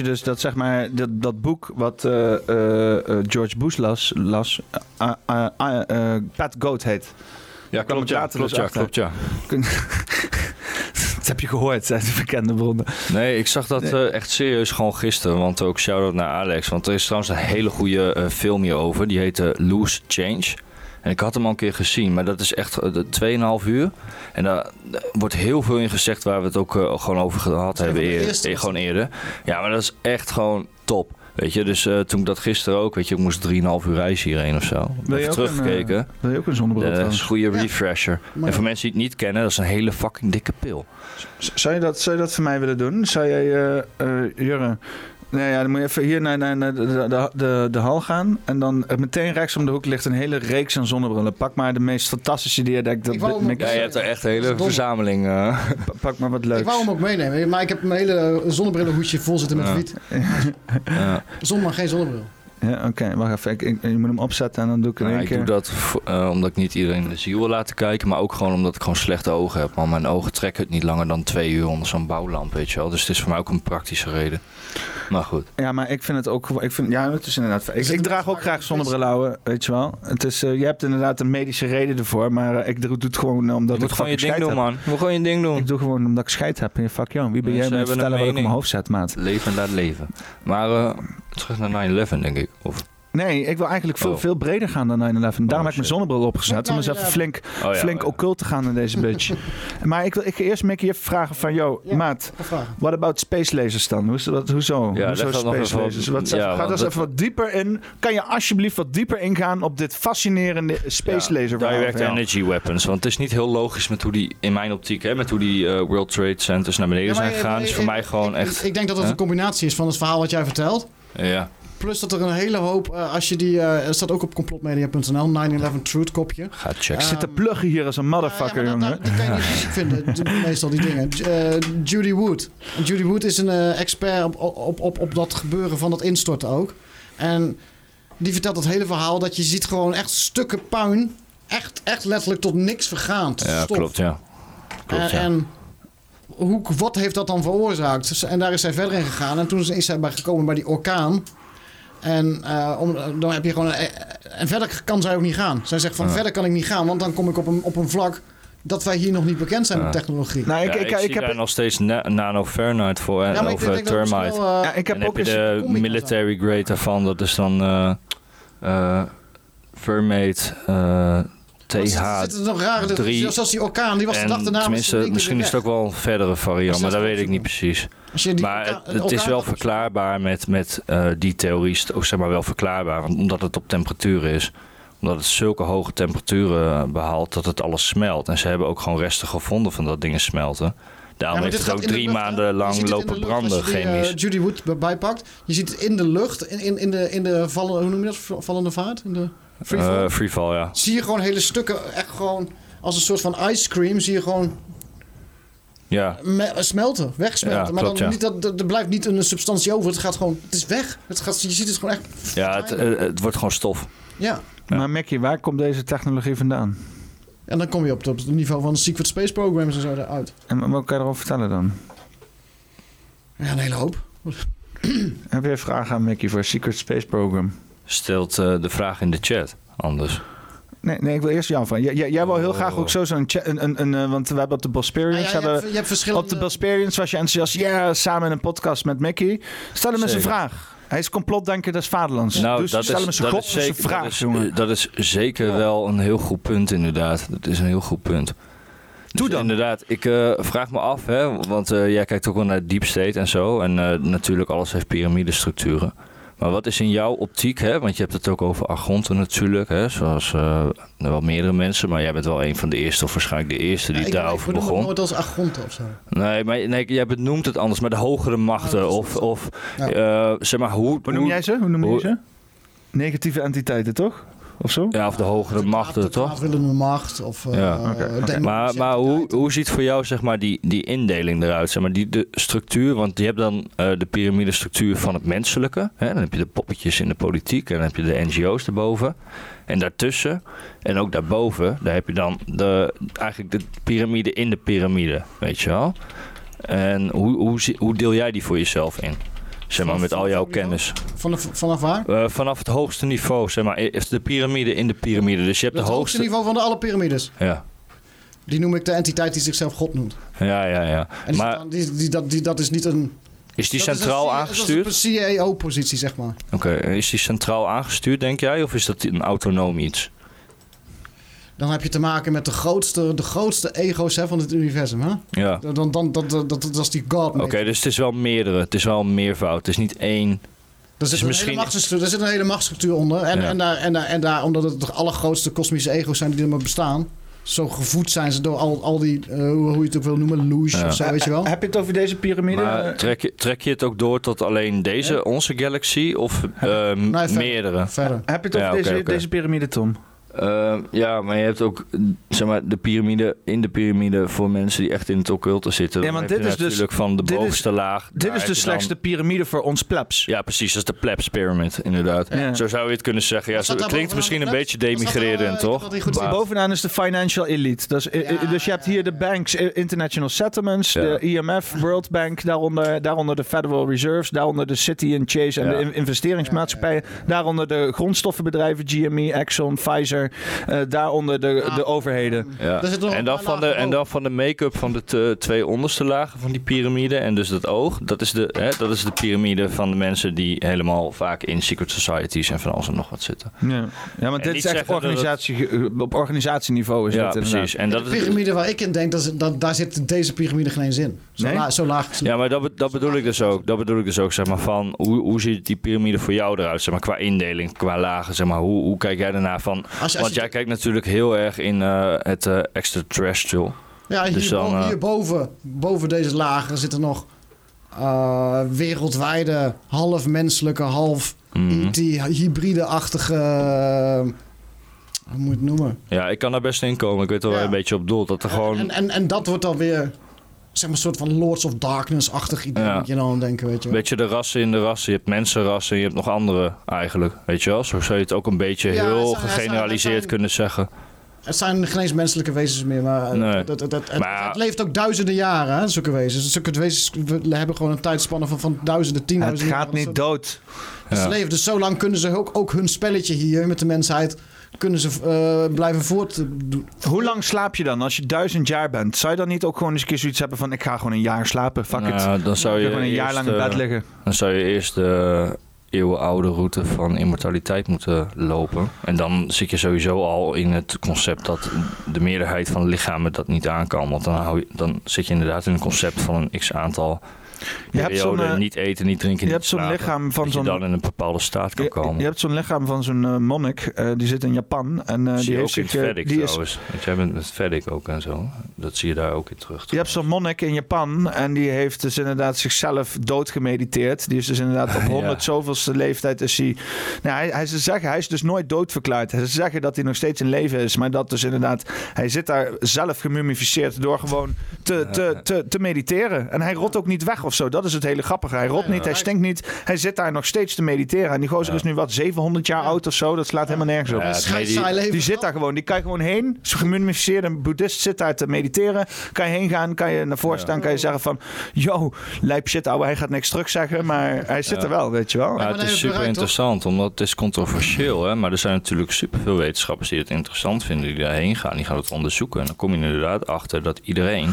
Je dus dat zeg maar dat, dat boek wat eh, eh, eh, George Bush las, las Pat Goat heet. Ja, Kwam klopt ja, klopt dus ja, klopt ja. Dat heb je gehoord, zijn de bekende bronnen. Nee, ik zag dat echt serieus gewoon gisteren. Want ook shout-out naar Alex. Want er is trouwens een hele goede film hierover. Die heet eh, Loose Change. En ik had hem al een keer gezien. Maar dat is echt eh, de 2,5 uur. En daar wordt heel veel in gezegd waar we het ook eh, gewoon over gehad hebben eerder. eh, gewoon eerder. Ja, maar dat is echt gewoon top. Weet je, dus eh, toen ik dat gisteren ook, weet je, ik moest 3,5 uur reizen hierheen of zo. Je een, teruggekeken. wil je ook een zonnebril Dat is een goede refresher. Maar- En voor mensen die het niet kennen, dat is een hele fucking dikke pil. Z- Zou je, dat, zou je dat voor mij willen doen? Zou jij, eh, Jurre... Nee, ja, dan moet je even hier naar, naar, naar de, de, de, de hal gaan. En dan eh, meteen rechts om de hoek ligt een hele reeks aan zonnebrillen. Pak maar de meest fantastische die je denkt. Dat, Ik wou hem Ja, je hebt er echt een hele verzameling. eh. Pa- Pak maar wat Ik leuks. wou hem ook meenemen, maar ik heb mijn hele zonnebrillenhoedje vol zitten met Ja. wiet. Ja. Zon, maar geen zonnebril. Ja, oké. Wacht even. Ik, ik- je moet hem opzetten en dan doe ik in Nou, één ik keer. doe dat eh, omdat ik niet iedereen de ziel wil laten kijken, maar ook gewoon omdat ik gewoon slechte ogen heb. Want mijn ogen trekken het niet langer dan twee uur onder zo'n bouwlamp, weet je wel. Dus het is voor mij ook een praktische reden. Maar goed. Ja, maar ik vind het ook. Ik vind, ja, het is inderdaad. Ik, ik draag ook graag zonnebril, ouwe, weet je wel. Het is, eh, je hebt inderdaad een medische reden ervoor, maar eh, ik doe doe het gewoon omdat Je ik moet gewoon je ding doen, scheid man. Je moet gewoon je ding doen. heb. Ik doe gewoon omdat ik scheid heb. En je fuck jou. Wie ben jij om te vertellen wat ik op mijn hoofd zet, maat? Leven laat leven. Maar eh, terug naar 9-11, denk ik. Of, Nee, ik wil eigenlijk veel, Oh. veel breder gaan dan 9-11. Daarom heb ik mijn zonnebril opgezet. Om eens even flink, Oh ja, flink oh ja. occult te gaan in deze bitch. maar ik wil ik eerst Mickey even vragen van... Yo, maat, what about space lasers dan? Hoe is dat, hoezo? Ja, hoezo dat space lasers? wat- Wat, ja, ga want er eens dat- even wat dieper in. Kan je alsjeblieft wat dieper ingaan op dit fascinerende space laser Direct energy weapons. Want het is niet heel logisch met hoe die, in mijn optiek, hè, met hoe die eh, World Trade Centers naar beneden zijn gegaan. is voor ik- mij gewoon echt... Ik denk dat het een combinatie is van het verhaal wat jij vertelt. Ja. Plus dat er een hele hoop, eh, als je die, eh, er staat ook op complotmedia.nl, 9-11 Truth kopje. Ga checken. Ik zit te pluggen hier als een motherfucker, jongen. Die kan je niet vinden, meestal die dingen. Eh, Judy Wood. En Judy Wood is een eh, expert op, op, op, op dat gebeuren van dat instorten ook. En die vertelt het hele verhaal dat je ziet gewoon echt stukken puin. Echt, echt letterlijk tot niks vergaan. Tot Ja, stof. klopt, ja. Klopt, en, ja. en hoe, wat heeft dat dan veroorzaakt? En daar is zij verder in gegaan. En toen is zij bij gekomen bij die orkaan. En eh, om, dan heb je gewoon. eh, En verder kan zij ook niet gaan. Zij zegt van Ja. verder kan ik niet gaan, want dan kom ik op een, op een vlak dat wij hier nog niet bekend zijn Ja. met technologie. Nou, Ja, ik, zie daar nog steeds na nano Fahrenheit voor, hè, Ja, maar ik of eh, het termite. misschien wel, Ja, ik heb en ook heb je de military grade daarvan, dat is dan eh eh Fermate eh TH. Nog rare, drie. zoals die orkaan, die was de dag daarna. tenminste, misschien is het ook wel een verdere variant, Is maar dat weet ik niet precies. Maar het, het is wel verklaarbaar met, met eh, die theorie, is zeg maar wel verklaarbaar, want omdat het op temperatuur is. Omdat het zulke hoge temperaturen eh, behaalt dat het alles smelt. En ze hebben ook gewoon resten gevonden van dat dingen smelten. Daarom Ja, heeft het ook drie lucht, maanden lang lopen lucht branden die, chemisch. Judy Wood erbij pakt. Je ziet het in de lucht, in, in, in de, in de vallen, hoe noem je dat? Vallende vaart? In de freefall? Eh, freefall, ja. zie je gewoon hele stukken, echt gewoon als een soort van ice cream, zie je gewoon Ja, me- smelten, wegsmelten. Ja, maar klopt, dan ja. niet dat, er er blijft niet een substantie over, het gaat gewoon, het is weg. Het gaat, je ziet het gewoon echt, ja het, eh, het wordt gewoon stof. ja. Maar Mickey, waar komt deze technologie vandaan? En dan kom je op, op het niveau van Secret Space Programs en zo eruit. En wat kan je erover vertellen dan? Ja, een hele hoop. Heb je een vraag aan Mickey voor Secret Space Program? Stelt eh, de vraag in de chat, anders. Nee, nee, ik wil eerst jou van. Jij, wil heel graag ook zo zo'n chat. Een, een, een, eh, want we hebben op de Bosperians. Ah, ja, je hebben, hebt- je hebt verschillende- Op de Bosperians was je enthousiast. Ja, samen in een podcast met Mickey. Stel hem eens een vraag. Hij is complotdenker des vaderlands. Nou, dus dat stel is, hem eens een dat god is zijn zeker, vraag, dat is, jongen. dat is zeker wel een heel goed punt, inderdaad. Dat is een heel goed punt. Doe dan. Inderdaad, ik eh, vraag me af, hè, want eh, jij kijkt ook wel naar Deep State en zo. En eh, natuurlijk, alles heeft piramidestructuren. Maar wat is in jouw optiek, hè, want je hebt het ook over argonten natuurlijk, hè, zoals eh, wel meerdere mensen. Maar jij bent wel een van de eerste, of waarschijnlijk de eerste die ik, ik daarover bedoel begon. nooit als Argonte of zo. Nee, maar nee, jij benoemt het anders, maar de hogere machten. of, of eh, zeg maar, hoe... Hoe noem jij ze? Hoe noem je ze? Negatieve entiteiten, toch? Of zo? Ja, of de hogere machten, toch? Kwaadwillende macht of eh maar, maar hoe, hoe ziet voor jou zeg maar, die, die indeling eruit? Zeg maar, die, de structuur, want je hebt dan eh, de piramidestructuur van het menselijke. Hè? Dan heb je de poppetjes in de politiek en dan heb je de NGO's erboven. En daartussen, en ook daarboven, daar heb je dan de, eigenlijk de piramide in de piramide, weet je wel? En hoe, hoe, hoe deel jij die voor jezelf in? Zeg maar, met al jouw kennis. Vanaf, vanaf waar? Eh, vanaf het hoogste niveau, zeg maar, is de piramide in de piramide. Dus je hebt Het de hoogste hoogste... niveau van de alle piramides. Ja, Die noem ik de entiteit die zichzelf God noemt. ja, ja. ja. En die, Maar die, die, dat, die, dat is niet een... is die dat is centraal een, aangestuurd? Dat is een CEO-positie, zeg maar. Oké, is die centraal aangestuurd, denk jij? Of is dat een autonoom iets? Dan heb je te maken met de grootste, de grootste ego's hè, van het universum. Hè? Ja. Dan, dan, dan, dat, dat, dat, dat is die God. Oké, dus het is wel meerdere. Het is wel een meervoud. Het is niet één... Er zit, is een misschien... hele machtsstructuur, er zit een hele machtsstructuur onder. En, Ja. en, daar, en, daar, en daar, omdat het de allergrootste kosmische ego's zijn die er maar bestaan. Zo gevoed zijn ze door al, al die, eh, hoe, hoe je het ook wil noemen, louche Ja. of zo, weet je wel. Heb je het over deze piramide? Maar trek je, trek je het ook door tot alleen deze, onze galaxy, of eh, verder. meerdere? Verder. Heb je het over Ja, deze, deze piramide, Tom? Eh, ja, maar je hebt ook zeg maar, de piramide in de piramide voor mensen die echt in het occulte zitten. Ja, want heb dit is dus- natuurlijk van de dit is- bovenste laag. Dit is de je dan- slechtste piramide voor ons plebs. Ja, precies. Dat is de plebs pyramid, inderdaad. Ja. Zo zou je het kunnen zeggen. Ja, zo, daar klinkt misschien een beetje de demigrerend, eh, toch? Maar- Bovenaan is de financial elite. Dat is, eh, dus je hebt hier de banks, eh, International Settlements, de IMF, World Bank, daaronder, daaronder de Federal Reserves, daaronder de City and Chase en Ja. de in- investeringsmaatschappijen, daaronder de grondstoffenbedrijven, GME, Exxon, Pfizer, eh, daaronder de, de overheden. Ja. En, dan van de, en dan van de make-up van de te- twee onderste lagen van die piramide. En dus dat oog. Dat is, de, hè, dat is de piramide van de mensen die helemaal vaak in secret societies en van alles en nog wat zitten. Ja, ja maar En dit is echt het- organisatie, eh, op organisatieniveau is Ja, dit precies. En dat De is, piramide waar ik in denk, dat, is- dat, daar zit deze piramide geen eens in. Zo, Nee? la- zo laag. Ja, maar dat, dat bedoel ik dus ook. Dat bedoel ik dus ook, zeg maar, van hoe, hoe ziet die piramide voor jou eruit, zeg maar, qua indeling, qua lagen, zeg maar. Hoe, hoe kijk jij daarnaar van? Als je- als Want jij kijkt natuurlijk heel erg in eh, het eh, extraterrestrial. Ja, Dus hierboven, dan, eh, hierboven, boven deze lagen zitten nog eh, wereldwijde, half menselijke, half Mhm. IT, hybride-achtige. hoe moet je het noemen? Ja, ik kan daar best in komen. Ik weet wel waar je een beetje op doelt. Dat er gewoon... En, en, en dat wordt dan weer, zeg maar, een soort van Lords of Darkness-achtig idee. Ja. Moet je aan denken, weet je wel. Weet je, de rassen in de rassen. Je hebt mensenrassen en je hebt nog andere eigenlijk. Weet je wel? Zo zou je het ook een beetje Ja, heel het zijn- het zijn- gegeneraliseerd het zijn- kunnen zeggen. Het zijn geen eens menselijke wezens meer, maar, Nee. het, het, het, het- Maar- het leeft ook duizenden jaren, hè, zulke wezens. Zulke wezens we hebben gewoon een tijdspanne van, van duizenden, Het tienduizenden gaat niet dood. Ze leven dus zo lang kunnen ze ook, ook hun spelletje hier met de mensheid kunnen ze eh, blijven voortdoen. Hoe lang slaap je dan als je duizend jaar bent? Zou je dan niet ook gewoon eens een keer zoiets hebben van ik ga gewoon een jaar slapen? Fuck it. Nou, dan zou je gewoon een jaar eerst, lang in bed eh, liggen. Dan zou je eerst de eeuwenoude route van immortaliteit moeten lopen. En dan zit je sowieso al in het concept dat de meerderheid van de lichamen dat niet aan kan. Want dan, hou je, dan zit je inderdaad in een concept van een x-aantal Je hebt zo'n, eh, niet eten, niet drinken, je niet hebt zo'n lichaam van zo'n- dan in een bepaalde staat kan komen. Je hebt zo'n lichaam van zo'n eh, monnik, eh, die zit in Japan. En die je heeft zich, Vedic die is, trouwens. Want jij bent met Vedic ook en zo. Dat zie je daar ook in terug. Je hebt zo'n monnik in Japan en die heeft dus inderdaad zichzelf doodgemediteerd. Die is dus inderdaad op 100 zoveelste leeftijd is hij... Nou, hij, hij ze zeggen, hij is dus nooit doodverklaard. Ze zeggen dat hij nog steeds in leven is, maar dat dus inderdaad... Hij zit daar zelf gemummificeerd door gewoon te, te, te, te mediteren. En hij rot ook niet weg of zo. Dat is het hele grappige. Hij rot niet, hij stinkt niet. Hij zit daar nog steeds te mediteren. En die gozer is nu wat, 700 jaar oud of zo? Dat slaat helemaal nergens op. Ja, medi- Die zit daar gewoon. Die kan je gewoon heen. Zo'n gemummificeerde boeddhist zit daar te mediteren. Kan je heen gaan, kan je naar voren staan, kan je zeggen van... Yo, lijp shit ouwe, hij gaat niks terug zeggen. Maar hij zit Ja. er wel, weet je wel. Ja, het is super interessant, omdat het is controversieel. Hè? Maar er zijn natuurlijk superveel wetenschappers die het interessant vinden, die daarheen gaan. Die gaan het onderzoeken. En dan kom je inderdaad achter dat iedereen,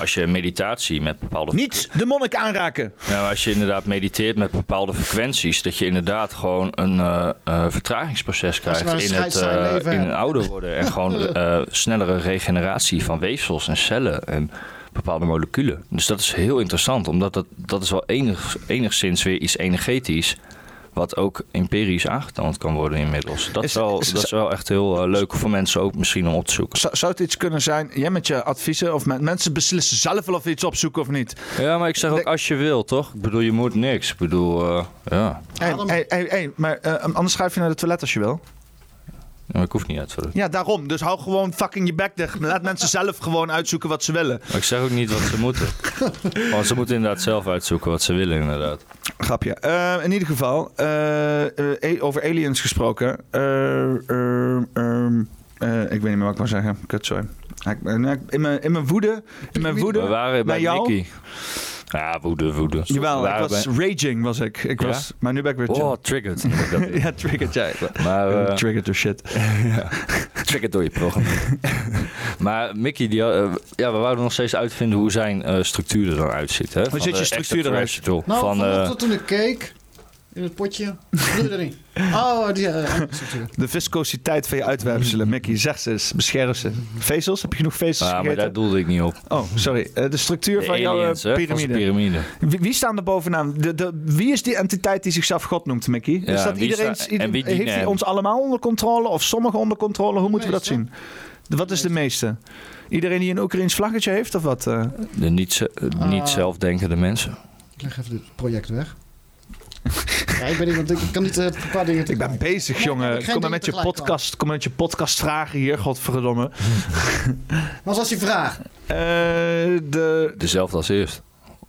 als je meditatie met bepaalde... Niet de monnik aanraken. Ja, als je inderdaad mediteert met bepaalde frequenties, dat je inderdaad gewoon een eh, eh, vertragingsproces krijgt in het, eh, leven in hebt. het ouder worden. En gewoon eh, snellere regeneratie van weefsels en cellen en bepaalde moleculen. Dus dat is heel interessant, omdat dat, dat is wel enig, enigszins weer iets energetisch. Wat ook empirisch aangetoond kan worden inmiddels. Dat is, wel, is- dat is wel echt heel eh, leuk voor mensen ook misschien om op te zoeken. Zou, zou het iets kunnen zijn, jij met je adviezen, of men- mensen beslissen zelf wel of iets opzoeken of niet? Ja, maar ik zeg ook als je wil, toch? Ik bedoel, je moet niks. Ik bedoel, eh, ja. Hey, hey, hey, hey, maar eh, anders schuif je naar de toilet als je wil. Maar ik hoef niet uit. Ja, daarom. Dus hou gewoon fucking je bek dicht. Laat mensen zelf gewoon uitzoeken wat ze willen. Maar ik zeg ook niet wat ze moeten. Want ze moeten inderdaad zelf uitzoeken wat ze willen, inderdaad. Grapje. Eh, in ieder geval, eh, eh, over aliens gesproken. Eh, eh, ehm, eh, ik weet niet meer wat ik wou zeggen. Kut, sorry. In mijn, in mijn woede, in mijn woede We waren bij jou. Nicky. Ja, woede, woede. Jawel, ik was ben- raging was ik. ik Ja? was, maar nu ben ik weer chill. Oh, triggered. ja, triggered, ja. Maar, eh, triggered door shit. ja. Triggered door je programma. maar Mickey, die, eh, ja, we wouden nog steeds uitvinden hoe zijn eh, structuur er dan uitziet. Hè? Van ziet je structuur eruit? Nou, van, eh, toen ik keek in het potje, doe niet. Oh, die eh. De viscositeit van je uitwerpselen, Mickey. Zeg ze eens, bescherm ze. Vezels? Heb je genoeg vezels ja, maar gegeten? daar doelde ik niet op. Oh, sorry. Eh, de structuur De van jouw eh, aliens, hè, van zijn piramide. piramide. Wie, wie staan er bovenaan? De, de, wie is die entiteit die zichzelf God noemt, Mickey? Ja, is dat wie iedereen, sta- en wie dienen heeft hij ons allemaal onder controle of sommigen onder controle? Hoe moeten we dat zien? De- Wat is de meeste? Iedereen die een Oekraïns vlaggetje heeft of wat? eh? De niet, niet Ah. zelfdenkende mensen. Ik leg even dit project weg. ja, ik ben ik kan niet eh, een paar dingen Ik ben bezig, jongen. ik Kom maar met je podcast, kom maar met je podcast vragen hier, godverdomme. Wat was je vraag? Eh, de, Dezelfde als eerst.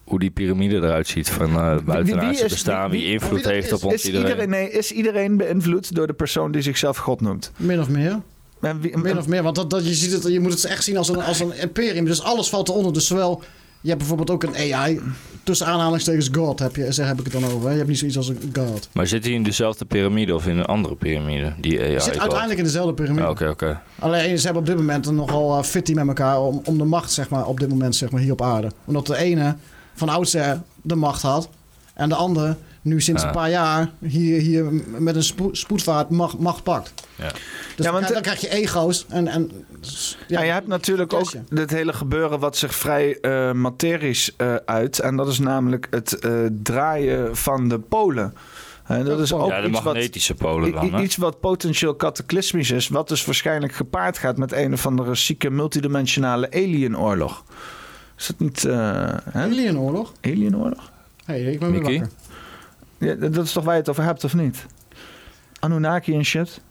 Hoe die piramide eruit ziet van uh, buitenaardse bestaan, wie, invloed heeft op ons is iedereen. iedereen. Nee, is iedereen beïnvloed door de persoon die zichzelf God noemt? Min of meer. En wie- Min of meer, want dat, dat, je, ziet het, je moet het echt zien als een, als een imperium. Dus alles valt eronder. Dus zowel, je hebt bijvoorbeeld ook een AI, tussen aanhalingstekens God heb, je, zeg, heb ik het dan over. hè. Je hebt niet zoiets als een God. Maar zit hij in dezelfde piramide of in een andere piramide? Die AI zit God? uiteindelijk in dezelfde piramide. Ah, Oké, oké. Alleen ze hebben op dit moment nogal uh, fitty met elkaar om, om de macht, zeg maar, op dit moment, zeg maar, hier op aarde. Omdat de ene van oudsher de macht had en de andere nu sinds een paar jaar hier, hier met een spoed, spoedvaart macht, macht pakt. Ja. Dus Ja, dan, want krijg, dan krijg je ego's en... en Ja, je hebt natuurlijk ook dit hele gebeuren wat zich vrij eh, materisch eh, uit. En dat is namelijk het eh, draaien van de polen. En dat is ook ja, de iets magnetische wat, polen dan? Iets wat potentieel cataclysmisch is. Wat dus waarschijnlijk gepaard gaat met een of andere zieke multidimensionale alienoorlog. Is dat niet... eh hè? Alienoorlog? Alienoorlog? Hé, hey, ik ben weer wakker. Ja, dat is toch waar je het over hebt, of niet? Anunnaki en shit.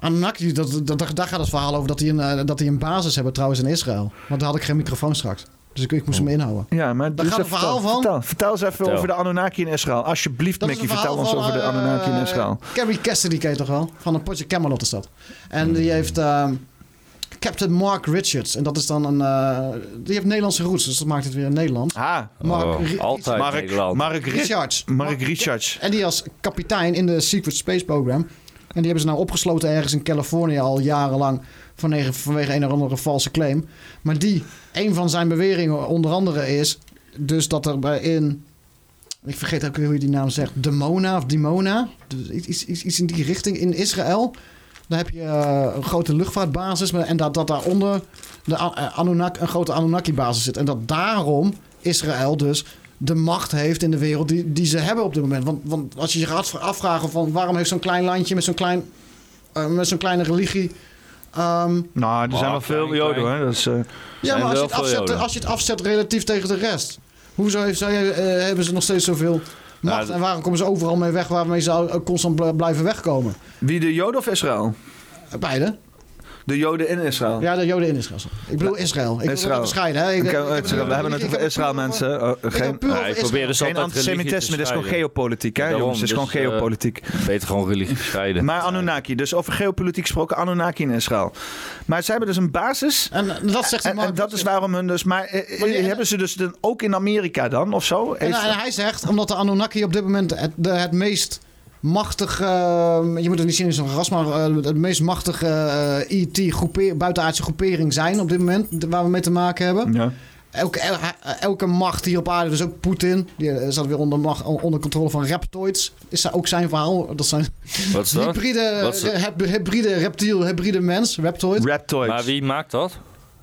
Anunnaki, dat, dat, dat- daar gaat het verhaal over dat die, een, eh, dat die een basis hebben trouwens in Israël. Want daar had ik geen microfoon straks. Dus ik, ik moest hem inhouden. Ja, maar Daar dus gaat het verhaal vertel, van. Vertel, vertel eens even Vertel. over de Anunnaki in Israël. Alsjeblieft, Dat Mickey, vertel ons over de Anunnaki in eh, Israël. Carrie Cassidy ken je toch wel? Van een potje Camelot is dat. En die heeft ehm, Captain Mark Richards. En dat is dan een... eh, die heeft Nederlandse roots, dus dat maakt het weer in Nederland. Ah, Mark Oh, altijd Mark, Nederland. Mark, Ri- Richards. Mark Richards. En die als kapitein in de Secret Space Program. En die hebben ze nou opgesloten ergens in Californië al jarenlang vanwege, vanwege een of andere valse claim. Maar die, een van zijn beweringen onder andere is dus dat er bij in, ik vergeet ook weer hoe je die naam zegt, Demona of Dimona, dus iets, iets, iets in die richting in Israël. Daar heb je eh, een grote luchtvaartbasis en dat, dat daaronder de eh, Anunnaki, een grote Anunnaki-basis zit. En dat daarom Israël dus de macht heeft in de wereld die, die ze hebben op dit moment. Want, want als je je gaat afvragen van waarom heeft zo'n klein landje met zo'n klein, eh, met zo'n kleine religie... ehm, Nou, er zijn wel veel Joden, hè. Dat is, eh, ja, maar als je, het afzet, als je het afzet relatief tegen de rest. Hoezo heeft, zij, hebben ze nog steeds zoveel macht? en waarom komen ze overal mee weg waarmee ze constant bl- blijven wegkomen? Wie, de Joden of Israël? Beide. De Joden in Israël. Ja, de Joden in Israël. Ik bedoel Israël. Ik Israël. even scheiden. Hè? Ik- Ik- ik- ik- Israël. We hebben het over Israël, mensen. Oh, geen ik probeer dus antisemitisme, dit is gewoon geopolitiek, hè, jongens. Dit is dus, gewoon eh, geopolitiek. Beter gewoon religie scheiden. Maar Anunnaki, dus over geopolitiek gesproken, Anunnaki in Israël. Maar ze hebben dus een basis. En dat zegt en, en dat is waarom hun dus. Maar, eh, hebben ze dus dan ook in Amerika dan of zo? En, en hij zegt, omdat de Anunnaki op dit moment het, de, het meest machtige, eh, je moet het niet zien als een ras, maar eh, het meest machtige eh ET groepeer, buitenaardse groepering zijn op dit moment, waar we mee te maken hebben. Ja. Elke, el- elke macht hier op aarde, dus ook Poetin, die eh, staat weer onder, macht, onder controle van reptoids. Is dat ook zijn verhaal? Dat zijn Wat is dat? hybride, Wat is dat? heb- hybride reptiel, hybride mens, reptoid. Reptoids. Maar wie maakt dat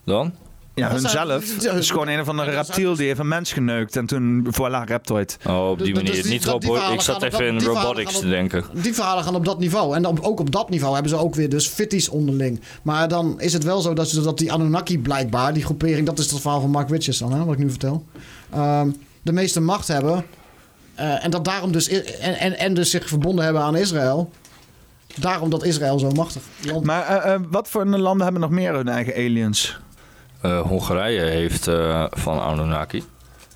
dan? Ja, hunzelf. Het is gewoon een of andere reptiel die heeft een mens geneukt. En toen, voilà, reptoid. Oh, op die Dus dat- manier. dus die- Niet dat- die robo- verhalen Ik zat even in die robotics te denken. Die verhalen gaan op dat niveau. En dan, ook op dat niveau hebben ze ook weer dus fitties onderling. Maar dan is het wel zo dat, ze, dat die Anunnaki blijkbaar, die groepering... dat is het verhaal van Mark Richards dan, hè, wat ik nu vertel... ehm, de meeste macht hebben. eh, en dat daarom dus... En, en, en dus zich verbonden hebben aan Israël. Daarom dat Israël zo machtig land Maar eh, eh, wat voor landen hebben nog meer hun eigen aliens? Eh, Hongarije heeft eh, van Anunnaki.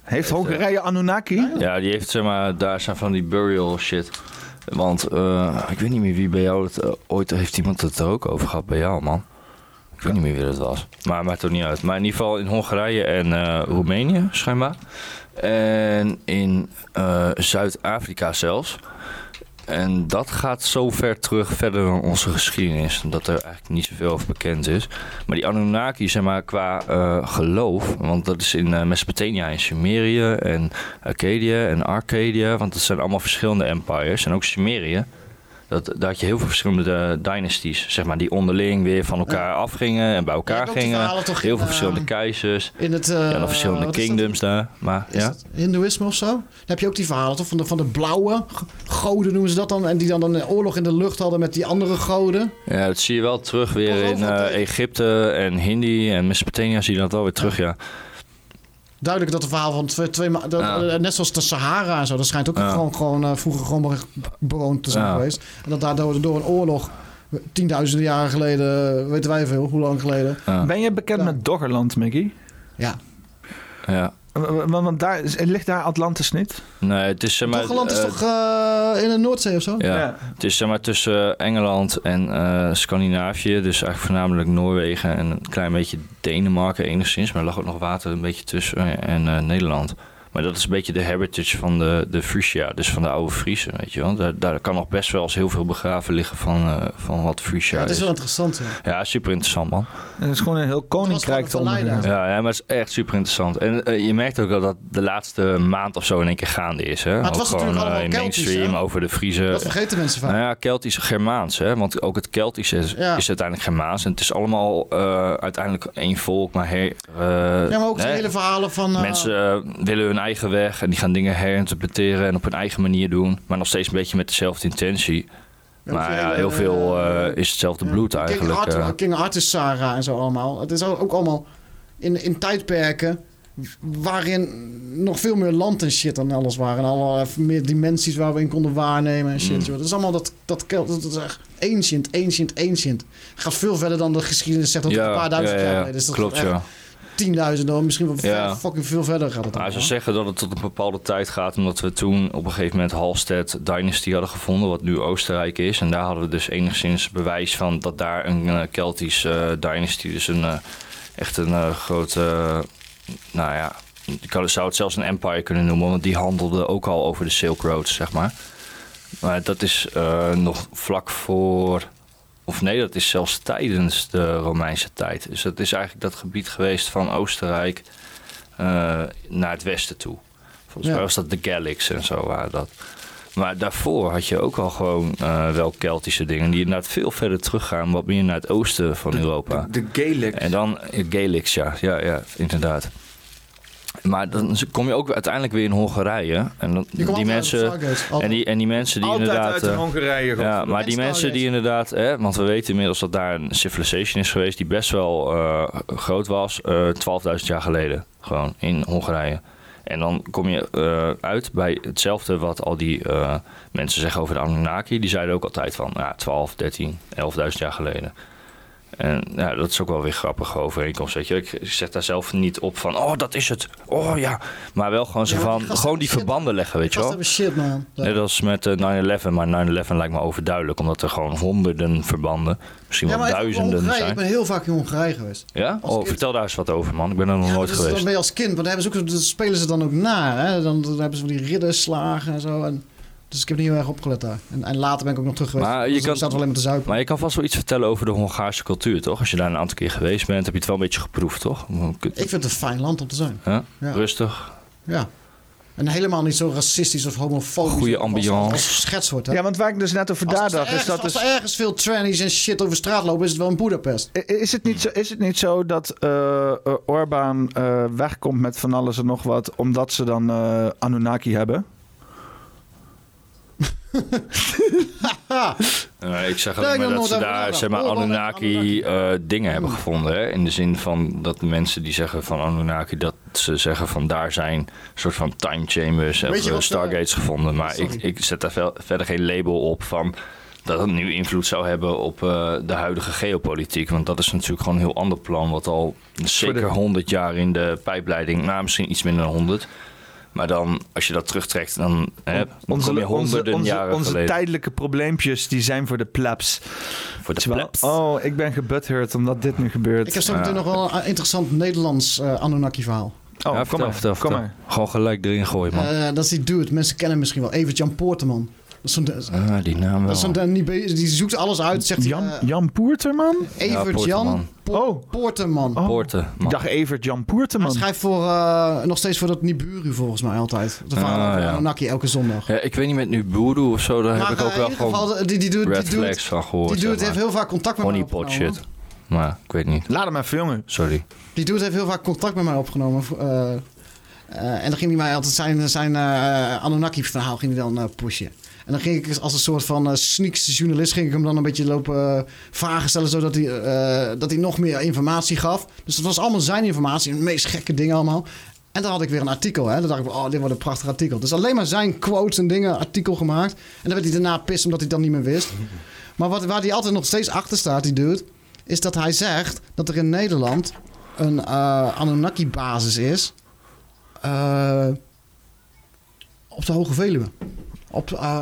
Heeft Hongarije Anunnaki? Ja, die heeft zeg maar, daar zijn van die burial shit. Want eh, ik weet niet meer wie bij jou het eh, ooit heeft iemand het er ook over gehad bij jou, man. Ik weet niet meer wie dat was. Maar maakt ook niet uit. Maar in ieder geval in Hongarije en eh, Roemenië, schijnbaar. En in eh, Zuid-Afrika zelfs. En dat gaat zo ver terug, verder dan onze geschiedenis, dat er eigenlijk niet zoveel over bekend is. Maar die Anunnaki, zeg maar, qua eh, geloof, want dat is in eh, Mesopotamia en Sumerië en Akkadië en Arcadia, want dat zijn allemaal verschillende empires. En ook Sumerië, dat, had je heel veel verschillende dynasties, zeg maar, die onderling weer van elkaar afgingen en bij elkaar die gingen. Heel in, veel eh, verschillende keizers. in het, eh, ja, dan verschillende kingdoms daar. Maar Is ja. Hindoeïsme of zo? Dan heb je ook die verhalen toch van de, van de blauwe goden noemen ze dat dan. En die dan een oorlog in de lucht hadden met die andere goden. Ja, dat zie je wel terug weer in eh, Egypte en Hindi en Mesopotamia zie je dat wel weer terug, ja. Duidelijk dat het verhaal van twee, twee ma- dat, Ja. eh, net zoals de Sahara en zo, dat schijnt ook Ja. gewoon, gewoon eh, vroeger gewoon be- bewoond te zijn Ja. geweest. En dat daardoor door een oorlog, eh, tienduizenden jaren geleden, weten wij veel, hoe lang geleden. Ben je bekend met Doggerland, Mickey? Ja. Ja. Want, want daar, is- ligt daar Atlantis niet? Nee, het is zeg maar... Is eh, toch eh, in de Noordzee of zo? Ja, het is zeg maar tussen Engeland en eh, Scandinavië. Dus eigenlijk voornamelijk Noorwegen en een klein beetje Denemarken enigszins. Maar er lag ook nog water een beetje tussen en eh, Nederland. Maar dat is een beetje de heritage van de, de Frisia, dus van de oude Friesen, weet je wel. Daar, daar kan nog best wel eens heel veel begraven liggen van, eh, van wat Frisia Ja, het is is. wel interessant. Ja. Ja, super interessant man. Het is gewoon een heel koninkrijk te ondergaan. Ja, ja, maar het is echt super interessant. En eh, je merkt ook wel dat de laatste maand of zo in één keer gaande is. Hè? Maar het ook was gewoon natuurlijk allemaal eh, in Keltisch, mainstream hè? over de Friese. Dat vergeten mensen vaak. Nou ja, Keltisch Germaans. Hè? Want ook het Keltische is, Ja. is uiteindelijk Germaans. En het is allemaal eh, uiteindelijk één volk. Maar her, Ja, maar ook de hè? hele verhalen van... eh, Mensen willen hun eigen weg en die gaan dingen herinterpreteren en op hun eigen manier doen. Maar nog steeds een beetje met dezelfde intentie. Maar ja, heel veel eh, is hetzelfde bloed King, eigenlijk. Arthur, eh. King Saga en zo allemaal. Het is ook allemaal in, in tijdperken waarin nog veel meer land en shit dan alles waren. En alle meer dimensies waar we in konden waarnemen en shit. Mm. joh. Dat is allemaal dat, dat, dat, is echt ancient, ancient, ancient. Gaat veel verder dan de geschiedenis zegt dat het Ja, een paar duizend ja, ja, jaar geleden is. Dat klopt, echt ja. Tienduizenden, misschien wel Ja. fucking veel verder gaat het. Nou, ze allemaal. zeggen dat het tot een bepaalde tijd gaat, omdat we toen op een gegeven moment Hallstatt Dynasty hadden gevonden, wat nu Oostenrijk is. En daar hadden we dus enigszins bewijs van dat daar een eh, Keltisch eh, dynasty, dus een, eh, echt een grote, nou ja, kan- zou het zelfs een empire kunnen noemen, want die handelde ook al over de Silk Road, zeg maar. Maar dat is nog vlak voor, of nee, dat is zelfs tijdens de Romeinse tijd. Dus dat is eigenlijk dat gebied geweest van Oostenrijk eh, naar het westen toe. Volgens Ja. mij was dat de Gallics en zo waren dat. Maar daarvoor had je ook al gewoon eh, wel Keltische dingen die inderdaad veel verder teruggaan, wat meer naar het oosten van Europa. De Gaelics. En dan eh, Gaelics, ja, ja, ja, inderdaad. Maar dan kom je ook uiteindelijk weer in Hongarije. En dan, Die mensen. En die, en die mensen die Altijd inderdaad. uit eh, Hongarije, Ja, maar die En mensen die inderdaad. Hè, want we weten inmiddels dat daar een civilization is geweest. die best wel eh, groot was. eh 12.000 jaar geleden. Gewoon in Hongarije. En dan kom je eh, uit bij hetzelfde wat al die eh, mensen zeggen over de Anunnaki. Die zeiden ook altijd van ja, 12, 13, 11.000 jaar geleden. En ja, dat is ook wel weer grappig overeenkomst. Weet je. Ik zeg daar zelf niet op van, oh, dat is het. Oh ja. Maar wel gewoon zo Ja, die van, gasten gewoon die verbanden leggen, weet je wel. shit, man. Net als met eh, 9-11, maar 9-11 lijkt me overduidelijk, omdat er gewoon honderden verbanden, misschien wel ik- duizenden Hongarije, ik zijn. ben heel vaak in Hongarije geweest. Ja? Oh, vertel daar eens wat over, man. Ik ben er nog nooit Dus geweest. ben je als kind, want daar, hebben ze ook, dat spelen ze dan ook na. Hè? Dan, dan hebben ze van die ridderslagen en zo. En, dus ik heb niet heel erg opgelet daar. En, en later ben ik ook nog terug geweest. Maar je, Dus ik kan, zat alleen maar te zuipen. maar je kan vast wel iets vertellen over de Hongaarse cultuur, toch? Als je daar een aantal keer geweest bent, heb je het wel een beetje geproefd, toch? Ik vind het een fijn land om te zijn. Ja? Ja. Rustig. Ja. En helemaal niet zo racistisch of homofobisch. Goeie als- ambiance. Als geschetst wordt. Hè? Ja, want waar ik dus net over Als, als, daar er dacht, is ergens, dat als dus... er ergens veel trannies en shit over straat lopen, is het wel in Budapest. I- Is het niet zo, is het niet zo dat eh, Orbán eh, wegkomt met van alles en nog wat, omdat ze dan Anunnaki hebben? Eh, ik zeg alleen maar dat ze daar zeg maar, Anunnaki eh, dingen hebben gevonden. Hè? In de zin van dat de mensen die zeggen van Anunnaki, dat ze zeggen van daar zijn soort van time chambers je eh, stargates gevonden. Maar ik, ik zet daar verder geen label op van dat het nu invloed zou hebben op de huidige geopolitiek. Want dat is natuurlijk gewoon een heel ander plan, wat al zeker 100 jaar in de pijpleiding, nou misschien iets minder dan 100, Maar dan, als je dat terugtrekt, dan, hè, dan kom je Onze, honderden onze, jaren onze geleden. tijdelijke probleempjes, die zijn voor de plebs. Voor de Terwijl- plebs. Oh, ik ben gebutthurt omdat dit nu gebeurt. Ik heb zo meteen nog wel een interessant Nederlands eh, Anunnaki-verhaal. Oh, ja, kom vertel, maar, vertel, kom vertel. Gewoon gelijk erin gooien, man. Eh, dat is die dude. Mensen kennen hem misschien wel. Evert-Jan Poorterman. Dat ah, die naam wel. Dat niet die zoekt alles uit. Zegt Jan, hij, eh, Jan Poerterman? Evert-Jan Po- Oh. Poorterman. Poorten, Ik dacht Evert Jan Poerterman. Hij schrijft voor, eh, nog steeds voor dat Niburu volgens mij altijd. De verhaal Ah, over ja. Anunnaki elke zondag. Ja, ik weet niet met nu Voodoo of zo, daar Maar, heb ik ook eh, wel in ieder gewoon geval, die- die doet- red die doet- flags van gehoord. Die maar. heeft heel vaak contact met mij Honeypot opgenomen. shit. Maar ik weet niet. Laat hem even, jongen. Sorry. Die dude heeft heel vaak contact met mij opgenomen. eh, eh, en dan ging hij mij altijd zijn, zijn eh, Anunnaki-verhaal ging hij dan pushen. En dan ging ik als een soort van uh, sneakste journalist... ging ik hem dan een beetje lopen eh, vragen stellen... zodat hij, eh, dat hij nog meer informatie gaf. Dus dat was allemaal zijn informatie. De meest gekke dingen allemaal. En dan had ik weer een artikel. Hè. Dan dacht ik, oh, dit wordt een prachtig artikel. Dus alleen maar zijn quotes en dingen, artikel gemaakt. En dan werd hij daarna pist omdat hij het dan niet meer wist. Maar wat, waar hij altijd nog steeds achter staat, die dude... is dat hij zegt dat er in Nederland een eh, Anunnaki-basis is... op de Hoge Veluwe. Op, eh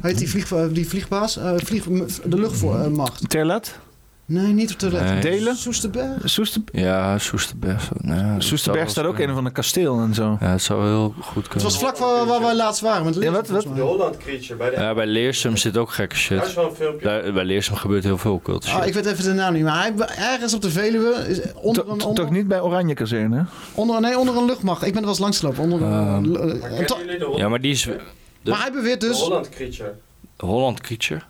heet die, vlieg, eh, die vliegbaas? Eh, vlieg, de luchtmacht. Terlet? Nee, niet op Nee. Delen? Soesterberg? Soester... Ja, Soesterberg. Nee, dat Soesterberg staat ook in van een kasteel en zo. Ja, het zou heel goed Het kunnen. was vlak voor waar wij laatst waren. Met Ja, wat, De. Holland Creature bij de... Ja, bij Leersum zit ook gekke shit. Daar is wel een filmpje. Daar, bij Leersum gebeurt heel veel cult shit. Ah, ik weet even de naam niet, maar hij, ergens op de Veluwe, is onder, een, onder, Toch niet bij Oranje Kazerne? hè? onder, nee, onder een luchtmacht. Ik ben er wel eens langsgelopen. Onder een, Maar en to- kennen jullie de, Hol- Ja, maar die is... De maar hij beweert de dus... Holland Creature? Holland Creature?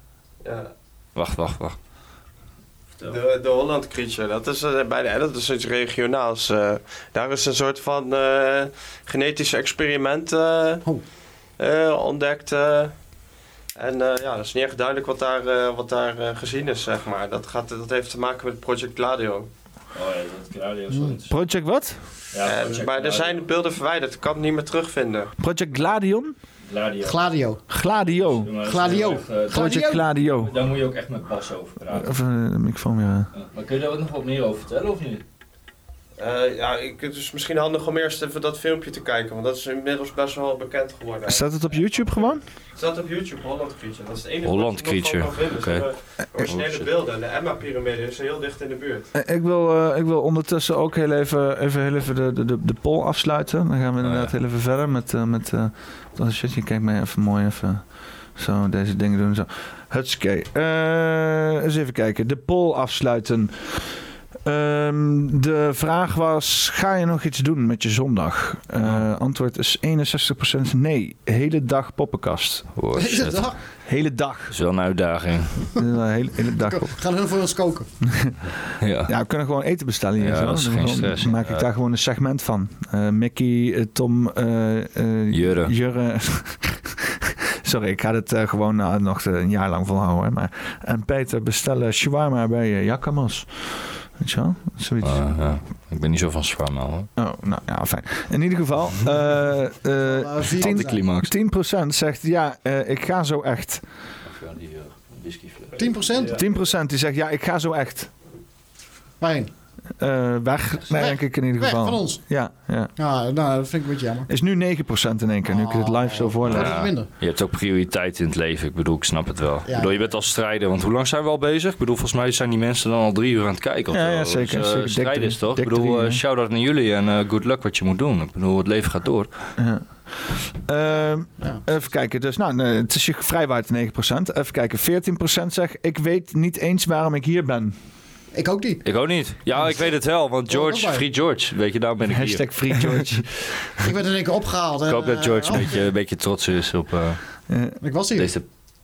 Ja. Wacht, wacht, wacht. De, de Holland Creature, dat is, eh, bij de, dat is iets regionaals. eh. daar is een soort van eh genetisch experiment eh, Oh. ontdekt. eh. en eh, ja, dat is niet echt duidelijk wat daar, wat daar gezien is, zeg maar. Dat, gaat, dat heeft te maken met Project Gladio. Oh ja, dat is Hmm. Project wat? Eh, maar er zijn beelden verwijderd, ik kan het niet meer terugvinden. Project Gladion? Gladio. Gladio. Gladio. Gladio. Project Gladio. Daar moet je ook echt met Bas over praten. Even de microfoon weer. aan. Maar kun je daar ook nog wat meer over vertellen of niet? Eh, ja, ik, het is misschien handig om eerst even dat filmpje te kijken, want dat is inmiddels best wel bekend geworden. Staat het op YouTube gewoon? Het staat op YouTube, Holland Creature. Dat is het enige Holland wat je nog van Creature, kan vinden. Ze oké. hebben Originele beelden. En de Emma-pyramide is heel dicht in de buurt. Eh, Ik wil, eh, ik wil ondertussen ook heel even, even, heel even de, de, de, de poll afsluiten. Dan gaan we inderdaad heel even verder met... eh met eh, dat shit. Je kijkt mij even mooi even zo deze dingen doen. Zo. Hutske. Eh eens even kijken. De poll afsluiten. Ehm, de vraag was, ga je nog iets doen met je zondag? Eh, Antwoord is 61% nee. Hele dag poppenkast. Oh, Hele dag. Hele dag. Dat is wel een uitdaging. Een hele, hele dag op. Gaan hun voor ons koken? Ja. Ja, we kunnen gewoon eten bestellen hier. Ja, zo. dat is Dan geen gewoon- stress, Dan maak ik daar gewoon een segment van. Eh, Mickey, eh, Tom, eh, eh, Jurre. Jurre. Sorry, ik ga het gewoon nog een jaar lang volhouden. hè, Maar, en Peter bestellen shawarma bij uh. Weet je wel? Zoiets. Ah, ja. Ik ben niet zo van shawarma hoor. Oh, nou ja, fijn. In ieder geval, eh eh, vier- 10, Anticlimax. 10% zegt ja, eh, ik ga zo echt. Die whiskyfles. 10%? 10% die zegt ja, ik ga zo echt. Waarheen? Eh, weg, denk ik in ieder Weg geval. van ons? Ja, ja. Ja, nou, dat vind ik een beetje jammer. Is nu 9% in één keer, nu ik het live zo voorlees. Wordt het minder? Je hebt ook prioriteit in het leven. Ik bedoel, ik snap het wel. Ja. ik bedoel, je bent al strijder. Want hoe lang zijn we al bezig? Ik bedoel, volgens mij zijn die mensen dan al drie uur aan het kijken. of Ja, zo. ja, Dus, zeker, eh, zeker. Dik strijden drie- is toch? Ik bedoel, drie, eh, ja. shout-out naar jullie en eh, good luck wat je moet doen. Ik bedoel, het leven gaat door. Ja. Ehm, Even kijken, dus nou, nee, het is je vrijwaard 9%. Even kijken, 14% zegt ik weet niet eens waarom ik hier ben. Ik ook niet. Ik ook niet. Ja, ik weet het wel. Want ook George, bij. Free George. Weet je, daar ben ik hier. Hashtag Free George. Ik werd in één keer opgehaald. Ik hoop dat eh, George oh, een, beetje, een beetje trots is op eh, Eh, Ik was hier. deze...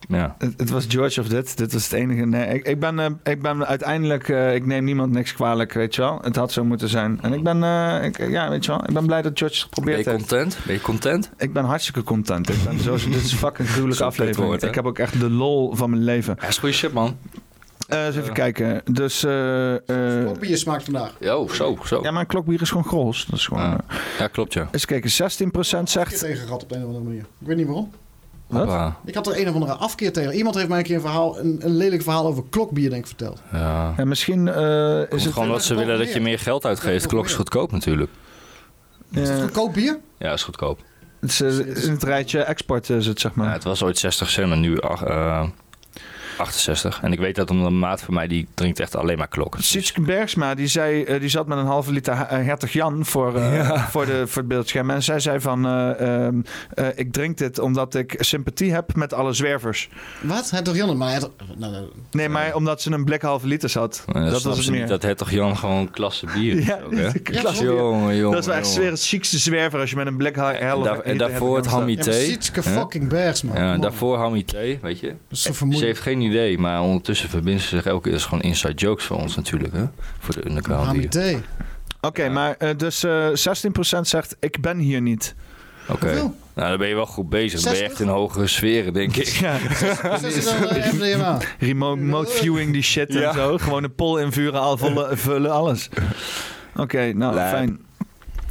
Ja. het, het was George of dit. Dit was het enige. Nee, ik, ik, ben, eh, ik ben uiteindelijk, eh, ik neem niemand niks kwalijk, weet je wel. Het had zo moeten zijn. En ik ben, eh, ik, ja, weet je wel, ik ben blij dat George het Ben geprobeerd je heeft. content? Ben je content? Ik ben hartstikke content. Ik ben zo, dit is een fucking gruwelijke aflevering. woord, ik heb ook echt de lol van mijn leven. Ja, is goede shit, man. Eh, eens even kijken. Dus, eh, eh, Wat bier smaakt vandaag? Yo, zo, zo. ja, maar een klokbier is gewoon grols. Dat is gewoon... Ja. eh, Ja, klopt, ja. eens kijken, 16% Ik zegt... heb tegen gehad op de een of andere manier. Ik weet niet waarom. Wat? Ik had er een of andere afkeer tegen. Iemand heeft mij een keer een, verhaal, een, een lelijk verhaal over klokbier denk ik verteld. Ja. Ja, misschien eh, is Komt het... gewoon dat ze willen dat je meer geld uitgeeft. Klok is goedkoop natuurlijk. Is het goedkoop bier? Ja, is goedkoop. Het is, in het rijtje export is het, zeg maar. Ja, het was ooit 60 cent, maar nu ach- eh, 68. En ik weet dat een maat van mij, die drinkt echt alleen maar klokken. Sietske Bergsma, die, zei, eh, die zat met een halve liter eh, Hertog Jan voor, eh, voor, de, voor het beeldscherm. En zij zei van, eh, ehm, eh, ik drink dit omdat ik sympathie heb met alle zwervers. Wat? Het toch Jan? Maar nou, nou, Nee, maar omdat ze een blik halve liter. En dan dat was het meer. niet dat het toch Jan gewoon klasse bier is Ja, ook, hè? klasse bier. Jongen, jongen, dat is wel echt weer het chicste zwerver als je met een blik halve En, daar- en daarvoor het Hammy Ja, fucking Bergsma. Ja, daarvoor thee, weet je. is zo Ze vermoeiend. heeft geen idee, maar ondertussen verbinden ze zich elke keer. Dat is gewoon inside jokes voor ons natuurlijk, hè? Voor de underground hier. Oké, maar eh, dus eh 16% zegt, ik ben hier niet. Oké. Nou, dan ben je wel goed bezig. Dan ben je echt 60? in hogere sferen, denk ik. Ja. Eh? Remote, viewing die shit Ja. en zo. Gewoon een poll invuren, al vullen, vullen alles. Oké, nou Lijp. fijn.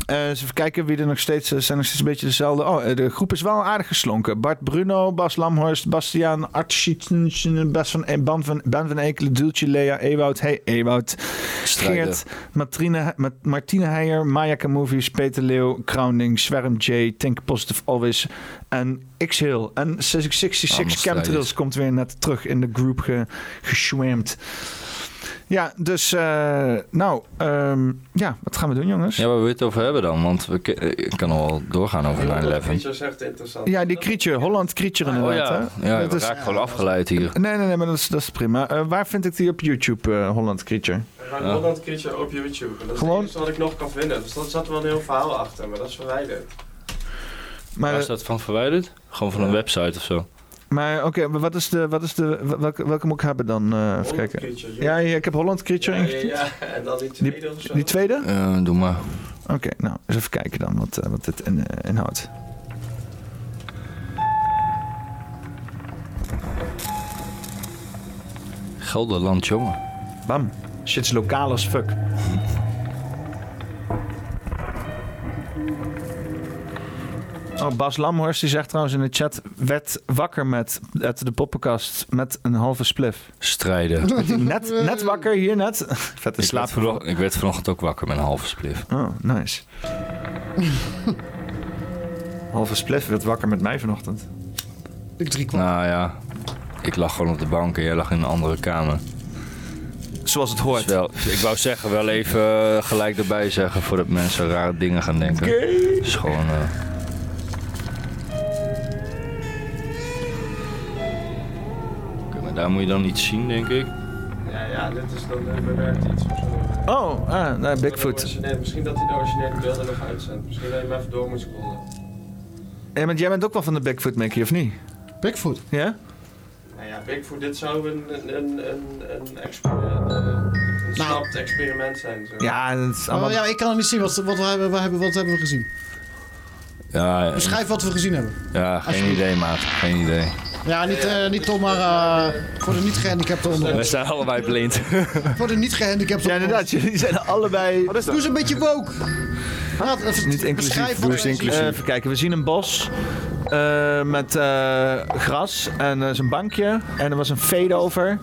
Eh, eens even kijken wie er nog steeds eh, zijn. Nog steeds een beetje dezelfde. Oh, eh, de groep is wel aardig geslonken. Bart Bruno, Bas Lamhorst, Bastiaan Artschieten, Bas van, eh, Ben van, ben van Ekelen, Duultje, Lea, Ewout. Hey. Strijder. Geert, Martine, Ma- Martine Heijer, Mayaka Movies, Peter Leeuw, Crowning, Zwerm J, Think Positive Always en X-Hill. En 66 Allemaal Chemtrails strijders. komt weer net terug in de groep ge. Ja, dus eh, nou, ehm, ja, wat gaan we doen jongens? Ja, waar wil je het over hebben dan? Want we, eh, ik kan al wel doorgaan over 9-11. Creature is echt interessant. Ja, die creature, Holland creature Oh inderdaad. ja, hè? ja Dat we is- raken gewoon afgeleid hier. Nee, nee, nee, maar dat is, dat is prima. Eh, waar vind ik die op YouTube, eh, Holland Creature? We gaan Holland Creature op YouTube. En dat is Gewoon- het wat ik nog kan vinden. Dus dat zat wel een heel verhaal achter, maar dat is verwijderd. Maar, Waar is dat van verwijderd? Gewoon van een website of zo? Maar oké, wat is de, wat is de, welke, welke moet ik hebben dan? eh even kijken. Creature, Ja, ik heb Holland Creature Ja, ja, ingetypt. ja, en dan die tweede of zo. Die tweede? Eh, doe maar. Oké, nou, eens even kijken dan wat, eh, wat dit in, eh, inhoudt. Gelderland, jongen. Bam. Shit is lokaal as fuck. Oh, Bas Lamhorst die zegt trouwens in de chat... werd wakker met uit de poppenkast met een halve spliff. Strijden. Net, net wakker hier net. Vet in Ik slaap werd, vanochtend, ik werd vanochtend ook wakker met een halve spliff. Oh, nice. halve spliff werd wakker met mij vanochtend. Ik drie kwart. Nou ja, ik lag gewoon op de bank en jij lag in een andere kamer. Zoals het hoort. Dus wel, ik wou zeggen, wel even eh, gelijk erbij zeggen voordat mensen rare dingen gaan denken. Oké. Het is gewoon... eh, daar moet je dan iets zien, denk ik. Ja, ja, dit is dan uh, bewerkt iets of zo. Oh, ah, nou, Bigfoot. Misschien dat hij de originele beelden nog uitzendt. Misschien dat je hem even door moet scrollen. Ja, want jij bent ook wel van de Bigfoot, Mickey, of niet? Bigfoot? Ja? Nou ja, Bigfoot, dit zou een, een, een, een, een, experiment, een snapt experiment zijn. Zo. Ja, dat is allemaal... Oh, ja, ik kan het niet zien. Wat, wat, wat, hebben, wat, hebben, wat hebben we gezien? Ja, eh, Beschrijf wat we gezien hebben. ja geen idee, maat. Geen idee. Ja, niet, eh, niet Tom, maar eh, voor de niet-gehandicapten onder We zijn allebei blind. Voor de niet-gehandicapten Ja, onder ons. inderdaad, jullie zijn allebei... Doe eens een beetje woke. Niet inclusief. wat Doe eens inclusief. even kijken, we zien een bos eh, met eh, gras en is een bankje en er was een fade over.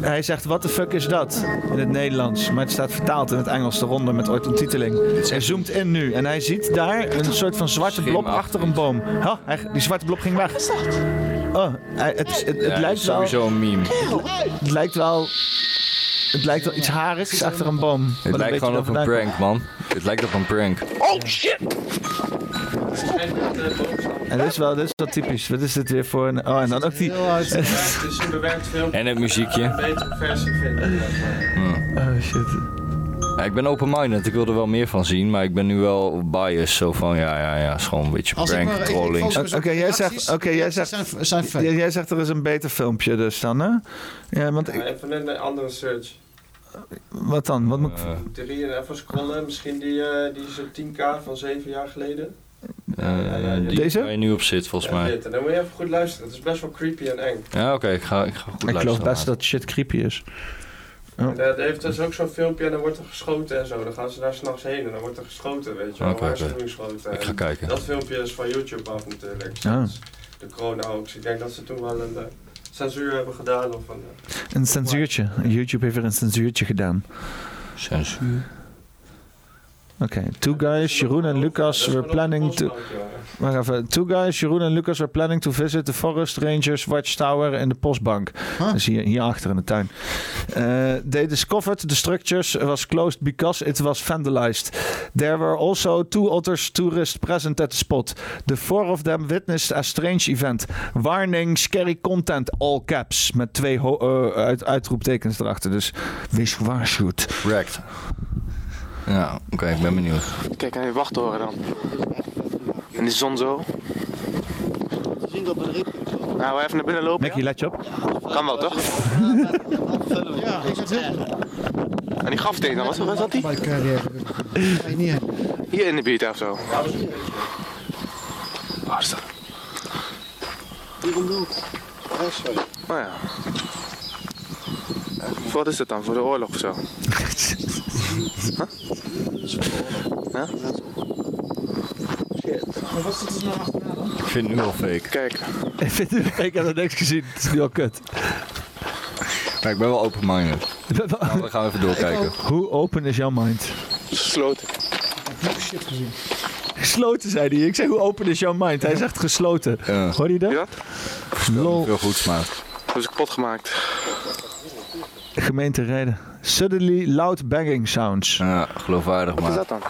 Hij zegt, what the fuck is dat? In het Nederlands, maar het staat vertaald in het Engels eronder met ondertiteling. Hij zoomt in nu en hij ziet daar een soort van zwarte blob achter een boom. Huh, hij, die zwarte blob ging weg. Oh, hij- het, het, het, Ja, het lijkt is wel... sowieso een meme. Het lijkt wel... Het lijkt wel iets harigs achter een boom. Het lijkt gewoon op een vandaan prank, man. Het lijkt op een prank. Oh shit! En dit is wel, dit is wel typisch. Wat is dit weer voor een... Oh, en dan ook die... Ja, het is een bewerkt filmpje. En het muziekje. Een betere versie vinden. Oh shit. Ja, ik ben open-minded. Ik wil er wel meer van zien. Maar ik ben nu wel biased. Zo van, ja, ja, ja. Is gewoon een beetje Als ik prank, maar- ik- ik trolling. focus Oké, jij zegt, reacties. oké, jij Reacties zegt, zijn- zijn fake. jij, jij zegt er is een beter filmpje dus dan, hè? Ja, want Ja, ik, even een andere search. wat dan? Wat moet ik... Drie en even scrollen. Misschien die, eh die zo'n 10k van 7 jaar geleden. Eh, die Deze? waar je nu op zit, volgens Ja, mij. dit. En dan moet je even goed luisteren. Het is best wel creepy en eng. Ja, oké. ik, ga, ik ga goed Ik luisteren. geloof best dat shit creepy is. Oh. En, er heeft dus ook zo'n filmpje en dan wordt er geschoten en zo. Dan gaan ze daar s'nachts heen en dan wordt er geschoten, weet je wel. Ik ga kijken. Dat filmpje is van YouTube af natuurlijk. De corona hoax. Ik denk dat ze toen wel een eh, censuur hebben gedaan of een... eh, Een censuurtje. YouTube heeft weer een censuurtje gedaan. Censuur. Oké, two guys, Jeroen en Lucas were planning to... Wacht even. Two guys, Jeroen en Lucas were planning to visit the Forest Rangers Watchtower in de postbank. Dus hier, hier achter in de tuin. Uh, they discovered the structures was closed because it was vandalized. There were also two other tourists present at the spot. The four of them witnessed a strange event. Warning, scary content, all caps. Met twee eh, uit, uitroeptekens erachter. Dus wees gewaarschuwd. Correct. Ja, oké, ik ben benieuwd. Kijk, aan je wachttoren dan. En die zon zo. Zien dat we Nou, we even naar binnen lopen. Mackie, let je op. Kan wel, toch? Ja, ik zit heel En die grafsteen dan, wat wat zat die? Heen. Hier in de buurt of zo. Waar is dat? Hier. Oh ja. Wat is het dan? Voor de oorlog of zo? Huh? Maar wat zit er nou achterna dan? Ik vind het nu wel fake. Kijk. Ik, vind het, ik heb er niks gezien. Het is nu al kut. Maar ik ben wel open-minded. Nou, dan gaan we even doorkijken. Hoe open is jouw mind? Gesloten. Shit gezien. Gesloten, zei hij. Ik zei, hoe open is jouw mind? Hij zegt gesloten. Ja. Hoor je dat? Ja? Lol. Veel goed smaak. Dat is kapot gemaakt. Gemeente Rijden. Suddenly loud banging sounds. Ja, geloofwaardig Wat is maar. dat dan?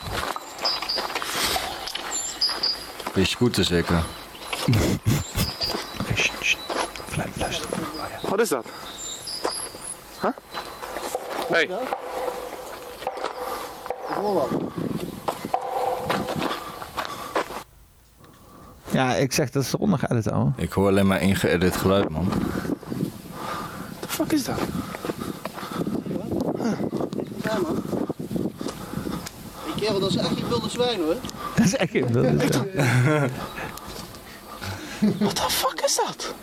Je scooter zeker. Oké, shh, shh. Blijf luisteren. Wat is dat? Huh? Hey. Ja, ik zeg dat is eronder geëdit, ouwe. Ik hoor alleen maar ingeëdit geluid, man. What the fuck is dat? Ja, man. Die kerel, dat is echt geen wilde zwijn hoor. Dat is echt geen wilde What the fuck is dat?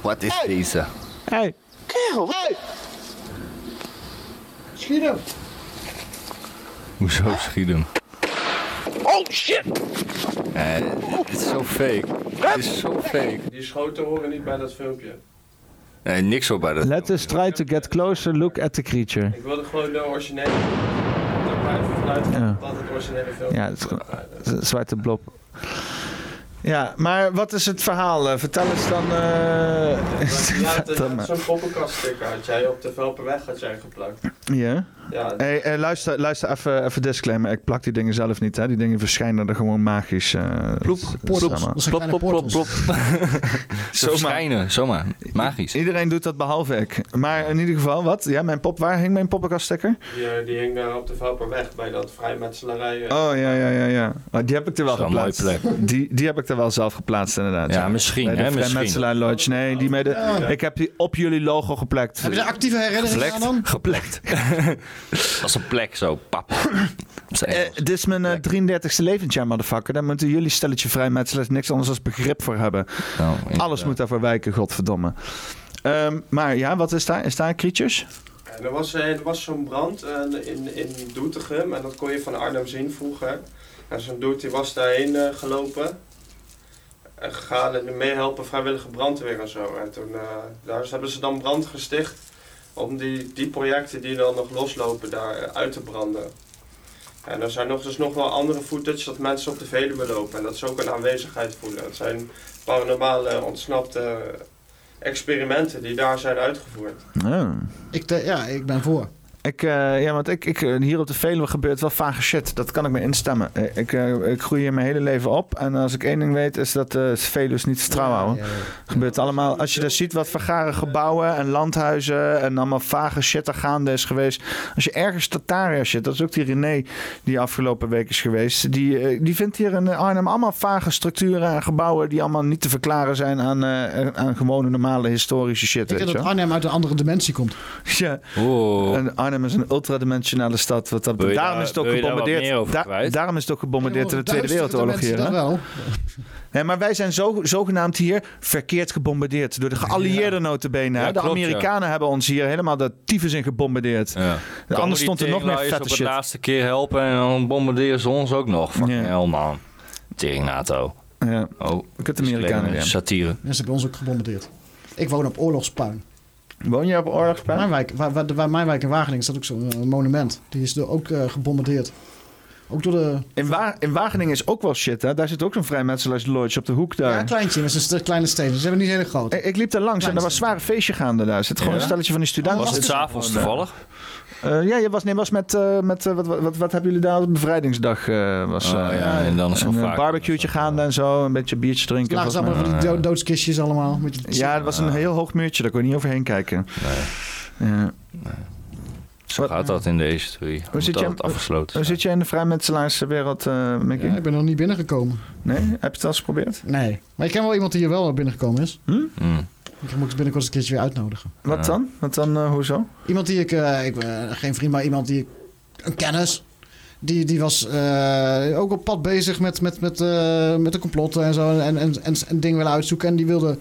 Wat is deze? Hey. Kerel? Hey! Schiet hem! Hoezo schiet hem? Oh shit! Eh, het is zo fake. Het is zo fake. Die schoten horen niet bij dat filmpje. Nee, niks op bij dat. Let us try to get closer look at the creature. Ik wilde gewoon de originele. Er vanuit gaan Ja. dat het originele filmpje Ja, het is gewoon zwarte blob. Ja, maar wat is het verhaal? Eh, Vertel eens dan. eh, Ja, zo'n poppenkaststicker had jij op de Velperweg had jij geplakt. Ja? Ja. Hey, eh, luister, luister even, even disclaimer. Ik plak die dingen zelf niet. Hè. Die dingen verschijnen er gewoon magisch. eh Ploep, zijn kleine portals. Zo verschijnen, zomaar. Magisch. Iedereen doet dat behalve ik. Maar in ieder geval, wat? Ja, mijn pop, waar hing mijn poppenkaststicker? Die, die hing daar op de Velperweg bij dat vrijmetselarij. eh. Oh ja, ja, ja, ja. Oh, die heb ik er wel een geplaatst. Die, die heb ik er wel zelf geplaatst, inderdaad. Ja, misschien, Bij de hè, misschien. Vrijmetselaar Lodge. Nee, die met de, Ja. ik heb die op jullie logo geplakt. Heb je een actieve herinnering aan dan? Geplekt. Als een plek zo, pap. Eh, dit is mijn eh, 33ste levensjaar, motherfucker. Daar moeten jullie stelletje vrijmetselaars niks anders als begrip voor hebben. Alles moet daarvoor wijken, godverdomme. Ehm, maar ja, wat is daar? Is daar creatures? Er was, eh, er was zo'n brand eh, in, in Doetinchem en dat kon je van Arnhem zien vroeger. En zo'n dude die was daarheen eh, gelopen en gegaan en meehelpen vrijwillige brandweer en zo. En toen eh, daar hebben ze dan brand gesticht om die, die projecten die dan nog loslopen daar eh, uit te branden. En er zijn nog, dus nog wel andere footage dat mensen op de Veluwe lopen en dat ze ook een aanwezigheid voelen. Het zijn paranormale ontsnapte experimenten die daar zijn uitgevoerd. Oh. Ik, ja, ik ben voor. Ik, eh, ja, want ik, ik, eh, hier op de Veluwe gebeurt wel vage shit. Dat kan ik me instemmen. Eh, Ik, eh, ik groei hier mijn hele leven op. En als ik één ding weet, is dat de Veluwe is niet trouw houden. Gebeurt allemaal. Als je daar ziet wat vergaren gebouwen en landhuizen en allemaal vage shit er gaande is geweest. Als je ergens Tataria shit, dat is ook die René die afgelopen week is geweest. Die, die vindt hier in Arnhem allemaal vage structuren en gebouwen die allemaal niet te verklaren zijn aan, eh, aan gewone normale historische shit. Ik denk je dat. Arnhem uit een andere dimensie komt. Ja. Oh. En Arnhem is een ultradimensionale stad. Wat dat, daarom daar- is het ook gebombardeerd. Da- daarom is het ook gebombardeerd in de Tweede Wereldoorlog hier. dimensie, hè? dat wel. Nee, maar wij zijn zo, zogenaamd hier verkeerd gebombardeerd. Door de geallieerden notabene. hè. Ja, de klopt, ja. Amerikanen hebben ons hier helemaal de tyfus in gebombardeerd. Ja. Anders stond er nog meer vette op de shit. laatste keer helpen en dan bombarderen ze ons ook nog. Fucking Ja. hell, man. Tering NATO. Ja. Oh, Kut Amerikanen weer. Satire. Mensen hebben ons ook gebombardeerd. Ik woon op oorlogspuin. Woon je op oorlogspuin? Mijn wijk, waar, waar, waar mijn wijk in Wageningen staat ook zo'n eh, monument. Die is door ook eh, gebombardeerd. Ook door de... In, Wa- in Wageningen is ook wel shit, hè? Daar zit ook zo'n vrijmetselaarsloodje op de hoek daar. Ja, een kleintje. Een st- kleine steen. Ze hebben niet hele grote. Ik, ik liep daar langs en er was een zware feestje gaande daar. Er zit gewoon Ja? een stelletje van die studenten. Was het s'avonds toevallig? Eh, ja, je was, nee, was met, eh, met eh, wat, wat, wat, wat hebben jullie daar op bevrijdingsdag? eh, was, Oh, ja, en dan is het een barbecue'tje gaande en zo. Een beetje biertje drinken. Lagen ze allemaal van die do- doodskistjes allemaal. Met je- Ja, het was een heel hoog muurtje. Daar kon je niet overheen kijken. Ja. Zo gaat dat in deze twee. Hoe zit, het afgesloten? hoe zit jij in de vrijmetselaarswereld, eh Mickey? Ja, ik ben nog niet binnengekomen. Nee? Heb je het al eens geprobeerd? Nee. Maar ik ken wel iemand die hier wel binnengekomen is. Hm? Ik moet binnenkort eens een keertje weer uitnodigen. Wat dan? Wat dan, eh, hoezo? Iemand die ik, eh, ik ben geen vriend, maar iemand die ik, een kennis. Die, die was eh, ook op pad bezig met, met, met, eh, met de complotten en zo. En, en, en, en dingen willen uitzoeken. En die wilde,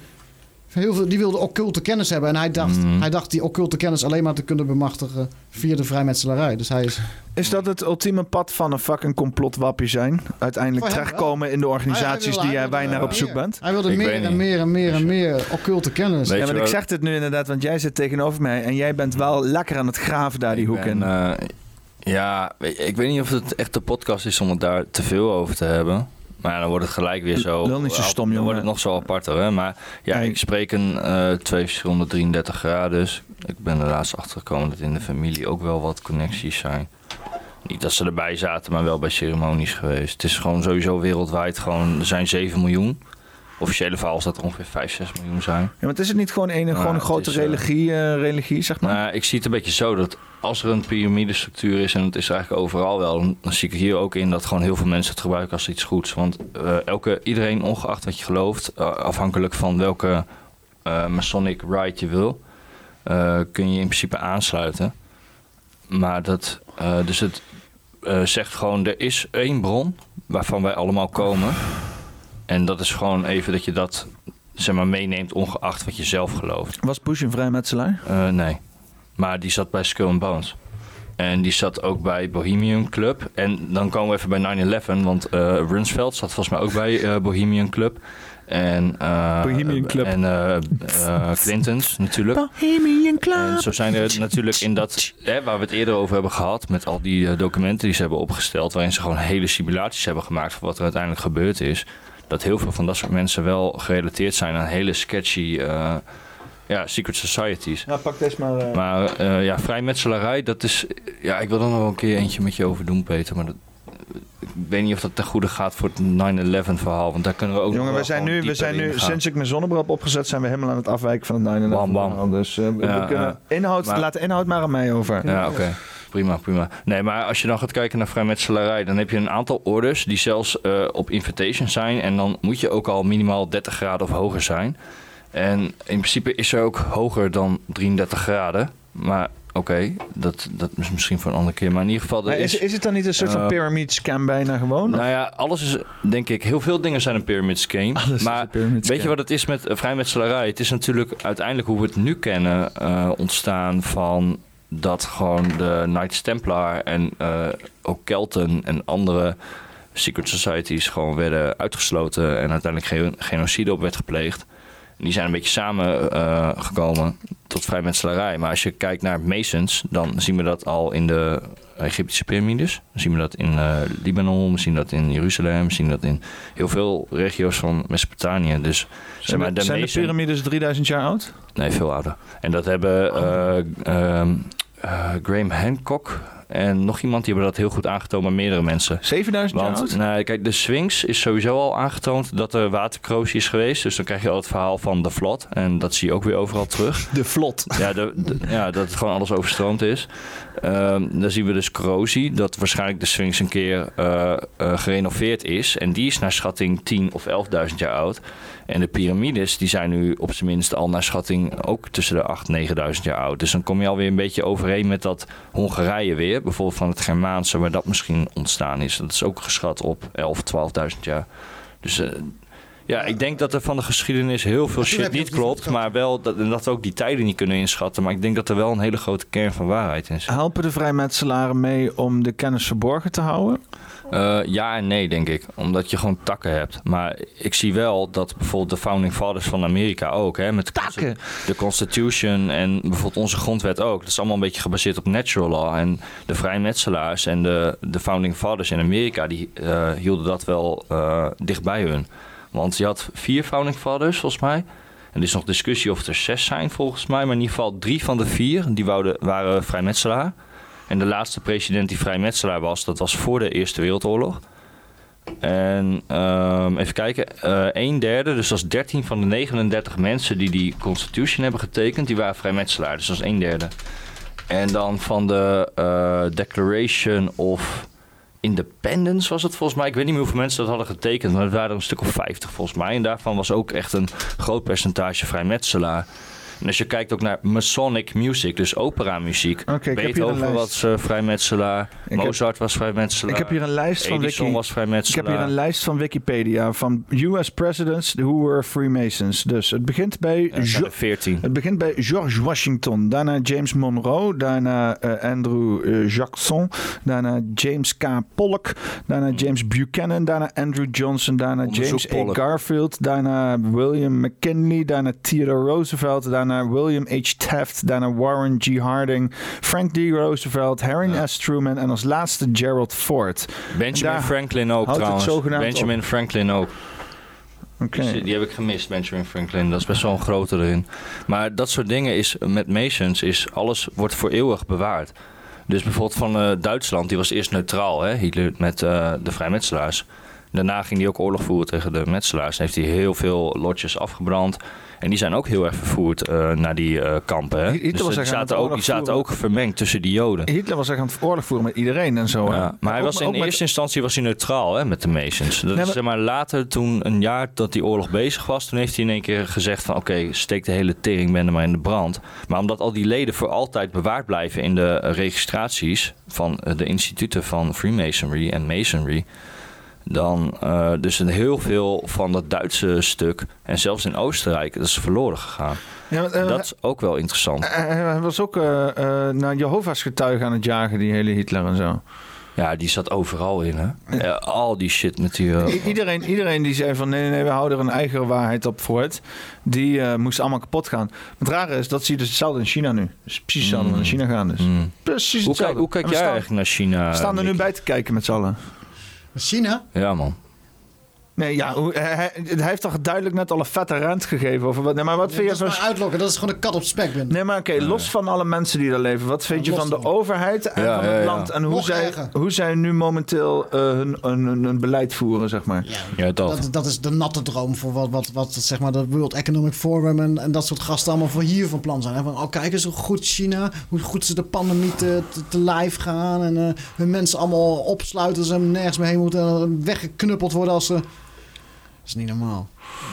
heel veel, die wilde occulte kennis hebben. En hij dacht, Mhm. hij dacht die occulte kennis alleen maar te kunnen bemachtigen via de vrijmetselarij. Dus hij is... Is dat het ultieme pad van een fucking complotwappie zijn? Uiteindelijk hem terechtkomen in de organisaties Hij- hij die wilde- jij wij hij naar op zoek bent? Hij wilde Ik meer en niet. meer en meer en meer occulte kennis. Weet ja, je want ik zeg dit nu inderdaad, want jij zit tegenover mij en jij bent wel lekker aan het graven daar die hoek En, in. eh, ja, weet- ik weet niet of het echt de podcast is om het daar te veel over te hebben. Maar ja, dan wordt het gelijk weer zo. Lul niet zo stom, Dan jongen. wordt het nog zo aparter, hè? Maar ja, ik spreek een eh, twee verschillende 33 graden. Dus ik ben er laatst achter gekomen dat in de familie ook wel wat connecties zijn. Niet dat ze erbij zaten, maar wel bij ceremonies geweest. Het is gewoon sowieso wereldwijd gewoon, er zijn 7 miljoen. Officiële verhaal is dat er ongeveer 5, 6 miljoen zijn. Ja, maar is het niet gewoon een, Ja, gewoon een grote is, eh, religie, eh, religie, zeg maar? Nou, ik zie het een beetje zo dat als er een piramidestructuur is, en het is eigenlijk overal wel, dan, zie ik hier ook in dat gewoon heel veel mensen het gebruiken als iets goeds. Want eh, elke, iedereen, ongeacht wat je gelooft, afhankelijk van welke Masonic rite je wil, kun je in principe aansluiten. Maar dat, dus het zegt gewoon, er is één bron waarvan wij allemaal komen. En dat is gewoon even dat je dat zeg maar, meeneemt, ongeacht wat je zelf gelooft. Was Bush een vrijmetselaar? Eh, nee. Maar die zat bij Skull and Bones. En die zat ook bij Bohemian Club. En dan komen we even bij 9-11. Want eh Runsveld zat volgens mij ook bij eh, Bohemian Club. En, Bohemian Club. En eh, Clintons natuurlijk. Bohemian Club. En zo zijn er natuurlijk in dat, hè, waar we het eerder over hebben gehad, met al die documenten die ze hebben opgesteld, waarin ze gewoon hele simulaties hebben gemaakt van wat er uiteindelijk gebeurd is. Dat heel veel van dat soort mensen wel gerelateerd zijn aan hele sketchy eh, ja, secret societies. Ja, pak deze maar. eh. Maar eh, ja, vrijmetselarij, dat is. Ja, ik wil er nog wel een keer eentje met je over doen, Peter. Maar dat, ik weet niet of dat ten goede gaat voor het 9-11 verhaal. Want daar kunnen we ook. Jongen, we zijn nu, we zijn nu sinds ik mijn zonnebril heb opgezet, zijn we helemaal aan het afwijken van het 9-11. Bam, bam. verhaal. Dus eh, we, Ja, we kunnen inhoud, Maar- laat de inhoud maar aan mij over. Ja, oké. Prima, prima. Nee, maar als je dan gaat kijken naar vrijmetselarij, dan heb je een aantal orders die zelfs eh, op invitation zijn. En dan moet je ook al minimaal 30 graden of hoger zijn. En in principe is er ook hoger dan 33 graden. Maar oké, dat, dat is misschien voor een andere keer. Maar in ieder geval... is, is het dan niet een soort van eh, pyramid scam bijna gewoon? nou ja, alles is, denk ik, heel veel dingen zijn een pyramid scheme. maar weet je wat het is met uh, vrijmetselarij? Het is natuurlijk uiteindelijk hoe we het nu kennen uh, ontstaan van dat gewoon de Knights Templar en uh, ook Kelten en andere secret societies gewoon werden uitgesloten en uiteindelijk ge genocide op werd gepleegd. En die zijn een beetje samengekomen uh, gekomen tot vrijmetselarij. Maar als je kijkt naar Masons, dan zien we dat al in de Egyptische piramides. Dan zien we dat in uh, Libanon, we zien dat in Jeruzalem, we zien dat in heel veel regio's van Mesopotamië. Dus, zijn zeg maar, de, zijn Mason... de piramides 3000 jaar oud? Nee, veel ouder. En dat hebben uh, Graham Hancock en nog iemand die hebben dat heel goed aangetoond bij meerdere mensen. 7000 jaar oud? Nou, kijk, de Sphinx is sowieso al aangetoond dat er watercorrosie is geweest. Dus dan krijg je al het verhaal van de vlot. En dat zie je ook weer overal terug. De vlot. Ja, de, de, ja dat het gewoon alles overstroomd is. Um, dan zien we dus corrosie. Dat waarschijnlijk de Sphinx een keer uh, uh, gerenoveerd is. En die is naar schatting 10 of 11.000 jaar oud. En de piramides die zijn nu op zijn minst al naar schatting ook tussen de 8.000, 9.000 jaar oud. Dus dan kom je alweer een beetje overeen met dat Hongarije weer. Bijvoorbeeld van het Germaanse, waar dat misschien ontstaan is. Dat is ook geschat op 11, 12.000 jaar. Dus uh, ja, ik denk dat er van de geschiedenis heel veel shit niet klopt. Maar wel dat, dat we ook die tijden niet kunnen inschatten. Maar ik denk dat er wel een hele grote kern van waarheid in zit. Helpen de vrijmetselaren mee om de kennis verborgen te houden? Eh, ja en nee, denk ik. Omdat je gewoon takken hebt. Maar ik zie wel dat bijvoorbeeld de founding fathers van Amerika ook... Hè, met de, takken. de Constitution en bijvoorbeeld onze grondwet ook... dat is allemaal een beetje gebaseerd op natural law. En de vrijmetselaars en de, de founding fathers in Amerika... die eh, hielden dat wel uh, dicht bij hun. Want je had vier founding fathers, volgens mij... En er is nog discussie of er zes zijn volgens mij. Maar in ieder geval drie van de vier die wouden, waren vrijmetselaar. En de laatste president die vrijmetselaar was, dat was voor de Eerste Wereldoorlog. En um, even kijken, uh, een derde, dus dat is 13 van de 39 mensen die die constitution hebben getekend, die waren vrijmetselaar. Dus dat is een derde. En dan van de uh, Declaration of Independence was het volgens mij. Ik weet niet meer hoeveel mensen dat hadden getekend, maar het waren er een stuk of 50 volgens mij. En daarvan was ook echt een groot percentage vrijmetselaar. En als je kijkt ook naar Masonic music, dus opera-muziek. Okay, Beethoven was uh, vrijmetselaar, ik Mozart heb, was vrijmetselaar. Ik heb hier een lijst van Edison Wiki, was vrijmetselaar. Ik heb hier een lijst van Wikipedia van US presidents who were Freemasons. Dus het begint bij, ja, 14. Het begint bij George Washington, daarna James Monroe, daarna uh, Andrew uh, Jackson, daarna James K. Pollock, daarna James Buchanan, daarna Andrew Johnson, daarna James A. Garfield, daarna William McKinley, daarna Theodore Roosevelt, daarna William H. Taft, daarna Warren G. Harding, Frank D. Roosevelt, Harry ja. S. Truman en als laatste Gerald Ford. Benjamin Franklin ook trouwens. Benjamin op. Franklin ook. Okay. Dus die heb ik gemist, Benjamin Franklin. Dat is best wel een grote erin. Maar dat soort dingen is met Masons is alles wordt voor eeuwig bewaard. Dus bijvoorbeeld van uh, Duitsland, die was eerst neutraal, hè, Hitler met uh, de vrijmetselaars. Daarna ging hij ook oorlog voeren tegen de metselaars. En heeft hij heel veel lotjes afgebrand. En die zijn ook heel erg vervoerd uh, naar die uh, kampen. Hè? Hitler dus die zaten, ook, die zaten ook vermengd tussen die Joden. Hitler was echt aan het oorlog voeren met iedereen en zo. Ja, maar hij was in eerste met... instantie was hij neutraal hè, met de Masons. Nee, maar... Zeg maar, later, toen een jaar dat die oorlog bezig was, toen heeft hij in één keer gezegd van oké, okay, steek de hele teringbende maar in de brand. Maar omdat al die leden voor altijd bewaard blijven in de registraties van de instituten van Freemasonry en Masonry dan uh, dus een heel veel van dat Duitse stuk en zelfs in Oostenrijk dat is verloren gegaan. Ja, maar, uh, dat is ook wel interessant. Hij was ook uh, naar Jehovah's getuigen aan het jagen, die hele Hitler en zo. Ja, die zat overal in, hè? Ja, al die shit met die... iedereen, iedereen die zei van nee, nee, we houden er een eigen waarheid op voort. Die uh, moest allemaal kapot gaan. Het rare is, dat zie je dus hetzelfde in China nu. Dus precies hetzelfde mm. in China gaan dus. Mm. Precies hoe kijk, hoe kijk jij staan, eigenlijk naar China? We staan er nu bij te kijken met z'n allen. China? Ja, man. Nee, ja, hij, hij, heeft toch duidelijk net al een vette rent gegeven over wat. Nee, maar wat nee, vind je van. Dat is uitlokken, dat is gewoon een kat op spek. Ben. Nee, maar oké, okay, los van alle mensen die daar leven, wat vind ja, je van de overheid en ja, van het ja, land en hoe zij, hoe zij nu momenteel uh, hun, hun, hun, beleid voeren, zeg maar? Ja, dat. dat. Dat, is de natte droom voor wat, wat, wat zeg maar, de World Economic Forum en, en dat soort gasten allemaal voor hier van plan zijn. Hè? Van, oh, kijk eens hoe goed China, hoe goed ze de pandemie te, te, te live gaan en uh, hun mensen allemaal opsluiten, ze nergens meer heen moeten en weggeknuppeld worden als ze. Dat is niet normaal.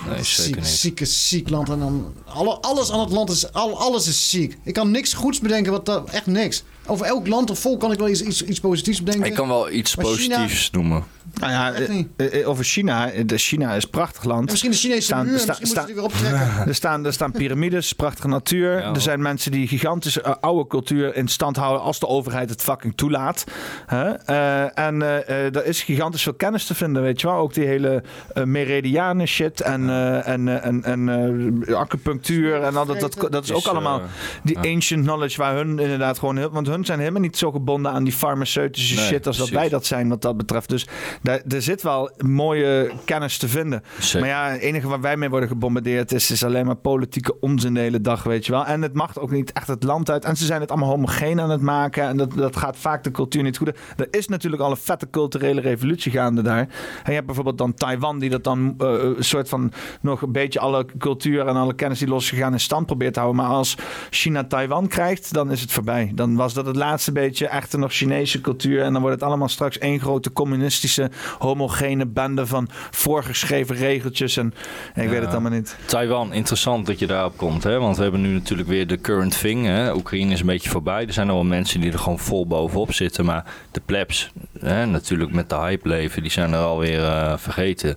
Nee, ziek, niet. Zieke, ziek land. En dan, alle, alles aan het land is, al, alles is ziek. Ik kan niks goeds bedenken, wat echt niks. Over elk land of volk kan ik wel iets, iets, iets positiefs bedenken. Ik kan wel iets maar positiefs China, noemen. Nou ja, uh, over China. De China is een prachtig land. Misschien de Chinese staan, muur, sta, misschien sta, die weer optrekken. Er staan, er staan piramides, prachtige natuur. Ja, er zijn mensen die gigantische uh, oude cultuur in stand houden als de overheid het fucking toelaat. Huh? Uh, en er is gigantisch veel kennis te vinden, weet je wel. Ook die hele meridianen shit en, en, en, en acupunctuur en al dat, dat, dat is ook allemaal die ancient knowledge waar hun inderdaad gewoon heel... Want hun zijn helemaal niet zo gebonden aan die farmaceutische nee, shit als precies. dat wij dat zijn wat dat betreft. Dus daar, er zit wel mooie kennis te vinden. Zeker. Maar ja, het enige waar wij mee worden gebombardeerd is, is alleen maar politieke onzin de hele dag, weet je wel. En het mag ook niet echt het land uit. En ze zijn het allemaal homogeen aan het maken. En dat, dat gaat vaak de cultuur niet goed. Er is natuurlijk al een vette culturele revolutie gaande daar. En je hebt bijvoorbeeld dan Taiwan, die dat dan uh, een soort van nog een beetje alle cultuur en alle kennis die losgegaan in stand probeert te houden. Maar als China Taiwan krijgt, dan is het voorbij. Dan was dat het laatste beetje echte nog Chinese cultuur. En dan wordt het allemaal straks één grote communistische homogene bende van voorgeschreven regeltjes. En, en ik ja. weet het allemaal niet. Taiwan, interessant dat je daarop komt. Hè? Want we hebben nu natuurlijk weer de current thing. Hè? Oekraïne is een beetje voorbij. Er zijn al wel mensen die er gewoon vol bovenop zitten. Maar de plebs, hè? natuurlijk met de hype leven, die zijn er alweer uh, vergeten.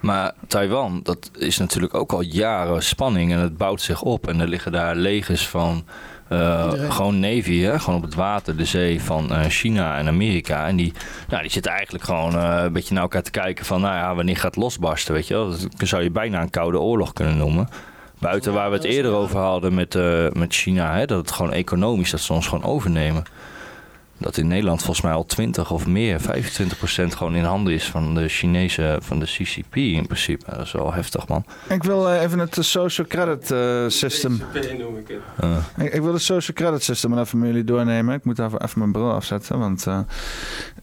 Maar Taiwan, dat is natuurlijk ook al jaren spanning en het bouwt zich op. En er liggen daar legers van Eh, gewoon Navy, hè? gewoon op het water, de zee van eh, China en Amerika. En die, nou, die zitten eigenlijk gewoon eh, een beetje naar elkaar te kijken van, nou ja, wanneer gaat het losbarsten, weet je wel? Dat zou je bijna een koude oorlog kunnen noemen. Buiten waar we het eerder over hadden met, met China, hè? dat het gewoon economisch, dat ze ons gewoon overnemen. Dat in Nederland volgens mij al 20 of meer, 25 procent gewoon in handen is van de Chinese, van de CCP in principe. Dat is wel heftig, man. Ik wil eh, even het social credit eh, system. noem ik het. Eh, Ik, ik wil het social credit system even met jullie doornemen. Ik moet daarvoor even mijn bril afzetten. Want, eh,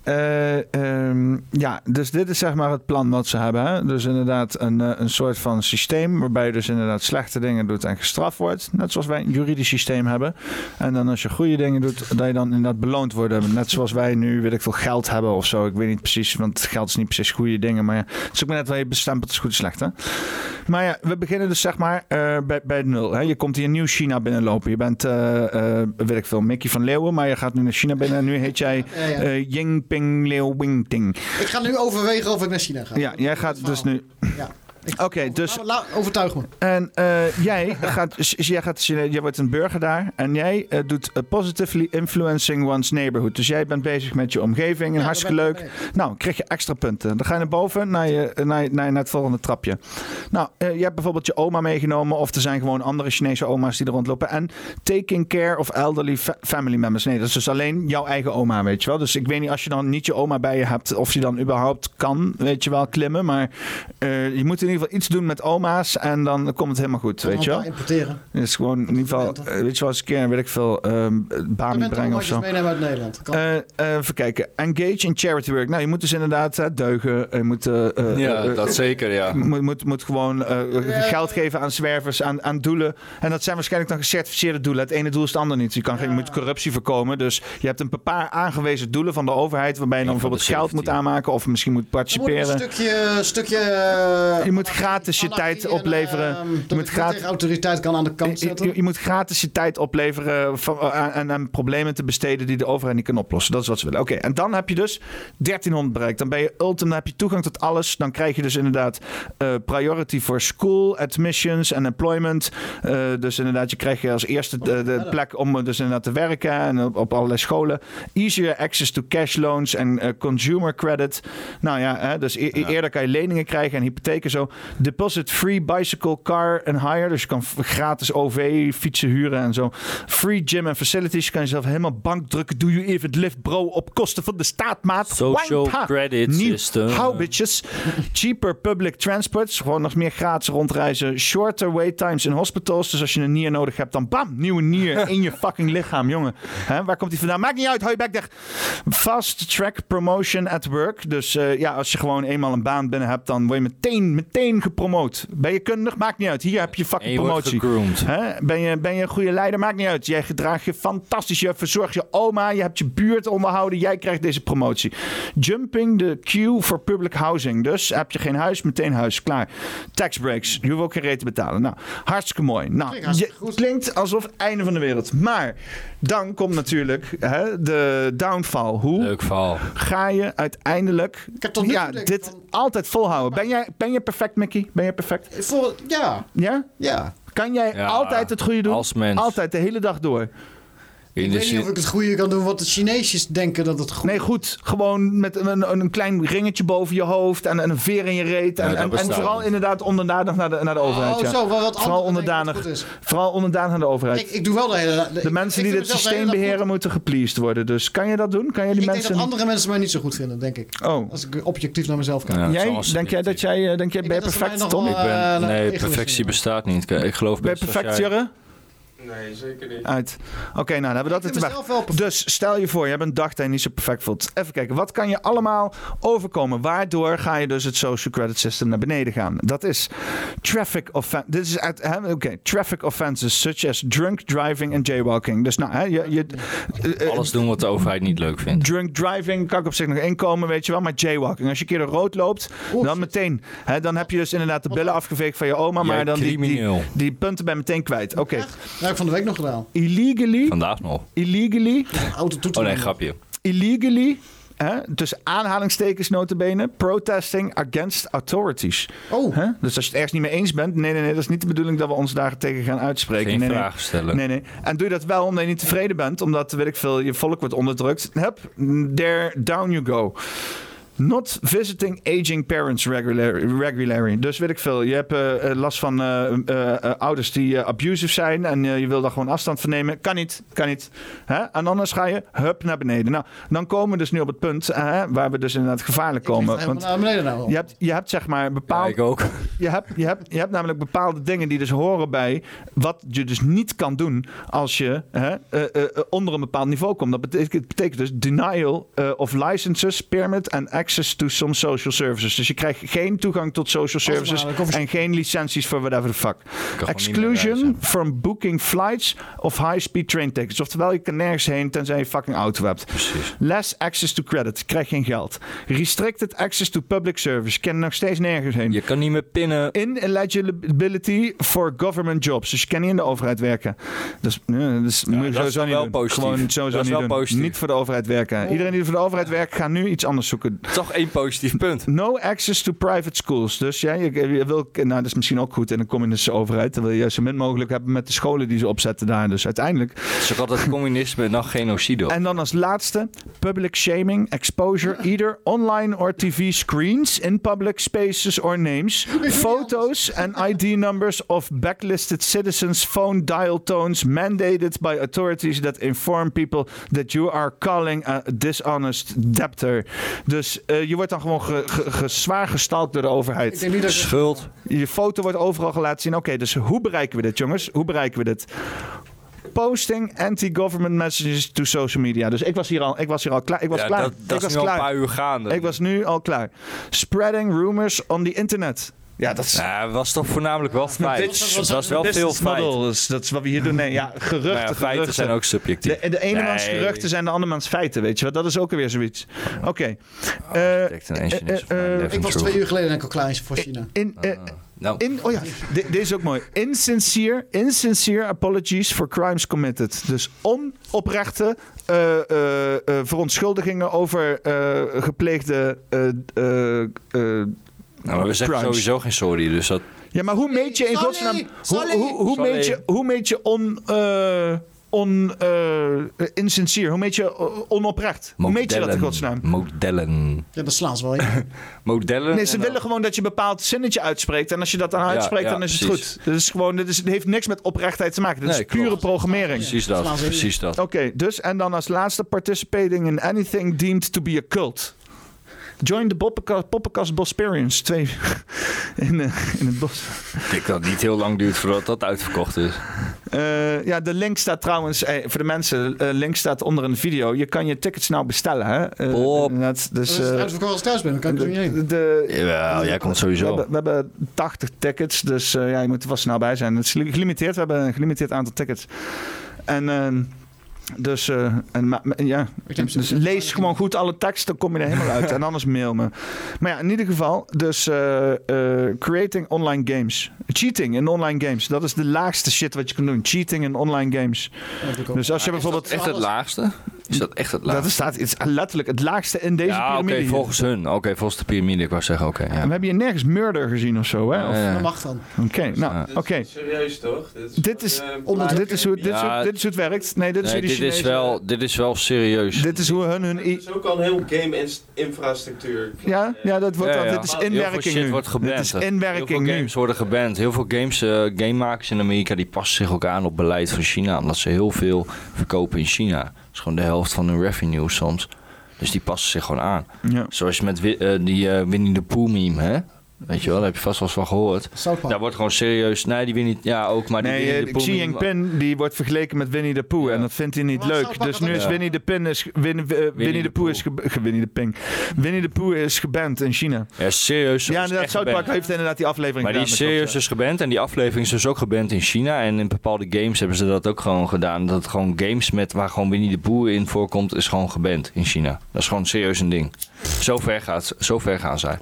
eh, ehm, ja, dus dit is zeg maar het plan wat ze hebben. Hè? Dus inderdaad een, een soort van systeem waarbij je dus inderdaad slechte dingen doet en gestraft wordt. Net zoals wij een juridisch systeem hebben. En dan als je goede dingen doet, dat je dan inderdaad beloond wordt. Net zoals wij nu, weet ik veel, geld hebben of zo. Ik weet niet precies, want geld is niet precies goede dingen. Maar ja, het is ook maar net waar je bestempelt is goed en slecht. Hè? Maar ja, we beginnen dus zeg maar eh, bij, bij nul. Hè? Je komt hier nieuw China binnenlopen. Je bent, weet ik veel, Mickey van Leeuwen. Maar je gaat nu naar China binnen en nu heet jij Yingping Liu Wingting. Ik ga nu overwegen of ik naar China ga. Ja, jij gaat dus nu... Ja. Oké, dus... La, overtuig me. En eh, jij gaat, jij gaat, jij wordt een burger daar en jij eh, doet eh, positively influencing one's neighborhood. Dus jij bent bezig met je omgeving en hartstikke leuk. Nou, krijg je extra punten. Dan ga je naar boven naar, je, naar, naar, het volgende trapje. Nou, eh, je hebt bijvoorbeeld je oma meegenomen of er zijn gewoon andere Chinese oma's die er rondlopen. En taking care of elderly fa- family members. Nee, dat is dus alleen jouw eigen oma, weet je wel. Dus ik weet niet als je dan niet je oma bij je hebt of je dan überhaupt kan, weet je wel, klimmen. Maar je moet in ieder geval iets doen met oma's en dan komt het helemaal goed, weet je wel. importeren. Het is gewoon in ieder geval, weet je wel, eens een keer, weet ik veel, ehm bent brengen of zo. meenemen uit Nederland. Eh, eh, even kijken. Engage in charity work. Nou, je moet dus inderdaad deugen. Je moet, eh, Ja, dat zeker, ja. Moet, moet, moet gewoon eh, geld geven aan zwervers, aan, aan doelen. En dat zijn waarschijnlijk dan gecertificeerde doelen. Het ene doel is het andere niet. Je, kan geen, je moet corruptie voorkomen. Dus je hebt een paar aangewezen doelen van de overheid... waarbij je dan bijvoorbeeld geld moet aanmaken... of misschien moet Er moet een participeren. stukje... stukje Je moet gratis je tijd opleveren. ehm, Je moet gratis... autoriteit kan aan de kant Je, zetten. je- moet gratis je tijd opleveren eh, aan, aan, problemen te besteden die de overheid niet kan oplossen. Dat is wat ze willen. Oké, en dan heb je dus 1300 bereikt. Dan ben je ultim, dan heb je toegang tot alles. Dan krijg je dus inderdaad eh, priority for school, admissions en employment. Eh, dus inderdaad, je krijgt je als eerste de, de plek om dus inderdaad te werken en op, op allerlei scholen. Easier access to cash loans en consumer credit. Nou ja, hè, dus e- e- eerder kan je leningen krijgen en hypotheken zo. Deposit free bicycle, car en hire. Dus je kan gratis OV, fietsen huren en zo. Free gym en facilities. Je kan jezelf helemaal bank drukken. Doe je even lift bro op kosten van de staat, maat. Social credit Nieuw. system. How bitches. Cheaper public transports. Gewoon nog meer gratis rondreizen. Shorter wait times in hospitals. Dus als je een nier nodig hebt, dan bam, nieuwe nier in je fucking lichaam, jongen. Waar komt die vandaan? Maakt niet uit, hou je bek dicht. Fast track promotion at work. Dus eh, ja, als je gewoon eenmaal een baan binnen hebt, dan word je meteen, meteen gepromoot. Ben je kundig? Maakt niet uit. Hier heb je fucking je promotie. Ben, je, ben je een goede leider? Maakt niet uit. Jij gedraagt je fantastisch. Je verzorgt je oma. Je hebt je buurt onderhouden. Jij krijgt deze promotie. Jumping the queue for public housing. Dus heb je geen huis, meteen huis. Klaar. Tax breaks. Je hoeft ook geen reet te betalen. Nou, hartstikke mooi. Nou, je, klinkt alsof einde van de wereld. Maar dan komt natuurlijk hè, de downfall. Hoe Leuk ga je uiteindelijk ja, dit altijd volhouden? Ben jij, ben je perfect, Mickey? Ben je perfect? Ja. Ja? Ja. Kan jij Ja, altijd het goede doen? als mens. Altijd, de hele dag door. In Ik weet niet of ik het goede kan doen wat de Chineesjes denken dat het goed Nee, goed. Gewoon met een, een klein ringetje boven je hoofd en, en een veer in je reet. En, Ja, en, vooral inderdaad onderdanig naar de, naar de overheid. Oh, ja. zo, wat- wat vooral onderdanig, goed vooral onderdanig naar de overheid. Ik, ik doe wel de hele de mensen die dit systeem beheren moeten gepleased worden. Dus kan je dat doen? Kan je die Ik denk mensen... dat andere mensen mij niet zo goed vinden, denk ik. Oh. Als ik objectief naar mezelf kijk. Ja, is Jij, denk jij dat jij, eh, denk jij, mij perfect, Tom? wel, Ik ben, Eh, nee, perfectie bestaat niet. Ik geloof Ben je best als perfect, jij- Jurre? Nee, zeker niet. Uit. Oké, nou, dan hebben we dat wel perfect. Dus stel je voor, je hebt een dag dat je niet zo perfect voelt. Even kijken, wat kan je allemaal overkomen? Waardoor ga je dus het social credit system naar beneden gaan? Dat is traffic offenses. Dit is uit, hè, oké, traffic offenses such as drunk driving en jaywalking. Dus nou, hè, je, je, eh, eh, Alles doen wat de overheid niet leuk vindt. Drunk driving kan ik op zich nog inkomen, weet je wel. Maar jaywalking, als je een keer de rood loopt, dan meteen. Hè, dan heb je dus inderdaad de billen afgeveegd van je oma. Jij Maar dan die, die, die punten ben je meteen kwijt. Oké. Ik van de week nog gedaan. Illegally, Vandaag nog. illegally, Auto toetsen. Oh nee, grapje. illegally hè, tussen aanhalingstekens notabene, protesting against authorities. Oh. Hè? Dus als je het ergens niet mee eens bent, nee, nee, nee, dat is niet de bedoeling dat we ons daar tegen gaan uitspreken. Geen nee, nee. stellen. Nee, nee. En doe je dat wel omdat je niet tevreden bent, omdat, weet ik veel, je volk wordt onderdrukt. Hup, there, down you go. Not visiting aging parents regularly. regularly. Dus weet ik veel. Je hebt eh, eh, last van eh, ouders die abusive zijn en je wil daar gewoon afstand van nemen. Kan niet. Kan niet. Hè? En anders ga je hup naar beneden. Nou, dan komen we dus nu op het punt waar we dus inderdaad gevaarlijk komen. Helemaal naar beneden nou je hebt, je hebt zeg maar bepaald. ik ook. Je hebt, je, hebt, je hebt namelijk bepaalde dingen die dus horen bij wat je dus niet kan doen als je hè, onder een bepaald niveau komt. Dat betekent, betekent dus denial of licenses, permit and access to some social services. Dus je krijgt geen toegang tot social services en geen licenties voor whatever the fuck. Exclusion from booking flights of high-speed train tickets. Oftewel, je kan nergens heen tenzij je fucking auto hebt. Precies. Less access to credit. Je krijgt geen geld. Restricted access to public service. Je kan nog steeds nergens heen. Je kan niet meer pinnen. Ineligibility for government jobs. Dus je kan niet in de overheid werken. Dus, dus je dat is sowieso dan niet wel doen. positief. Gewoon sowieso Dat is niet wel doen. positief. Niet voor de overheid werken. Iedereen die voor de overheid werkt, gaat nu iets anders zoeken. Toch één positief punt. No access to private schools. Dus ja, je, je wil, nou, dat is misschien ook goed in een communistische overheid. Dan wil je zo min mogelijk hebben met de scholen die ze opzetten daar. Dus uiteindelijk. Het is ook altijd communisme en dan genocide. En dan als laatste, public shaming, exposure, either online or TV screens in public spaces or names, photos and ID numbers of backlisted citizens' phone dial tones mandated by authorities that inform people that you are calling a dishonest debtor. Dus eh, je wordt dan gewoon ge, ge- ge- zwaar gestalkt door de overheid. Ik denk niet dat je- Schuld. Je foto wordt overal gelaten zien. Oké, dus hoe bereiken we dit, jongens? Hoe bereiken we dit? Posting anti-government messages to social media. Dus ik was hier al, ik was hier al klaar. Ik was Ja, klaar. dat- dat ik is was nu al klaar. een paar uur gaande. Ik was nu al klaar. Spreading rumors on the internet. Ja, dat is. Ja, was toch voornamelijk wel feit. Het was wel veel feit. Dus dat is wat we hier doen. Nee, ja, geruchten. Nou ja, feiten geruchten. zijn ook subjectief. De, de ene mans geruchten zijn de andermans feiten, weet je wat? Dat is ook weer zoiets. Oké. Eh, en engineers eh, eh, Eleven Ik was twee uur geleden denk ik al klaar voor China. In, eh, Nou, in, oh ja, deze is ook mooi. Insincere, insincere apologies for crimes committed. Dus onoprechte eh, eh, eh, verontschuldigingen over eh, gepleegde eh, eh, eh, nou, maar we zeggen sowieso geen sorry, dus dat... Ja, maar hoe meet je in Sorry, godsnaam... Hoe, sorry. hoe, hoe, Sorry. meet je, hoe meet je on... eh on eh, insincere? Hoe meet je eh, onoprecht? Hoe meet je dat in godsnaam? Modellen. Ja, dat slaan ze wel in. Modellen. Nee, ze en willen gewoon dat je een bepaald zinnetje uitspreekt. En als je dat dan uitspreekt, ja, dan is het goed. Dat is gewoon, dit is, het heeft niks met oprechtheid te maken. Dit Nee, is pure klopt. programmering. Precies dat, precies dat. Oké, dus en dan als laatste participating in anything deemed to be a cult. Join the Poppenkast, Poppenkast Bosperians. Twee in, eh, in het bos. Ik denk dat het niet heel lang duurt voordat dat uitverkocht is. Eh, ja, de link staat trouwens, eh, voor de mensen, eh link staat onder een video. Je kan je tickets nou bestellen, hè? Eh, Op. inderdaad, dus, uitverkocht als ik thuis ben, dan kan ik er niet heen. de, Jawel, jij komt we sowieso. hebben, we hebben 80 tickets, dus eh, ja, je moet er wel snel bij zijn. Het is gelimiteerd, we hebben een gelimiteerd aantal tickets. En ehm, dus, eh, en, ja, dus lees gewoon goed alle tekst, dan kom je er helemaal uit. En anders mail me. Maar ja, in ieder geval, dus eh, eh, creating online games. Cheating in online games. Dat is de laagste shit wat je kan doen. Cheating in online games. Dus als je bijvoorbeeld... Echt het laagste? Is dat echt het laagste? Dat staat het is letterlijk het laagste in deze ja, oké, piramide. hier. volgens hun. Oké, volgens de piramide. Ik wou zeggen, oké. En ja. we hebben hier nergens murder gezien of zo, hè? Of-. Dat mag dan. Oké, nou, oké. Serieus toch? Dit is, Dit is, Onder dit, is hoe, dit, is hoe, Ja. dit is hoe het werkt. Nee, dit is Nee, hoe die dit is, Chinezen- wel, dit is wel serieus. Dit is hoe hun hun... I- is ook al een heel game-infrastructuur. Ja, ja, dat wordt Eh, Ja, ja. dit is Heel veel inwerking shit nu. wordt geband. Dit is Heel veel inwerking nu. games worden geband. Heel veel games, eh, gamemakers in Amerika die passen zich ook aan op beleid van China. Omdat ze heel veel verkopen in China. Is gewoon de helft van hun revenue soms. Dus die passen zich gewoon aan. Ja. Zoals je met Wi- eh, die eh, Winnie the Pooh meme, hè? Weet je wel, daar heb je vast wel eens van gehoord. Daar wordt gewoon serieus... Nee, die Winnie... Ja, ook, maar die Nee, Winnie eh, Pooh Xi Jinping die wordt vergeleken met Winnie the Pooh en dat vindt hij niet Maar leuk. Dus nu is Ja. Winnie the Pin is Win, eh, Winnie the Pooh is ge, ge- Winnie the Ping. Winnie the Pooh is geband in China. Ja, serieus. Ja, is inderdaad, echt South heeft inderdaad die aflevering Maar die is serieus dus geband. En die aflevering is dus ook geband in China. En in bepaalde games hebben ze dat ook gewoon gedaan. Dat gewoon games met waar gewoon Winnie de Pooh in voorkomt, is gewoon geband in China. Dat is gewoon serieus een ding. Zo ver, gaat, zo ver gaan zij.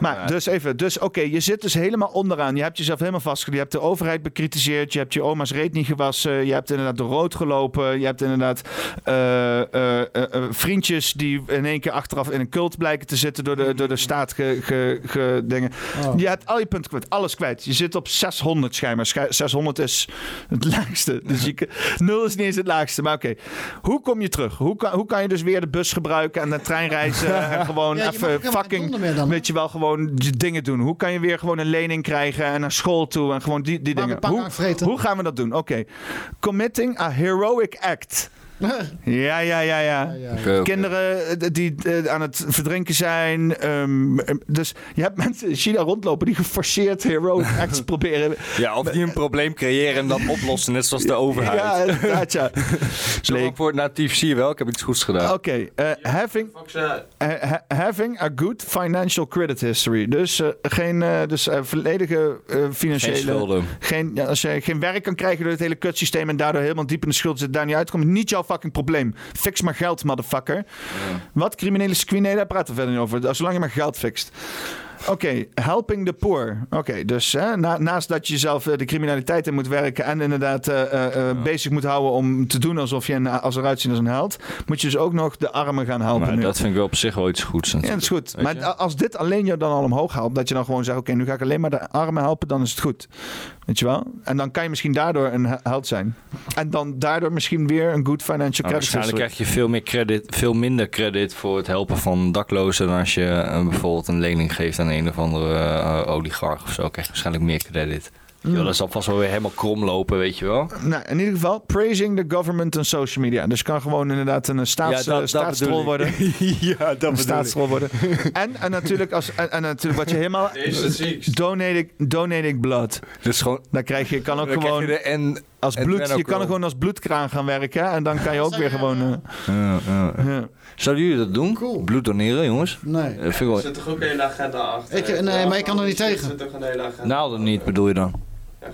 Maar dus even, dus oké, je zit dus helemaal onderaan. Je hebt jezelf helemaal vastgelegd. Je hebt de overheid bekritiseerd. Je hebt je oma's reet niet gewassen. Je hebt inderdaad door rood gelopen. Je hebt inderdaad eh, eh, eh, vriendjes die in één keer achteraf in een cult blijken te zitten door de, door de staat ge, ge, ge- dingen. Oh. Je hebt al je punten kwijt, alles kwijt. Je zit op 600 schijnbaar. Schij- 600 is het laagste. Dus je, kan- nul is niet eens het laagste. Maar oké, hoe kom je terug? Hoe kan, hoe kan je dus weer de bus gebruiken en de trein reizen en gewoon Ja, even fucking, weet je wel, gewoon dingen doen? Hoe kan je weer gewoon een lening krijgen en naar school toe en gewoon die, die dingen? Hoe, hoe gaan we dat doen? Oké, committing a heroic act. Ja, ja, ja, ja. Kinderen eh, die eh, aan het verdrinken zijn. ehm, eh, dus je hebt mensen in China rondlopen die geforceerd heroic acts proberen. Ja, of die een probleem creëren en dan oplossen, net zoals de overheid. Ja, inderdaad, ja. Zo voor het natief zie je wel, ik heb iets goeds gedaan. Oké, eh, having, eh, ha- having a good financial credit history. Dus eh, geen eh, dus, eh, volledige eh, financiële... Geen schulden. Geen, ja, als je geen werk kan krijgen door het hele kutsysteem... en daardoor helemaal diep in de schuld zit, daar niet uitkomt... niet jouw fucking probleem. Fix maar geld, motherfucker. Wat criminele screen? daar praten we verder niet over. Zolang je maar geld fixt. Oké, helping the poor. Oké, dus hè, na- naast dat je jezelf eh, de criminaliteit in moet werken en inderdaad eh, eh, bezig moet houden om te doen alsof je een, als eruit ziet als een held, moet je dus ook nog de armen gaan helpen. Maar nu. dat vind ik wel op zich wel iets goeds. Ja, dat is goed. Maar als dit alleen je dan al omhoog helpt, dat je dan gewoon zegt: Oké, nu ga ik alleen maar de armen helpen, dan is het goed. Weet je wel? En dan kan je misschien daardoor een he- held zijn. En dan daardoor misschien weer een good financial Nou, credit waarschijnlijk history. krijg je veel, meer credit, veel minder credit voor het helpen van daklozen dan als je eh, bijvoorbeeld een lening geeft aan een of andere eh, oligarch of zo. krijg je waarschijnlijk meer credit. Mm. Ja, dat zal vast wel weer helemaal krom lopen, weet je wel. Nou, in ieder geval, praising the government on social media. Dus kan gewoon inderdaad een staats, Ja, dat- eh, dat staatsrol bedoel ik. worden. ja, dat een staatsrol worden. En, en, natuurlijk als, en, en natuurlijk wat je helemaal... Donating, donating blood. Dus gewoon... Dan krijg je, kan ook Dan krijg gewoon... je de en, als en bloed, je kan gewoon als bloedkraan gaan werken. En dan kan je ook weer gewoon... eh, Ja, ja. Ja. Zouden jullie dat doen? Bloed doneren, jongens? Nee. Dat vind ik wel... Er zit toch ook een hele agenda achter? Ik- nee, maar ik kan er niet Er tegen. zit toch een hele agenda Naalden niet, bedoel je dan?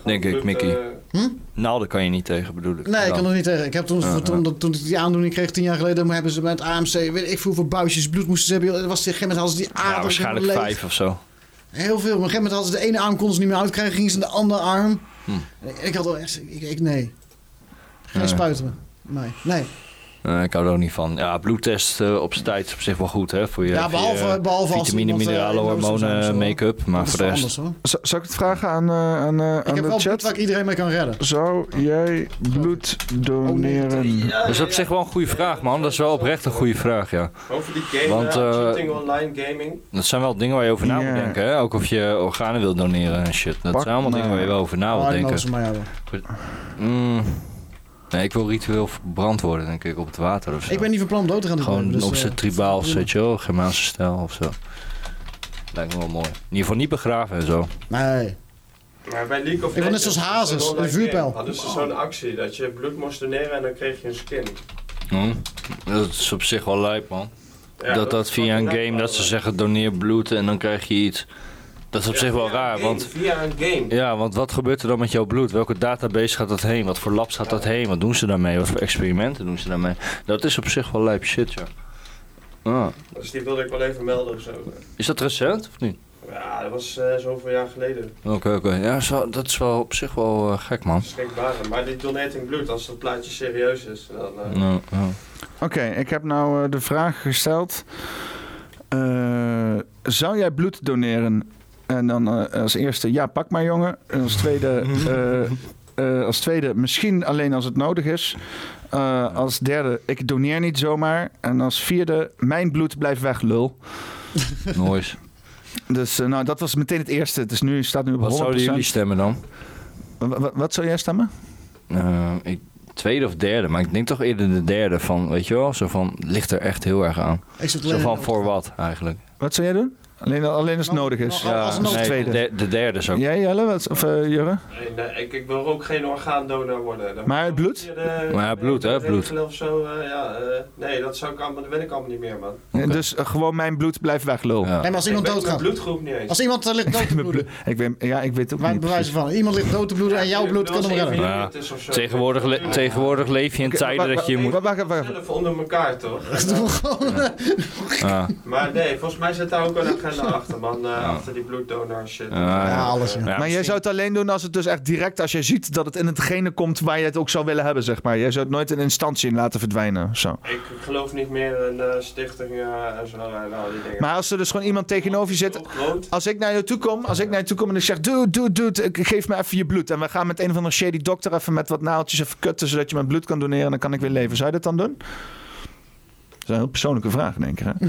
Denk ik, Mickey. eh, Naalden kan je niet tegen, bedoel ik. Nee, ik kan er niet tegen. Ik heb toen, toen, toen ik die aandoening kreeg tien jaar geleden, hebben ze bij het AMC, weet ik veel hoeveel buisjes bloed moesten ze hebben. Er was, op een gegeven moment hadden ze die Ja, waarschijnlijk helemaal leeg. vijf of zo. Heel veel. Maar op een gegeven moment hadden ze de ene arm konden ze niet meer uitkrijgen, gingen ze in de andere arm. Hm. Ik, ik had al echt, ik, ik nee. Geen spuiten. Nee. nee. Eh, ik hou er ook niet van. Ja, bloedtest eh, op z'n tijd is op zich wel goed, hè? Voor je, Ja, voor behalve- je behalve vitamine, eh, mineralen, de zijn hormonen, make-up. Maar Dat is voor de rest... anders, hoor. Zal, zal ik het vragen aan, eh, aan, eh, aan Ik heb de wel chat? bloed waar ik iedereen mee kan redden. Zou jij bloed doneren? Dat is op zich wel een goede vraag, man. Dat is wel oprecht een goede vraag, ja. Over die game, Want, cheating online gaming. Dat zijn wel dingen waar je over na moet denken, hè? Ook of je organen wil doneren en shit. Dat Pak zijn allemaal dingen waar je wel over na Oh, wil ik denken. hebben. Mm. Nee, ik wil ritueel verbrand worden, denk ik, op het water of zo. Ik ben niet van plan om dood te gaan. dit Gewoon dus, op eh, zijn tribaals, weet je wel, Germaanse stijl of zo. Lijkt me wel mooi. In ieder geval niet begraven en zo. Nee. Maar bij League of Ik net zoals Hazes, een vuurpijl. game, hadden ze zo'n actie dat je bloed moest doneren en dan kreeg je een skin. Hm? Dat is op zich wel lijp, man. Ja, dat dat dat is via een game, dat ze zeggen doneer bloed en dan krijg je iets. Dat is op Ja, zich wel raar, game, want... Via een game. Ja, want wat gebeurt er dan met jouw bloed? Welke database gaat dat heen? Wat voor labs gaat dat heen? Wat doen ze daarmee? Wat voor experimenten doen ze daarmee? Dat is op zich wel lijp shit, ja. Ah. Dus die wilde ik wel even melden of zo. Is dat recent of niet? Ja, dat was eh, zoveel jaar geleden. Oké, oké. Ja, dat is wel op zich wel eh, gek, man. Schrikbaar. Maar die donating bloed, als dat plaatje serieus is, dan... eh, Nou, ja. Oké, ik heb nou de vraag gesteld. Eh, zou jij bloed doneren? En dan eh, als eerste, ja, pak maar jongen. En als tweede, eh, eh, als tweede, misschien alleen als het nodig is. Eh, als derde, ik doneer niet zomaar. En als vierde, mijn bloed blijft weg, lul. Noois. Dus nou, dat was meteen het eerste. Het is nu, staat nu op 100%. Wat zouden jullie stemmen dan? Wa- wa- wat zou jij stemmen? Ik, tweede of derde, maar ik denk toch eerder de derde van, weet je wel, zo van, ligt er echt heel erg aan. Ik zit Zo van, voor wat eigenlijk? Wat zou jij doen? Alleen, alleen als het nodig is. Ja, als nee, tweede. De, de derde zou Jij, Jelle? Wat, of uh, Jurre? Nee, nee, ik, ik wil ook geen orgaandonor worden. Dan maar het bloed? De, maar ja, bloed, hè? Bloed. Of zo, uh, ja, uh, nee, dat, zou ik allemaal, dat weet ik allemaal niet meer, man. Okay. Dus gewoon mijn bloed blijft weg, lul. Ja. Nee, maar als iemand doodgaat. bloedgroep niet eens. Als iemand uh, ligt dood te bloeden. ik weet, ja, ik weet ook Wij niet. bewijzen van. Iemand ligt dood te bloeden en jouw bloed kan hem redden. Ja. Tegenwoordig, le tegenwoordig leef je in tijden dat je moet... Wacht, wacht, Zelf onder elkaar, toch? ja. Maar nee, volgens mij zit daar ook een agenda achter, man. Achter die bloeddonor shit. Ja, alles. Ja. maar jij zou het alleen doen als het dus echt direct, als je ziet dat het in hetgene komt waar je het ook zou willen hebben, zeg maar. Jij zou het nooit in instantie in laten verdwijnen. Zo. Ik geloof niet meer in uh, stichtingen en zo en al die dingen. Maar als er dus gewoon iemand tegenover je zit, als ik naar je toe kom, als ik naar je toe kom en ik zeg, dude, dude, dude, geef me even je bloed. En we gaan met een of andere shady dokter even met wat naaltjes even kutten, zodat je mijn bloed kan doneren en dan kan ik weer leven. Zou je dat dan doen? Een heel persoonlijke vraag, denk ik. Hè?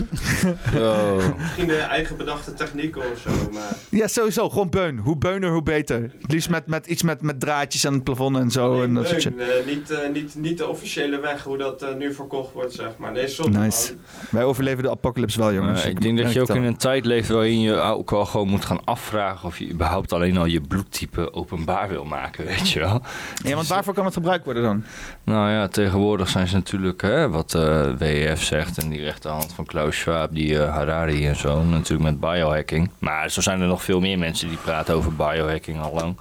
Oh. Misschien de eigen bedachte technieken of zo. Maar... Ja, sowieso. Gewoon beun. Hoe beuner, hoe beter. Het liefst met, met iets met, met draadjes aan het plafond en zo. Nee, en dat beun, soort uh, niet, uh, niet, niet de officiële weg hoe dat uh, nu verkocht wordt, zeg maar. Nee, soms nice. Wij overleven de apocalypse wel, jongens. ik denk dat je ook in een tijd leeft waarin je ook wel gewoon moet gaan afvragen of je überhaupt alleen al je bloedtype openbaar wil maken, weet je wel. Ja, want waarvoor kan het gebruikt worden dan? Nou ja, tegenwoordig zijn ze natuurlijk, hè, wat WEF zegt en die rechterhand van Klaus Schwab, die uh, Harari en zo, natuurlijk met biohacking. Maar zo zijn er nog veel meer mensen die praten over biohacking al lang.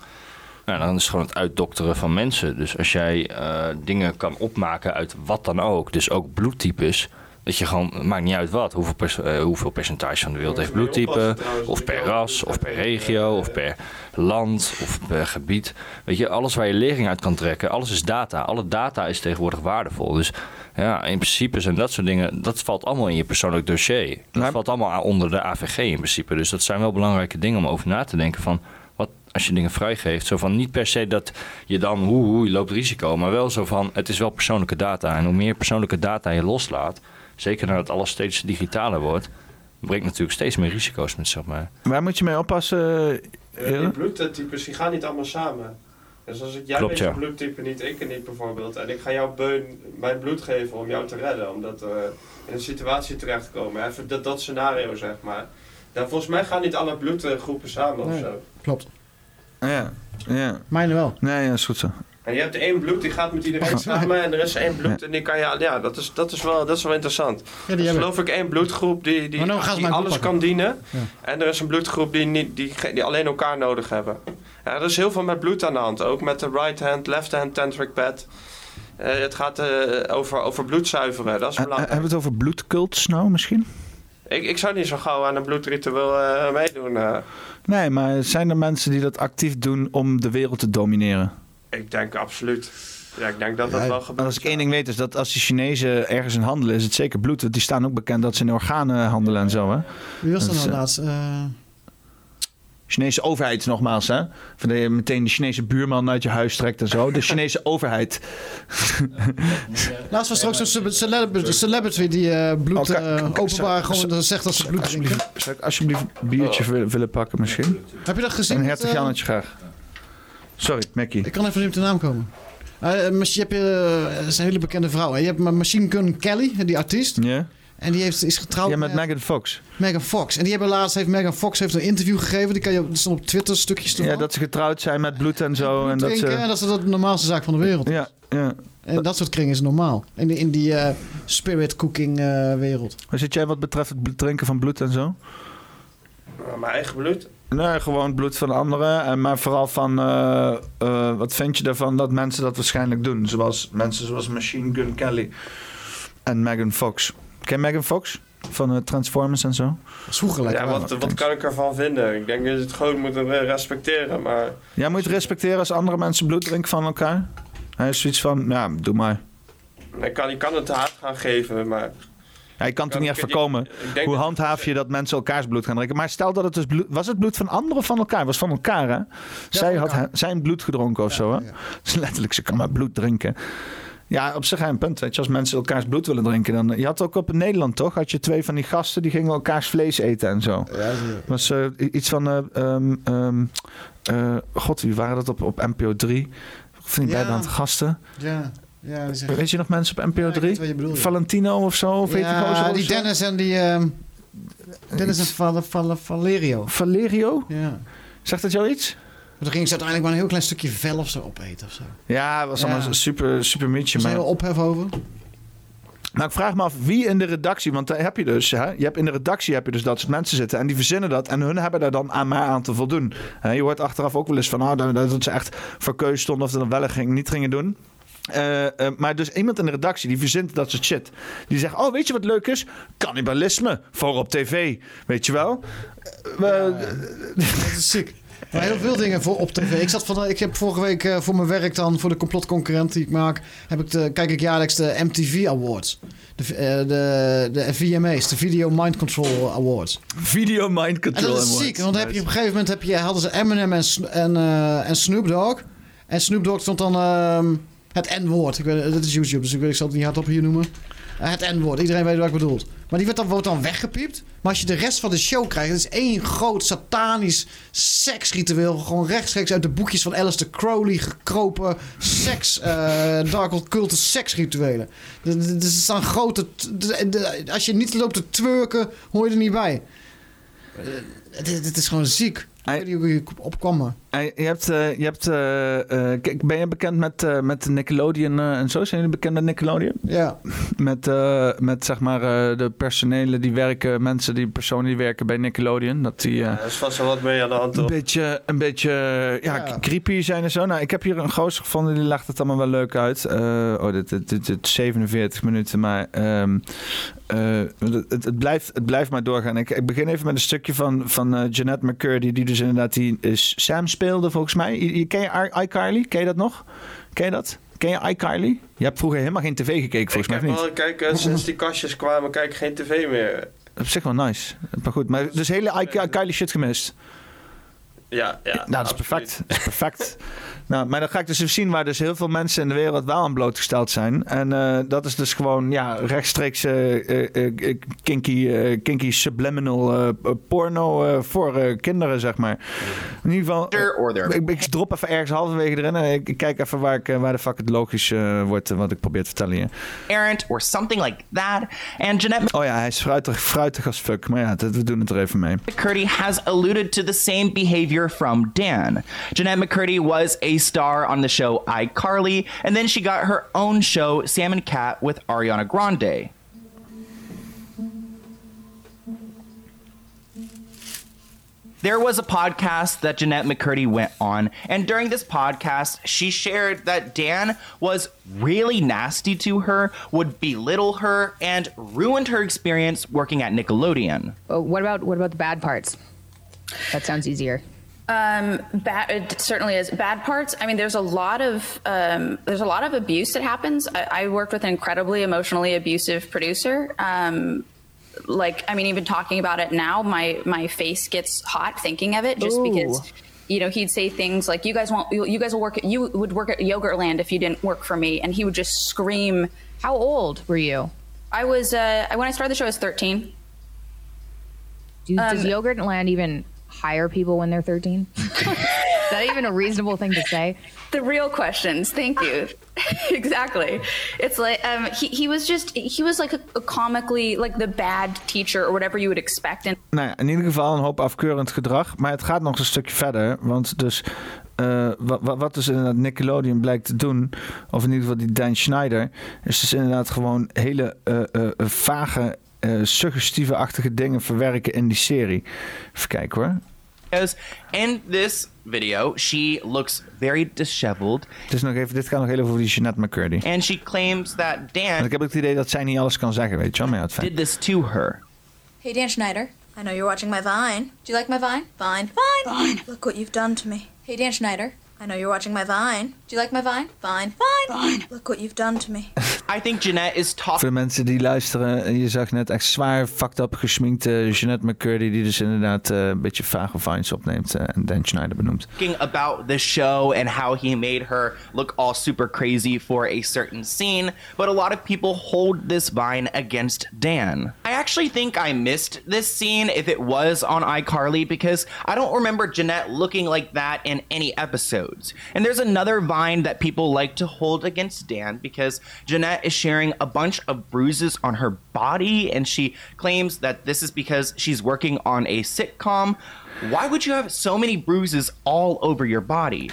Nou, dan is het gewoon het uitdokteren van mensen. Dus als jij uh, dingen kan opmaken uit wat dan ook, dus ook bloedtypes, dat je gewoon, maakt niet uit wat, hoeveel, pers uh, hoeveel percentage van de wereld heeft bloedtype, of per ras, of per regio, of per land, of per gebied. Weet je, alles waar je lering uit kan trekken, alles is data. Alle data is tegenwoordig waardevol. Dus ja, in principe zijn dat soort dingen, dat valt allemaal in je persoonlijk dossier. Dat valt allemaal onder de AVG in principe. Dus dat zijn wel belangrijke dingen om over na te denken van, wat als je dingen vrijgeeft. Zo van niet per se dat je dan, hoe, hoe je loopt risico, maar wel zo van, het is wel persoonlijke data. En hoe meer persoonlijke data je loslaat, zeker nadat alles steeds digitaler wordt, brengt natuurlijk steeds meer risico's met zeg maar. Waar moet je mee oppassen? Uh, die bloedtypes die gaan niet allemaal samen. Dus als ik jij Klopt, weet je ja. bloedtype niet, ik niet bijvoorbeeld, en ik ga jouw beun mijn bloed geven om jou te redden, omdat we in een situatie terechtkomen, even dat, dat scenario zeg maar. Dan volgens mij gaan niet alle bloedgroepen samen Nee. of zo. Klopt. Ja, ja. Mijne wel. Nee, ja, is goed zo. En je hebt één bloed die gaat met iedereen samen en er is één bloed en die kan je, ja, dat is, dat is, wel, dat is wel interessant. die dus hebben- geloof ik één bloedgroep die, die, nou die alles kan dienen. Ja. En er is een bloedgroep die, niet, die, die alleen elkaar nodig hebben. Ja, er is heel veel met bloed aan de hand. Ook met de right hand, left hand tantric pad. Eh, het gaat eh, over, over bloed zuiveren. Dat is Eh, belangrijk. hebben we het over bloedcults nou misschien? Ik, ik zou niet zo gauw aan een bloedritueel eh, meedoen. Nee, maar zijn er mensen die dat actief doen om de wereld te domineren? Ik denk absoluut. Ja, ik denk dat dat wel gebeurt. Als ik één ding weet is dat als die Chinezen ergens in handelen, is het zeker bloed. Want die staan ook bekend dat ze in organen handelen en zo. Hè? Wie was dat nou eh, laatst? Eh, Chinese overheid nogmaals, hè? Van dat je meteen de Chinese buurman uit je huis trekt en zo. De Chinese overheid. laatst was er ook zo'n cele- celebrity, celebrity die eh, bloed Oh, eh, ka- openbaar zou- gewoon zegt dat ze bloed drinken. Zou ik alsjeblieft een biertje willen, willen pakken misschien? Heb je dat gezien? Een hertog eh, Jannetje graag. Sorry, Mackie. Ik kan even niet op de naam komen. Eh, eh, je hebt, eh, is een hele bekende vrouw. Hè? Je hebt Ma- Machine Gun Kelly, die artiest. Ja? En die heeft, is getrouwd Ja, met Megan Fox. Megan Fox. En die hebben laatst, heeft Megan Fox heeft een interview gegeven. Die kan je, die stond op Twitter stukjes te Ja, dat ze getrouwd zijn met bloed en zo. en dat drinken. ze... En dat is de normaalste zaak van de wereld. Ja, ja. En dat soort kringen is normaal. In, die- in die eh, spirit cooking eh, wereld. Hoe zit jij wat betreft het drinken van bloed en zo? Mijn eigen bloed. Nee, gewoon bloed van anderen. En maar vooral van, eh, eh, wat vind je ervan dat mensen dat waarschijnlijk doen? Zoals mensen zoals Machine Gun Kelly en Megan Fox. Ken je Megan Fox? Van eh, Transformers en zo? Vroeger lekker. Ja, wat, wat kan ik ervan vinden? Ik denk dat je het gewoon moet eh, respecteren, maar... Jij moet het respecteren als andere mensen bloed drinken van elkaar. Hij is zoiets van, ja, doe maar. Ik kan, je kan het haat gaan geven, maar... Ja, je kan het niet echt ik- ik- voorkomen. ik Hoe handhaaf je dat mensen elkaars bloed gaan drinken? Maar stel dat het dus bloed... Was het bloed van anderen of van elkaar? Was van elkaar, hè? Zij had zijn bloed gedronken of zo, hè? Dus letterlijk, ze kan maar bloed drinken. Ja, op zich een punt. Weet je, als mensen elkaars bloed willen drinken, dan... Je had ook op in Nederland, toch? Had je twee van die gasten, die gingen elkaars vlees eten en zo. Ja, was eh, iets van... eh, ehm, ehm, eh, God, wie waren dat op, op NPO 3? Van die Ja. beide gasten. Ja, ja die zeggen- Weet je nog mensen op NPO ik 3? weet wat je bedoelt, ja. Valentino of zo? Of ja, die zo? Dennis en die... ehm, Dennis en Val- Val- Valerio. Valerio? Ja. Zegt dat jou iets? Dan ging ze uiteindelijk maar een heel klein stukje vel of zo opeten of zo. Ja, was allemaal Ja. super, super mietje. Er Maar... een hele ophef over. Nou, ik vraag me af wie in de redactie, want daar heb je dus, hè, je hebt in de redactie heb je dus dat soort mensen zitten en die verzinnen dat en hun hebben daar dan aan maar aan te voldoen. Je hoort achteraf ook wel eens van, nou, dat, dat ze echt voor keuze stonden of ze dat wel ging, niet gingen doen. Eh, eh, maar dus iemand in de redactie die verzint dat soort shit. Die zegt: Oh, weet je wat leuk is? Cannibalisme. Voor op tv. Weet je wel? Eh, Dat is ziek. Maar heel veel dingen voor op tv. Ik, zat van, ik heb vorige week voor mijn werk dan, voor de complotconcurrent die ik maak, heb ik de, kijk ik jaarlijks de MTV Awards. De, de, de VMA's, de Video Mind Control Awards. Video Mind Control. dat is Awards. ziek, want heb je op een gegeven moment heb je, hadden ze Eminem en, en, en Snoop Dogg. En Snoop Dogg stond dan ehm, het N-woord. Weet, dat is YouTube, dus ik, weet, ik zal het niet hardop hier noemen. Eh, het N-woord, iedereen weet wat ik bedoel. Maar die wordt dan, dan weggepiept. Maar als je de rest van de show krijgt, het is één groot satanisch seksritueel. Gewoon rechtstreeks uit de boekjes van Alistair Crowley gekropen seks, eh dark occulte seksrituelen. Er er- er staan grote... de- de- Als je niet loopt te twerken, hoor je er niet bij. Eh, dit is gewoon ziek. Ik weet niet hoe je opkwam. Je hebt, eh, je hebt eh, eh, kijk, ben je bekend met, eh, met Nickelodeon eh, en zo? Zijn jullie bekend met Nickelodeon? Ja. Met, eh, met zeg maar eh, de personelen die werken, mensen die personen die werken bij Nickelodeon. Dat die eh, Er is vast wel wat mee aan de hand, een toch? beetje, een beetje ja, creepy zijn en zo. Nou, ik heb hier een gozer gevonden, die legt het allemaal wel leuk uit. Eh, oh, dit, dit, dit, dit 47 minuten, maar ehm, eh, het, het, blijft, het blijft maar doorgaan. Ik, ik begin even met een stukje van, van eh, Jeanette McCurdy, die dus inderdaad die eh, Sam speelde volgens mij. Je, je- ken je iCarly? Ken je dat nog? Ken je dat? Ken je iCarly? Je hebt vroeger helemaal geen tv gekeken volgens mij, Ik heb al, kijk, eh, sinds die kastjes kwamen, kijk geen tv meer. Op zich wel nice. Maar goed, maar dus hele iCarly shit gemist. Ja, ja. Nou, dat is perfect. Dat is perfect. nou, maar dan ga ik dus even zien waar dus heel veel mensen in de wereld wel aan blootgesteld zijn. En eh, dat is dus gewoon ja, rechtstreeks eh, eh, kinky, kinky subliminal porno voor kinderen, zeg maar. In ieder geval, ik, ik drop even ergens halverwege erin en ik, ik kijk even waar, ik, waar de fuck het logisch wordt wat ik probeer te vertellen hier. parent or something like that. And Jeanette Oh ja, hij is fruitig, fruitig als fuck. Maar ja, dat, we doen het er even mee. McCurdy has alluded to the same behavior from Dan. Jeanette McCurdy was a star on the show iCarly, and then she got her own show, Sam and Cat, with Ariana Grande. There was a podcast that Jeanette McCurdy went on, and during this podcast, she shared that Dan was really nasty to her, would belittle her, and ruined her experience working at Nickelodeon. Oh, what about what about the bad parts? That sounds easier. Um, bad, it certainly is. Bad parts. I mean, there's a lot of um, there's a lot of abuse that happens. I, I worked with an incredibly emotionally abusive producer. Um, like, I mean, even talking about it now, my my face gets hot thinking of it, just Ooh. because. You know, he'd say things like, "You guys won't. You, guys will work. At, you would work at Yogurtland if you didn't work for me." And he would just scream. How old were you? I was uh, when I started the show. I was 13. Do, does Um, Yogurtland even hire people when they're 13? Is that even a reasonable thing to say? The real questions. Thank you. exactly. It's like um, he he was just he was like a, a comically like the bad teacher or whatever you would expect. And Nou ja, in ieder geval een hoop afkeurend gedrag. Maar het gaat nog een stukje verder. Want dus eh, wat, wat, wat dus inderdaad Nickelodeon blijkt te doen... of in ieder geval die Dan Schneider... is dus inderdaad gewoon hele eh, eh, vage, eh, suggestieve-achtige dingen verwerken in die serie. Even kijken hoor. In this video, she looks very disheveled. Het is nog even, dit gaat nog heel even over die Jeanette McCurdy. And she claims that Dan Want ik heb het idee dat zij niet alles kan zeggen, weet je wel. Maar ja, het feit. did this to her. Hey, Dan Schneider. I know you're watching my Vine. Do you like my Vine? Vine. Fine. Fine. Look what you've done to me. Hey, Dan Schneider. I know you're watching my Vine. Do you like my Vine? Fine. Fine. Fine. Look what you've done to me. I think Jeanette is talking. Voor de mensen die luisteren, eh, je zag net echt zwaar fucked up geschminkte Jeanette McCurdy... die dus inderdaad eh, een beetje vage vines opneemt eh, en Dan Schneider benoemt. Talking about the show and how he made her look all super crazy for a certain scene, but a lot of people hold this vine against Dan. I actually think I missed this scene if it was on iCarly because I don't remember Jeanette looking like that in any episodes. And there's another vine that people like to hold against Dan because Jeanette is sharing a bunch of bruises on her body and she claims that this is because she's working on a sitcom. Why would you have so many bruises all over your body?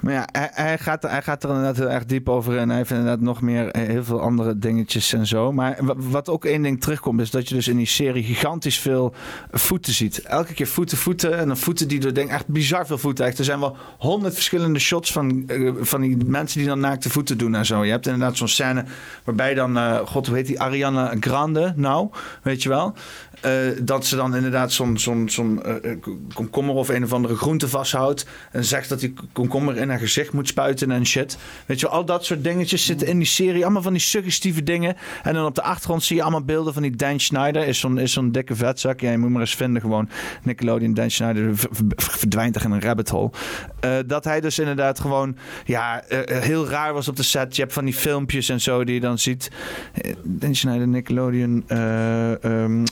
Maar ja, hij, gaat, hij gaat er inderdaad heel erg diep over en hij heeft inderdaad nog meer eh, heel veel andere dingetjes en zo. Maar wa- wat ook één ding terugkomt, is dat je dus in die serie gigantisch veel voeten ziet. Elke keer voeten, voeten en dan voeten die er denk echt bizar veel voeten. Er zijn wel honderd verschillende shots van, eh, van die mensen die dan naakte voeten doen en zo. Je hebt inderdaad zo'n scène waarbij dan, eh, god hoe heet die, Ariana Grande nou, weet je wel. Eh, dat ze dan inderdaad zo'n zo'n eh, eh, komkommer of een of andere groente vasthoudt. En zegt dat die komkommer in haar gezicht moet spuiten en shit. Weet je al dat soort dingetjes zitten in die serie. Allemaal van die suggestieve dingen. En dan op de achtergrond zie je allemaal beelden van die Dan Schneider. Is zo'n zo'n dikke vetzak. Ja, je moet maar eens vinden gewoon. Nickelodeon, Dan Schneider verdwijnt echt in een rabbit hole. Dat hij dus inderdaad gewoon ja, heel raar was op de set. Je hebt van die filmpjes en zo die je dan ziet. Dan Schneider, Nickelodeon,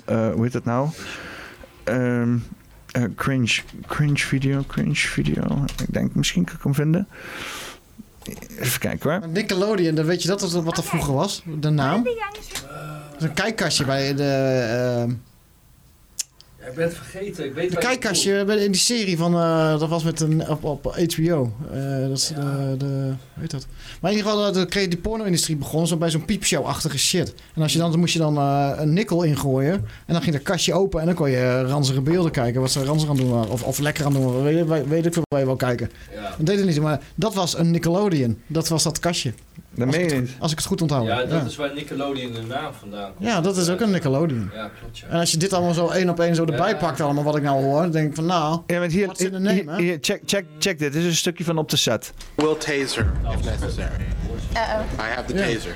eh, hoe heet dat nou? Ehm, eh, cringe, cringe video, cringe video. Ik denk, misschien kan ik hem vinden. Even kijken hoor. Nickelodeon, dan weet je dat wat er vroeger was? De naam? Dat is een kijkkastje bij de... ehm, Ik ben het vergeten. Ik weet de kijkkastje in die serie van... eh, dat was met een, op, op HBO. Eh, dat is de, de... Hoe heet dat? Maar in ieder geval, de, kreeg die porno-industrie begon zo bij zo'n piepshow-achtige shit. En als je dan, dan moest je dan eh, een nikkel ingooien. En dan ging dat kastje open en dan kon je eh, ranzige beelden kijken. Wat ze ranzig aan doen waren. Of, of lekker aan doen waren. Weet, weet, weet ik veel waar je wil kijken. Ja. Dat deed het niet, maar dat was een Nickelodeon. Dat was dat kastje. Dat als, meen ik je het, niet. als ik het goed onthoud. Ja, dat ja. is waar Nickelodeon de naam vandaan komt. Ja, dat is ook een Nickelodeon. Ja, klopt ja. En als je dit allemaal zo één op één zo erbij pakt, allemaal wat ik nou hoor, dan denk ik van nou, Ja, maar hier, name, hier, hè? hier, check, check, check dit. Dit is een stukje van op de set. Will taser if necessary. Uh-oh. I have the Yeah. taser.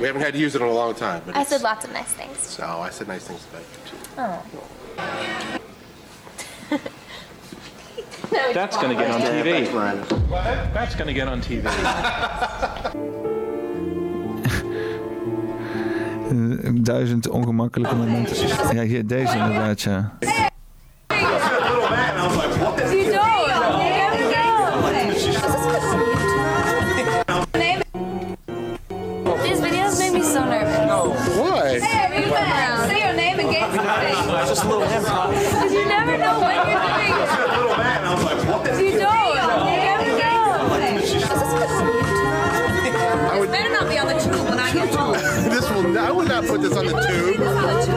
We haven't had to use it in a long time, but I said lots of nice things. no, I said nice things about you too. Oh. That's going to get on TV. That's going to get on TV. Duizend ongemakkelijke momenten. Ja, hier, deze inderdaad, ja. Say your name and get something. Just a little Because you never know when you're not put this on the tube.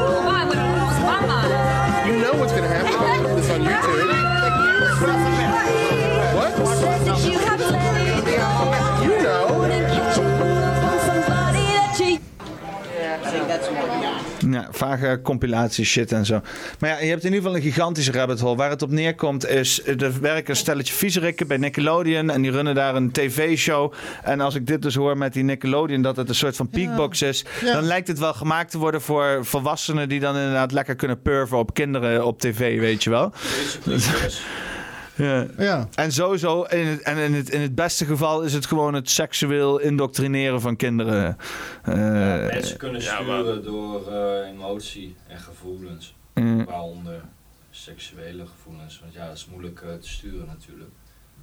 Ja, vage compilatie shit en zo. Maar ja, je hebt in ieder geval een gigantische rabbit hole. Waar het op neerkomt is, er werken een stelletje viezerikken bij Nickelodeon. En die runnen daar een tv-show. En als ik dit dus hoor met die Nickelodeon, dat het een soort van peakbox is. Ja. Dan lijkt het wel gemaakt te worden voor volwassenen die dan inderdaad lekker kunnen purven op kinderen op tv, weet je wel. Ja. Ja. En sowieso, in het, en in het, in het beste geval is het gewoon het seksueel indoctrineren van kinderen. Eh, Mensen kunnen sturen door eh, emotie en gevoelens. Mm. Waaronder seksuele gevoelens. Want ja, dat is moeilijk eh, te sturen natuurlijk.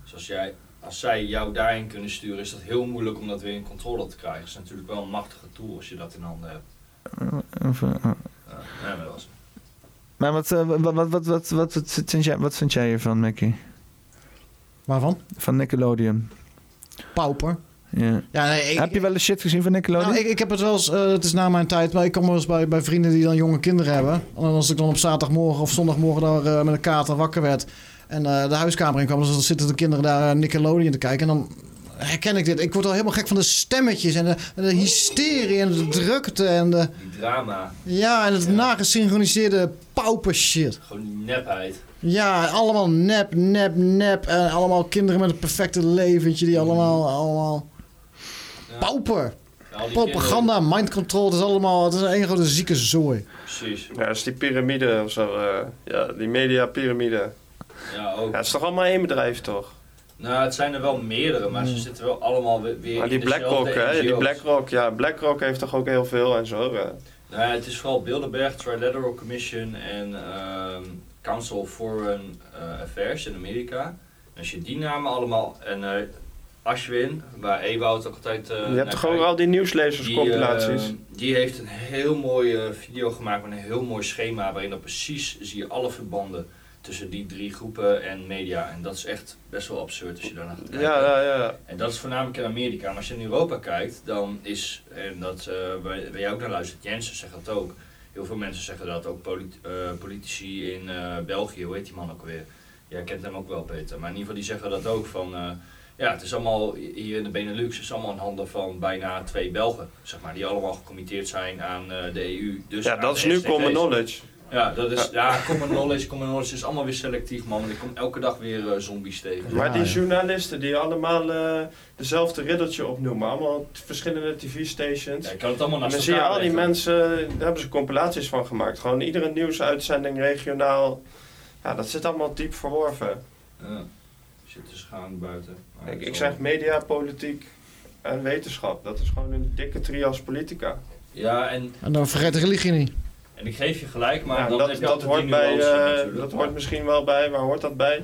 Dus als, jij, als zij jou daarin kunnen sturen, is dat heel moeilijk om dat weer in controle te krijgen. Het is natuurlijk wel een machtige tool als je dat in handen hebt. Even. Ja, nee, maar dat was Maar wat, eh, wat, wat, wat, wat, wat, wat, vind jij, wat vind jij ervan, Mickey? Waarvan? Van Nickelodeon. Pauper. Ja. Ja, nee, ik- Heb je wel eens shit gezien van Nickelodeon? Nou, ik, ik heb het wel eens, eh, het is na mijn tijd, maar ik kom wel eens bij, bij vrienden die dan jonge kinderen hebben. En dan als ik dan op zaterdagmorgen of zondagmorgen daar eh, met een kater wakker werd en de huiskamer in kwam, dus dan zitten de kinderen daar Nickelodeon te kijken. En dan herken ik dit. Ik word al helemaal gek van de stemmetjes en de, en de hysterie en de drukte en de... drama, Ja, en het nagesynchroniseerde pauper shit. gewoon die nepheid. Ja, allemaal nep, nep, nep. En allemaal kinderen met een perfecte leventje die allemaal... allemaal pauper. Propaganda, mind control, het is allemaal... Het is een grote zieke zooi. Precies. Ja, dat is die piramide of zo. eh, ja, die media-piramide. Ja, ook. Ja, het is toch allemaal één bedrijf, toch? Nou, het zijn er wel meerdere, maar ze zitten wel allemaal weer, Maar die in BlackRock, hè? Die. BlackRock, ja, BlackRock heeft toch ook heel veel en zo. eh. Nou, het is vooral Bilderberg, Trilateral Commission en ehm, Council of Foreign eh, Affairs in Amerika. Als je die namen allemaal en eh Ashwin, waar Ewout ook altijd. eh, Je naar hebt toch ook al die nieuwslezerscompilaties? Die, eh, die heeft een heel mooie video gemaakt met een heel mooi schema waarin dan precies zie je alle verbanden tussen die drie groepen en media. En dat is echt best wel absurd als je daarnaar gaat kijken. Ja, ja, ja. En dat is voornamelijk in Amerika. Maar als je in Europa kijkt, dan is, en dat, eh waar, waar jij ook naar luistert, Jensen zegt dat ook. Heel veel mensen zeggen dat, ook eh, politici in eh, België, hoe heet die man ook alweer? Jij kent hem ook wel, Peter. Maar in ieder geval, die zeggen dat ook van... ja, het is allemaal hier in de Benelux, het is allemaal in handen van bijna twee Belgen, zeg maar, die allemaal gecommitteerd zijn aan de EU. Dus Ja, dat is nu common knowledge. Ja, dat is, ja, common knowledge, common knowledge is allemaal weer selectief, man. Want ik kom elke dag weer eh, zombies tegen. Maar die journalisten die allemaal eh, dezelfde riddeltje opnoemen, allemaal verschillende tv-stations. Ja, je kan het allemaal en naast dan zie je al die mensen, daar hebben ze compilaties van gemaakt. Gewoon iedere nieuwsuitzending regionaal. Ja, dat zit allemaal diep verworven. Ja, zit te schaam buiten. Maar Ik, ik zeg media, politiek en wetenschap. Dat is gewoon een dikke trias politica. Ja, en, En dan vergeet de religie niet. En ik geef je gelijk, maar Ja, dan dat hoort bij, eh, natuurlijk. dat hoort misschien wel bij. Waar hoort dat bij?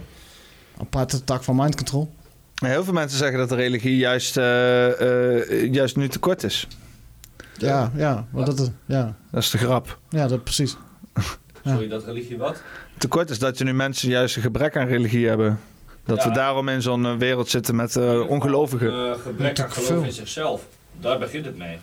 Aparte tak van mind control. Heel veel mensen zeggen dat de religie juist, eh, eh, juist nu tekort is. Ja, ja, maar dat, ja. Dat is de grap. ja, dat precies. Sorry, dat religie wat? Tekort is dat je nu mensen juist een gebrek aan religie hebben. Dat Ja. we daarom in zo'n wereld zitten met eh, ongelovigen. Gebrek aan geloof in zichzelf. Daar begint het mee.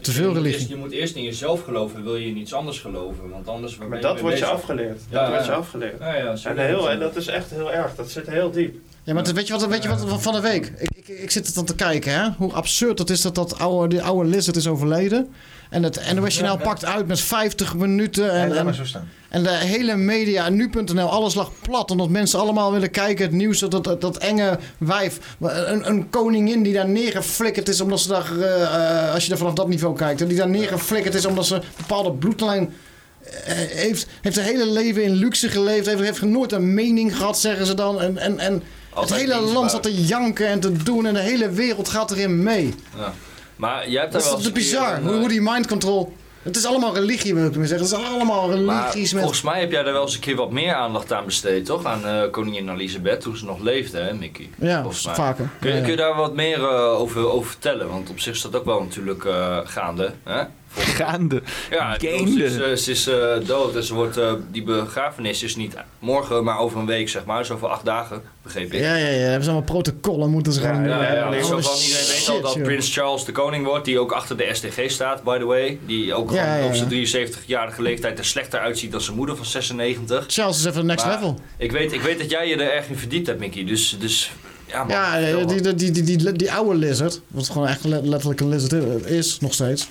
Te Je veel moet religie. eerst- je moet eerst in jezelf geloven, wil je in iets anders geloven. Want anders Maar dat wordt je afgeleerd. Ja, dat wordt je afgeleerd. Ja, ja, en, heel, en dat is echt heel erg. Dat zit heel diep. Ja, maar weet je wat, weet je wat van de week? Ik, ik, ik zit het dan te kijken, hè? Hoe absurd het is dat dat oude, die oude Lizard is overleden. En het NOS pakt uit met 50 minuten. En, en, zo staan. en de hele media, nu.nl, alles lag plat. Omdat mensen allemaal willen kijken. Het nieuws, dat, dat, dat enge wijf. Een, een koningin die daar neergeflikkerd is. Omdat ze daar, eh, eh, als je er vanaf dat niveau kijkt. Die daar neergeflikkerd is omdat ze een bepaalde bloedlijn eh, heeft, heeft haar hele leven in luxe geleefd. Heeft, heeft nooit een mening gehad, zeggen ze dan. En, en, en het hele land zat te janken en te doen. En de hele wereld gaat erin mee. Ja. Maar jij hebt daar Dat wel is bizar. een, Hoe, eh, hoe die mind control... Het is allemaal religie, wil ik maar zeggen. Het is allemaal religies met... volgens mij heb jij daar wel eens een keer wat meer aandacht aan besteed, toch? Aan eh, koningin Elisabeth, toen ze nog leefde, hè, Mickey? Ja, vaker. Kun je, Ja, ja. kun je daar wat meer eh, over, over vertellen? Want op zich is dat ook wel natuurlijk gaande. Hè? Gaande. Ja, bedoel, Gaande. ze is, eh, ze is eh, dood en ze wordt, eh, die begrafenis is niet morgen, maar over een week, zeg maar. Dus over acht dagen, begreep ik. Ja, ja, ja. Hebben ze allemaal protocollen moeten ze gaan doen. Ja, ja, ja. Allemaal Zo van, iedereen weet al dat joh. Prins Charles de koning wordt, die ook achter de SDG staat, by the way. Die ook Ja, gewoon ja, op zijn ja. 73-jarige leeftijd er slechter uitziet dan zijn moeder van 96. Charles is even next Maar level. Ik weet, ik weet dat jij je er erg in verdiept hebt, Mickey. Dus, dus ja, man. Ja, eh, die, die, die, die, die, die oude lizard, wat gewoon echt le- letterlijk een lizard is, nog steeds.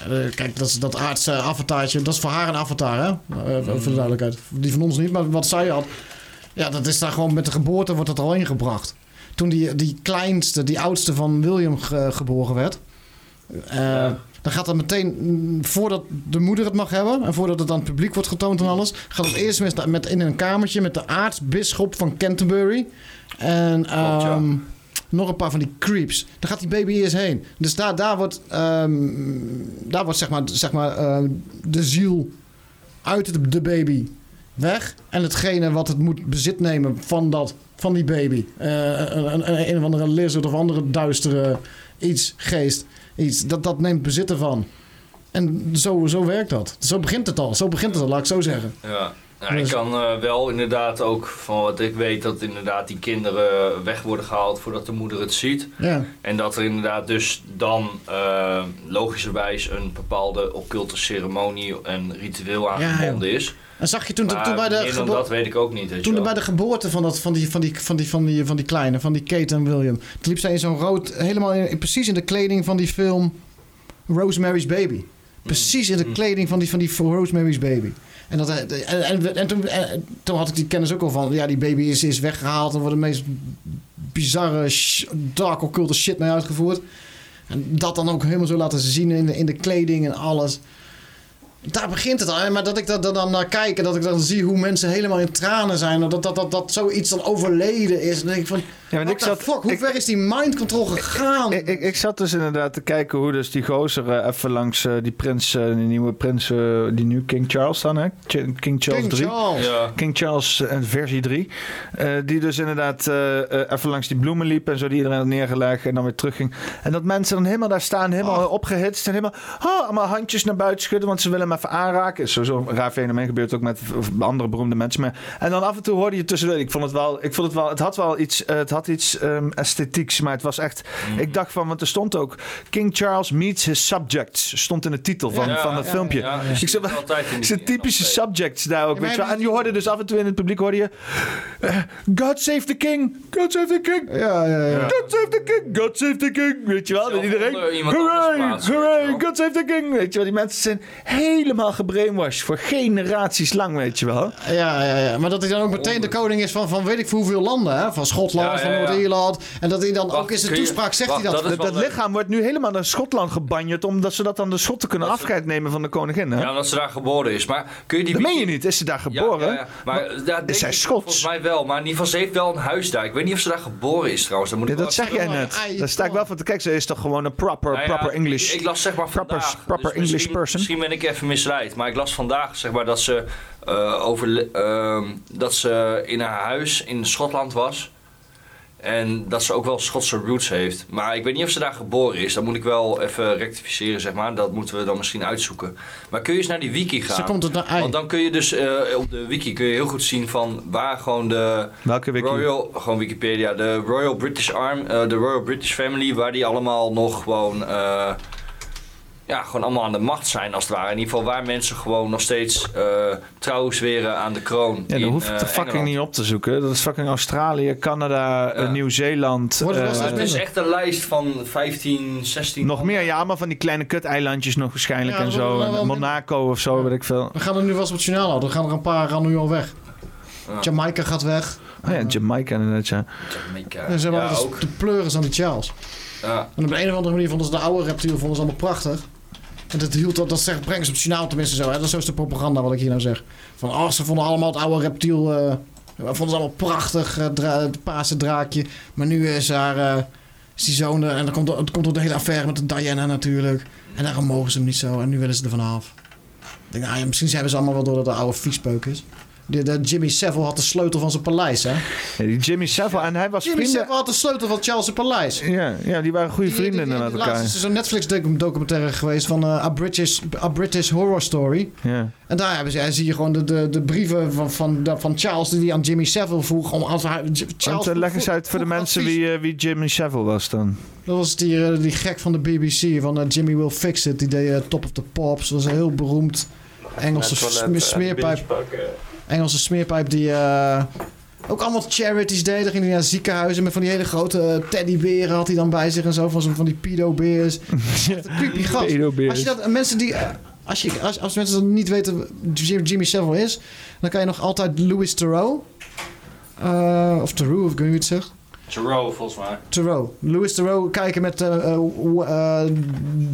Eh, kijk, dat, is- dat aardse avataartje, dat is voor haar een avatar, hè? Eh, voor de duidelijkheid. Die van ons niet, maar wat zij had, ja, dat is daar gewoon met de geboorte wordt dat al ingebracht. Toen die, die kleinste, die oudste van William ge- geboren werd, eh, dan gaat dat meteen, voordat de moeder het mag hebben en voordat het aan het publiek wordt getoond en alles, gaat het eerst met, met in een kamertje met de aartsbisschop van Canterbury. En ehm, nog een paar van die creeps. Daar gaat die baby eerst heen. Dus daar, daar wordt, ehm, daar wordt zeg maar, zeg maar ehm, de ziel uit de, baby weg. En hetgene wat het moet bezit nemen van, dat, van die baby. Eh, een, een, een of andere lizard of andere duistere iets, geest. Iets, dat, dat neemt bezit ervan. En zo, zo werkt dat. Zo begint het al. Zo begint het al, laat ik zo zeggen. Ja. Nou, ik Dus- kan eh, wel inderdaad ook van wat ik weet dat inderdaad die kinderen weg worden gehaald voordat de moeder het ziet. Ja. En dat er inderdaad dus dan eh, logischerwijs een bepaalde occulte ceremonie en ritueel aangebonden is. En zag je toen, Maar toen bij de dat weet ik ook niet. Toen bij de geboorte van, dat, van, die, van, die, van, die, van, die, van die kleine, van die Kate en William. Toen liep zij in zo'n rood, helemaal in, precies in de kleding van die film Rosemary's Baby. Precies in de kleding van die, van die Rosemary's Baby. En, dat, en, en, en toen, en toen had ik die kennis ook al van, ja, die baby is, is weggehaald en wordt de meest bizarre, dark occulte shit mee uitgevoerd. En dat dan ook helemaal zo laten zien in de, in de kleding en alles. Daar begint het al. Maar dat ik er dan naar kijk en dat ik dan zie hoe mensen helemaal in tranen zijn. Dat, dat, dat, dat zoiets dan overleden is. Dan denk ik van, Ja, ik the zat- fuck, hoe ver is die mind control gegaan? Ik, ik, ik zat dus inderdaad te kijken hoe dus die gozer eh, even langs eh, die prins, eh, die nieuwe prins, eh, die nu King Charles dan, hè? Ch- King Charles King 3. Charles. Ja. King Charles versie 3. Eh, die dus inderdaad even langs die bloemen liep en zo die iedereen had neergelegd en dan weer terugging. En dat mensen dan helemaal daar staan, helemaal opgehitst en helemaal, oh, allemaal handjes naar buiten schudden, want ze willen hem even aanraken. Is sowieso een raar fenomeen, gebeurt ook met andere beroemde mensen. Maar, en dan af en toe hoorde je tussendoor, ik vond het wel, ik vond het wel, het had wel iets, eh, het had iets ehm, esthetieks, maar het was echt, ik dacht van, want er stond ook King Charles meets his subjects, stond in de titel van, Ja, van het ja, filmpje. ja, ja. ik zei, Altijd in die- zijn typische subjects daar ook, weet je. En je hoorde dus af en toe in het publiek hoorde je, eh, God save the king, God save the king. Ja, ja, ja. God save the king, God save the king. Weet je wel, dat iedereen, hooray, hooray, God save the king. Weet je wel, die mensen zijn helemaal gebrainwashed voor generaties lang, weet je wel. Ja, ja, ja. Maar dat hij dan ook meteen de koning is van, van weet ik voor hoeveel landen. Hè? Van Schotland, Ja, ja, van. Noord-Ierland. En dat hij dan ook in zijn je- toespraak zegt wacht, hij dat. Dat, dat lichaam wordt nu helemaal naar Schotland gebanjerd, omdat ze dat dan de Schotten kunnen afscheid nemen van de koningin. Hè? Ja, omdat ze daar geboren is. Maar kun je die dat meen je niet, is ze daar geboren? ja, ja. Maar, daar denk is zij Schots? Volgens mij wel. Maar in ieder geval, ze heeft wel een huis daar. Ik weet niet of ze daar geboren is trouwens. Dat, moet Ja, ik wel dat zeg jij net. Daar sta ik wel van te kijken. Ze is toch gewoon een proper, Nou ja, proper English. Ik, ik las zeg maar proper, vandaag. proper dus English misschien, person. Misschien ben ik even misleid. Maar ik las vandaag zeg maar dat ze, eh, over, ehm, dat ze in haar huis in Schotland was. En dat ze ook wel Schotse roots heeft. Maar ik weet niet of ze daar geboren is. Dat moet ik wel even rectificeren, zeg maar. Dat moeten we dan misschien uitzoeken. Maar kun je eens naar die wiki gaan? Ze komt het naar ei. Want dan kun je dus eh, op de wiki kun je heel goed zien van waar gewoon de Welke wiki? Royal, gewoon Wikipedia, de Royal British Arm, eh, de Royal British Family, waar die allemaal nog gewoon, eh, ja, gewoon allemaal aan de macht zijn als het ware. In ieder geval waar mensen gewoon nog steeds eh trouw zweren aan de kroon. Ja, dat hoef ik eh, de fucking Engeland. niet op te zoeken. Dat is fucking Australië, Canada, eh, Nieuw-Zeeland. Het is echt een lijst van 15, 16. nog meer, ja, maar van die kleine kut-eilandjes nog waarschijnlijk Ja, en zo. Monaco of zo, weet ik veel. We gaan er nu wel eens op het journaal houden. Er gaan er een paar gaan nu al weg. Jamaica gaat weg. Oh ja, Jamaica inderdaad, ja. Jamaica. En ze hebben Ja, dus ook. de pleuris aan die Charles. Ja. En op een of andere manier vonden ze de oude reptiel vonden ze allemaal prachtig. En dat hield dat, dat zegt, ze op journaal tenminste zo. Hè? Dat is de propaganda wat ik hier nou zeg. Van, oh, ze vonden allemaal het oude reptiel. eh vonden ze allemaal prachtig, eh, het paarse draakje. Maar nu is haar, is die zoon er. En dan komt, het komt door de hele affaire met de Diana natuurlijk. En daarom mogen ze hem niet zo. En nu willen ze er vanaf. Ik denk, nou ja, misschien hebben ze allemaal wel door dat de oude viespeuk is. Jimmy Savile had de sleutel van zijn paleis, hè? Ja, die Jimmy Savile, en hij was Jimmy vrienden... Savile had de sleutel van Charles' paleis. Ja, ja, die waren goede vrienden inderdaad Laatst elkaar. is er zo'n Netflix docu- documentaire geweest van eh, A, British, A British Horror Story. Ja. En daar hebben ze, ja, zie je gewoon de, de, de brieven van, van, van Charles die hij aan Jimmy Savile vroeg. Om, als hij, Charles Want, eh, leg eens uit voor de mensen wie, eh, wie Jimmy Savile was dan. Dat was die, die gek van de BBC, van Jimmy Will Fix It. Die deed Top of the Pops. Dat was een heel beroemd Engelse smeerpijp. Engelse smeerpijp die eh, ook allemaal charities deed. Dan ging hij naar ziekenhuizen met van die hele grote eh, teddyberen had hij dan bij zich en zo. Van, zo, van die pedo-beers. Creepy gast. Als je dat, mensen die... eh, Als, je, als, als mensen dat niet weten wie Jimmy Savile is, dan kan je nog altijd Louis Theroux. eh, of Theroux, of ik weet niet hoe je het zegt. Thoreau, volgens mij. Theroux. Louis Theroux kijken met eh, eh, eh,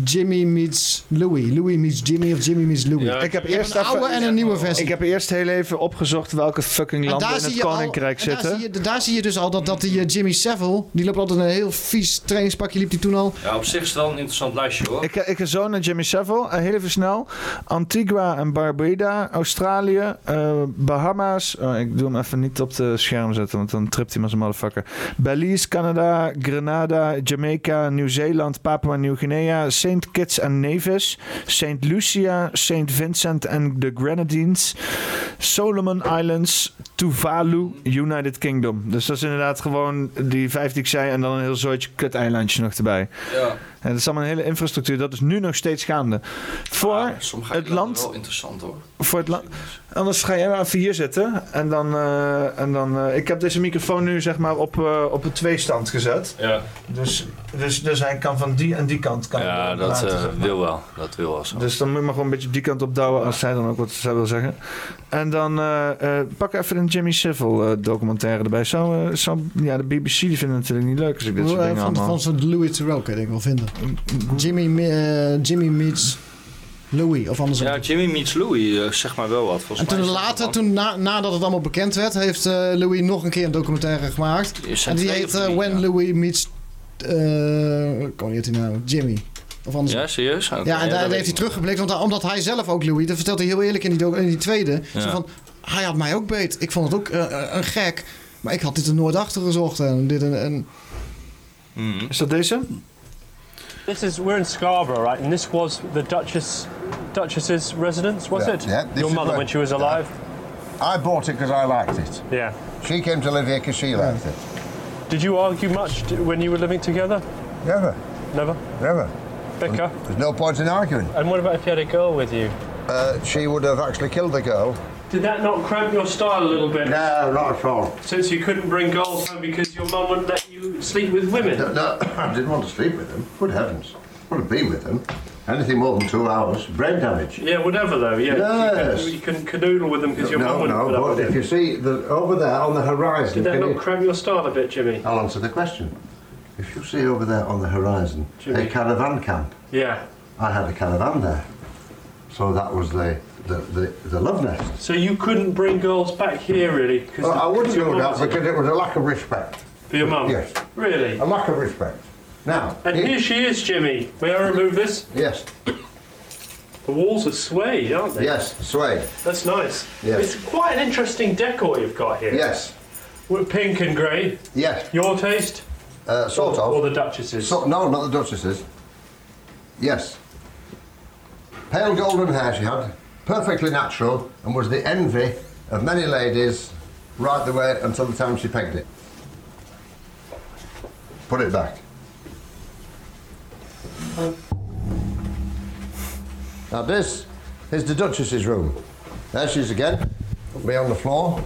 Jimmy meets Louis. Louis meets Jimmy of Jimmy meets Louis. ik heb eerst een oude en een nieuwe versie. Ik heb eerst heel even opgezocht welke fucking En landen daar in het je al- koninkrijk en daar zitten. zie, je, daar zie je dus al dat, dat die Jimmy Savile, die loopt altijd een heel vies trainingspakje, liep die toen al. Ja, op zich is het wel een interessant lijstje hoor. Ik, ik ga zo naar Jimmy Savile. Heel even snel. Antigua en Barbuda, Australië, eh, Bahama's. Oh, ik doe hem even niet op de scherm zetten, want dan tript hij maar zijn motherfucker. Belize, Canada, Grenada, Jamaica, Nieuw-Zeeland, Papua Nieuw-Guinea, St. Kitts en Nevis, St. Lucia, St. Vincent en the Grenadines, Solomon Islands, Tuvalu, United Kingdom. Dus dat is inderdaad gewoon die vijf die ik zei en dan een heel zooitje kut-eilandje nog erbij. Ja. En dat is allemaal een hele infrastructuur. Dat is nu nog steeds gaande. Voor het land... wel interessant hoor. Voor het land. Anders ga jij maar even hier zitten. En dan... eh, en dan eh, ik heb deze microfoon nu zeg maar op, eh, op een tweestand gezet. Ja, Dus, dus, dus hij kan van die en die kant... Kan ja dat laten, eh, zeg maar. wil wel. Dat wil wel zo. Dus dan moet je maar gewoon een beetje op die kant opdouwen als zij dan ook wat zij wil zeggen. En dan eh, eh, pak even een Jimmy Savile eh, documentaire erbij. Zo, zo, ja, de BBC die vinden het natuurlijk niet leuk als ik dit soort dingen van, allemaal... van zo'n Louis Theroux kan je denk ik wel vinden. Jimmy, eh, Jimmy meets Louis, of andersom. Ja, Jimmy meets Louis, eh, zeg maar wel wat. Volgens En toen mij later, toen na, nadat het allemaal bekend werd, heeft eh, Louis nog een keer een documentaire gemaakt. En die heet When Louis Meets... eh ik kan niet uit die naam. Jimmy. Of andersom. Ja, serieus? Ja, en daar heeft hij ik teruggeblikt, want, omdat hij zelf ook Louis, dat vertelt hij heel eerlijk in die, in die tweede. Ja. Zo van, hij had mij ook beet. Ik vond het ook een gek, maar ik had dit er nooit achter gezocht. En dit en, en... Mhm. Is dat deze? This is we're in Scarborough, right? And this was the Duchess Duchess's residence, was Yeah, it? yeah, Your mother where- when she was alive. I bought it because I liked it. Yeah. She came to live here because she liked it. Did you argue much when you were living together? Never. Never. Never. Bicker. There's no point in arguing. And what about if you had a girl with you? Uh, she would have actually killed the girl. Did that not cramp your style a little bit? No, not at all. Since you couldn't bring girls home because your mum wouldn't let you sleep with women. No, no, I didn't want to sleep with them. Good heavens. I want to be with them. Anything more than two hours, brain damage. Yeah, whatever though. Yeah. Yes. You, couldn't canoodle with them because your mum no, wouldn't put no, but if you see the, over there on the horizon, Did that not you- cramp your style a bit, Jimmy? I'll answer the question. If you see over there on the horizon Jimmy. a caravan camp, Yeah. I had a caravan there. So that was the, the, the, the love nest. So you couldn't bring girls back here really? Cause Well, I wouldn't do that because it was a lack of respect. For your mum? Yes. Really? A lack of respect. Now, And it- here she is, Jimmy. May I remove this? Yes. The walls are suede, aren't they? Yes, suede. That's nice. Yes. It's quite an interesting decor you've got here. Yes. With pink and grey. Yes. Your taste? Uh, sort or, of. Or the Duchess's? So, no, not the Duchess's. Yes. Pale golden hair she had, perfectly natural, and was the envy of many ladies right the way until the time she pegged it. Put it back. Now this is the Duchess's room. There she is again, me on the floor.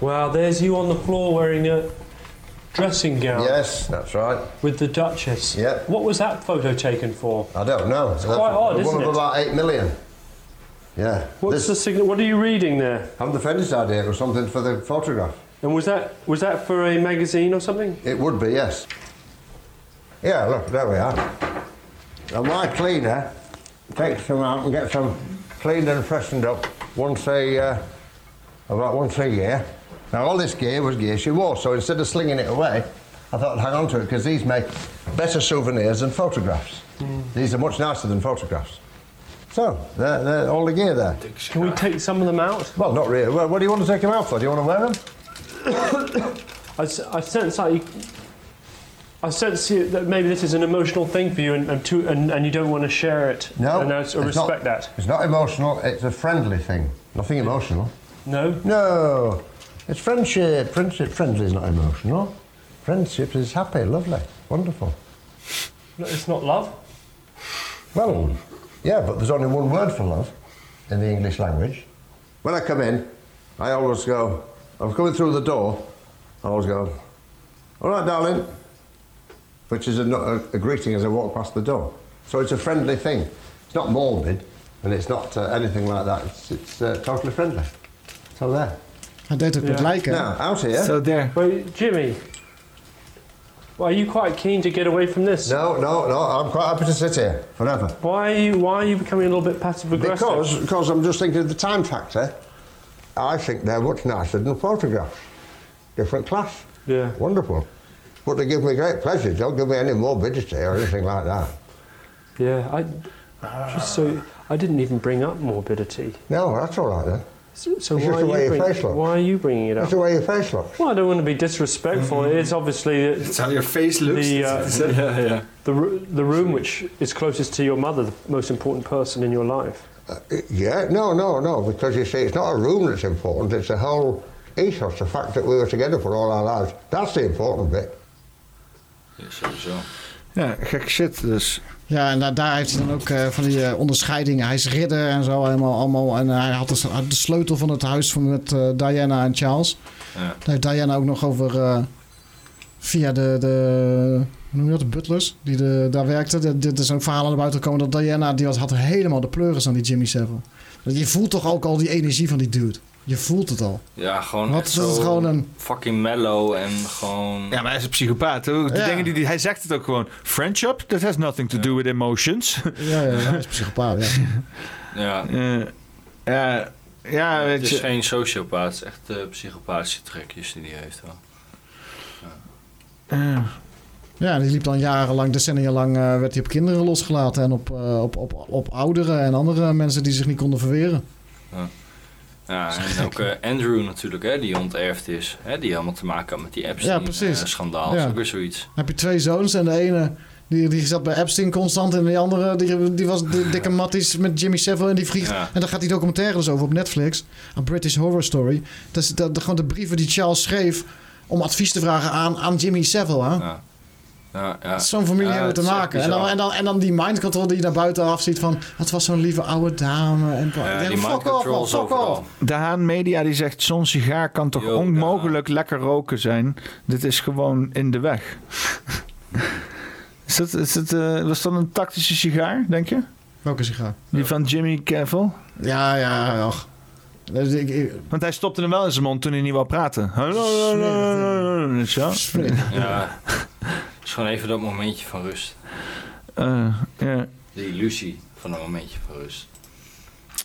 Wow, there's you on the floor wearing a dressing gown. Yes, that's right. With the Duchess. Yeah. What was that photo taken for? I don't know. It's quite odd, isn't One of about eight million. Yeah. What's the signal? What are you reading there? I'm the Fennis idea or something for the photograph. And was that was that for a magazine or something? It would be, yes. Yeah, look, there we are. Now my cleaner takes them out and gets them cleaned and freshened up once a, uh, about once a year. Now all this gear was gear she wore, so instead of slinging it away, I thought I'd hang on to it because these make better souvenirs than photographs. These are much nicer than photographs. So, they're, they're all the gear there. Can we take some of them out? Well, not really. Well, what do you want to take them out for? Do you want to wear them? I sense like you, I sense that maybe this is an emotional thing for you, and and, to, and, and you don't want to share it. No. and I respect not, that. It's not emotional, it's a friendly thing. Nothing emotional. No? No. It's friendship. Friendship. Friendly is not emotional. Friendship is happy, lovely, wonderful. It's not love. Well, yeah, but there's only one word for love in the English language. When I come in, I always go, I'm coming through the door, I always go, all right, darling, which is a, a, a greeting as I walk past the door. So it's a friendly thing. It's not morbid, and it's not uh, anything like that. It's, it's uh, totally friendly. So there. I don't met lijken. hè? Now, out here. So there. Well, Jimmy. Well, are you quite keen to get away from this? No, no, no. I'm quite happy to sit here forever. Why are you Why are you becoming a little bit passive aggressive? Because, because I'm just thinking of the time factor. I think they're much nicer than photographs. Different class. Yeah. Wonderful. But they give me great pleasure. Don't give me any morbidity or anything like that. Yeah, I. Just so I didn't even bring up morbidity. No, that's all right then. So, so why, are you way your bring- why are you bringing it up? That's the way your face looks. Well, I don't want to be disrespectful. It's obviously it's how your face looks. The, uh, Yeah, yeah. The, the room which is closest to your mother, the most important person in your life. Uh, yeah, no, no, no, because you see, it's not a room that's important, it's the whole ethos, the fact that we were together for all our lives. That's the important bit. Ja, sowieso. Ja, gek shit dus. Ja, en daar, daar heeft hij dan ook eh, van die eh, onderscheidingen. Hij is ridder en zo helemaal allemaal. En hij had de, sleutel van het huis van met eh, Diana en Charles. Ja. Daar heeft Diana ook nog over via de, de hoe noem je dat, de butlers die de, daar werkten. Dit- is ook verhalen naar buiten gekomen dat Diana die had helemaal de pleuris aan die Jimmy Savile. Je voelt toch ook al die energie van die dude. Je voelt het al. Ja, gewoon Wat is het zo gewoon een- fucking mellow en gewoon... Ja, maar hij is een psychopaat. De Ja. dingen die, die, hij zegt het ook gewoon. Friendship, that has nothing to do with emotions. Ja, ja, hij is psychopaat, ja. Ja. Eh, ja, ja, het is je. geen sociopaat, het is echt eh, psychopathische trekjes die hij heeft wel. Eh, Ja, die liep dan jarenlang, decennia lang, eh, werd hij op kinderen losgelaten. En op, eh, op, op, op ouderen en andere mensen die zich niet konden verweren. Ja, ja en ook eh, Andrew natuurlijk, hè, die onterfd is. Hè, die allemaal te maken had met die. Epstein-schandaal. Ja. is ook weer zoiets. Dan heb je twee zoons en de ene die, die zat bij Epstein constant. En die andere die, die was de dikke matties met Jimmy Savile. En die vliegt. Ja. En daar gaat die documentaire dus over op Netflix. A British Horror Story. Dat is dat, gewoon de brieven die Charles schreef om advies te vragen aan, aan Jimmy Savile. Hè? Ja. Ja, ja. Zo'n familie Ja, hebben te maken. En dan, en, dan, en dan die mind control die je naar buiten af ziet van... Het was zo'n lieve oude dame. En, Ja, Ja, die fuck mind off, control man, is fuck overal. off. De Haan Media die zegt: zo'n sigaar kan toch Yo, onmogelijk lekker roken zijn. Dit is gewoon in de weg. is dat, is dat, eh, was dat een tactische sigaar, denk je? Welke sigaar? Die van Jimmy Cavill? Ja, ja, ach. Dus ik- ik- Want hij stopte hem wel in zijn mond toen hij niet wou praten. Hallo. Ja, is gewoon even dat momentje van rust. Ja. De illusie van een momentje van rust.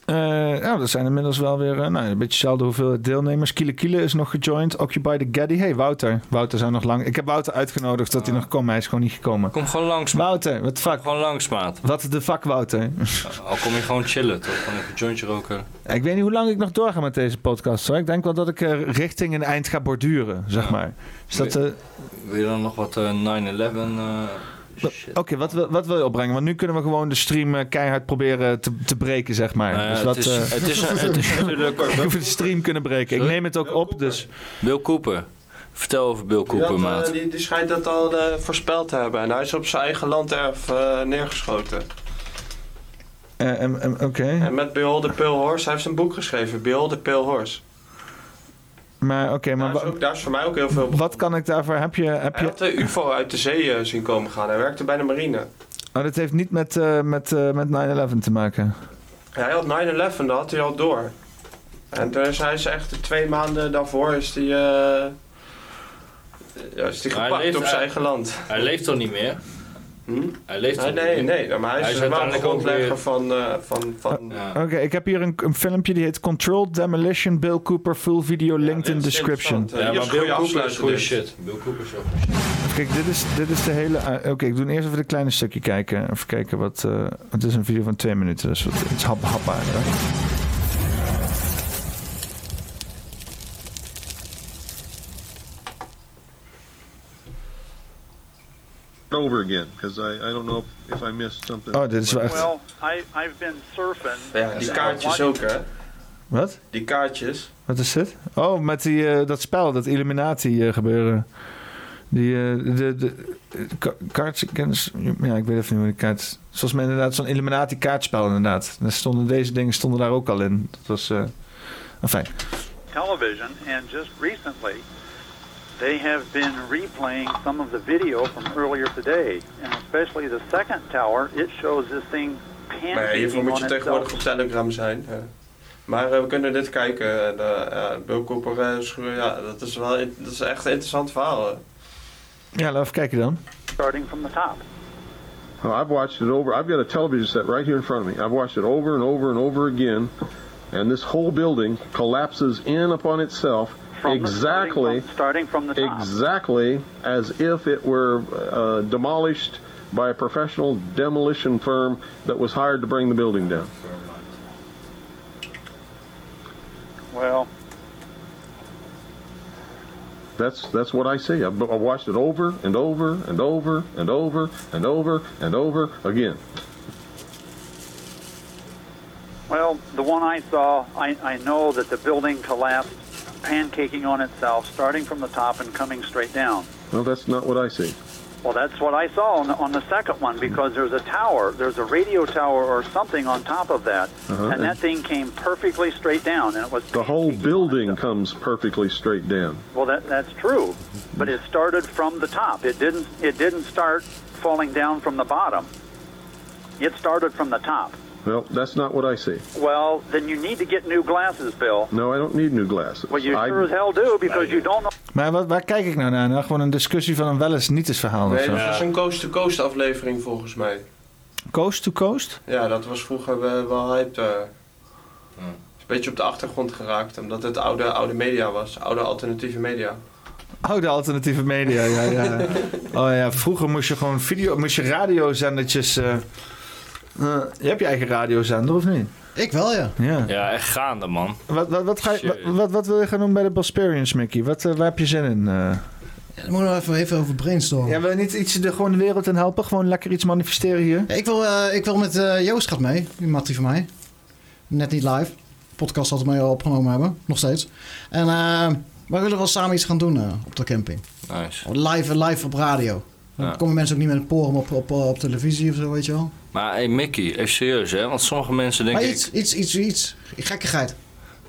Eh, nou, er zijn inmiddels wel weer eh, nou, een beetje dezelfde hoeveelheid deelnemers. Kiele Kiele is nog gejoined. Occupy the Gaddy. Hey, Wouter. Wouter zou nog lang... Ik heb Wouter uitgenodigd dat hij nog komt. maar Hij is gewoon niet gekomen. Kom gewoon langs, Wouter, wat de fuck? Gewoon langs, maat. Wat de fuck, Wouter? Al kom je gewoon chillen, toch? Gewoon even een jointje roken. ik weet niet hoe lang ik nog doorga met deze podcast. Hoor. Ik denk wel dat ik eh, richting een eind ga borduren, zeg maar. Is dat... Wil je dan nog wat eh, 9-11... Oké, wat, wil- wat wil je opbrengen? Want nu kunnen we gewoon de stream eh, keihard proberen te, te breken, zeg maar. Nou dus het is- eh, het is- het is natuurlijk- de stream kunnen breken. Ik neem het ook op, dus... Bill Cooper. Vertel over Bill Die, Cooper, had, eh, maat. die, die schijnt dat al eh, voorspeld te hebben. En hij is op zijn eigen landerf eh neergeschoten. Eh, Oké. En met Behold the Pale Horse, hij heeft een boek geschreven. Behold the Pale Horse. Maar oké, maar Daar is, ook, daar is voor mij ook heel veel... wat kan ik daarvoor... Heb je... Heb Hij je had de UFO uit de zee eh, zien komen gaan. Hij werkte bij de marine. oh, dit heeft niet met, eh, met, eh, met 9-11 te maken. Hij had 9-11, dat had hij al door. En hij is echt twee maanden daarvoor is hij, eh, ja, is hij hij gepakt leeft- op zijn hij- eigen land. Hij leeft toch niet meer? Hm? Hij leeft Nee, nee, nee, maar hij is, Hij is wel een ook grondlegger weer- van... eh, van, van Oké, ik heb hier een, een filmpje die heet Controlled Demolition Bill Cooper Full Video linked in description. Ja, maar Bill goede Cooper is goede shit. Bill Cooper is ook goede shit. Kijk, dit is, dit is de hele... ah, Oké, ik doe eerst even een kleine stukje kijken. Even kijken wat... eh het is een video van twee minuten, dus wat, het is hap, hapbaar. Over again because I, I don't know if, if I missed something. Oh, dit is wel echt... Well, I, I've been surfing. Ja, die kaartjes ook, hè? Wat? Die kaartjes. Wat is dit? Oh, met die, eh, dat spel, dat Illuminati eh, gebeuren. Die, eh, de, de, de ja, ik weet even niet hoe die kaart... Zoals mij inderdaad zo'n Illuminati kaartspel inderdaad. Daar stonden deze dingen stonden daar ook al in. Dat was, eh enfin. television, and just recently, they have been replaying some of the video from earlier today, and especially the second tower. It shows this thing Maar ja, hiervoor moet je tegenwoordig op Telegram zijn. ja. Maar eh, we kunnen dit kijken. En, eh, ja, Bill Cooper, eh, is- ja, dat is wel dat is echt een interessant verhaal. hè. Ja, laten we even kijken dan. Starting from the top. Oh, I've watched it over. I've got a television set right here in front of me. I've watched it over and over and over again, and this whole building collapses in upon itself From the- exactly, starting from the top. exactly as if it were uh, demolished by a professional demolition firm that was hired to bring the building down. Well, That's that's what I see. I've, I've watched it over and over and over and over and over and over again. well, the one I saw, I, I know that the building collapsed, pancaking on itself, starting from the top and coming straight down. Well, that's not what I see. Well, that's what I saw on the, on the second one because there's a tower, there's a radio tower or something on top of that, Uh-huh, and and- that thing came perfectly straight down, and it was The whole building comes perfectly straight down. well. That that's true, but it started from the top. It didn't it didn't start falling down from the bottom. It started from the top. Well, that's not what I see. Well, then you need to get new glasses, Bill. No, I don't need new glasses. Well, you I- sure as hell do because you don't know. Maar wat, waar kijk ik nou naar? Nou, gewoon een discussie van een wel eens niet eens verhaal of Nee, zo. dat was een coast-to-coast aflevering volgens mij. Coast to coast? Ja, dat was vroeger wel, wel hyped. eh. Is een beetje op de achtergrond geraakt, omdat het oude, oude media was. Oude alternatieve media. Oh, de alternatieve media, ja, ja. Oh ja, vroeger moest je gewoon video, moest je radiozendertjes... eh eh, je hebt je eigen radiozender, of niet? Ik wel, ja. Ja. Ja, echt gaande, man. Wat, wat, wat, ga je, wat, wat, wat wil je gaan doen bij de Bosperians, Mickey? Wat, eh, waar heb je zin in? eh? Ja, daar moeten we even, even over brainstormen. Ja, wil je niet iets de, gewoon de wereld in helpen? Gewoon lekker iets manifesteren hier? Ja, ik, wil, eh, ik wil met eh, Joost gaat mee, die mattie van mij. Net niet live. Podcast altijd mee opgenomen hebben, nog steeds. En eh wij willen wel samen iets gaan doen eh, op de camping. Nice. Live, live op radio. Dan Ja. komen mensen ook niet met een porum op, op, op televisie of zo, weet je wel. Maar hey Mickey, even serieus hè, want sommige mensen denken maar iets, iets, iets, iets. Gekkigheid.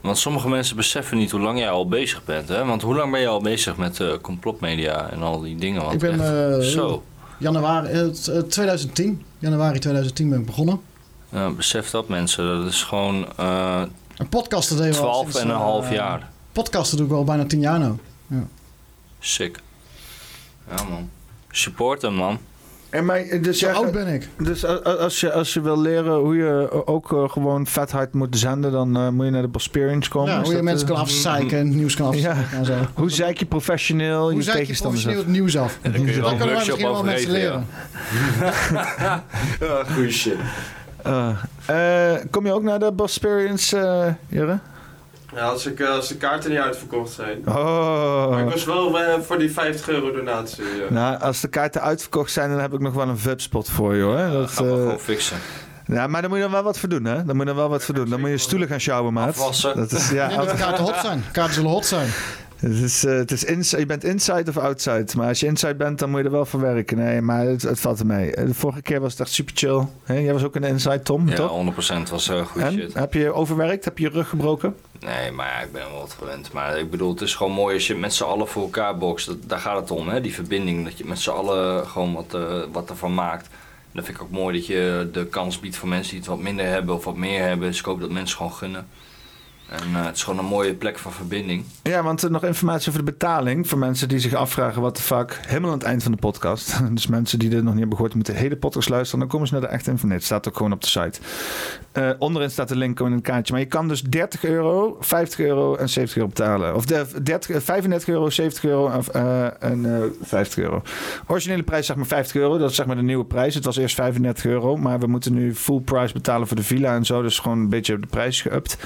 Want sommige mensen beseffen niet hoe lang jij al bezig bent. Hè? Want hoe lang ben je al bezig met eh, complotmedia en al die dingen? Want ik ben echt, eh, zo. januari, eh, t- eh, 2010. Januari 2010 ben ik begonnen. Besef dat mensen, dat is gewoon Een deed wel 12 sinds, en een half jaar. Podcasten doe ik wel bijna 10 jaar nu. Ja. Sick. Ja man. Support hem man. En maar, eh, dus Zo jij- oud ben ik. Dus a- a- als je, als je wil leren hoe je ook eh, gewoon vet hard moet zenden, dan eh, moet je naar de Bosperians komen. Ja, hoe je dat, mensen eh, kan afzeiken en het nieuws kan afzeiken en zo. Hoe zeik je professioneel Hoe je zei je professioneel het nieuws af? En dan kun je wel Dan een kunnen wij workshop misschien wel mensen leren. ja. Goeie shit. Eh, eh, kom je ook naar de Bosperians, eh Jure? Ja, als, ik, eh, als de kaarten niet uitverkocht zijn. Oh. Maar ik was wel eh, voor die 50 euro donatie. Nou, als de kaarten uitverkocht zijn, dan heb ik nog wel een VIP-spot voor je, hoor. Dat, Gaan we eh, gewoon fixen. ja, maar dan moet je er wel wat voor doen, hè? Dan moet je er wel wat voor doen. Dan moet je stoelen gaan sjouwen, maat. Afwassen. Dat is, ja, Nee, dat de kaarten hot zijn. Kaarten zullen hot zijn. Het is, eh, het is ins- je bent inside of outside. Maar als je inside bent, dan moet je er wel voor werken. Nee, maar het, het valt er mee. Eh, De vorige keer was het echt super chill. Hè, Jij was ook een inside, Tom, Ja, toch? 100% was uh, goed En? shit. Heb je overwerkt? Heb je je rug gebroken? Nee, maar ja, ik ben wel wat gewend. Maar ik bedoel, het is gewoon mooi als je met z'n allen voor elkaar bokst. Dat, daar gaat het om, hè? die verbinding. Dat je met z'n allen gewoon wat, eh, wat ervan maakt. En dat vind ik ook mooi dat je de kans biedt voor mensen die het wat minder hebben of wat meer hebben. Dus ik hoop dat mensen gewoon gunnen. En eh, het is gewoon een mooie plek van verbinding. Ja, want eh, nog informatie over de betaling. Voor mensen die zich afvragen wat de fuck. Helemaal aan het eind van de podcast. Dus mensen die dit nog niet hebben gehoord, moeten de hele podcast luisteren. Dan komen ze naar de echte. Nee, het staat ook gewoon op de site. Eh, onderin staat de link in een kaartje. Maar je kan dus 30 euro, 50 euro en 70 euro betalen. Of de, 30, eh, 35 euro, 70 euro of, en eh 50 euro. Originele prijs zeg maar 50 euro. Dat is zeg maar de nieuwe prijs. Het was eerst 35 euro. Maar we moeten nu full price betalen voor de villa en zo. Dus gewoon een beetje de prijs geüpt.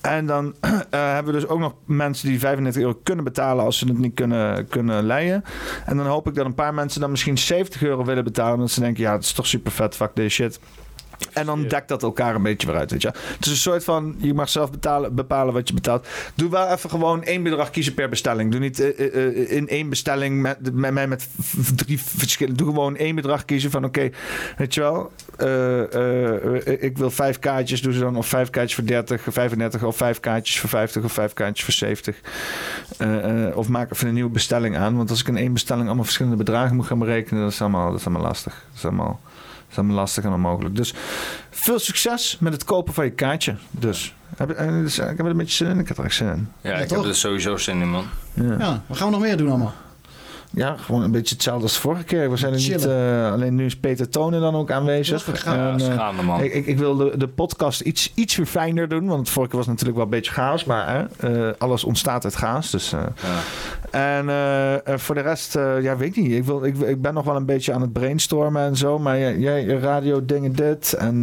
En dan eh, hebben we dus ook nog mensen die 35 euro kunnen betalen als ze het niet kunnen, kunnen leien. En dan hoop ik dat een paar mensen dan misschien 70 euro willen betalen. Omdat ze denken, ja, het is toch super vet, fuck deze shit. En dan dekt dat elkaar een beetje weer uit, weet je. Het is een soort van, je mag zelf betalen, bepalen wat je betaalt. Doe wel even gewoon één bedrag kiezen per bestelling. Doe niet eh, eh, eh, in één bestelling met, met mij met drie verschillen. Doe gewoon één bedrag kiezen van, oké, weet je wel. ik wil vijf kaartjes, doe ze dan of vijf kaartjes voor 30, 35, of vijf kaartjes voor 50, of vijf kaartjes voor 70. Eh, eh, of maak even een nieuwe bestelling aan. Want als ik in één bestelling allemaal verschillende bedragen moet gaan berekenen, dat is allemaal, dat is allemaal lastig. Dat is allemaal... Dat is allemaal lastig en onmogelijk. Dus veel succes met het kopen van je kaartje. Dus, heb, eh, dus, eh, ik heb er een beetje zin in. Ik heb er echt zin in. Ja, ik toch? heb er sowieso zin in, man. Ja. Ja, wat gaan we nog meer doen allemaal? Ja, gewoon een beetje hetzelfde als de vorige keer. We zijn er niet, eh, alleen nu is Peter Tonen dan ook aanwezig. Dat is En, Ja, eh, schaamde, man. ik, ik, ik wil de, de podcast iets, iets weer fijner doen. Want het vorige keer was natuurlijk wel een beetje chaos. Maar eh, alles ontstaat uit chaos. Dus, eh, En voor de rest, eh, ja, weet ik niet. Ik, wil, ik, ik ben nog wel een beetje aan het brainstormen en zo. Maar jij, jij radio dingen dit. En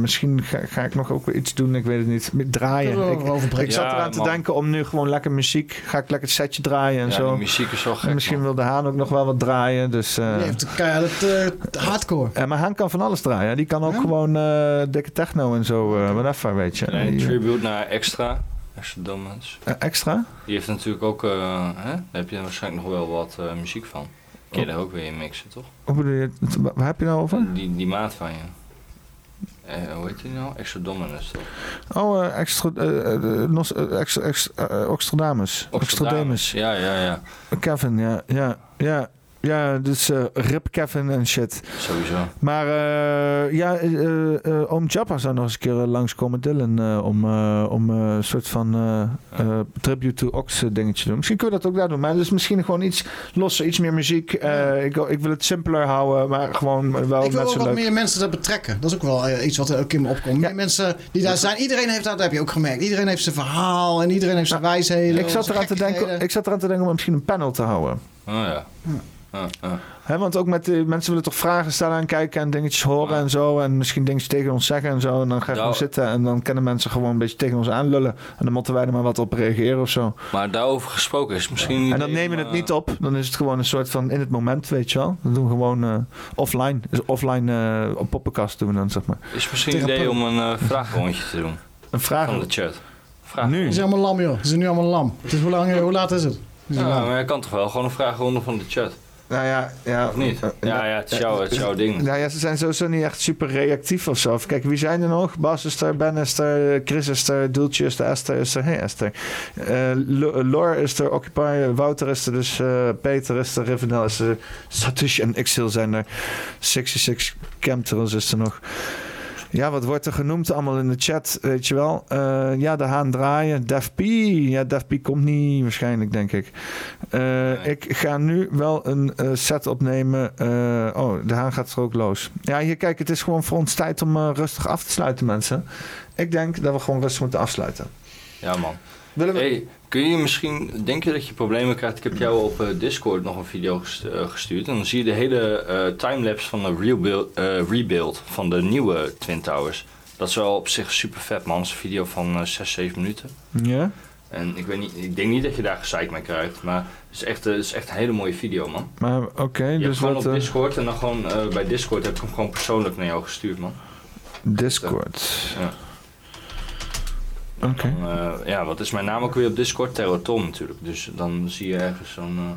misschien ga, ga ik nog ook weer iets doen. Ik weet het niet. Met draaien. Ik, zat Ja, eraan te denken om nu gewoon lekker muziek. Ga ik lekker het setje draaien en Ja, zo. die muziek En misschien man. wil de Haan ook nog wel wat draaien. Dus, eh, Die heeft keihard het eh, hardcore. ja, maar Haan kan van alles draaien. Die kan ook gewoon eh, dikke techno en zo. eh whatever, weet je. Nee, een Die, tribute naar Extra. Extra? Die heeft natuurlijk ook, hè? daar heb je waarschijnlijk nog wel wat muziek van. Kun je daar ook weer in mixen, toch? Hoe bedoel je? het? Wa- Waar heb je nou over? Die, die maat van je. Eh, hoe heet die nou? Toch? Oh, eh, extra, eh, eh, nos, extra, extra, eh, Oxtradamus. Oxtradamus. Ja, ja, ja. Kevin, ja, ja, ja. Ja, dus eh, Rip Kevin en shit. Sowieso. Maar eh, ja, eh, eh, oom Jappa zou nog eens een keer langskomen, Dylan, eh, om, eh, om een soort van tribute to Ox dingetje doen. Misschien kunnen we dat ook daar doen, maar dus misschien gewoon iets losser, iets meer muziek. Eh, ik, wil- ik wil het simpeler houden, maar gewoon wel Ik wil ook zo wat leuk. meer mensen te betrekken. Dat is ook wel iets wat er ook in me opkomt. Meer mensen die daar zijn. Iedereen heeft dat, dat heb je ook gemerkt. Iedereen heeft zijn verhaal en iedereen heeft zijn wijsheden. Ik zat, zijn eraan te denken, ik zat eraan te denken om misschien een panel te houden. Oh ja. Ja, ja. Hè, want ook met de, mensen willen toch vragen stellen en kijken en dingetjes horen en zo. En misschien dingetjes tegen ons zeggen en zo. En dan ga je Nou. gewoon zitten en dan kunnen mensen gewoon een beetje tegen ons aanlullen. En dan moeten wij er maar wat op reageren of zo. Maar daarover gesproken is misschien... En dan nemen we het niet op. Dan is het gewoon een soort van in het moment, weet je wel. Dan doen we gewoon eh, offline. Dus offline eh, op poppenkast doen we dan, zeg maar. eh, Is misschien een idee om een uh, vraagrondje te doen. Een vraag Van de chat. Vraag nu? Ze zijn allemaal lam, joh. Ze zijn nu allemaal lam. Het is hoe, lang, hoe laat is het? Het is Ja, maar je kan toch wel gewoon een vraagronde van de chat? Nou ja, ja. Of niet? Ja, ja, het is jouw, het is jouw ding. Nou ja, ze zijn sowieso niet echt super reactief of zo. Kijken, wie zijn er nog? Bas is er, Ben is er, Chris is er, Doeltje is er, Esther is er. Hey Esther. Eh, Lo- Lor is er, Occupy, Wouter is er, dus eh, Peter is er, Rivendell is er, Satush en Xil zijn er. 66 Chemtrails is er nog. Ja, wat wordt er genoemd allemaal in de chat, weet je wel? Eh, ja, de haan draaien. Def P. Ja, Def P komt niet waarschijnlijk, denk ik. Eh, Ik ga nu wel een eh, set opnemen. Oh, de haan gaat er ook los. Ja, hier kijk, het is gewoon voor ons tijd om rustig af te sluiten, mensen. Ik denk dat we gewoon rustig moeten afsluiten. Ja, man. Willen we- Hey, kun je misschien, denk je dat je problemen krijgt? Ik heb jou op eh, Discord nog een video eh, gestuurd. En dan zie je de hele eh, timelapse van de rebuild, rebuild van de nieuwe Twin Towers. Dat is wel op zich super vet, man. Dat is een video van eh 6, 7 minuten. Ja? En ik, weet niet, ik denk niet dat je daar gezeik mee krijgt. Maar het is echt, het is echt een hele mooie video, man. Maar oké, dus gewoon wat... op Discord en dan gewoon bij Discord heb ik hem gewoon persoonlijk naar jou gestuurd, man. Discord. Ja. Dan, eh, ja, wat is mijn naam ook weer op Discord? Terror Tom natuurlijk. Dus dan zie je ergens zo'n... eh,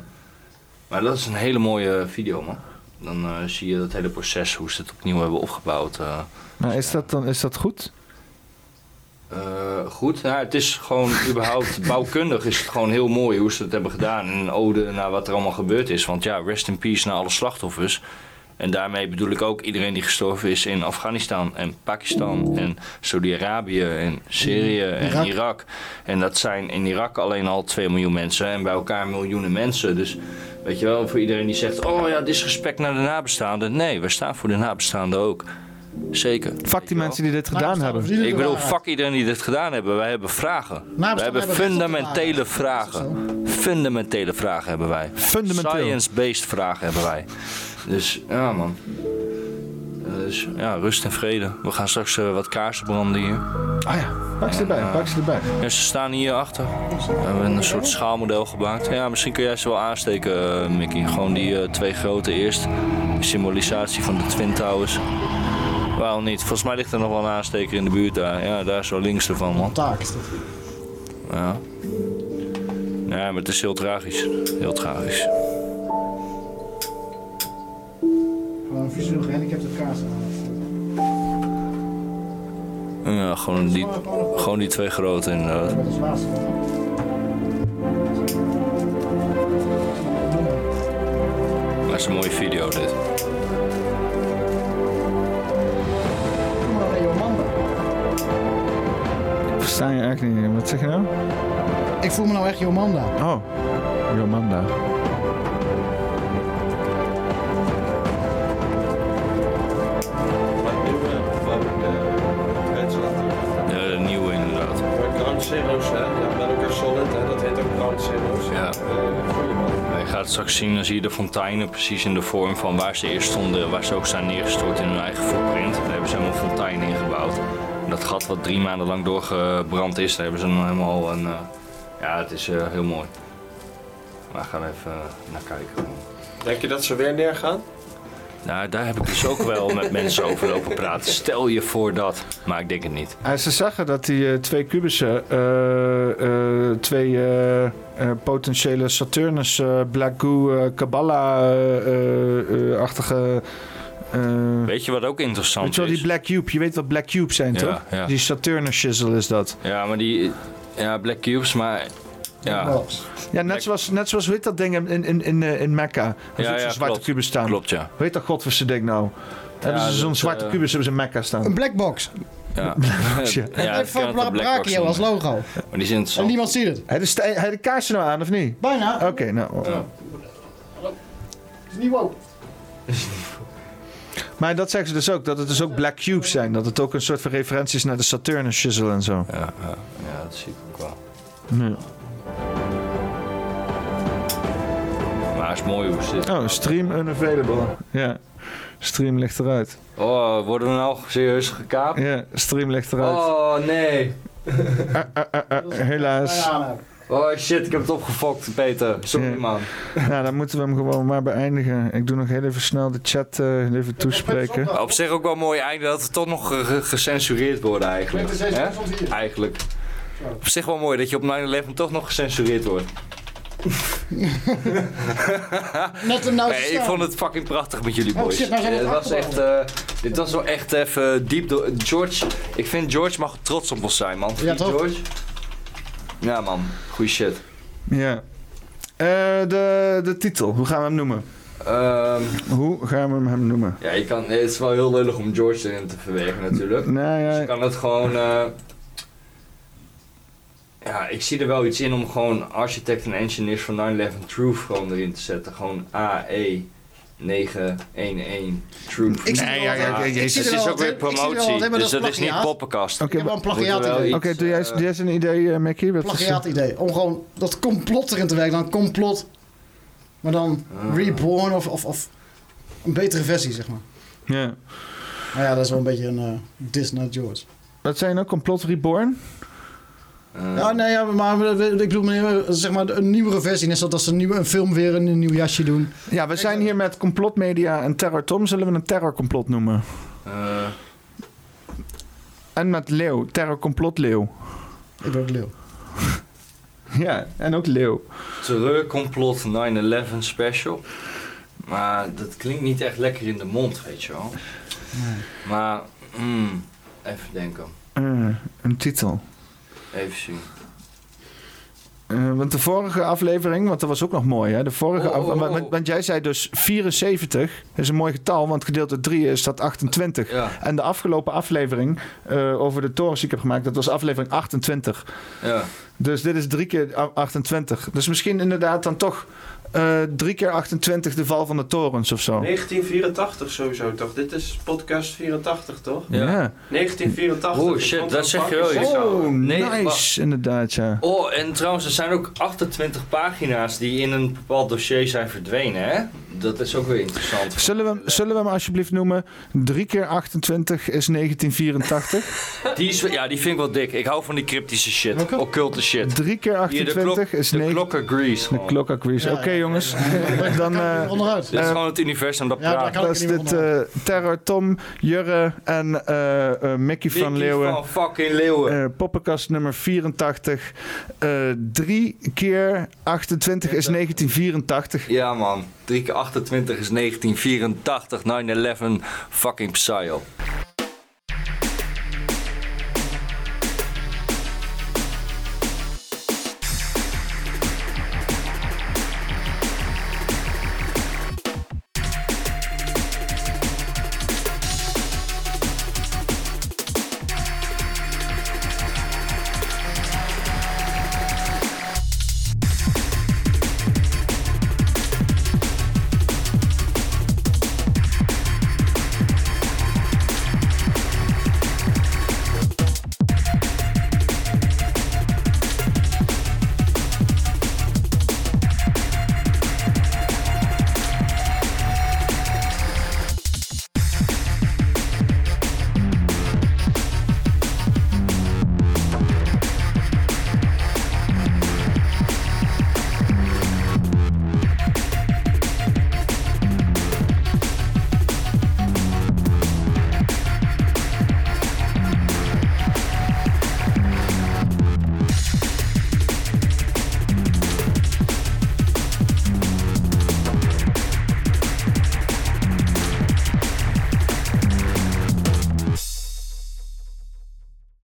Maar dat is een hele mooie video, man. Dan eh, zie je dat hele proces, hoe ze het opnieuw hebben opgebouwd. Maar is dat dan is dat goed? Goed, ja, het is gewoon überhaupt bouwkundig is het gewoon heel mooi hoe ze het hebben gedaan. En een ode naar wat er allemaal gebeurd is. Want ja, rest in peace naar alle slachtoffers. En daarmee bedoel ik ook iedereen die gestorven is in Afghanistan en Pakistan en Saudi-Arabië en Syrië en Irak. Irak. En dat zijn in Irak alleen al 2 miljoen mensen en bij elkaar miljoenen mensen. Dus weet je wel, voor iedereen die zegt, oh ja, disrespect naar de nabestaanden. Nee, we staan voor de nabestaanden ook. Zeker. Fuck die mensen die dit gedaan hebben. Ik bedoel, fuck iedereen die dit gedaan hebben. Wij hebben vragen. Wij hebben fundamentele vragen. Fundamentele vragen hebben wij. Fundamenteel. Science-based vragen hebben wij. Dus ja, man. Eh, Dus ja, rust en vrede. We gaan straks eh, wat kaarsen branden hier. Ah ja, pak ze erbij, pak ze erbij. Ja, ze staan hier achter. We hebben een soort schaalmodel gemaakt. Ja, misschien kun jij ze wel aansteken, eh, Mickey. Gewoon die twee grote eerst. Symbolisatie van de Twin Towers. Waarom niet? Volgens mij ligt er nog wel een aansteker in de buurt daar. Ja, daar zo links ervan, man. Taak is dat. Ja. Ja, maar het is heel tragisch. Heel tragisch. Gewoon een visueel gehandicapte kaart aan. Ja, gewoon die, gewoon die twee grote inderdaad. Dat is. Dat is een mooie video dit. Maar versta je echt niet. Wat zeg je nou? Ik voel me nou echt Jomanda. Oh, Jomanda. Ja. Je gaat het straks zien, dan zie je de fonteinen precies in de vorm van waar ze eerst stonden, waar ze ook zijn neergestort in hun eigen footprint. Daar hebben ze helemaal fonteinen ingebouwd. En dat gat wat drie maanden lang doorgebrand is, daar hebben ze dan helemaal een... eh, ja, het is eh, heel mooi. Maar gaan we even eh, naar kijken. Denk je dat ze weer neergaan? Nou, daar heb ik dus ook wel met mensen over lopen praten. Stel je voor dat. Maar ik denk het niet. En ze zeggen dat die eh, twee kubussen, eh, eh, twee eh, eh, potentiële Saturnus, Black Goo, Kabbalah-achtige. Weet je wat ook interessant weet je wel, is? die Black Cube, je weet wat Black Cubes zijn, Ja, toch? ja. Die Saturnus shizzle is dat. Ja, maar die... Ja, Black Cubes, maar Ja. Ja, net zoals, net zoals, hoe heet dat ding in, in, in, eh, in Mekka? Dat is Ja, ook ja, zo'n zwarte klopt. kubus staan. Klopt, ja. Hoe heet dat godverse ding nou? hebben ze zo'n zwarte eh, kubus hebben ze in Mekka staan. Een blackbox. Ja. Blackbox, ja. Ja, heeft het een blackbox Brachio als logo. Maar die is En niemand ziet het. Hij de, hij de kaarsen nou aan, of niet? Bijna. Oké, nou. is niet woke. Maar dat zeggen ze dus ook, dat het dus ook black cubes zijn. Dat het ook een soort van referenties naar de Saturnus shizzle en zo. Ja, ja, ja, dat zie ik ook wel. Ja. Is mooi hoe. Oh, stream unavailable. Ja, stream ligt eruit. Oh, worden we nou serieus gekaapt? Ja, stream ligt eruit. Oh, nee. Ah, ah, ah, ah, helaas. Oh shit, ik heb het opgefokt, Peter. Sorry, Ja. man. Nou, dan moeten we hem gewoon maar beëindigen. Ik doe nog heel even snel de chat eh, even toespreken. Op zich ook wel mooi einde dat we toch nog ge- ge- gecensureerd worden eigenlijk. Hè? Eigenlijk. Op zich wel mooi dat je op 9-11 toch nog gecensureerd wordt. Net een nou Nee, ik vond het fucking prachtig met jullie Oh, boys. shit, nou zijn we dit, was echt, eh, dit was wel echt even diep door. George, ik vind George mag trots op ons zijn, man. Ja, toch? George? Ja, man. Goeie shit. Ja. Eh, de, de titel, hoe gaan we hem noemen? hoe gaan we hem noemen? Ja, je kan, het is wel heel lullig om George erin te verwerken natuurlijk. Nee, ja. Dus je kan het gewoon... eh, ja, ik zie er wel iets in om gewoon Architect en Engineers van 9-11 Truth gewoon erin te zetten. Gewoon AE 911 Truth. Ik Nee, ja, ja, Jezus. Het er is wel ook weer er promotie, dus dat dat is niet poppenkast. Oké, Ik heb wel een plagiaat. Oké, doe, jij, eh, doe jij eens een idee, eh, Mackie? Wat is- plagiaat idee. Om gewoon dat complot erin te werken. Dan complot, maar dan reborn of, of, of een betere versie, zeg maar. Ja. Maar ja, dat is wel een beetje een uh, dis naar George. Wat zijn nou? Complot Reborn? Ja, nee, ja, maar ik bedoel, zeg maar, een nieuwere versie. Net zoals dat ze een, nieuwe, een film weer in een nieuw jasje doen. Ja, we zijn hier met Complot Media en Terror Tom. Zullen we een terrorcomplot noemen? eh, En met Leeuw, Terror Complot Leeuw. Ik ben ook leeuw. Ja, en ook Leeuw. Terreurcomplot 9-11 special. Maar dat klinkt niet echt lekker in de mond, weet je wel. Maar, mm, even denken. Eh, een titel. Even zien. Eh, want de vorige aflevering, want dat was ook nog mooi, hè? De vorige Oh, oh, af- oh. want, want jij zei dus 74 is een mooi getal, want gedeeld door 3 is dat 28. Ja. En de afgelopen aflevering eh, over de torens die ik heb gemaakt, dat was aflevering 28. Ja. Dus dit is drie keer a- 28. Dus misschien inderdaad dan toch eh drie keer 28 de val van de torens of zo. 1984 sowieso toch? Dit is podcast 84 toch? Ja. 1984. Oh shit, dat zeg je wel. Oh, Nee, nice, wacht. inderdaad, ja. Oh, en trouwens, er zijn ook 28 pagina's die in een bepaald dossier zijn verdwenen, hè? Dat is ook weer interessant. Zullen we, hem- zullen we hem alsjeblieft noemen? 3 keer 28 is 1984. Die is, ja, die vind ik wel dik. Ik hou van die cryptische shit. Occulte shit. 3 keer Hier, de 28 klok- is de 9. klokken grease. De klok grease. Oké jongens, dan... eh, Onderuit. Dit is eh, gewoon het universum dat praat. dat is dit eh, Terror Tom, Jurre en eh, eh, Mickey van Mickey Leeuwen. van fucking Leeuwen. Eh, poppenkast nummer 84. Eh 3 keer 28 is 1984. Ja man, 3 keer 28 is 1984, 9-11, fucking psycho.